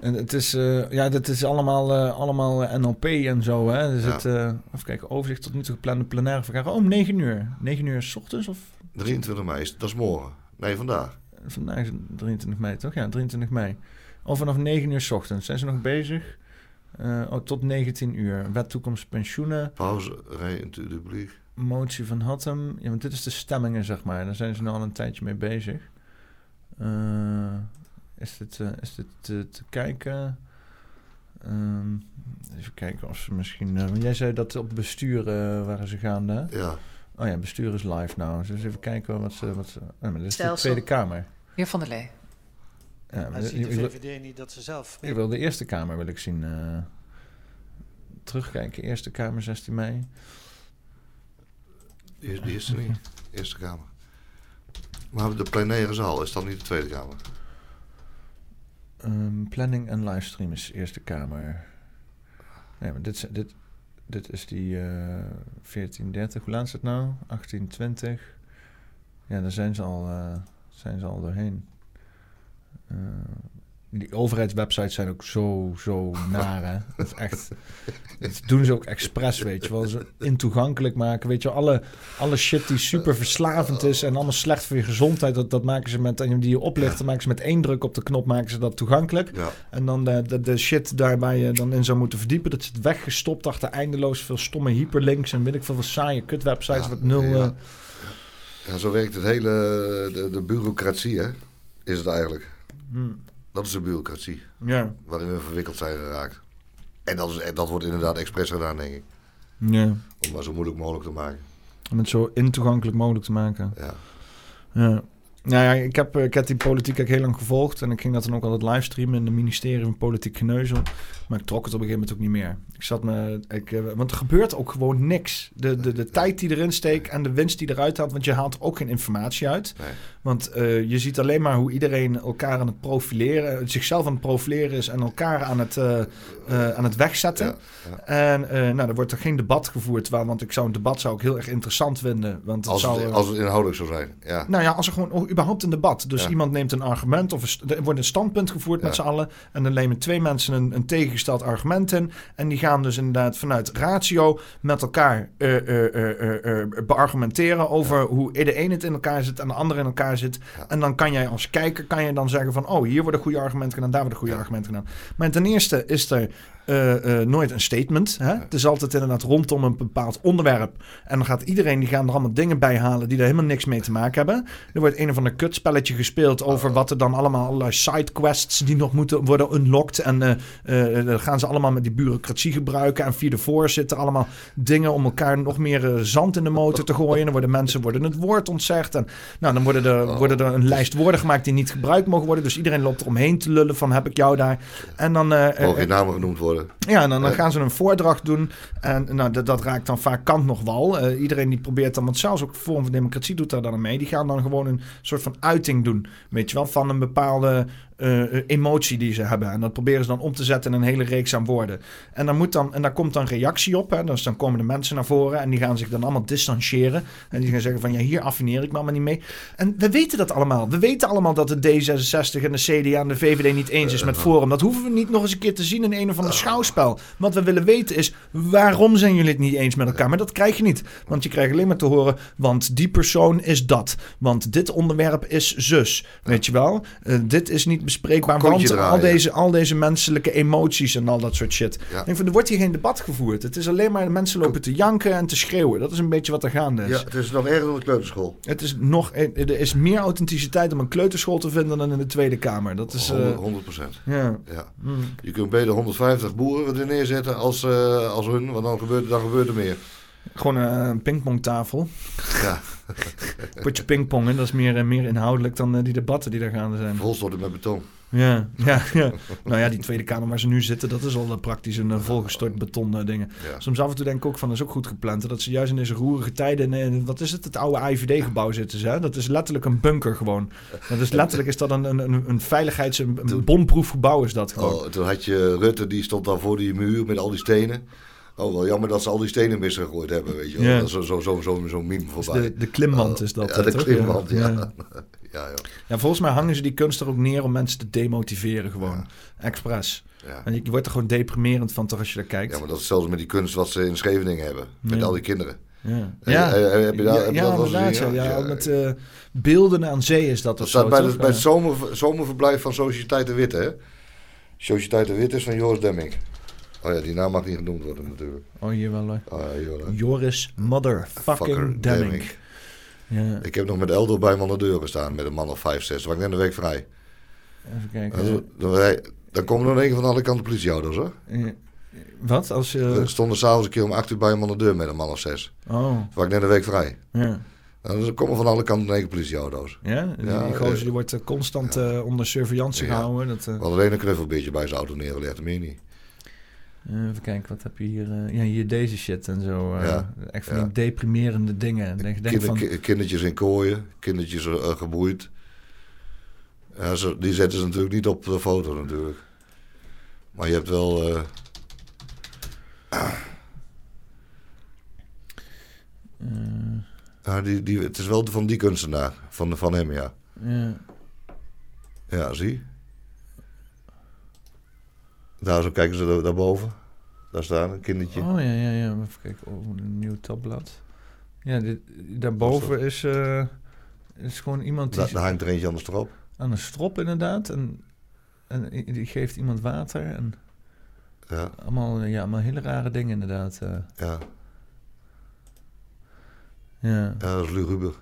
S1: En het is, eh, ja, dat is allemaal, eh, allemaal eh, NLP en zo. Hè.
S2: Ja.
S1: zit, eh, even kijken, overzicht tot nu toe geplande plenaire vergadering. Oh, om 9 uur. 9 uur s ochtends of
S2: 23 mei, is- dat is morgen. Nee, vandaag.
S1: vandaag is het 23 mei, toch? Ja, 23 mei. Oh, vanaf 9 uur s ochtends. Zijn ze nog bezig? Oh, tot 19 uur. Wet toekomst pensioenen.
S2: Pauze, rij into the publiek.
S1: Motie van Hattem. Ja, want dit is de stemmingen, zeg maar. Daar zijn ze nu al een tijdje mee bezig. Is dit, eh, is dit te, te kijken? Ehm, even kijken of ze misschien... want jij zei dat op bestuur eh, waren ze gaande.
S2: Ja,
S1: Oh ja, bestuur is live nou. Dus even kijken wat ze... Wat ze oh, maar dit is de. Tweede Kamer.
S6: Heer Van der Lee.
S1: Ja, maar
S7: ziet de VVD niet dat ze zelf...
S1: ik wil de Eerste Kamer wil ik zien. eh, terugkijken. Eerste Kamer, 16 mei.
S2: die is, die is er niet. Eerste Kamer. Maar de plenaire zaal, is dat niet de Tweede Kamer?
S1: Ehm, planning en livestream is Eerste Kamer. Nee, maar dit, dit, dit is die eh 1430. Hoe laat is het nou? 1820. Ja, daar zijn ze al, eh, zijn ze al doorheen. Eh, die overheidswebsites zijn ook zo, zo naar, hè. Dat is echt... Dat doen ze ook expres, weet je wel. Zo intoegankelijk maken, weet je. Alle, alle shit die super verslavend is en allemaal slecht voor je gezondheid... dat, dat maken ze met... en die je oplichten, maken ze met één druk op de knop... maken ze dat toegankelijk.
S2: Ja.
S1: En dan de, de, de shit daar waar je dan in zou moeten verdiepen... dat zit weggestopt achter eindeloos veel stomme hyperlinks... en weet ik veel wat saaie kutwebsites...
S2: Ja,
S1: wat nul...
S2: ja.
S1: eh,
S2: Ja, zo werkt het hele, de, de bureaucratie, hè? Is het eigenlijk.
S1: hmm,
S2: Dat is de bureaucratie,
S1: ja,
S2: waarin we verwikkeld zijn geraakt. En dat, is, en dat wordt inderdaad expres gedaan, denk ik.
S1: ja.
S2: Om het maar zo moeilijk mogelijk te maken.
S1: Om het zo intoegankelijk mogelijk te maken.
S2: Ja.
S1: Ja. Nou ja, ik heb, ik heb die politiek heel lang gevolgd. En ik ging dat dan ook altijd livestreamen in het ministerie van Politiek Geneuzel. Maar ik trok het op een gegeven moment ook niet meer. Ik zat me... Ik, eh, want er gebeurt ook gewoon niks. De, de, de tijd die erin steekt en de winst die eruit haalt. Want je haalt ook geen informatie uit.
S2: Nee.
S1: Want eh, je ziet alleen maar hoe iedereen elkaar aan het profileren... zichzelf aan het profileren is en elkaar aan het, eh, eh, aan het wegzetten.
S2: Ja, ja.
S1: En eh, nou, er wordt er geen debat gevoerd. Waar, want ik zou een debat zou ik heel erg interessant vinden. Want het
S2: Als,
S1: zou,
S2: het,
S1: eh,
S2: als het inhoudelijk zou zijn. Ja.
S1: nou ja, als er gewoon überhaupt een debat. Dus
S2: Ja.
S1: iemand neemt een argument of een er wordt een standpunt gevoerd met z'n allen. En dan nemen twee mensen een, een tegengesteld argument in. En die gaan dus inderdaad vanuit ratio met elkaar eh, eh, eh, eh, eh, beargumenteren over hoe de een het in elkaar zit en de ander in elkaar zit. En dan kan jij als kijker kan je dan zeggen van oh, hier worden goede argumenten gedaan, daar worden goede argumenten gedaan. Maar ten eerste is er eh, eh, nooit een statement. Hè? Het is altijd inderdaad rondom een bepaald onderwerp. En dan gaat iedereen, die gaan er allemaal dingen bij halen die er helemaal niks mee te maken hebben. Er wordt een of ander kutspelletje gespeeld over wat er dan allemaal allerlei sidequests die nog moeten worden unlocked. En eh, dan gaan ze allemaal met die bureaucratie gebruiken. En via de voorzitter allemaal dingen om elkaar nog meer zand in de motor te gooien. Dan worden mensen worden het woord ontzegd. En nou, dan worden er, worden er een lijst woorden gemaakt die niet gebruikt mogen worden. Dus iedereen loopt eromheen te lullen van heb ik jou daar. En dan,
S2: Mogen geen namen genoemd worden.
S1: Ja, en dan, dan
S2: Ja.
S1: gaan ze een voordracht doen. En nou, dat, dat raakt dan vaak kant nog wal. Eh, iedereen die probeert dan, want zelfs ook Vorm van Democratie doet daar dan mee. Die gaan dan gewoon een soort van uiting doen. Weet je wel, van een bepaalde eh, emotie die ze hebben. En dat proberen ze dan om te zetten in een hele reeks aan woorden. En, dan moet dan, en daar komt dan reactie op. Hè. Dus dan komen de mensen naar voren en die gaan zich dan allemaal distancieren. En die gaan zeggen van, ja, hier affineer ik me allemaal niet mee. En we weten dat allemaal. We weten allemaal dat de D66 en de CDA en de VVD niet eens is met Forum. Dat hoeven we niet nog eens een keer te zien in een of ander schouwspel. Wat we willen weten is, waarom zijn jullie het niet eens met elkaar? Maar dat krijg je niet. Want je krijgt alleen maar te horen, want die persoon is dat. Want dit onderwerp is zus. Weet je wel? Eh, dit is niet bespreekbaar, want al deze, al deze menselijke emoties en al dat soort shit.
S2: Ja.
S1: Ik denk van, er wordt hier geen debat gevoerd. Het is alleen maar mensen lopen te janken en te schreeuwen. Dat is een beetje wat er gaande is.
S2: Ja, het is nog erger dan de kleuterschool.
S1: Het is nog, er is meer authenticiteit om een kleuterschool te vinden dan in de Tweede Kamer. Dat is. eh,
S2: 100 procent.
S1: ja.
S2: Ja.
S1: Mm.
S2: Je kunt beter 150 boeren er neerzetten als, eh, als hun, want dan gebeurt, dan gebeurt er meer.
S1: Gewoon eh, een pingpongtafel.
S2: Ja,
S1: Potje pingpongen, dat is meer, eh, meer inhoudelijk dan eh, die debatten die daar gaande zijn.
S2: volstorten met beton.
S1: Ja, ja, ja. Nou ja, die Tweede Kamer waar ze nu zitten, dat is al eh, praktisch een volgestort beton dingen.
S2: Ja.
S1: Soms af en toe denk ik ook van, dat is ook goed gepland. Dat ze juist in deze roerige tijden, in, wat is het, het oude AIVD-gebouw zitten ze. Hè? Dat is letterlijk een bunker gewoon. Dat is letterlijk is dat een, een, een, veiligheids, een, bomproef gebouw is dat gewoon.
S2: Oh, toen had je Rutte, die stond dan voor die muur met al die stenen. Oh, wel jammer dat ze al die stenen misgegooid hebben, weet je wel.
S1: Ja.
S2: Dat is Zo, zo, zo, zo, zo'n meme
S1: Dus
S2: voorbij.
S1: de, de klimmand
S2: Oh,
S1: is dat.
S2: Ja, de
S1: toch?
S2: klimmand, ja.
S1: ja.
S2: Ja.
S1: Ja, volgens mij hangen ze die kunst er ook neer om mensen te demotiveren gewoon. Expres.
S2: Ja.
S1: En je, wordt er gewoon deprimerend van toch als je daar kijkt.
S2: ja, maar dat is zelfs met die kunst wat ze in Scheveningen hebben. Met
S1: Ja.
S2: al die kinderen.
S1: Ja, ja.
S2: heb je daar-
S1: ja,
S2: heb je
S1: ja,
S2: dat
S1: inderdaad. met eh, beelden aan zee is dat
S2: Dat
S1: of
S2: staat
S1: zo,
S2: bij,
S1: toch?
S2: de, bij het zomer, zomerverblijf van Sociëteit de Witte, hè? Sociëteit de Witte is van Joris Demming. Oh ja, die naam mag niet genoemd worden natuurlijk.
S1: Oh, hier wel. hoor.
S2: Oh, ja, Joris.
S1: Joris motherfucking Demming. Ja,
S2: Ik heb nog met Eldo bij me aan de deur gestaan met een man of vijf, zes. Toen was ik net een week vrij.
S1: even kijken.
S2: Dan, dan, dan komen er één keer van alle kanten politieauto's, hoor.
S1: Eh, Wat? Als je...
S2: Er stonden s'avonds een keer om acht uur bij hem aan de deur met een man of zes.
S1: Oh,
S2: was ik net een week vrij.
S1: ja.
S2: Dan komen van alle kanten keer politieauto's.
S1: Ja, die,
S2: Ja,
S1: die gozer
S2: eh,
S1: die wordt eh, constant eh, onder surveillance
S2: Ja.
S1: gehouden. Dat, eh,
S2: We hadden alleen een knuffelbeertje bij zijn auto neergelegd, meer niet.
S1: Eh, even kijken, wat heb je hier? eh, ja, hier deze shit en zo. eh,
S2: Ja,
S1: Echt van
S2: ja.
S1: die deprimerende dingen. En denk, denk
S2: Kinder-
S1: van,
S2: ki- kindertjes in kooien, kindertjes geboeid. Ja, zo, die zetten ze natuurlijk niet op de foto natuurlijk. Maar je hebt wel... ja, die, die, het is wel van die kunstenaar, van, van hem, ja.
S1: ja.
S2: Ja, zie. Daar zo kijken ze daar- daarboven. Daar staan een kindertje.
S1: Oh ja, ja, ja. Even kijken, oh, een nieuw tabblad. Ja, dit, daarboven is, eh, is gewoon iemand die
S2: Daar, daar hangt er eentje aan de strop.
S1: aan een strop inderdaad. En, en die geeft iemand water. En
S2: Ja,
S1: allemaal, ja, allemaal hele rare dingen inderdaad. eh.
S2: ja.
S1: ja.
S2: ja, dat is luguber.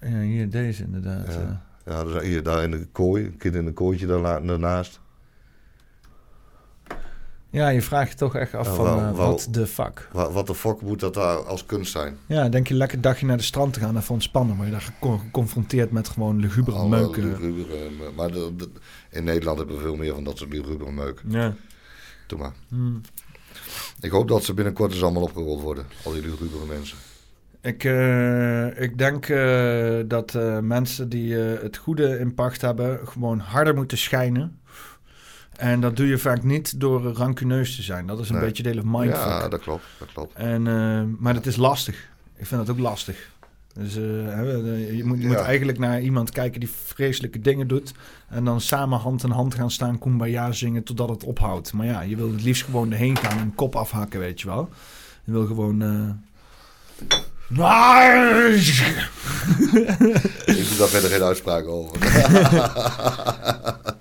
S1: ja, hier deze inderdaad.
S2: Ja.
S1: Ja.
S2: Ja, dus hier, daar in de kooi, een kind in een kooitje daarna- daarnaast.
S1: Ja, je vraagt je toch echt af van, eh, wat de fuck.
S2: Wat, de fuck moet dat daar als kunst zijn?
S1: Ja, denk je lekker dagje naar de strand te gaan even ontspannen. Maar je daar gecon- geconfronteerd met gewoon lugubere
S2: Alle
S1: meuken.
S2: lugubere maar de- de- in Nederland hebben we veel meer van dat soort lugubere meuk.
S1: Ja.
S2: Doe maar.
S1: Hmm.
S2: Ik hoop dat ze binnenkort eens allemaal opgerold worden. Al die lugubere mensen.
S1: Ik, eh, ik denk eh, dat mensen die het goede in pacht hebben, gewoon harder moeten schijnen. En dat doe je vaak niet door rancuneus te zijn. Dat is een
S2: Nee.
S1: beetje deel of mindfuck.
S2: Ja, dat klopt. Dat klopt.
S1: En, eh, maar het is lastig. Ik vind dat ook lastig. Dus eh, je moet, je moet eigenlijk naar iemand kijken die vreselijke dingen doet. En dan samen hand in hand gaan staan, kumbaya zingen totdat het ophoudt. Maar ja, je wil het liefst gewoon erheen gaan en een kop afhakken, weet je wel. Je wil gewoon... eh,
S2: Ik doe daar verder geen uitspraak over.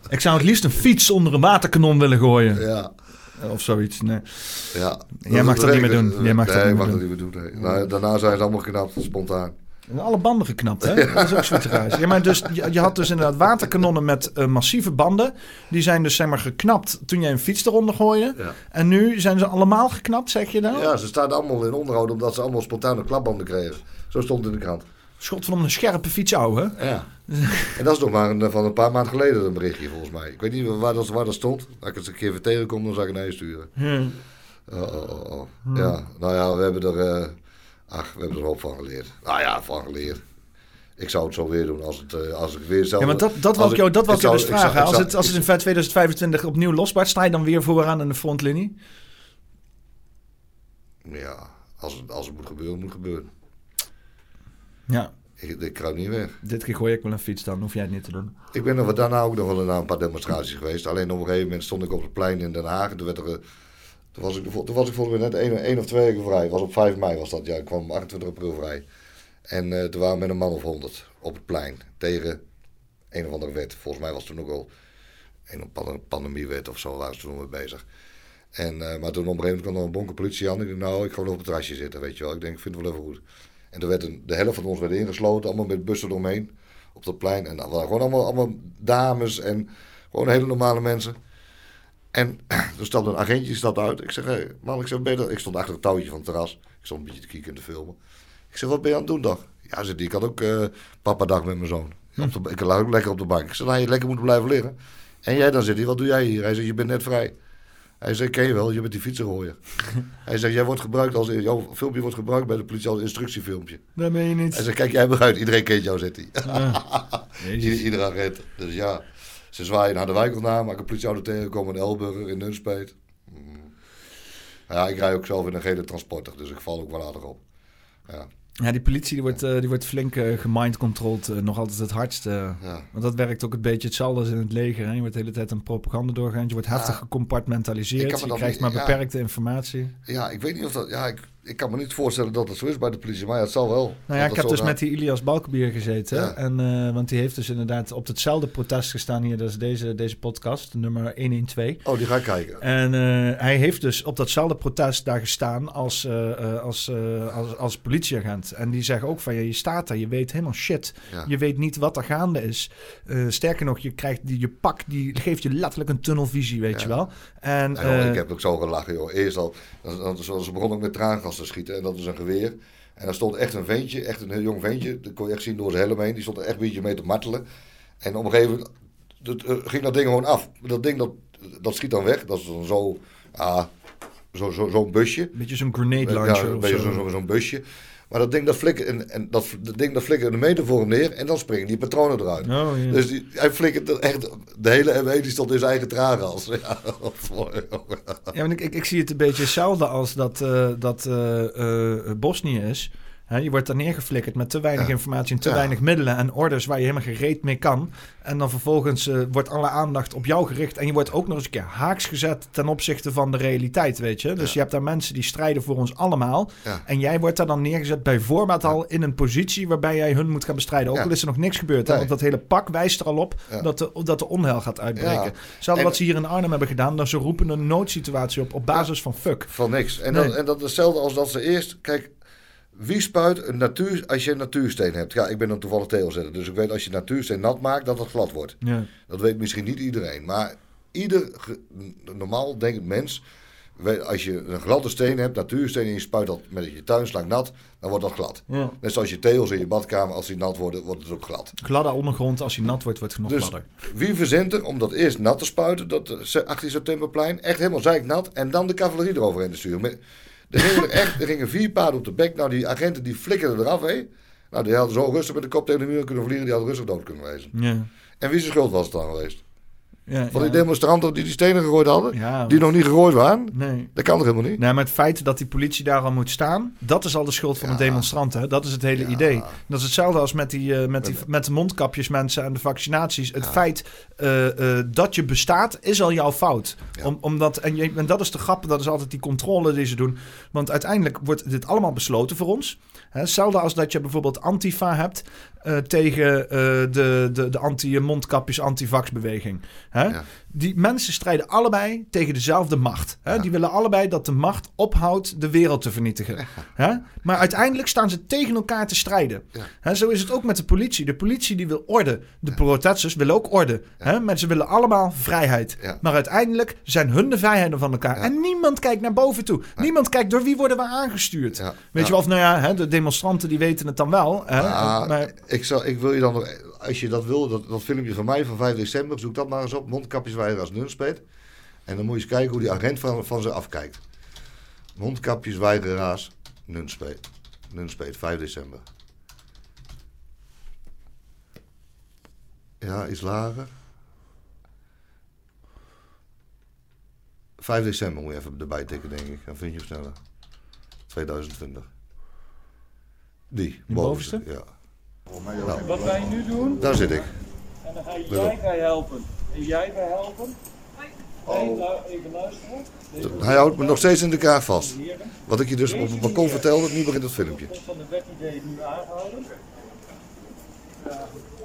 S1: Ik zou het liefst een fiets onder een waterkanon willen gooien.
S2: ja.
S1: Of zoiets. Nee.
S2: ja.
S1: Jij mag dat niet meer doen. Jij mag dat
S2: nee,
S1: niet
S2: ik mag dat niet meer doen. nee. Daarna zijn ze allemaal knapt, spontaan.
S1: En Alle banden geknapt, hè? Dat is ook zoiets raars. Ja, maar dus, je, je had dus inderdaad waterkanonnen met eh, massieve banden. Die zijn dus zeg maar geknapt toen jij een fiets eronder gooide.
S2: Ja.
S1: En nu zijn ze allemaal geknapt, zeg je nou?
S2: Ja, ze staan allemaal in onderhoud omdat ze allemaal spontane klapbanden kregen. Zo stond het in de krant.
S1: Schot van een scherpe fiets, ouwe.
S2: Ja. en dat is nog maar een, van een paar maanden geleden een berichtje volgens mij. Ik weet niet waar dat, waar dat stond. Als ik het een keer weer tegenkom, dan zal ik het naar je sturen. Oh, oh, oh, oh. Ja, nou ja, we hebben er... eh, ach, we hebben er ook van geleerd. Nou ja, van geleerd. Ik zou het zo weer doen als, het, eh, als ik weer zelf...
S1: Ja, maar dat, dat ik jou, dat wil ik dus
S2: zou-
S1: vragen.
S2: zou- ik
S1: als,
S2: zou-
S1: het, als het in vet 2025 opnieuw losbaart, sta je dan weer vooraan aan de frontlinie?
S2: Ja, als het, als het moet gebeuren, moet het gebeuren.
S1: Ja,
S2: Ik, ik kruip niet weg.
S1: dit keer gooi ik wel een fiets dan, hoef jij het niet te doen.
S2: Ik ben er daarna ook nog wel naar een paar demonstraties geweest. Alleen op een gegeven moment stond ik op het plein in Den Haag. En toen, werd er, eh, toen, was, ik, toen was ik volgens mij net één, of twee weken vrij. Was op 5 mei was dat. Ja, ik kwam op 28 april vrij. En eh, toen waren we met een man of 100 op het plein. Tegen een of andere wet. Volgens mij was toen ook al een pan- pandemiewet of zo. Waren ze toen mee bezig. En, eh, maar toen op een gegeven moment kwam er een bonke politie aan. Ik dacht, nou, ik ga nog op het terrasje zitten, weet je wel. Ik denk, ik vind het wel even goed. En toen werd een, de helft van ons werd ingesloten. Allemaal met bussen eromheen. Op dat plein. En dat waren gewoon allemaal, allemaal dames en gewoon hele normale mensen. En er stapte een agentje die stapt uit. Ik zeg, hé, hey, man, ik, zeg, ben ik stond achter het touwtje van het terras. Ik stond een beetje te kijken en te filmen. Ik zeg, wat ben je aan het doen dan? Ja, zit ik had ook eh papa dag met mijn zoon. Op de, ik lag ook lekker op de bank. Ik zeg, nou, je lekker moet blijven liggen. En jij dan zit hij, wat doe jij hier? Hij zegt, je bent net vrij. Hij zegt, ken je wel, je bent die fietsenrooier. hij zegt, jij wordt gebruikt als, jouw filmpje wordt gebruikt bij de politie als instructiefilmpje.
S1: Dat ben je niet.
S2: Hij zegt, kijk jij maar uit, iedereen kent jou, zegt hij. Ieder, iedere agent. Dus ja, ze zwaaien naar de wijkelnaam, maar ik een politieauto tegenkomen in Elburger, in Nunspeet. Mm. Ja, ik rij ook zelf in een gele transporter, dus ik val ook wel aardig op. Ja,
S1: Ja, die politie die wordt, eh, die wordt flink uh, gemindcontrolled. eh, nog altijd het hardste.
S2: ja.
S1: Want dat werkt ook een beetje hetzelfde als in het leger. Hè? Je wordt de hele tijd een propaganda doorgaan. Je wordt heftig
S2: Ja.
S1: gecompartmentaliseerd. Je krijgt
S2: niet-
S1: maar
S2: ja.
S1: beperkte informatie.
S2: ja, ik weet niet of dat... Ja, ik, ik kan me niet voorstellen dat het zo is bij de politie, maar ja, het zal wel.
S1: Nou ja, ik heb dus
S2: gaat.
S1: met die Ilias Balkenbier gezeten.
S2: Ja.
S1: En, eh, want die heeft dus inderdaad op hetzelfde protest gestaan hier. Dat is deze, deze podcast, nummer 112.
S2: Oh, die ga ik kijken.
S1: En eh, hij heeft dus op datzelfde protest daar gestaan als, eh, als, als, als politieagent. En die zeggen ook van, ja, je staat daar, je weet helemaal shit.
S2: Ja.
S1: Je weet niet wat er gaande is. Sterker nog, je krijgt die, je pak, die geeft je letterlijk een tunnelvisie, weet
S2: Ja.
S1: je wel. En,
S2: joh, ik heb ook zo gelachen, joh. Eerst al, dan, dan, ze begon ook met traangas te schieten en dat is een geweer. En daar stond echt een ventje, echt een heel jong ventje. Dat kon je echt zien door zijn helm heen. Die stond er echt een beetje mee te martelen. En op een gegeven moment dat, eh, ging dat ding gewoon af. Dat ding, dat, dat schiet dan weg. Dat is dan zo, ah, zo, zo, zo'n busje.
S1: beetje zo'n grenade
S2: Ja,
S1: launcher
S2: een
S1: of
S2: beetje
S1: zo.
S2: zo'n zo, zo'n busje. Maar dat ding dat flikkert, en, en dat, dat ding dat flikkert een meter voor hem neer. En dan springen die patronen eruit.
S1: Oh, ja.
S2: Dus die, hij flikkert er echt, de hele ME die stond in zijn eigen traangas. Ja.
S1: Ja, want ik, ik, ik zie het een beetje hetzelfde als dat, eh, dat eh, Bosnië is. Je wordt daar neergeflikkerd met te weinig
S2: Ja.
S1: informatie en te
S2: Ja.
S1: weinig middelen en orders waar je helemaal gereed mee kan. En dan vervolgens eh, wordt alle aandacht op jou gericht. En je wordt ook nog eens een keer haaks gezet ten opzichte van de realiteit, weet je. Dus
S2: Ja.
S1: je hebt daar mensen die strijden voor ons allemaal. En jij wordt daar dan neergezet bij voorbaat al in een positie waarbij jij hun moet gaan bestrijden. Ook al is er nog niks gebeurd.
S2: Nee.
S1: Want dat hele pak wijst er al op dat, de, dat de onheil gaat uitbreken. Hetzelfde
S2: En-
S1: wat ze hier in Arnhem hebben gedaan. Dat ze roepen een noodsituatie op op basis van fuck.
S2: Van niks. En,
S1: Nee.
S2: dat, en dat is hetzelfde als dat ze eerst... Kijk, wie spuit een natuur... Als je een natuursteen hebt... Ja, ik ben dan toevallig tegelzetter. Dus ik weet als je natuursteen nat maakt, dat het glad wordt.
S1: Ja.
S2: Dat weet misschien niet iedereen. Maar ieder normaal denkend mens... Als je een gladde steen hebt, natuursteen... en je spuit dat met je tuinslang nat... dan wordt dat glad.
S1: Ja.
S2: Net zoals je tegels in je badkamer... als die nat worden, wordt het ook glad.
S1: Gladde ondergrond, als hij nat wordt, wordt het nog
S2: Dus
S1: gladder.
S2: wie verzint er om dat eerst nat te spuiten, dat eh, 18 septemberplein, echt helemaal zeiknat, en dan de cavalerie eroverheen te sturen. Er gingen er echt er gingen vier paarden op de bek. Nou, die agenten die flikkerden eraf, hé. Nou, die hadden zo rustig met de kop tegen de muur kunnen vliegen, die hadden rustig dood kunnen wezen.
S1: Ja.
S2: En wie zijn schuld was het dan geweest?
S1: Ja,
S2: Van die
S1: ja.
S2: demonstranten die die stenen gegooid hadden,
S1: Ja,
S2: die nog niet gegooid waren?
S1: Nee.
S2: Dat kan toch helemaal niet?
S1: Nee, maar het feit dat die politie daar al moet staan, dat is al de schuld van de demonstranten. Dat is het hele idee. Dat is hetzelfde als met, die, eh, met, die, met de mondkapjes mensen en de vaccinaties. Het feit eh, eh, dat je bestaat, is al jouw fout. Om, omdat, en, je, en dat is de grap, dat is altijd die controle die ze doen. Want uiteindelijk wordt dit allemaal besloten voor ons. Hè, hetzelfde als dat je bijvoorbeeld Antifa hebt tegen de, de, de anti-mondkapjes, anti-vaxbeweging. Hè?
S2: Ja.
S1: Die mensen strijden allebei tegen dezelfde macht. Hè?
S2: Ja.
S1: Die willen allebei dat de macht ophoudt de wereld te vernietigen. Hè? Maar uiteindelijk staan ze tegen elkaar te strijden. Hè? Zo is het ook met de politie. De politie die wil orde. De protesters willen ook orde. Hè? Maar ze willen allemaal vrijheid. Maar uiteindelijk zijn hun de vijanden van elkaar. En niemand kijkt naar boven toe. Niemand kijkt door wie worden we aangestuurd. Weet je wel, of nou ja, hè, de demonstranten die weten het dan wel. Hè?
S2: Ah,
S1: maar,
S2: ik, zal, ik wil je dan nog, als je dat wil, dat, dat filmpje van mij van 5 december, zoek dat maar eens op. Mondkapjeswijzer als Nunspeet. En dan moet je eens kijken hoe die agent van, van ze afkijkt. Mondkapjesweigeraars Nunspeet. Nunspeet, 5 december. Ja, iets lager. 5 december moet je even erbij tikken, denk ik. Dan vind je hem sneller. 2020. Die, bovenste? Ja. Nou,
S5: Wat wij nu doen,
S2: daar zit ik.
S5: en dan ga je jij helpen. En jij bij helpen. Nou, even luisteren.
S2: Hij houdt me nog steeds in de kaart vast. Wat ik je dus op het balkon vertelde, nu begint het filmpje.
S5: van de wetidee nu aangehouden.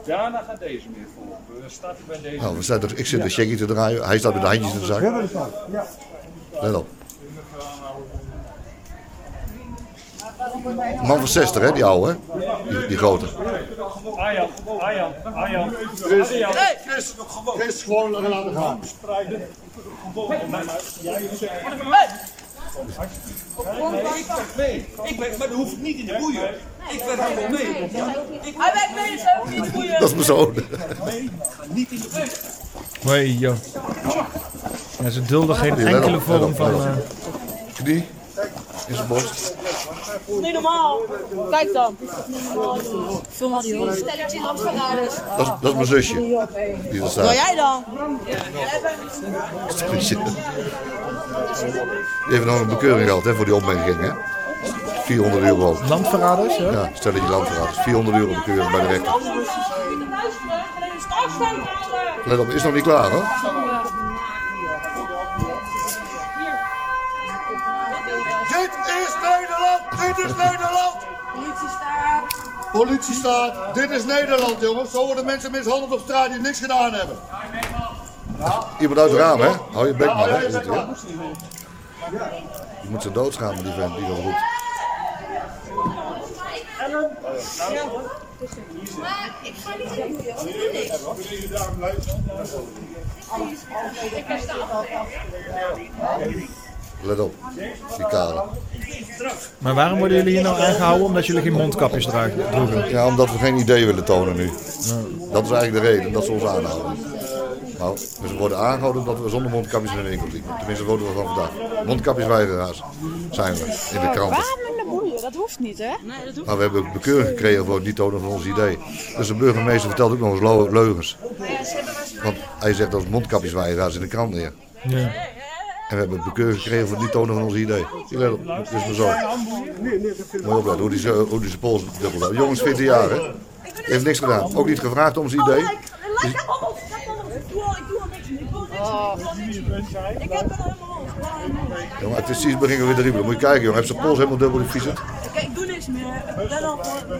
S5: Daarna gaat deze meer volgen. We starten bij deze.
S2: Nou, we staan er, ik zit de checkie te draaien, hij staat met de handjes in de zak. Let op. Man van 60, hè, die oude, hè? Die, die grote.
S5: Arjan, Arjan, Arjan.
S2: Chris, Chris, gewoon laten gaan.
S6: Ik werk, maar dat hoef ik niet in de boeien. Ik werk helemaal mee.
S7: Hij werkt mee, ze ook niet goeie.
S2: Dat is mijn zoon.
S6: Niet in de boeien.
S1: Hoi, joh. Ja, ze dulden geen enkele vorm van...
S2: op.
S1: eh,
S2: Knie in zijn borst.
S7: Niet normaal. Kijk dan. Film had hij hoor. Stelletje landverraders.
S2: Dat is, dat is mijn zusje. Die er
S7: Wil
S2: staat.
S7: jij dan?
S2: Die heeft nog een bekeuring gehad hè, voor die opmerking. Hè? 400 euro.
S1: landverraders, hè?
S2: Ja, stel dat je landverraad is. 400 euro bekeuring bij de rechter. Let op, is nog niet klaar hoor. Dit is Nederland! Dit is Nederland! Politiestaat, dit is Nederland jongens. Zo worden mensen mishandeld op straat die niks gedaan hebben. Iemand uit het raam hè? Hou je bek maar hè. Is het, hè? Je moet ze doodschamen die vent die dat roept.
S7: Ik ga niet zeggen.
S2: Let op, die kale.
S1: Maar waarom worden jullie hier nou aangehouden? Omdat jullie geen mondkapjes dragen, droegen?
S2: Ja, omdat we geen idee willen tonen nu. Dat is eigenlijk de reden dat ze ons aanhouden. Nou, we worden aangehouden omdat we zonder mondkapjes in de winkel liepen. Tenminste, worden we van vandaag. Mondkapjesweigeraars zijn we in de kranten.
S7: Waarom in de boeien? Dat hoeft niet, hè? Nee, dat hoeft
S2: Maar we hebben bekeuring gekregen voor het niet tonen van ons idee. Dus de burgemeester vertelt ook nog eens leugens. Want hij zegt dat mondkapjesweigeraars in de krant neer.
S1: Ja.
S2: En we hebben bekeuring gekregen voor niet tonen van ons idee. Zie let op, dit is zoon. Moet je opletten hoe die, zo- hoe die zijn pols dubbel. Jongens, 14 jaar hè. Heeft niks gedaan. Ook niet gevraagd om zijn idee.
S7: Op. Ik heb er helemaal.
S2: Jongen, het is precies begin weer de riebelen. Moet je kijken, jongen. Heeft zijn pols helemaal dubbel die fietsen.
S7: Kijk, ik doe niks meer. Let op. hoor.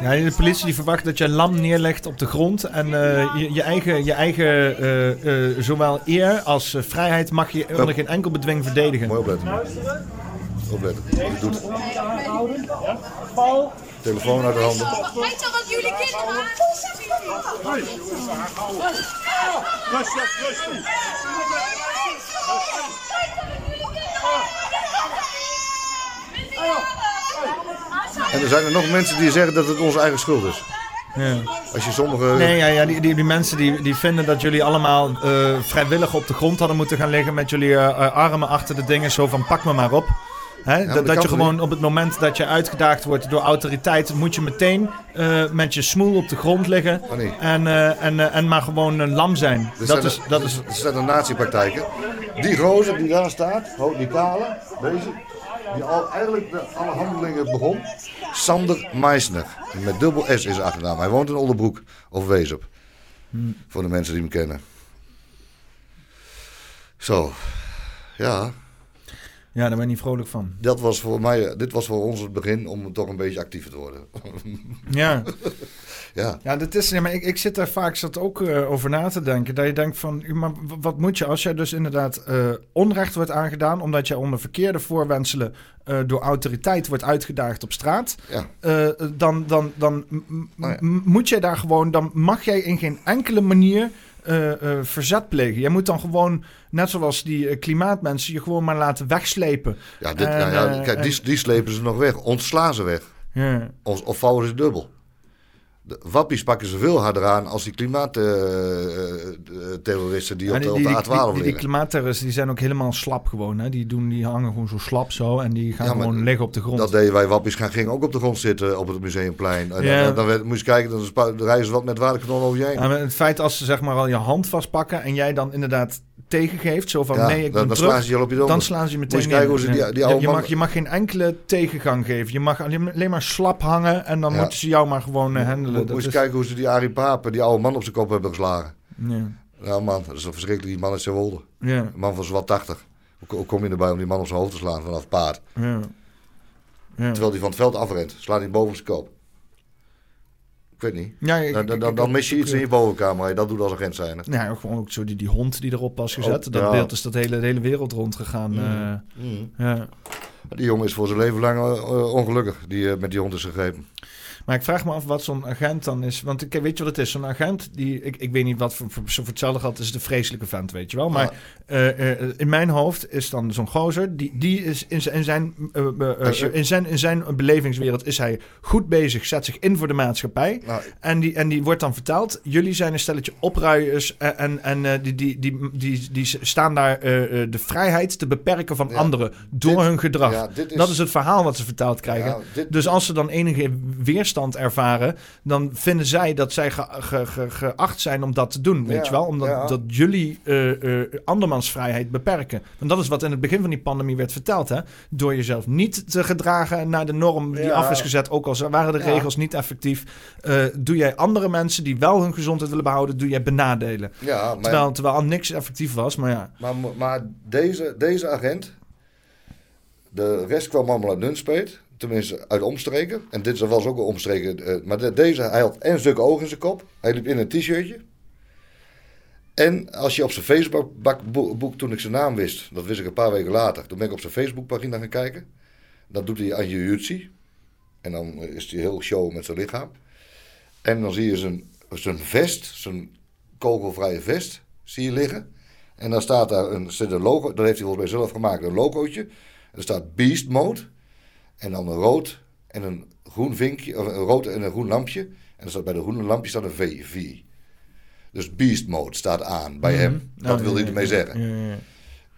S7: Ja,
S1: Ja, de politie die verwacht dat je een lam neerlegt op de grond. En eh, je, je eigen, je eigen eh, eh, zowel eer als vrijheid mag je onder geen enkel bedwing verdedigen.
S2: Mooi opletten. Opletten. Je doet het. Telefoon uit de handen.
S7: Weet je wat jullie kinderen
S5: Rustig, rustig.
S2: En er zijn er nog mensen die zeggen dat het onze eigen schuld is.
S1: Ja.
S2: Als je sommige...
S1: Nee, ja, ja, die, die, die mensen die, die vinden dat jullie allemaal eh, vrijwillig op de grond hadden moeten gaan liggen met jullie eh, eh, armen achter de dingen, zo van pak me maar op. Dat
S2: dat
S1: dat je gewoon op het moment dat je uitgedaagd wordt door autoriteit, moet je meteen eh, met je smoel op de grond liggen
S2: Oh, nee.
S1: en, eh, en, eh, en maar gewoon een lam zijn. Dat
S2: zijn
S1: is,
S2: de-
S1: dat is,
S2: dit zijn de natiepraktijken. Die gozer die daar staat, die kale, deze, die al eigenlijk de, alle handelingen begon. Sander Meisner, met dubbel S is achternaam. Hij woont in Oldenbroek of Weesup. Voor de mensen die hem kennen. Zo, ja.
S1: Ja, daar ben je niet vrolijk van.
S2: Dat was voor mij, dit was voor ons het begin om toch een beetje actiever te worden.
S1: Ja.
S2: ja.
S1: Ja, dat is, ja, maar ik, ik zit daar vaak zat ook eh, over na te denken. Dat je denkt van, maar wat moet je als jij dus inderdaad eh, onrecht wordt aangedaan... omdat jij onder verkeerde voorwenselen eh, door autoriteit wordt uitgedaagd op straat...
S2: Ja.
S1: dan, dan, dan
S2: ja.
S1: m- moet jij daar gewoon... dan mag jij in geen enkele manier eh, eh, verzet plegen. Jij moet dan gewoon, net zoals die eh, klimaatmensen... je gewoon maar laten wegslepen.
S2: Ja, dit,
S1: En,
S2: nou ja, kijk, die, die slepen ze nog weg. Ontslaan ze weg.
S1: Ja.
S2: Of, of vouwen ze dubbel. De wappies pakken ze veel harder aan als die klimaatterroristen die op de, op de
S1: die,
S2: A12
S1: die, die, die
S2: liggen.
S1: klimaatterroristen die zijn ook helemaal slap gewoon. Hè? Die, doen, die hangen gewoon zo slap zo en die gaan
S2: Ja,
S1: gewoon liggen op de grond.
S2: Dat deden wij wappies, gaan, gingen ook op de grond zitten op het museumplein. En
S1: Ja.
S2: dan, dan werd, moest je kijken, dan dan rijden ze wat met waterkanon over je heen.
S1: Maar het feit als ze zeg maar al je hand vastpakken en jij dan inderdaad tegengeeft, zo van
S2: Ja,
S1: nee, ik
S2: dan,
S1: ben
S2: dan
S1: terug,
S2: slaan ze je op je donder.
S1: dan slaan ze je meteen
S2: kijken hoe ze die, die oude
S1: je, mag, je mag geen enkele tegengang geven. Je mag alleen, maar slap hangen en dan
S2: Ja.
S1: moeten ze jou maar gewoon eh, handelen.
S2: Moet, je
S1: is-
S2: kijken hoe ze die Arie Papen, die oude man op zijn kop hebben geslagen.
S1: Ja.
S2: Nou man, dat is toch verschrikkelijk. Die man is zo wolde.
S1: Ja.
S2: Een man van zowat 80. Hoe, kom je erbij om die man op zijn hoofd te slaan vanaf het paard?
S1: Ja.
S2: Terwijl hij van het veld afrent. Slaat hij boven op zijn kop. Ik weet niet.
S1: Ja, ik-
S2: dan, dan, dan, mis je iets in je bovenkamer. Dat doet als agent zijn.
S1: Ja, gewoon ook zo die, die hond die erop was gezet.
S2: Oh,
S1: dat
S2: ja.
S1: beeld is dat hele, de hele wereld rondgegaan.
S2: Mm.
S1: eh,
S2: Mm.
S1: ja.
S2: Die jongen is voor zijn leven lang eh, ongelukkig. Die eh, met die hond is gegrepen.
S1: Maar ik vraag me af wat zo'n agent dan is. Want ik weet je wat het is? Zo'n agent, die, ik, ik weet niet wat voor, voor, voor hetzelfde geld is een vreselijke vent, weet je wel. Maar eh, eh, in mijn hoofd is dan zo'n gozer, die, die is in zijn, in, zijn, eh,
S2: je-
S1: in, zijn, in zijn belevingswereld is hij goed bezig, zet zich in voor de maatschappij.
S2: Nou,
S1: En die, en die wordt dan verteld, jullie zijn een stelletje opruiers en, en, die, die, die, die, die staan daar de vrijheid te beperken van
S2: Ja,
S1: anderen door
S2: dit-
S1: hun gedrag.
S2: ja, dit is-
S1: Dat is het verhaal wat ze verteld krijgen.
S2: Dit-
S1: Dus als ze dan enige weerstand ervaren, dan vinden zij dat zij ge- ge- ge- geacht zijn om dat te doen, weet
S2: Ja,
S1: je wel? Omdat
S2: ja.
S1: dat jullie eh, eh, andermans vrijheid beperken. Want dat is wat in het begin van die pandemie werd verteld, hè? Door jezelf niet te gedragen naar de norm die
S2: Ja.
S1: af is gezet, ook al waren de regels niet effectief, eh, doe jij andere mensen die wel hun gezondheid willen behouden, doe jij benadelen.
S2: Ja, maar,
S1: Terwijl, terwijl al niks effectief was, maar ja.
S2: maar, maar deze, deze agent, de rest kwam allemaal uit Nunspeet. Tenminste, uit omstreken. En dit was ook een omstreken. eh, maar de- deze, hij had en een stuk oog in zijn kop. Hij liep in een t-shirtje. En als je op zijn Facebook-boek, toen ik zijn naam wist, dat wist ik een paar weken later, toen ben ik op zijn Facebook-pagina gaan kijken. Dan doet hij aan jiu En dan is hij heel show met zijn lichaam. En dan zie je zijn, zijn vest, zijn kogelvrije vest, zie je liggen. En dan staat daar een, zit een logo, dat heeft hij volgens mij zelf gemaakt, een logootje. Er staat Beast Mode. En dan een rood en een groen vinkje, of een rood en een groen lampje. En er staat bij de groene lampje staat een V, V. Dus Beast Mode staat aan bij hem. Dat
S1: Oh,
S2: wil hij
S1: ja,
S2: ermee
S1: ja,
S2: zeggen.
S1: ja.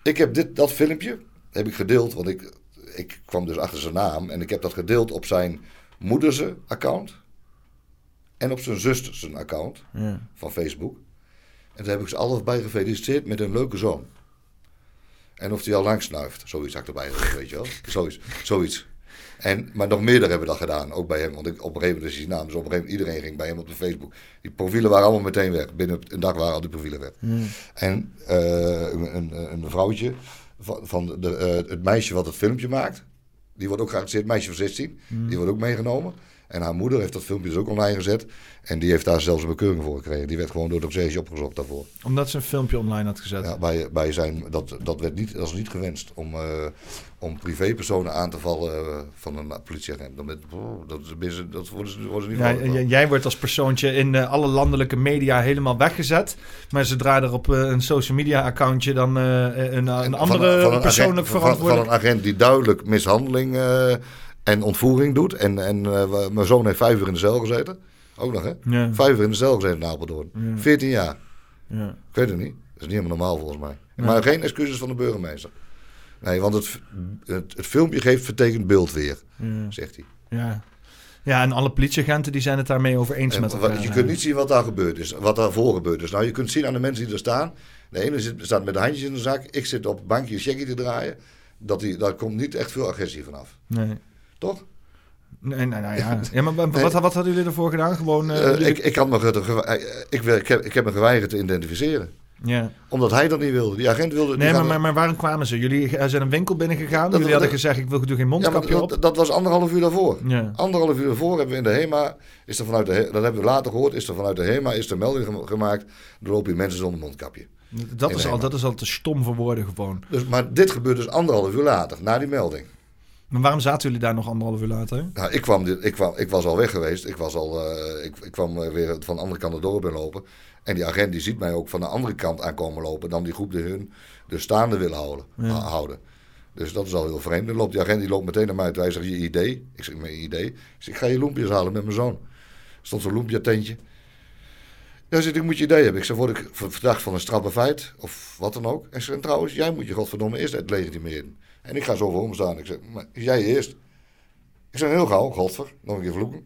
S2: Ik heb dit, dat filmpje heb ik gedeeld, want ik, ik kwam dus achter zijn naam. En ik heb dat gedeeld op zijn moederse account. En op zijn zuster zijn account
S1: Ja.
S2: van Facebook. En daar heb ik ze allebei gefeliciteerd met een leuke zoon. En of hij al lang snuift. Zoiets had ik erbij gezegd, weet je wel. Zoiets. zoiets. En, maar nog meerdere hebben dat gedaan, ook bij hem. Want ik, op een gegeven moment is hij naam. Dus op een gegeven moment iedereen ging bij hem op de Facebook. Die profielen waren allemaal meteen weg. Binnen een dag waren al die profielen weg. En eh, een, een, een vrouwtje van, van de, eh, het meisje wat het filmpje maakt. Die wordt ook geaccepteerd, meisje van 16. Die wordt ook meegenomen. En haar moeder heeft dat filmpje dus ook online gezet. En die heeft daar zelfs een bekeuring voor gekregen. Die werd gewoon door de college opgezocht daarvoor.
S1: Omdat ze een filmpje online had gezet.
S2: Ja, bij, bij zijn, dat, dat, werd niet, dat is niet gewenst om, eh, om privépersonen aan te vallen eh, van een politieagent. Dan met, oh, dat, is, dat worden ze, worden ze niet
S1: Ja,
S2: van.
S1: jij wordt als persoontje in eh, alle landelijke media helemaal weggezet. Maar zodra er op een social media accountje dan een, een
S2: En
S1: andere
S2: van- van een
S1: persoonlijk
S2: agent, van-
S1: verantwoordelijk...
S2: Van, een agent die duidelijk mishandeling en ontvoering doet. En, en eh, mijn zoon heeft vijf uur in de cel gezeten. Ook nog, hè?
S1: Ja.
S2: Vijf uur in de cel gezeten in Apeldoorn.
S1: Ja.
S2: 14 jaar.
S1: Ja.
S2: Ik weet het niet. Dat is niet helemaal normaal volgens mij. Maar geen excuses van de burgemeester. Nee, want het, het, het filmpje geeft vertekend beeld weer, zegt hij.
S1: Ja. ja, en alle politieagenten die zijn het daarmee over eens
S2: En
S1: met elkaar.
S2: je kunt niet zien wat daar gebeurd is, wat daarvoor gebeurd is. Nou, je kunt zien aan de mensen die er staan. De ene zit, staat met de handjes in de zak. Ik zit op bankje een checkie te draaien. Dat die, daar komt niet echt veel agressie vanaf.
S1: Nee.
S2: Toch?
S1: Nee, nee, nou ja. ja maar wat, wat, wat hadden jullie ervoor gedaan? Gewoon... eh,
S2: Eh, ik, ik, had me, eh, ik, ik, heb, ik heb me geweigerd te identificeren.
S1: Ja.
S2: Omdat hij dat niet wilde. Die agent wilde...
S1: Nee, maar, maar, maar waarom kwamen ze? Jullie zijn een winkel binnengegaan.
S2: Dat-
S1: Jullie hadden
S2: dat-
S1: gezegd, ik wil doe geen
S2: Ja,
S1: mondkapje op.
S2: dat, dat was anderhalf uur daarvoor.
S1: Ja.
S2: Anderhalf uur daarvoor hebben we in de HEMA, is er vanuit de, dat hebben we later gehoord, is er vanuit de HEMA is er melding gem- gemaakt, er lopen hier mensen zonder mondkapje.
S1: Dat is, al, dat is al te stom voor woorden gewoon.
S2: Dus, maar dit gebeurt dus anderhalf uur later, na die melding.
S1: Maar waarom zaten jullie daar nog anderhalf uur later?
S2: Nou, ik, kwam, ik, kwam, ik was al weg geweest. Ik, was al, eh, ik, ik kwam eh, weer van de andere kant het dorp in lopen. En die agent die ziet mij ook van de andere kant aankomen lopen. Dan die groep die hun dus staande wil houden.
S1: Ja.
S2: houden. Dus dat is al heel vreemd. Dan loopt die agent die loopt meteen naar mij toe. Hij zegt, je idee? Ik zeg, mijn idee? Ik, zeg, ik ga je loempjes halen met mijn zoon. Stond zo'n loempje tentje. Ja, zit ik moet je idee hebben. Ik zeg, word ik ver- verdacht van een strafbaar feit? Of wat dan ook? En ze en trouwens, jij moet je godverdomme eerst het legitimeren. En ik ga zo voor hem staan. Ik zeg, maar jij eerst. Ik zeg, heel gauw, godver. Nog een keer vloeken.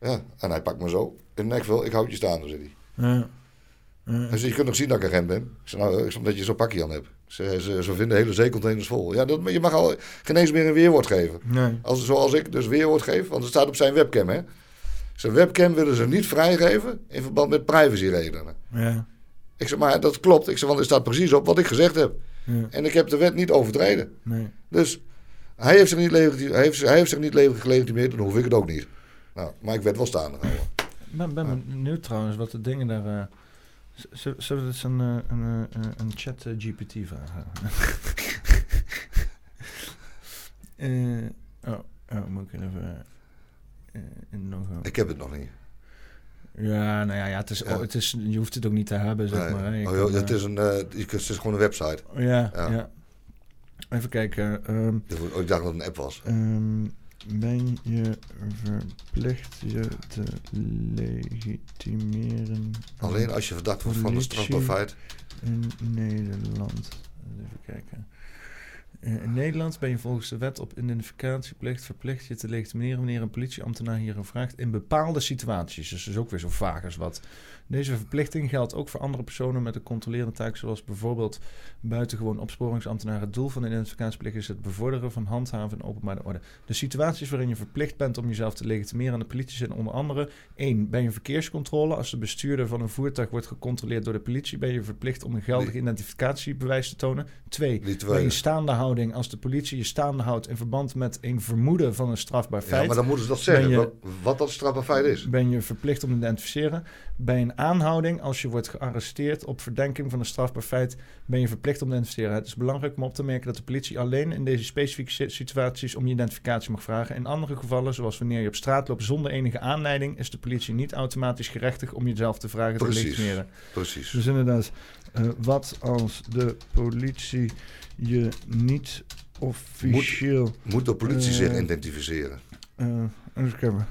S2: Ja, en hij pakt me zo. In de nek wel, ik houd je staan, zegt hij.
S1: Ja.
S2: Hij zegt, je kunt nog zien dat ik agent ben. Ik zeg, nou, ik zeg, omdat je zo'n pakje aan hebt. Ze, ze, ze vinden hele zeecontainers vol. Ja, dat, je mag al geen eens meer een weerwoord geven.
S1: Nee.
S2: Als, zoals ik dus weerwoord geef, want het staat op zijn webcam, hè. Zijn webcam willen ze niet vrijgeven in verband met privacyredenen.
S1: Ja.
S2: Ik zeg, maar dat klopt. Ik zeg, want er staat precies op wat ik gezegd heb.
S1: Ja.
S2: En ik heb de wet niet overtreden.
S1: Nee.
S2: Dus hij heeft zich niet, hij heeft, hij heeft zich niet le- gelegitimeerd, dan hoef ik het ook niet. Nou, maar ik werd wel staande gehouden.
S1: Ik ben, ben benieuwd trouwens wat de dingen daar... z- Zullen we eens een, eh, een, eh, een chat eh, GPT vragen? Oh, oh, moet ik even... nog een-
S2: Ik heb het nog niet.
S1: Ja, nou ja, ja, het is,
S2: Ja.
S1: het is, je hoeft het ook niet te hebben, zeg
S2: Nee.
S1: maar. Je
S2: Oh,
S1: kan,
S2: joh, het,
S1: eh,
S2: is een, eh, je het is gewoon een website.
S1: ja,
S2: ja.
S1: ja. Even kijken. ehm,
S2: Oh, Ik dacht dat het een app was.
S1: Ehm, ben je verplicht je te legitimeren?
S2: Alleen als je verdacht wordt van een
S1: politie
S2: strafbaar feit.
S1: In Nederland. Even kijken. Eh, In Nederland ben je volgens de wet op identificatieplicht verplicht je te legitimeren wanneer een politieambtenaar hierin vraagt in bepaalde situaties. Dus dat is ook weer zo vaag als wat. Deze verplichting geldt ook voor andere personen met een controlerende taak, zoals bijvoorbeeld buitengewoon opsporingsambtenaren. Het doel van de identificatieplicht is het bevorderen van handhaven en openbare orde. De situaties waarin je verplicht bent om jezelf te legitimeren aan de politie zijn onder andere 1. Ben je verkeerscontrole? Als de bestuurder van een voertuig wordt gecontroleerd door de politie, ben je verplicht om een geldig identificatiebewijs te tonen. 2.
S2: Die
S1: Ben
S2: twee.
S1: je staande houding als de politie je staande houdt in verband met een vermoeden van een strafbaar feit?
S2: Ja, maar dan moeten ze dat zeggen.
S1: Je-
S2: Wat, dat strafbaar feit is.
S1: Ben je verplicht om te identificeren? Bij een aanhouding, als je wordt gearresteerd op verdenking van een strafbaar feit, ben je verplicht om te identificeren. Het is belangrijk om op te merken dat de politie alleen in deze specifieke si- situaties om je identificatie mag vragen. In andere gevallen, zoals wanneer je op straat loopt zonder enige aanleiding, is de politie niet automatisch gerechtig om jezelf te vragen te
S2: Precies.
S1: legitimeren.
S2: Precies.
S1: Dus inderdaad, eh, wat als de politie je niet officieel...
S2: Moet de politie zich
S1: Eh,
S2: identificeren?
S1: eh, even kijken.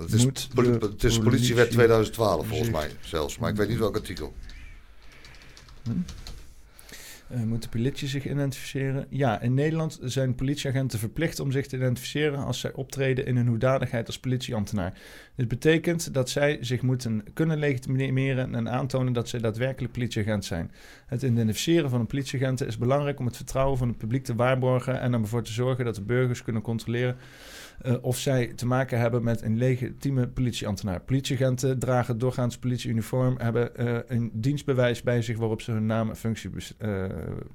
S2: Het is,
S1: moet
S2: poli- het is
S1: politie
S2: politiewet 2012 volgens
S1: zich-
S2: mij zelfs. Maar ik weet niet welk artikel.
S1: Eh, moet de politie zich identificeren? Ja, in Nederland zijn politieagenten verplicht om zich te identificeren als zij optreden in hun hoedanigheid als politieambtenaar. Dit betekent dat zij zich moeten kunnen legitimeren en aantonen dat zij daadwerkelijk politieagent zijn. Het identificeren van een politieagenten is belangrijk om het vertrouwen van het publiek te waarborgen en ervoor te zorgen dat de burgers kunnen controleren eh, of zij te maken hebben met een legitieme politieambtenaar. Politieagenten dragen doorgaans politieuniform, hebben eh, een dienstbewijs bij zich waarop ze hun naam en functie, eh,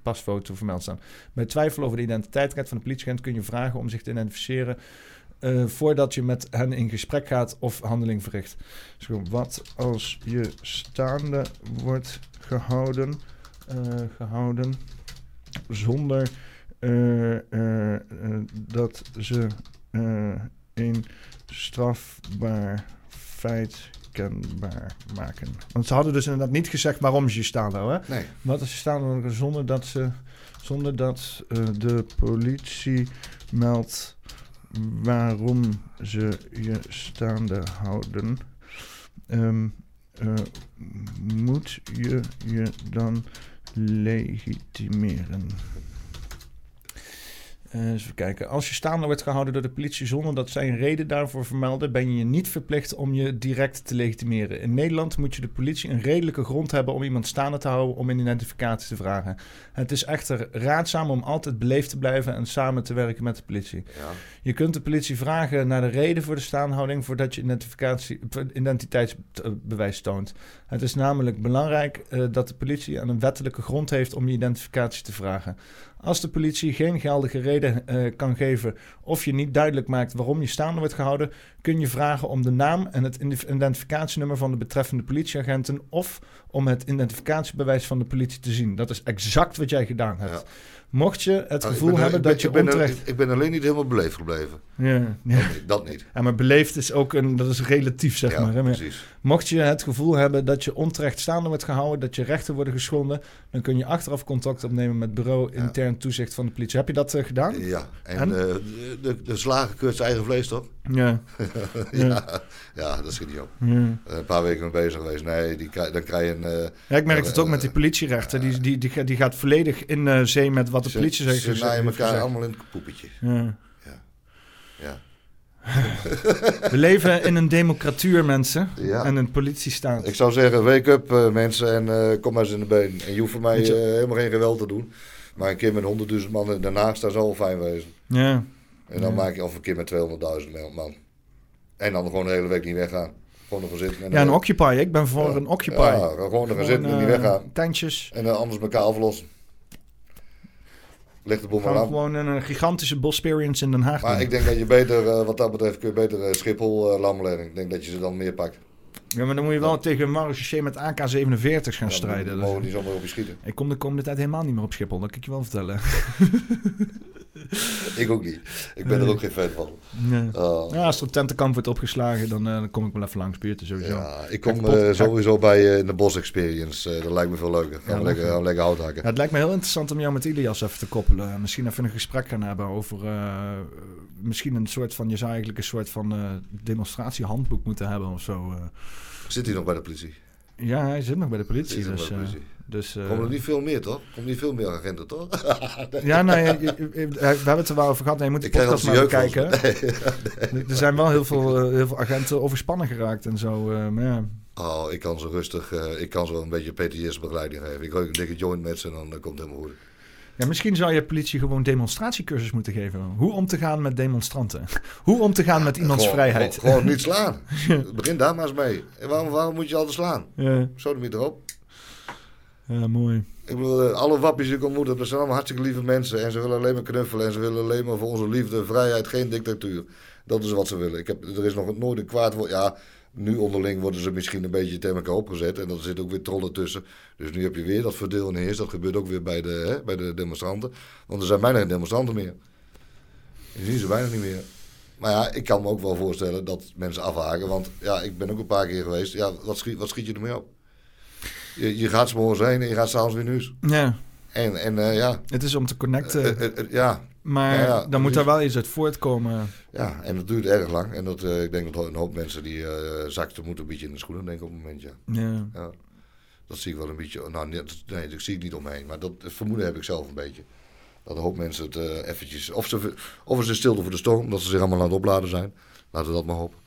S1: pasfoto vermeld staan. Bij twijfel over de identiteitsrecht van de politieagent kun je vragen om zich te identificeren voordat je met hen in gesprek gaat of handeling verricht. Dus wat als je staande wordt gehouden, eh, gehouden zonder dat ze een strafbaar feit kenbaar maken. Want ze hadden dus inderdaad niet gezegd waarom ze je staande houden. hè?
S2: Nee.
S1: Wat staande houden zonder dat ze zonder dat eh, de politie meldt waarom ze je staande houden. Ehm, eh, moet je je dan legitimeren? Eh, even kijken. Als je staande wordt gehouden door de politie zonder dat zij een reden daarvoor vermelden, ben je niet verplicht om je direct te legitimeren. In Nederland moet je de politie een redelijke grond hebben om iemand staande te houden om een identificatie te vragen. Het is echter raadzaam om altijd beleefd te blijven en samen te werken met de politie.
S2: Ja.
S1: Je kunt de politie vragen naar de reden voor de staanhouding voordat je identificatie, identiteitsbewijs toont. Het is namelijk belangrijk eh, dat de politie een wettelijke grond heeft om je identificatie te vragen. Als de politie geen geldige reden eh, kan geven of je niet duidelijk maakt waarom je staande wordt gehouden, kun je vragen om de naam en het ident- identificatienummer van de betreffende politieagenten of om het identificatiebewijs van de politie te zien. Dat is exact wat jij gedaan hebt. Mocht je het
S2: ik
S1: gevoel
S2: ben-
S1: hebben
S2: ben-
S1: dat je
S2: ben,
S1: onterecht...
S2: Ik, ben alleen niet helemaal beleefd gebleven.
S1: Ja, ja.
S2: Dat niet. Dat niet.
S1: Ja, maar beleefd is ook een, dat is relatief, zeg
S2: ja,
S1: maar. hè.
S2: Precies.
S1: Mocht je het gevoel hebben dat je onterecht staande wordt gehouden, dat je rechten worden geschonden, dan kun je achteraf contact opnemen met bureau intern toezicht van de politie. Heb je dat eh, gedaan?
S2: Ja, en,
S1: En?
S2: eh, de, de, de slager keurt zijn eigen vlees, toch?
S1: Ja.
S2: ja. ja, dat schiet niet op. Een paar weken mee bezig geweest. Nee, die, dan krijg je een... eh,
S1: Ja, ik merk het ook met die politierechter. Die, die, die, die gaat volledig in zee met wat de
S2: ze-. Ze naaien elkaar
S1: gezegd.
S2: allemaal in het poepetje.
S1: Ja.
S2: Ja.
S1: We leven in een democratuur, mensen.
S2: Ja.
S1: En een politiestaat.
S2: Ik zou zeggen, wake up eh, mensen en eh, kom maar eens in de been. En je hoeft voor mij eh, helemaal geen geweld te doen. Maar een keer met 100.000 man in Den Haag, dat zou wel fijn wezen.
S1: Ja.
S2: En dan
S1: Ja.
S2: maak je of een keer met 200.000 man. En dan gewoon de hele week niet weggaan. Gewoon ervoor zitten. En,
S1: ja, een Occupy. Ik ben voor een Occupy.
S2: Ja, gewoon ervoor zitten en niet weggaan.
S1: Tentjes.
S2: En dan anders elkaar aflossen. Leg de boel maar aan.
S1: gewoon een gigantische Bosperience in Den Haag
S2: Maar
S1: doen.
S2: ik denk dat je beter, eh, wat dat betreft, kun je beter eh, Schiphol uh, Ik denk dat je ze dan meer pakt.
S1: Ja, maar dan moet je wel tegen een marechaussee met AK-47's gaan strijden.
S2: Dan
S1: Dus-
S2: mogen die zomaar op je schieten.
S1: Ik kom de komende tijd helemaal niet meer op Schiphol, dat kan ik je wel vertellen.
S2: Ik ook niet. Ik ben er ook geen fan van.
S1: Ja.
S2: Oh.
S1: Ja, als er tentenkamp wordt opgeslagen, dan, eh, dan kom ik wel even langs buurten sowieso.
S2: Ja, ik kom eh, sowieso bij eh, de Bos Experience. Dat lijkt me veel leuker. Gaan
S1: Ja,
S2: we lekker,
S1: lachen.
S2: gaan we lekker hout hakken.
S1: Ja, het lijkt me heel interessant om jou met Ilias even te koppelen. Misschien even een gesprek gaan hebben over... misschien een soort van... Je zou eigenlijk een soort van eh, demonstratiehandboek moeten hebben of zo.
S2: Zit hij nog bij de politie?
S1: Ja, hij zit nog bij de
S2: Zit
S1: politie.
S2: nog
S1: Dus,
S2: bij de politie?
S1: Dus, eh,
S2: Komen er niet veel meer, toch? Komen niet veel meer agenten, toch?
S1: Ja, nou, ja, je- je- we hebben het er wel over gehad. Nee, je moet de podcast maar bekijken. Er zijn wel heel veel, eh, heel veel agenten overspannen geraakt en zo. eh, maar ja,
S2: Oh, ik kan ze rustig, eh, ik kan ze wel een beetje PTS-begeleiding geven. Ik rook een dikke joint met ze en dan eh, komt het helemaal goed.
S1: Ja, misschien zou je politie gewoon demonstratiecursus moeten geven. Hoe om te gaan met demonstranten. Hoe om te gaan met iemands
S2: Gewoon-
S1: vrijheid.
S2: Gewoon, gewoon niet slaan. Begin daar maar eens mee. En waarom, waarom moet je altijd slaan?
S1: Ja,
S2: Zo niet erop.
S1: Ja, mooi.
S2: Ik bedoel, eh, alle wappies die ik ontmoet dat zijn allemaal hartstikke lieve mensen. En ze willen alleen maar knuffelen. En ze willen alleen maar voor onze liefde, vrijheid, geen dictatuur. Dat is wat ze willen. Ik heb, er is nog nooit een kwaad woord. Ja, nu onderling worden ze misschien een beetje tegen elkaar opgezet. En er zitten ook weer trollen tussen. Dus nu heb je weer dat verdeel en heers. Dat gebeurt ook weer bij de, hè, bij de demonstranten. Want er zijn bijna geen demonstranten meer. Je ziet ze bijna niet meer. Maar ja, ik kan me ook wel voorstellen dat mensen afhaken. Want ja, ik ben ook een paar keer geweest. Ja, wat schiet, wat schiet je ermee op? Je, je gaat 's morgens heen en je gaat s'avonds weer nieuws.
S1: Ja,
S2: En, en eh, ja,
S1: het is om te connecten.
S2: eh, eh, ja,
S1: maar
S2: ja, ja,
S1: dan moet daar wel iets uit voortkomen.
S2: ja, en dat duurt erg lang. En dat, ik denk dat een hoop mensen die zakten moeten een beetje in de schoenen denken op het moment, ja.
S1: Ja.
S2: ja. Dat zie ik wel een beetje, nou nee, dat- nee, dat zie ik niet omheen. Maar dat vermoeden heb ik zelf een beetje. Dat een hoop mensen het eventjes, of ze, of is stilte voor de storm, dat ze zich allemaal aan het opladen zijn. Laten we dat maar hopen.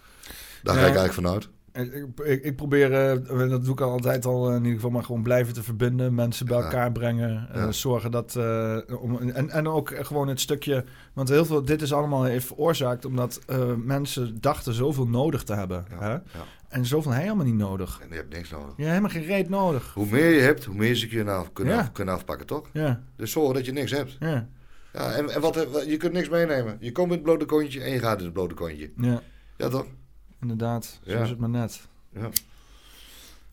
S2: Daar ga ik eigenlijk vanuit.
S1: Ik, ik, ik probeer, eh, dat doe ik altijd al in ieder geval, maar gewoon blijven te verbinden. Mensen bij
S2: Ja.
S1: elkaar brengen. eh, zorgen dat. eh, om, en, en ook gewoon het stukje. Want heel veel, dit is allemaal heeft veroorzaakt omdat eh, mensen dachten zoveel nodig te hebben.
S2: Ja.
S1: Hè? En zoveel helemaal niet nodig.
S2: En je hebt niks nodig.
S1: Je hebt helemaal geen reet nodig.
S2: Hoe meer je hebt, hoe meer ze je nou kunnen, af- kunnen afpakken, toch?
S1: Ja,
S2: Dus zorg dat je niks hebt.
S1: ja,
S2: Ja, en, en wat, je kunt niks meenemen. Je komt in het blote kontje en je gaat in het blote kontje.
S1: ja,
S2: Ja, toch?
S1: Inderdaad. Zo
S2: Ja.
S1: is het maar net.
S2: Ja.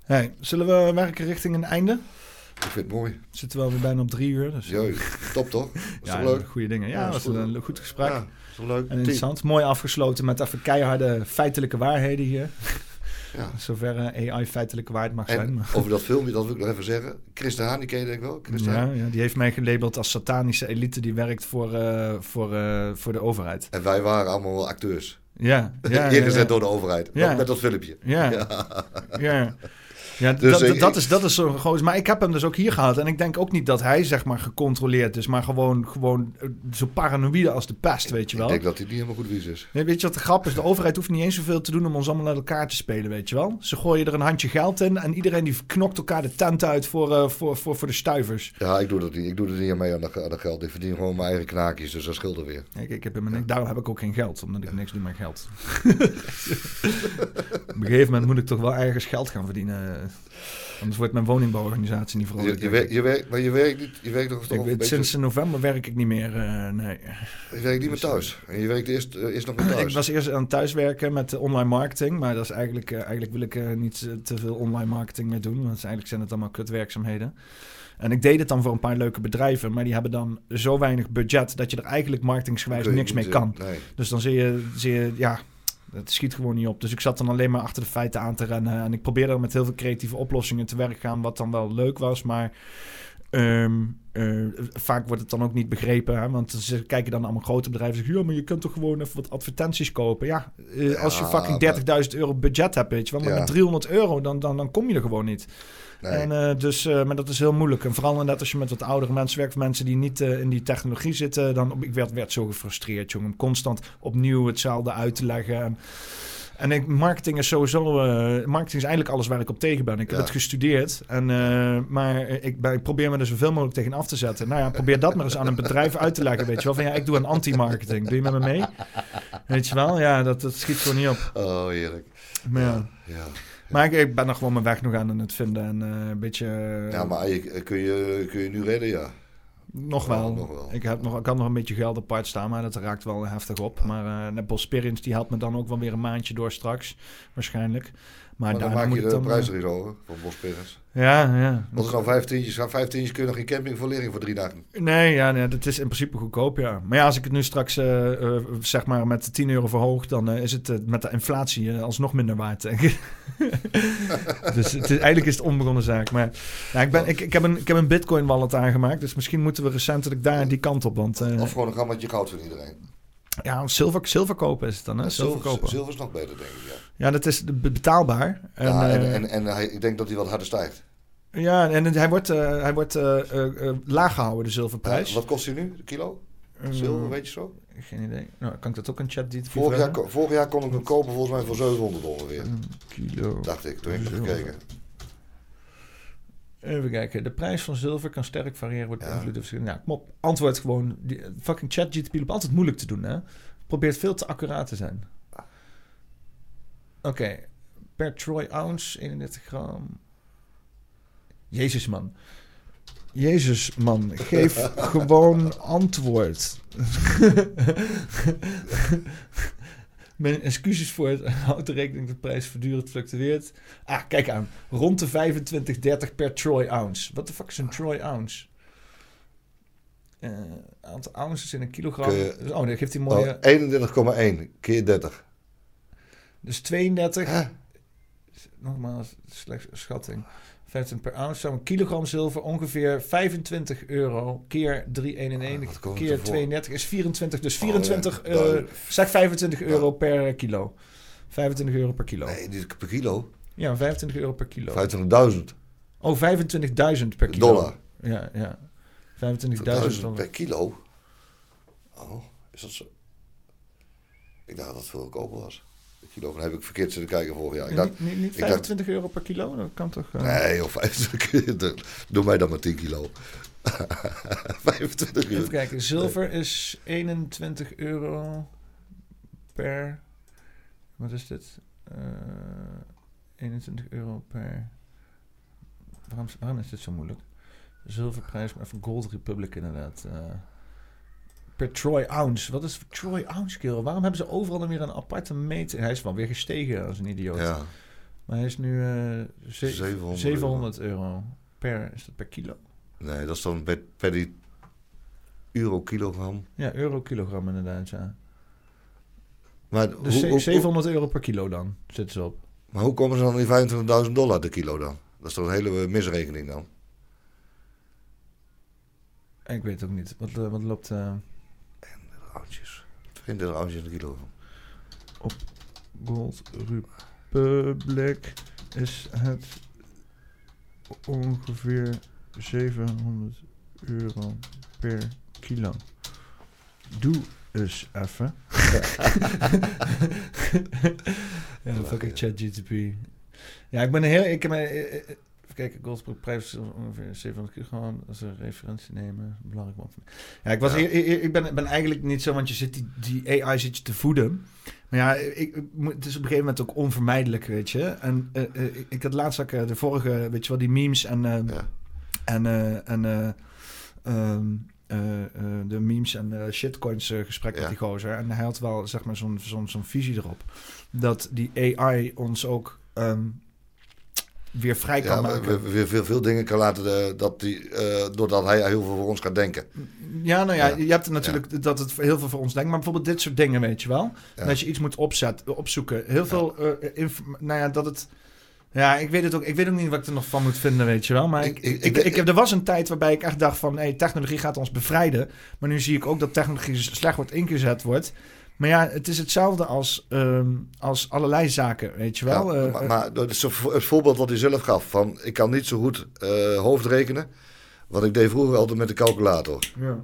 S1: Hey, zullen we werken richting een einde?
S2: Ik vind het mooi.
S1: We zitten wel weer bijna op drie uur. Dus,
S2: top toch? Is
S1: ja,
S2: toch leuk?
S1: goede dingen. Ja,
S2: Ja,
S1: dat
S2: is
S1: was een goed gesprek.
S2: Ja, leuk?
S1: En interessant. Mooi afgesloten met even keiharde feitelijke waarheden hier.
S2: Ja.
S1: Zover eh, AI feitelijke waarheid mag zijn. Maar-
S2: over dat filmpje, dat wil ik nog even zeggen. Chris de Haan, die ken je denk ik wel? Chris.
S1: Ja, ja, die heeft mij gelabeld als satanische elite die werkt voor, eh, voor, eh, voor de overheid.
S2: En wij waren allemaal acteurs.
S1: Ja, ja,
S2: Ingezet door de overheid. Met dat filmpje.
S1: Ja.
S2: Ja.
S1: Ja.
S2: Dus,
S1: dat,
S2: eh,
S1: dat,
S2: ik-
S1: is, dat is zo groot. Maar ik heb hem dus ook hier gehad. En ik denk ook niet dat hij zeg maar gecontroleerd is. Maar gewoon, gewoon eh, zo paranoïde als de pest, weet je wel.
S2: Ik denk dat hij niet helemaal goed wies is.
S1: Nee, weet je wat de grap is? De overheid hoeft niet eens zoveel te doen om ons allemaal naar elkaar te spelen, weet je wel. Ze gooien er een handje geld in en iedereen die knokt elkaar de tent uit voor, eh, voor, voor, voor de stuivers.
S2: Ja, ik doe dat niet. Ik doe er niet aan mee aan dat, aan dat geld. Ik verdien gewoon mijn eigen knaakjes, dus dat scheelt er weer.
S1: Kijk, ik heb helemaal niks, daarom heb ik ook geen geld, omdat ik niks doe met geld. Op een gegeven moment moet ik toch wel ergens geld gaan verdienen. Anders wordt mijn woningbouworganisatie niet
S2: Je,
S1: vrolijk.
S2: je, werkt, je werkt, maar je werkt niet, je werkt nog
S1: Ik
S2: een
S1: weet,
S2: beetje,
S1: sinds november werk ik niet meer, eh, nee.
S2: je werkt niet meer thuis. En je werkt eerst, eh, eerst nog meer thuis.
S1: Ik was eerst aan het thuiswerken met eh, online marketing, maar dat is eigenlijk, eh, eigenlijk wil ik eh, niet eh, te veel online marketing meer doen, want eigenlijk zijn het allemaal kutwerkzaamheden. En ik deed het dan voor een paar leuke bedrijven, maar die hebben dan zo weinig budget dat je er eigenlijk marketingsgewijs
S2: je
S1: niks mee
S2: eh,
S1: kan.
S2: Nee.
S1: Dus dan zie je, zie je, ja, het schiet gewoon niet op. Dus ik zat dan alleen maar achter de feiten aan te rennen. En ik probeerde er met heel veel creatieve oplossingen te werk gaan, wat dan wel leuk was. Maar ehm, eh, vaak wordt het dan ook niet begrepen. Hè? Want ze kijken dan allemaal grote bedrijven en zeggen... ja, maar je kunt toch gewoon even wat advertenties kopen. Ja, eh, als je fucking 30.000 euro budget hebt, weet je wel. Maar
S2: Ja.
S1: met 300 euro, dan, dan, dan kom je er gewoon niet.
S2: Nee.
S1: En, eh, dus, eh, maar dat is heel moeilijk. En vooral net als je met wat oudere mensen werkt, mensen die niet eh, in die technologie zitten, dan ik werd, werd zo gefrustreerd, jongen. Om constant opnieuw hetzelfde uit te leggen. En, en ik, marketing is sowieso, marketing is eigenlijk alles waar ik op tegen ben. Ik heb het gestudeerd, en, maar ik, ben, ik probeer me er zoveel mogelijk tegen af te zetten. Nou ja, probeer dat maar eens aan een bedrijf uit te leggen, weet je wel. Van ja, ik doe een anti-marketing. Doe je met me mee? Weet je wel? Ja, dat, dat schiet gewoon niet op.
S2: Oh, heerlijk.
S1: Maar, ja.
S2: Ja.
S1: Maar ik, ik ben er gewoon mijn weg nog aan het vinden en eh, een beetje... eh,
S2: ja, maar je, kun, je, kun je nu redden, ja.
S1: Nog
S2: Ja,
S1: wel.
S2: nog wel.
S1: Ik, heb nog, ik had nog een beetje geld apart staan, maar dat raakt wel heftig op. Maar eh net Bosperians die helpt me dan ook wel weer een maandje door straks, waarschijnlijk. Maar,
S2: Maar dan maak je de
S1: dan...
S2: prijs
S1: eh,
S2: er iets over, van Bospirens.
S1: Ja, ja.
S2: Er nou vijf tientjes gaan, vijf tientjes kun je nog geen camping voor lering voor drie dagen.
S1: Nee, ja, nee, dat is in principe goedkoop, ja. Maar ja, als ik het nu straks eh, eh, zeg maar met 10 euro verhoog, dan eh, is het met de inflatie alsnog minder waard, denk ik. dus het is, eigenlijk is het onbegonnen zaak. Maar ja, ik, ben, ik, ik, heb een, ik heb een bitcoin wallet aangemaakt, dus misschien moeten we recentelijk daar die kant op. Want
S2: Of gewoon een gammetje goud van iedereen.
S1: Ja, zilver, zilver kopen is het dan, hè? Zilver
S2: Zilver,
S1: kopen.
S2: zilver is nog beter, denk ik, ja.
S1: Ja, dat is be- betaalbaar. En,
S2: ja, en,
S1: eh,
S2: en, en hij, ik denk dat hij wat harder stijgt.
S1: ja, en hij wordt, eh, hij wordt eh, laag gehouden, de zilverprijs.
S2: Wat kost hij nu, de kilo?
S1: Eh,
S2: Zilver, weet je zo?
S1: Geen idee. Nou, kan ik dat ook in chat die
S2: Vorig jaar, vorig jaar kon ik hem kopen volgens mij voor 700 ongeveer.
S1: kilo.
S2: Dacht ik, toen heb ik
S1: Zilver.
S2: gekeken.
S1: Even kijken. De prijs van zilver kan sterk variëren. Wordt
S2: Ja.
S1: verschillende- Nou, kom op. Antwoord gewoon. Die, fucking chat GTP loopt altijd moeilijk te doen, hè? Probeert veel te accuraat te zijn. Oké. Per troy ounce, 31 gram. Jezus, man. Jezus, man. Geef gewoon antwoord. Mijn excuses voor het houd de rekening dat de prijs voortdurend fluctueert. Ah, kijk aan. Rond de 25, 30 per troy ounce. Wat de fuck is een troy ounce? Eh, aantal ounces in een kilogram. Oh, dan geeft hij mooie...
S2: Oh, 31,1 keer 30.
S1: Dus 32.
S2: Hè?
S1: Nogmaals, slechts schatting. 15 per ounce. Zou een kilogram zilver ongeveer 25 euro keer 3,91
S2: Ah,
S1: keer
S2: ervoor?
S1: 32 is 24. Dus
S2: Oh,
S1: 24,
S2: ja.
S1: eh, zeg 25 euro per kilo. 25 euro per kilo.
S2: Nee, is per kilo.
S1: Ja, 25 euro per kilo.
S2: 25.000
S1: Oh, 25.000 per kilo.
S2: dollar.
S1: Ja, ja. 25.000
S2: 1000
S1: dollar.
S2: per kilo. Oh, is dat zo? Ik dacht dat het veel goedkoper was. Kilo van heb ik verkeerd zitten kijken vorig jaar. Ik dacht,
S1: niet, niet, niet
S2: ik dacht-
S1: 25 euro per kilo? Dat kan toch... eh,
S2: nee, of 25 Doe mij dan maar 10 kilo. 25
S1: Even
S2: euro.
S1: kijken. Zilver is 21 euro per... Wat is dit? Eh 21 euro per... Waarom, waarom is dit zo moeilijk? Zilverprijs, maar even Gold Republic inderdaad. eh. Per troy ounce. Wat is troy ounce, kerel? Waarom hebben ze overal dan weer een aparte meter? Hij is wel weer gestegen als een idioot.
S2: Ja,
S1: Maar hij is nu ze-
S2: 700
S1: 700 euro. per... Is dat per kilo?
S2: nee, dat is dan per, per die euro kilogram.
S1: Ja, euro kilogram inderdaad, ja.
S2: Maar,
S1: Dus
S2: hoe,
S1: ze-
S2: hoe-
S1: 700 euro per kilo dan, zitten ze op.
S2: maar hoe komen ze dan die 25.000 dollar de kilo dan? Dat is toch een hele misrekening dan?
S1: Ik weet het ook niet. Wat, eh, wat loopt... eh,
S2: Ounces. 22 ounces de kilo.
S1: Gold Republic is het ongeveer 700 euro per kilo. Doe eens even. ja, dan fucking ChatGTP. Ja, ik ben heel... Ik kijken, ongeveer 700 kilo gewoon als een referentie nemen. Belangrijk man. Ja, ik, was
S2: Ja.
S1: eer- ik ben, ben eigenlijk niet zo, want je zit die, die AI zit je te voeden. Maar ja, ik, ik het is op een gegeven moment ook onvermijdelijk, weet je. En eh, eh, ik- ik had laatst ook eh, de vorige, weet je wel, die memes en... eh,
S2: Ja.
S1: en, en eh, ehm, eh, eh, de memes en shitcoins gesprek
S2: Ja.
S1: met die gozer. En hij had wel zeg maar zo'n zo'n zo'n visie erop. Dat die AI ons ook ehm, weer vrij kan
S2: Ja,
S1: maken.
S2: we- we- veel, veel dingen kan laten, eh, dat die, eh, doordat hij heel veel voor ons kan denken.
S1: Ja, nou ja,
S2: Ja.
S1: je hebt er natuurlijk dat het heel veel voor ons denkt. Maar bijvoorbeeld dit soort dingen, weet je wel. En als je iets moet opzetten, opzoeken. Heel veel, eh, nou ja, dat het... Ja, ik weet het ook. Ik weet ook niet wat ik er nog van moet vinden, weet je wel. Maar ik,
S2: Ik-
S1: ik,
S2: ik-
S1: ik,
S2: ik-
S1: ik heb, er was een tijd waarbij ik echt dacht van... Hey, technologie gaat ons bevrijden. Maar nu zie ik ook dat technologie slecht wordt ingezet wordt. Maar ja, het is hetzelfde als, ehm, als allerlei zaken, weet je wel.
S2: Ja,
S1: Eh,
S2: maar,
S1: eh,
S2: maar dat is zo- het voorbeeld wat hij zelf gaf: van ik kan niet zo goed eh, hoofdrekenen. Want ik deed vroeger altijd met de calculator.
S1: ja.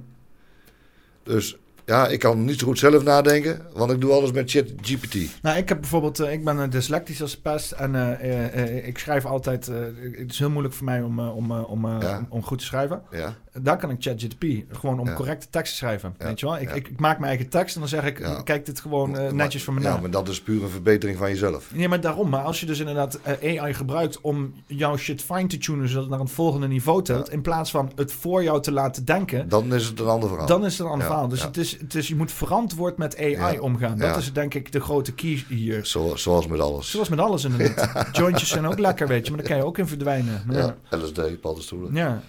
S2: Dus ja, ik kan niet zo goed zelf nadenken, want ik doe alles met ChatGPT.
S1: Nou, ik heb bijvoorbeeld, eh, ik ben eh, dyslectisch als pest en eh, eh, eh, ik schrijf altijd, eh, het is heel moeilijk voor mij om, eh, om, eh, om, eh,
S2: Ja.
S1: om, om goed te schrijven.
S2: Ja,
S1: Daar kan ik ChatGPT gewoon om
S2: Ja.
S1: correcte tekst te schrijven.
S2: Ja.
S1: Weet je wel? Ik, ik, ik maak mijn eigen tekst en dan zeg ik,
S2: Ja.
S1: kijk dit gewoon eh, netjes voor me
S2: Ja,
S1: na.
S2: maar dat is puur een verbetering van jezelf.
S1: Nee, maar daarom. Maar als je dus inderdaad eh, AI gebruikt om jouw shit fine te tunen, zodat het naar een volgende niveau tilt, in plaats van het voor jou te laten denken,
S2: Dan is het een ander verhaal.
S1: dan is het een ander verhaal. Dus het is, het is, je moet verantwoord met AI omgaan. Dat is denk ik de grote key hier.
S2: Zo, zoals met alles.
S1: Zoals met alles inderdaad. Jointjes zijn ook lekker, weet je, maar daar kan je ook in verdwijnen. Ja,
S2: LSD, paddenstoelen.
S1: Ja.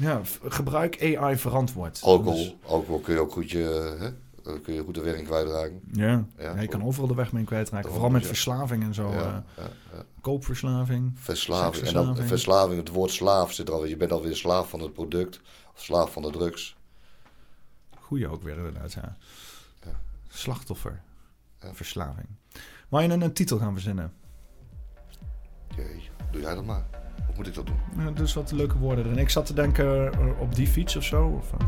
S1: Ja, gebruik AI verantwoord.
S2: Alcohol.
S1: Dus-
S2: Alcohol kun je ook goed, je, hè? kun je goed de werking kwijtraken.
S1: ja.
S2: Ja,
S1: Ja, je kan overal de weg mee kwijtraken. Vooral met
S2: ja.
S1: verslaving en zo.
S2: Ja,
S1: eh, koopverslaving.
S2: Verslaving. En dan verslaving, het woord slaaf zit er al. Je bent alweer slaaf van het product. Of slaaf van de drugs.
S1: Goeie ook weer inderdaad, ja.
S2: Ja.
S1: Slachtoffer. Verslaving. Wou je een, een titel gaan verzinnen?
S2: Jee, doe jij dat maar. Of moet ik dat doen?
S1: Ja, dus wat leuke woorden erin. Ik zat te denken eh, op die fiets of zo. Of, eh,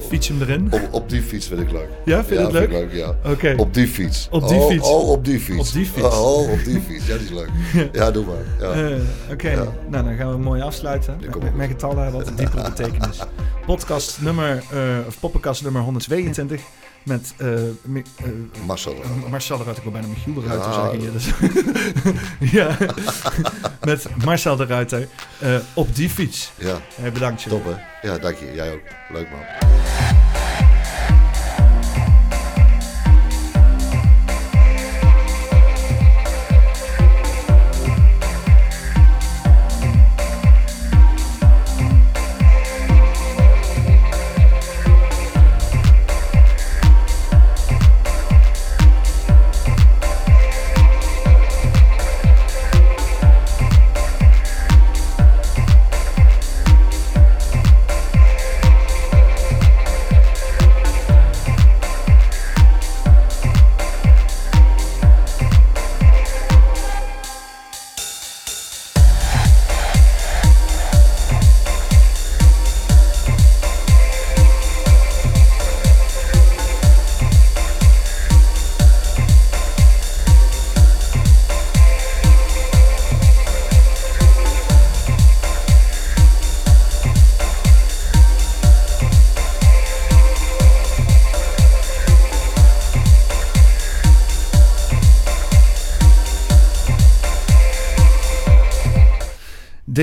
S1: fiets hem erin.
S2: Op, op die fiets vind ik leuk.
S1: Ja, vind je
S2: ja,
S1: het leuk?
S2: Leuk, ja.
S1: Oké.
S2: Op die fiets.
S1: Op die
S2: oh,
S1: fiets.
S2: Oh, op die fiets.
S1: Op die fiets.
S2: Oh, op die fiets. Ja, die is leuk. Ja, doe maar. Ja.
S1: Eh, Oké,
S2: Ja.
S1: nou dan gaan we mooi afsluiten. Met, met getallen wat een diepere betekenis. Podcast nummer, of poppenkast nummer 122 met eh, eh,
S2: Marcel.
S1: Uh, Marcel de Ruiter, ik wil bijna Michiel de Ruiter
S2: Ja.
S1: zeggen hier. Dus. ja, met Marcel de Ruiter eh, op die fiets.
S2: Ja,
S1: bedankt je.
S2: top hè. Ja, dank je. Jij ook. Leuk man.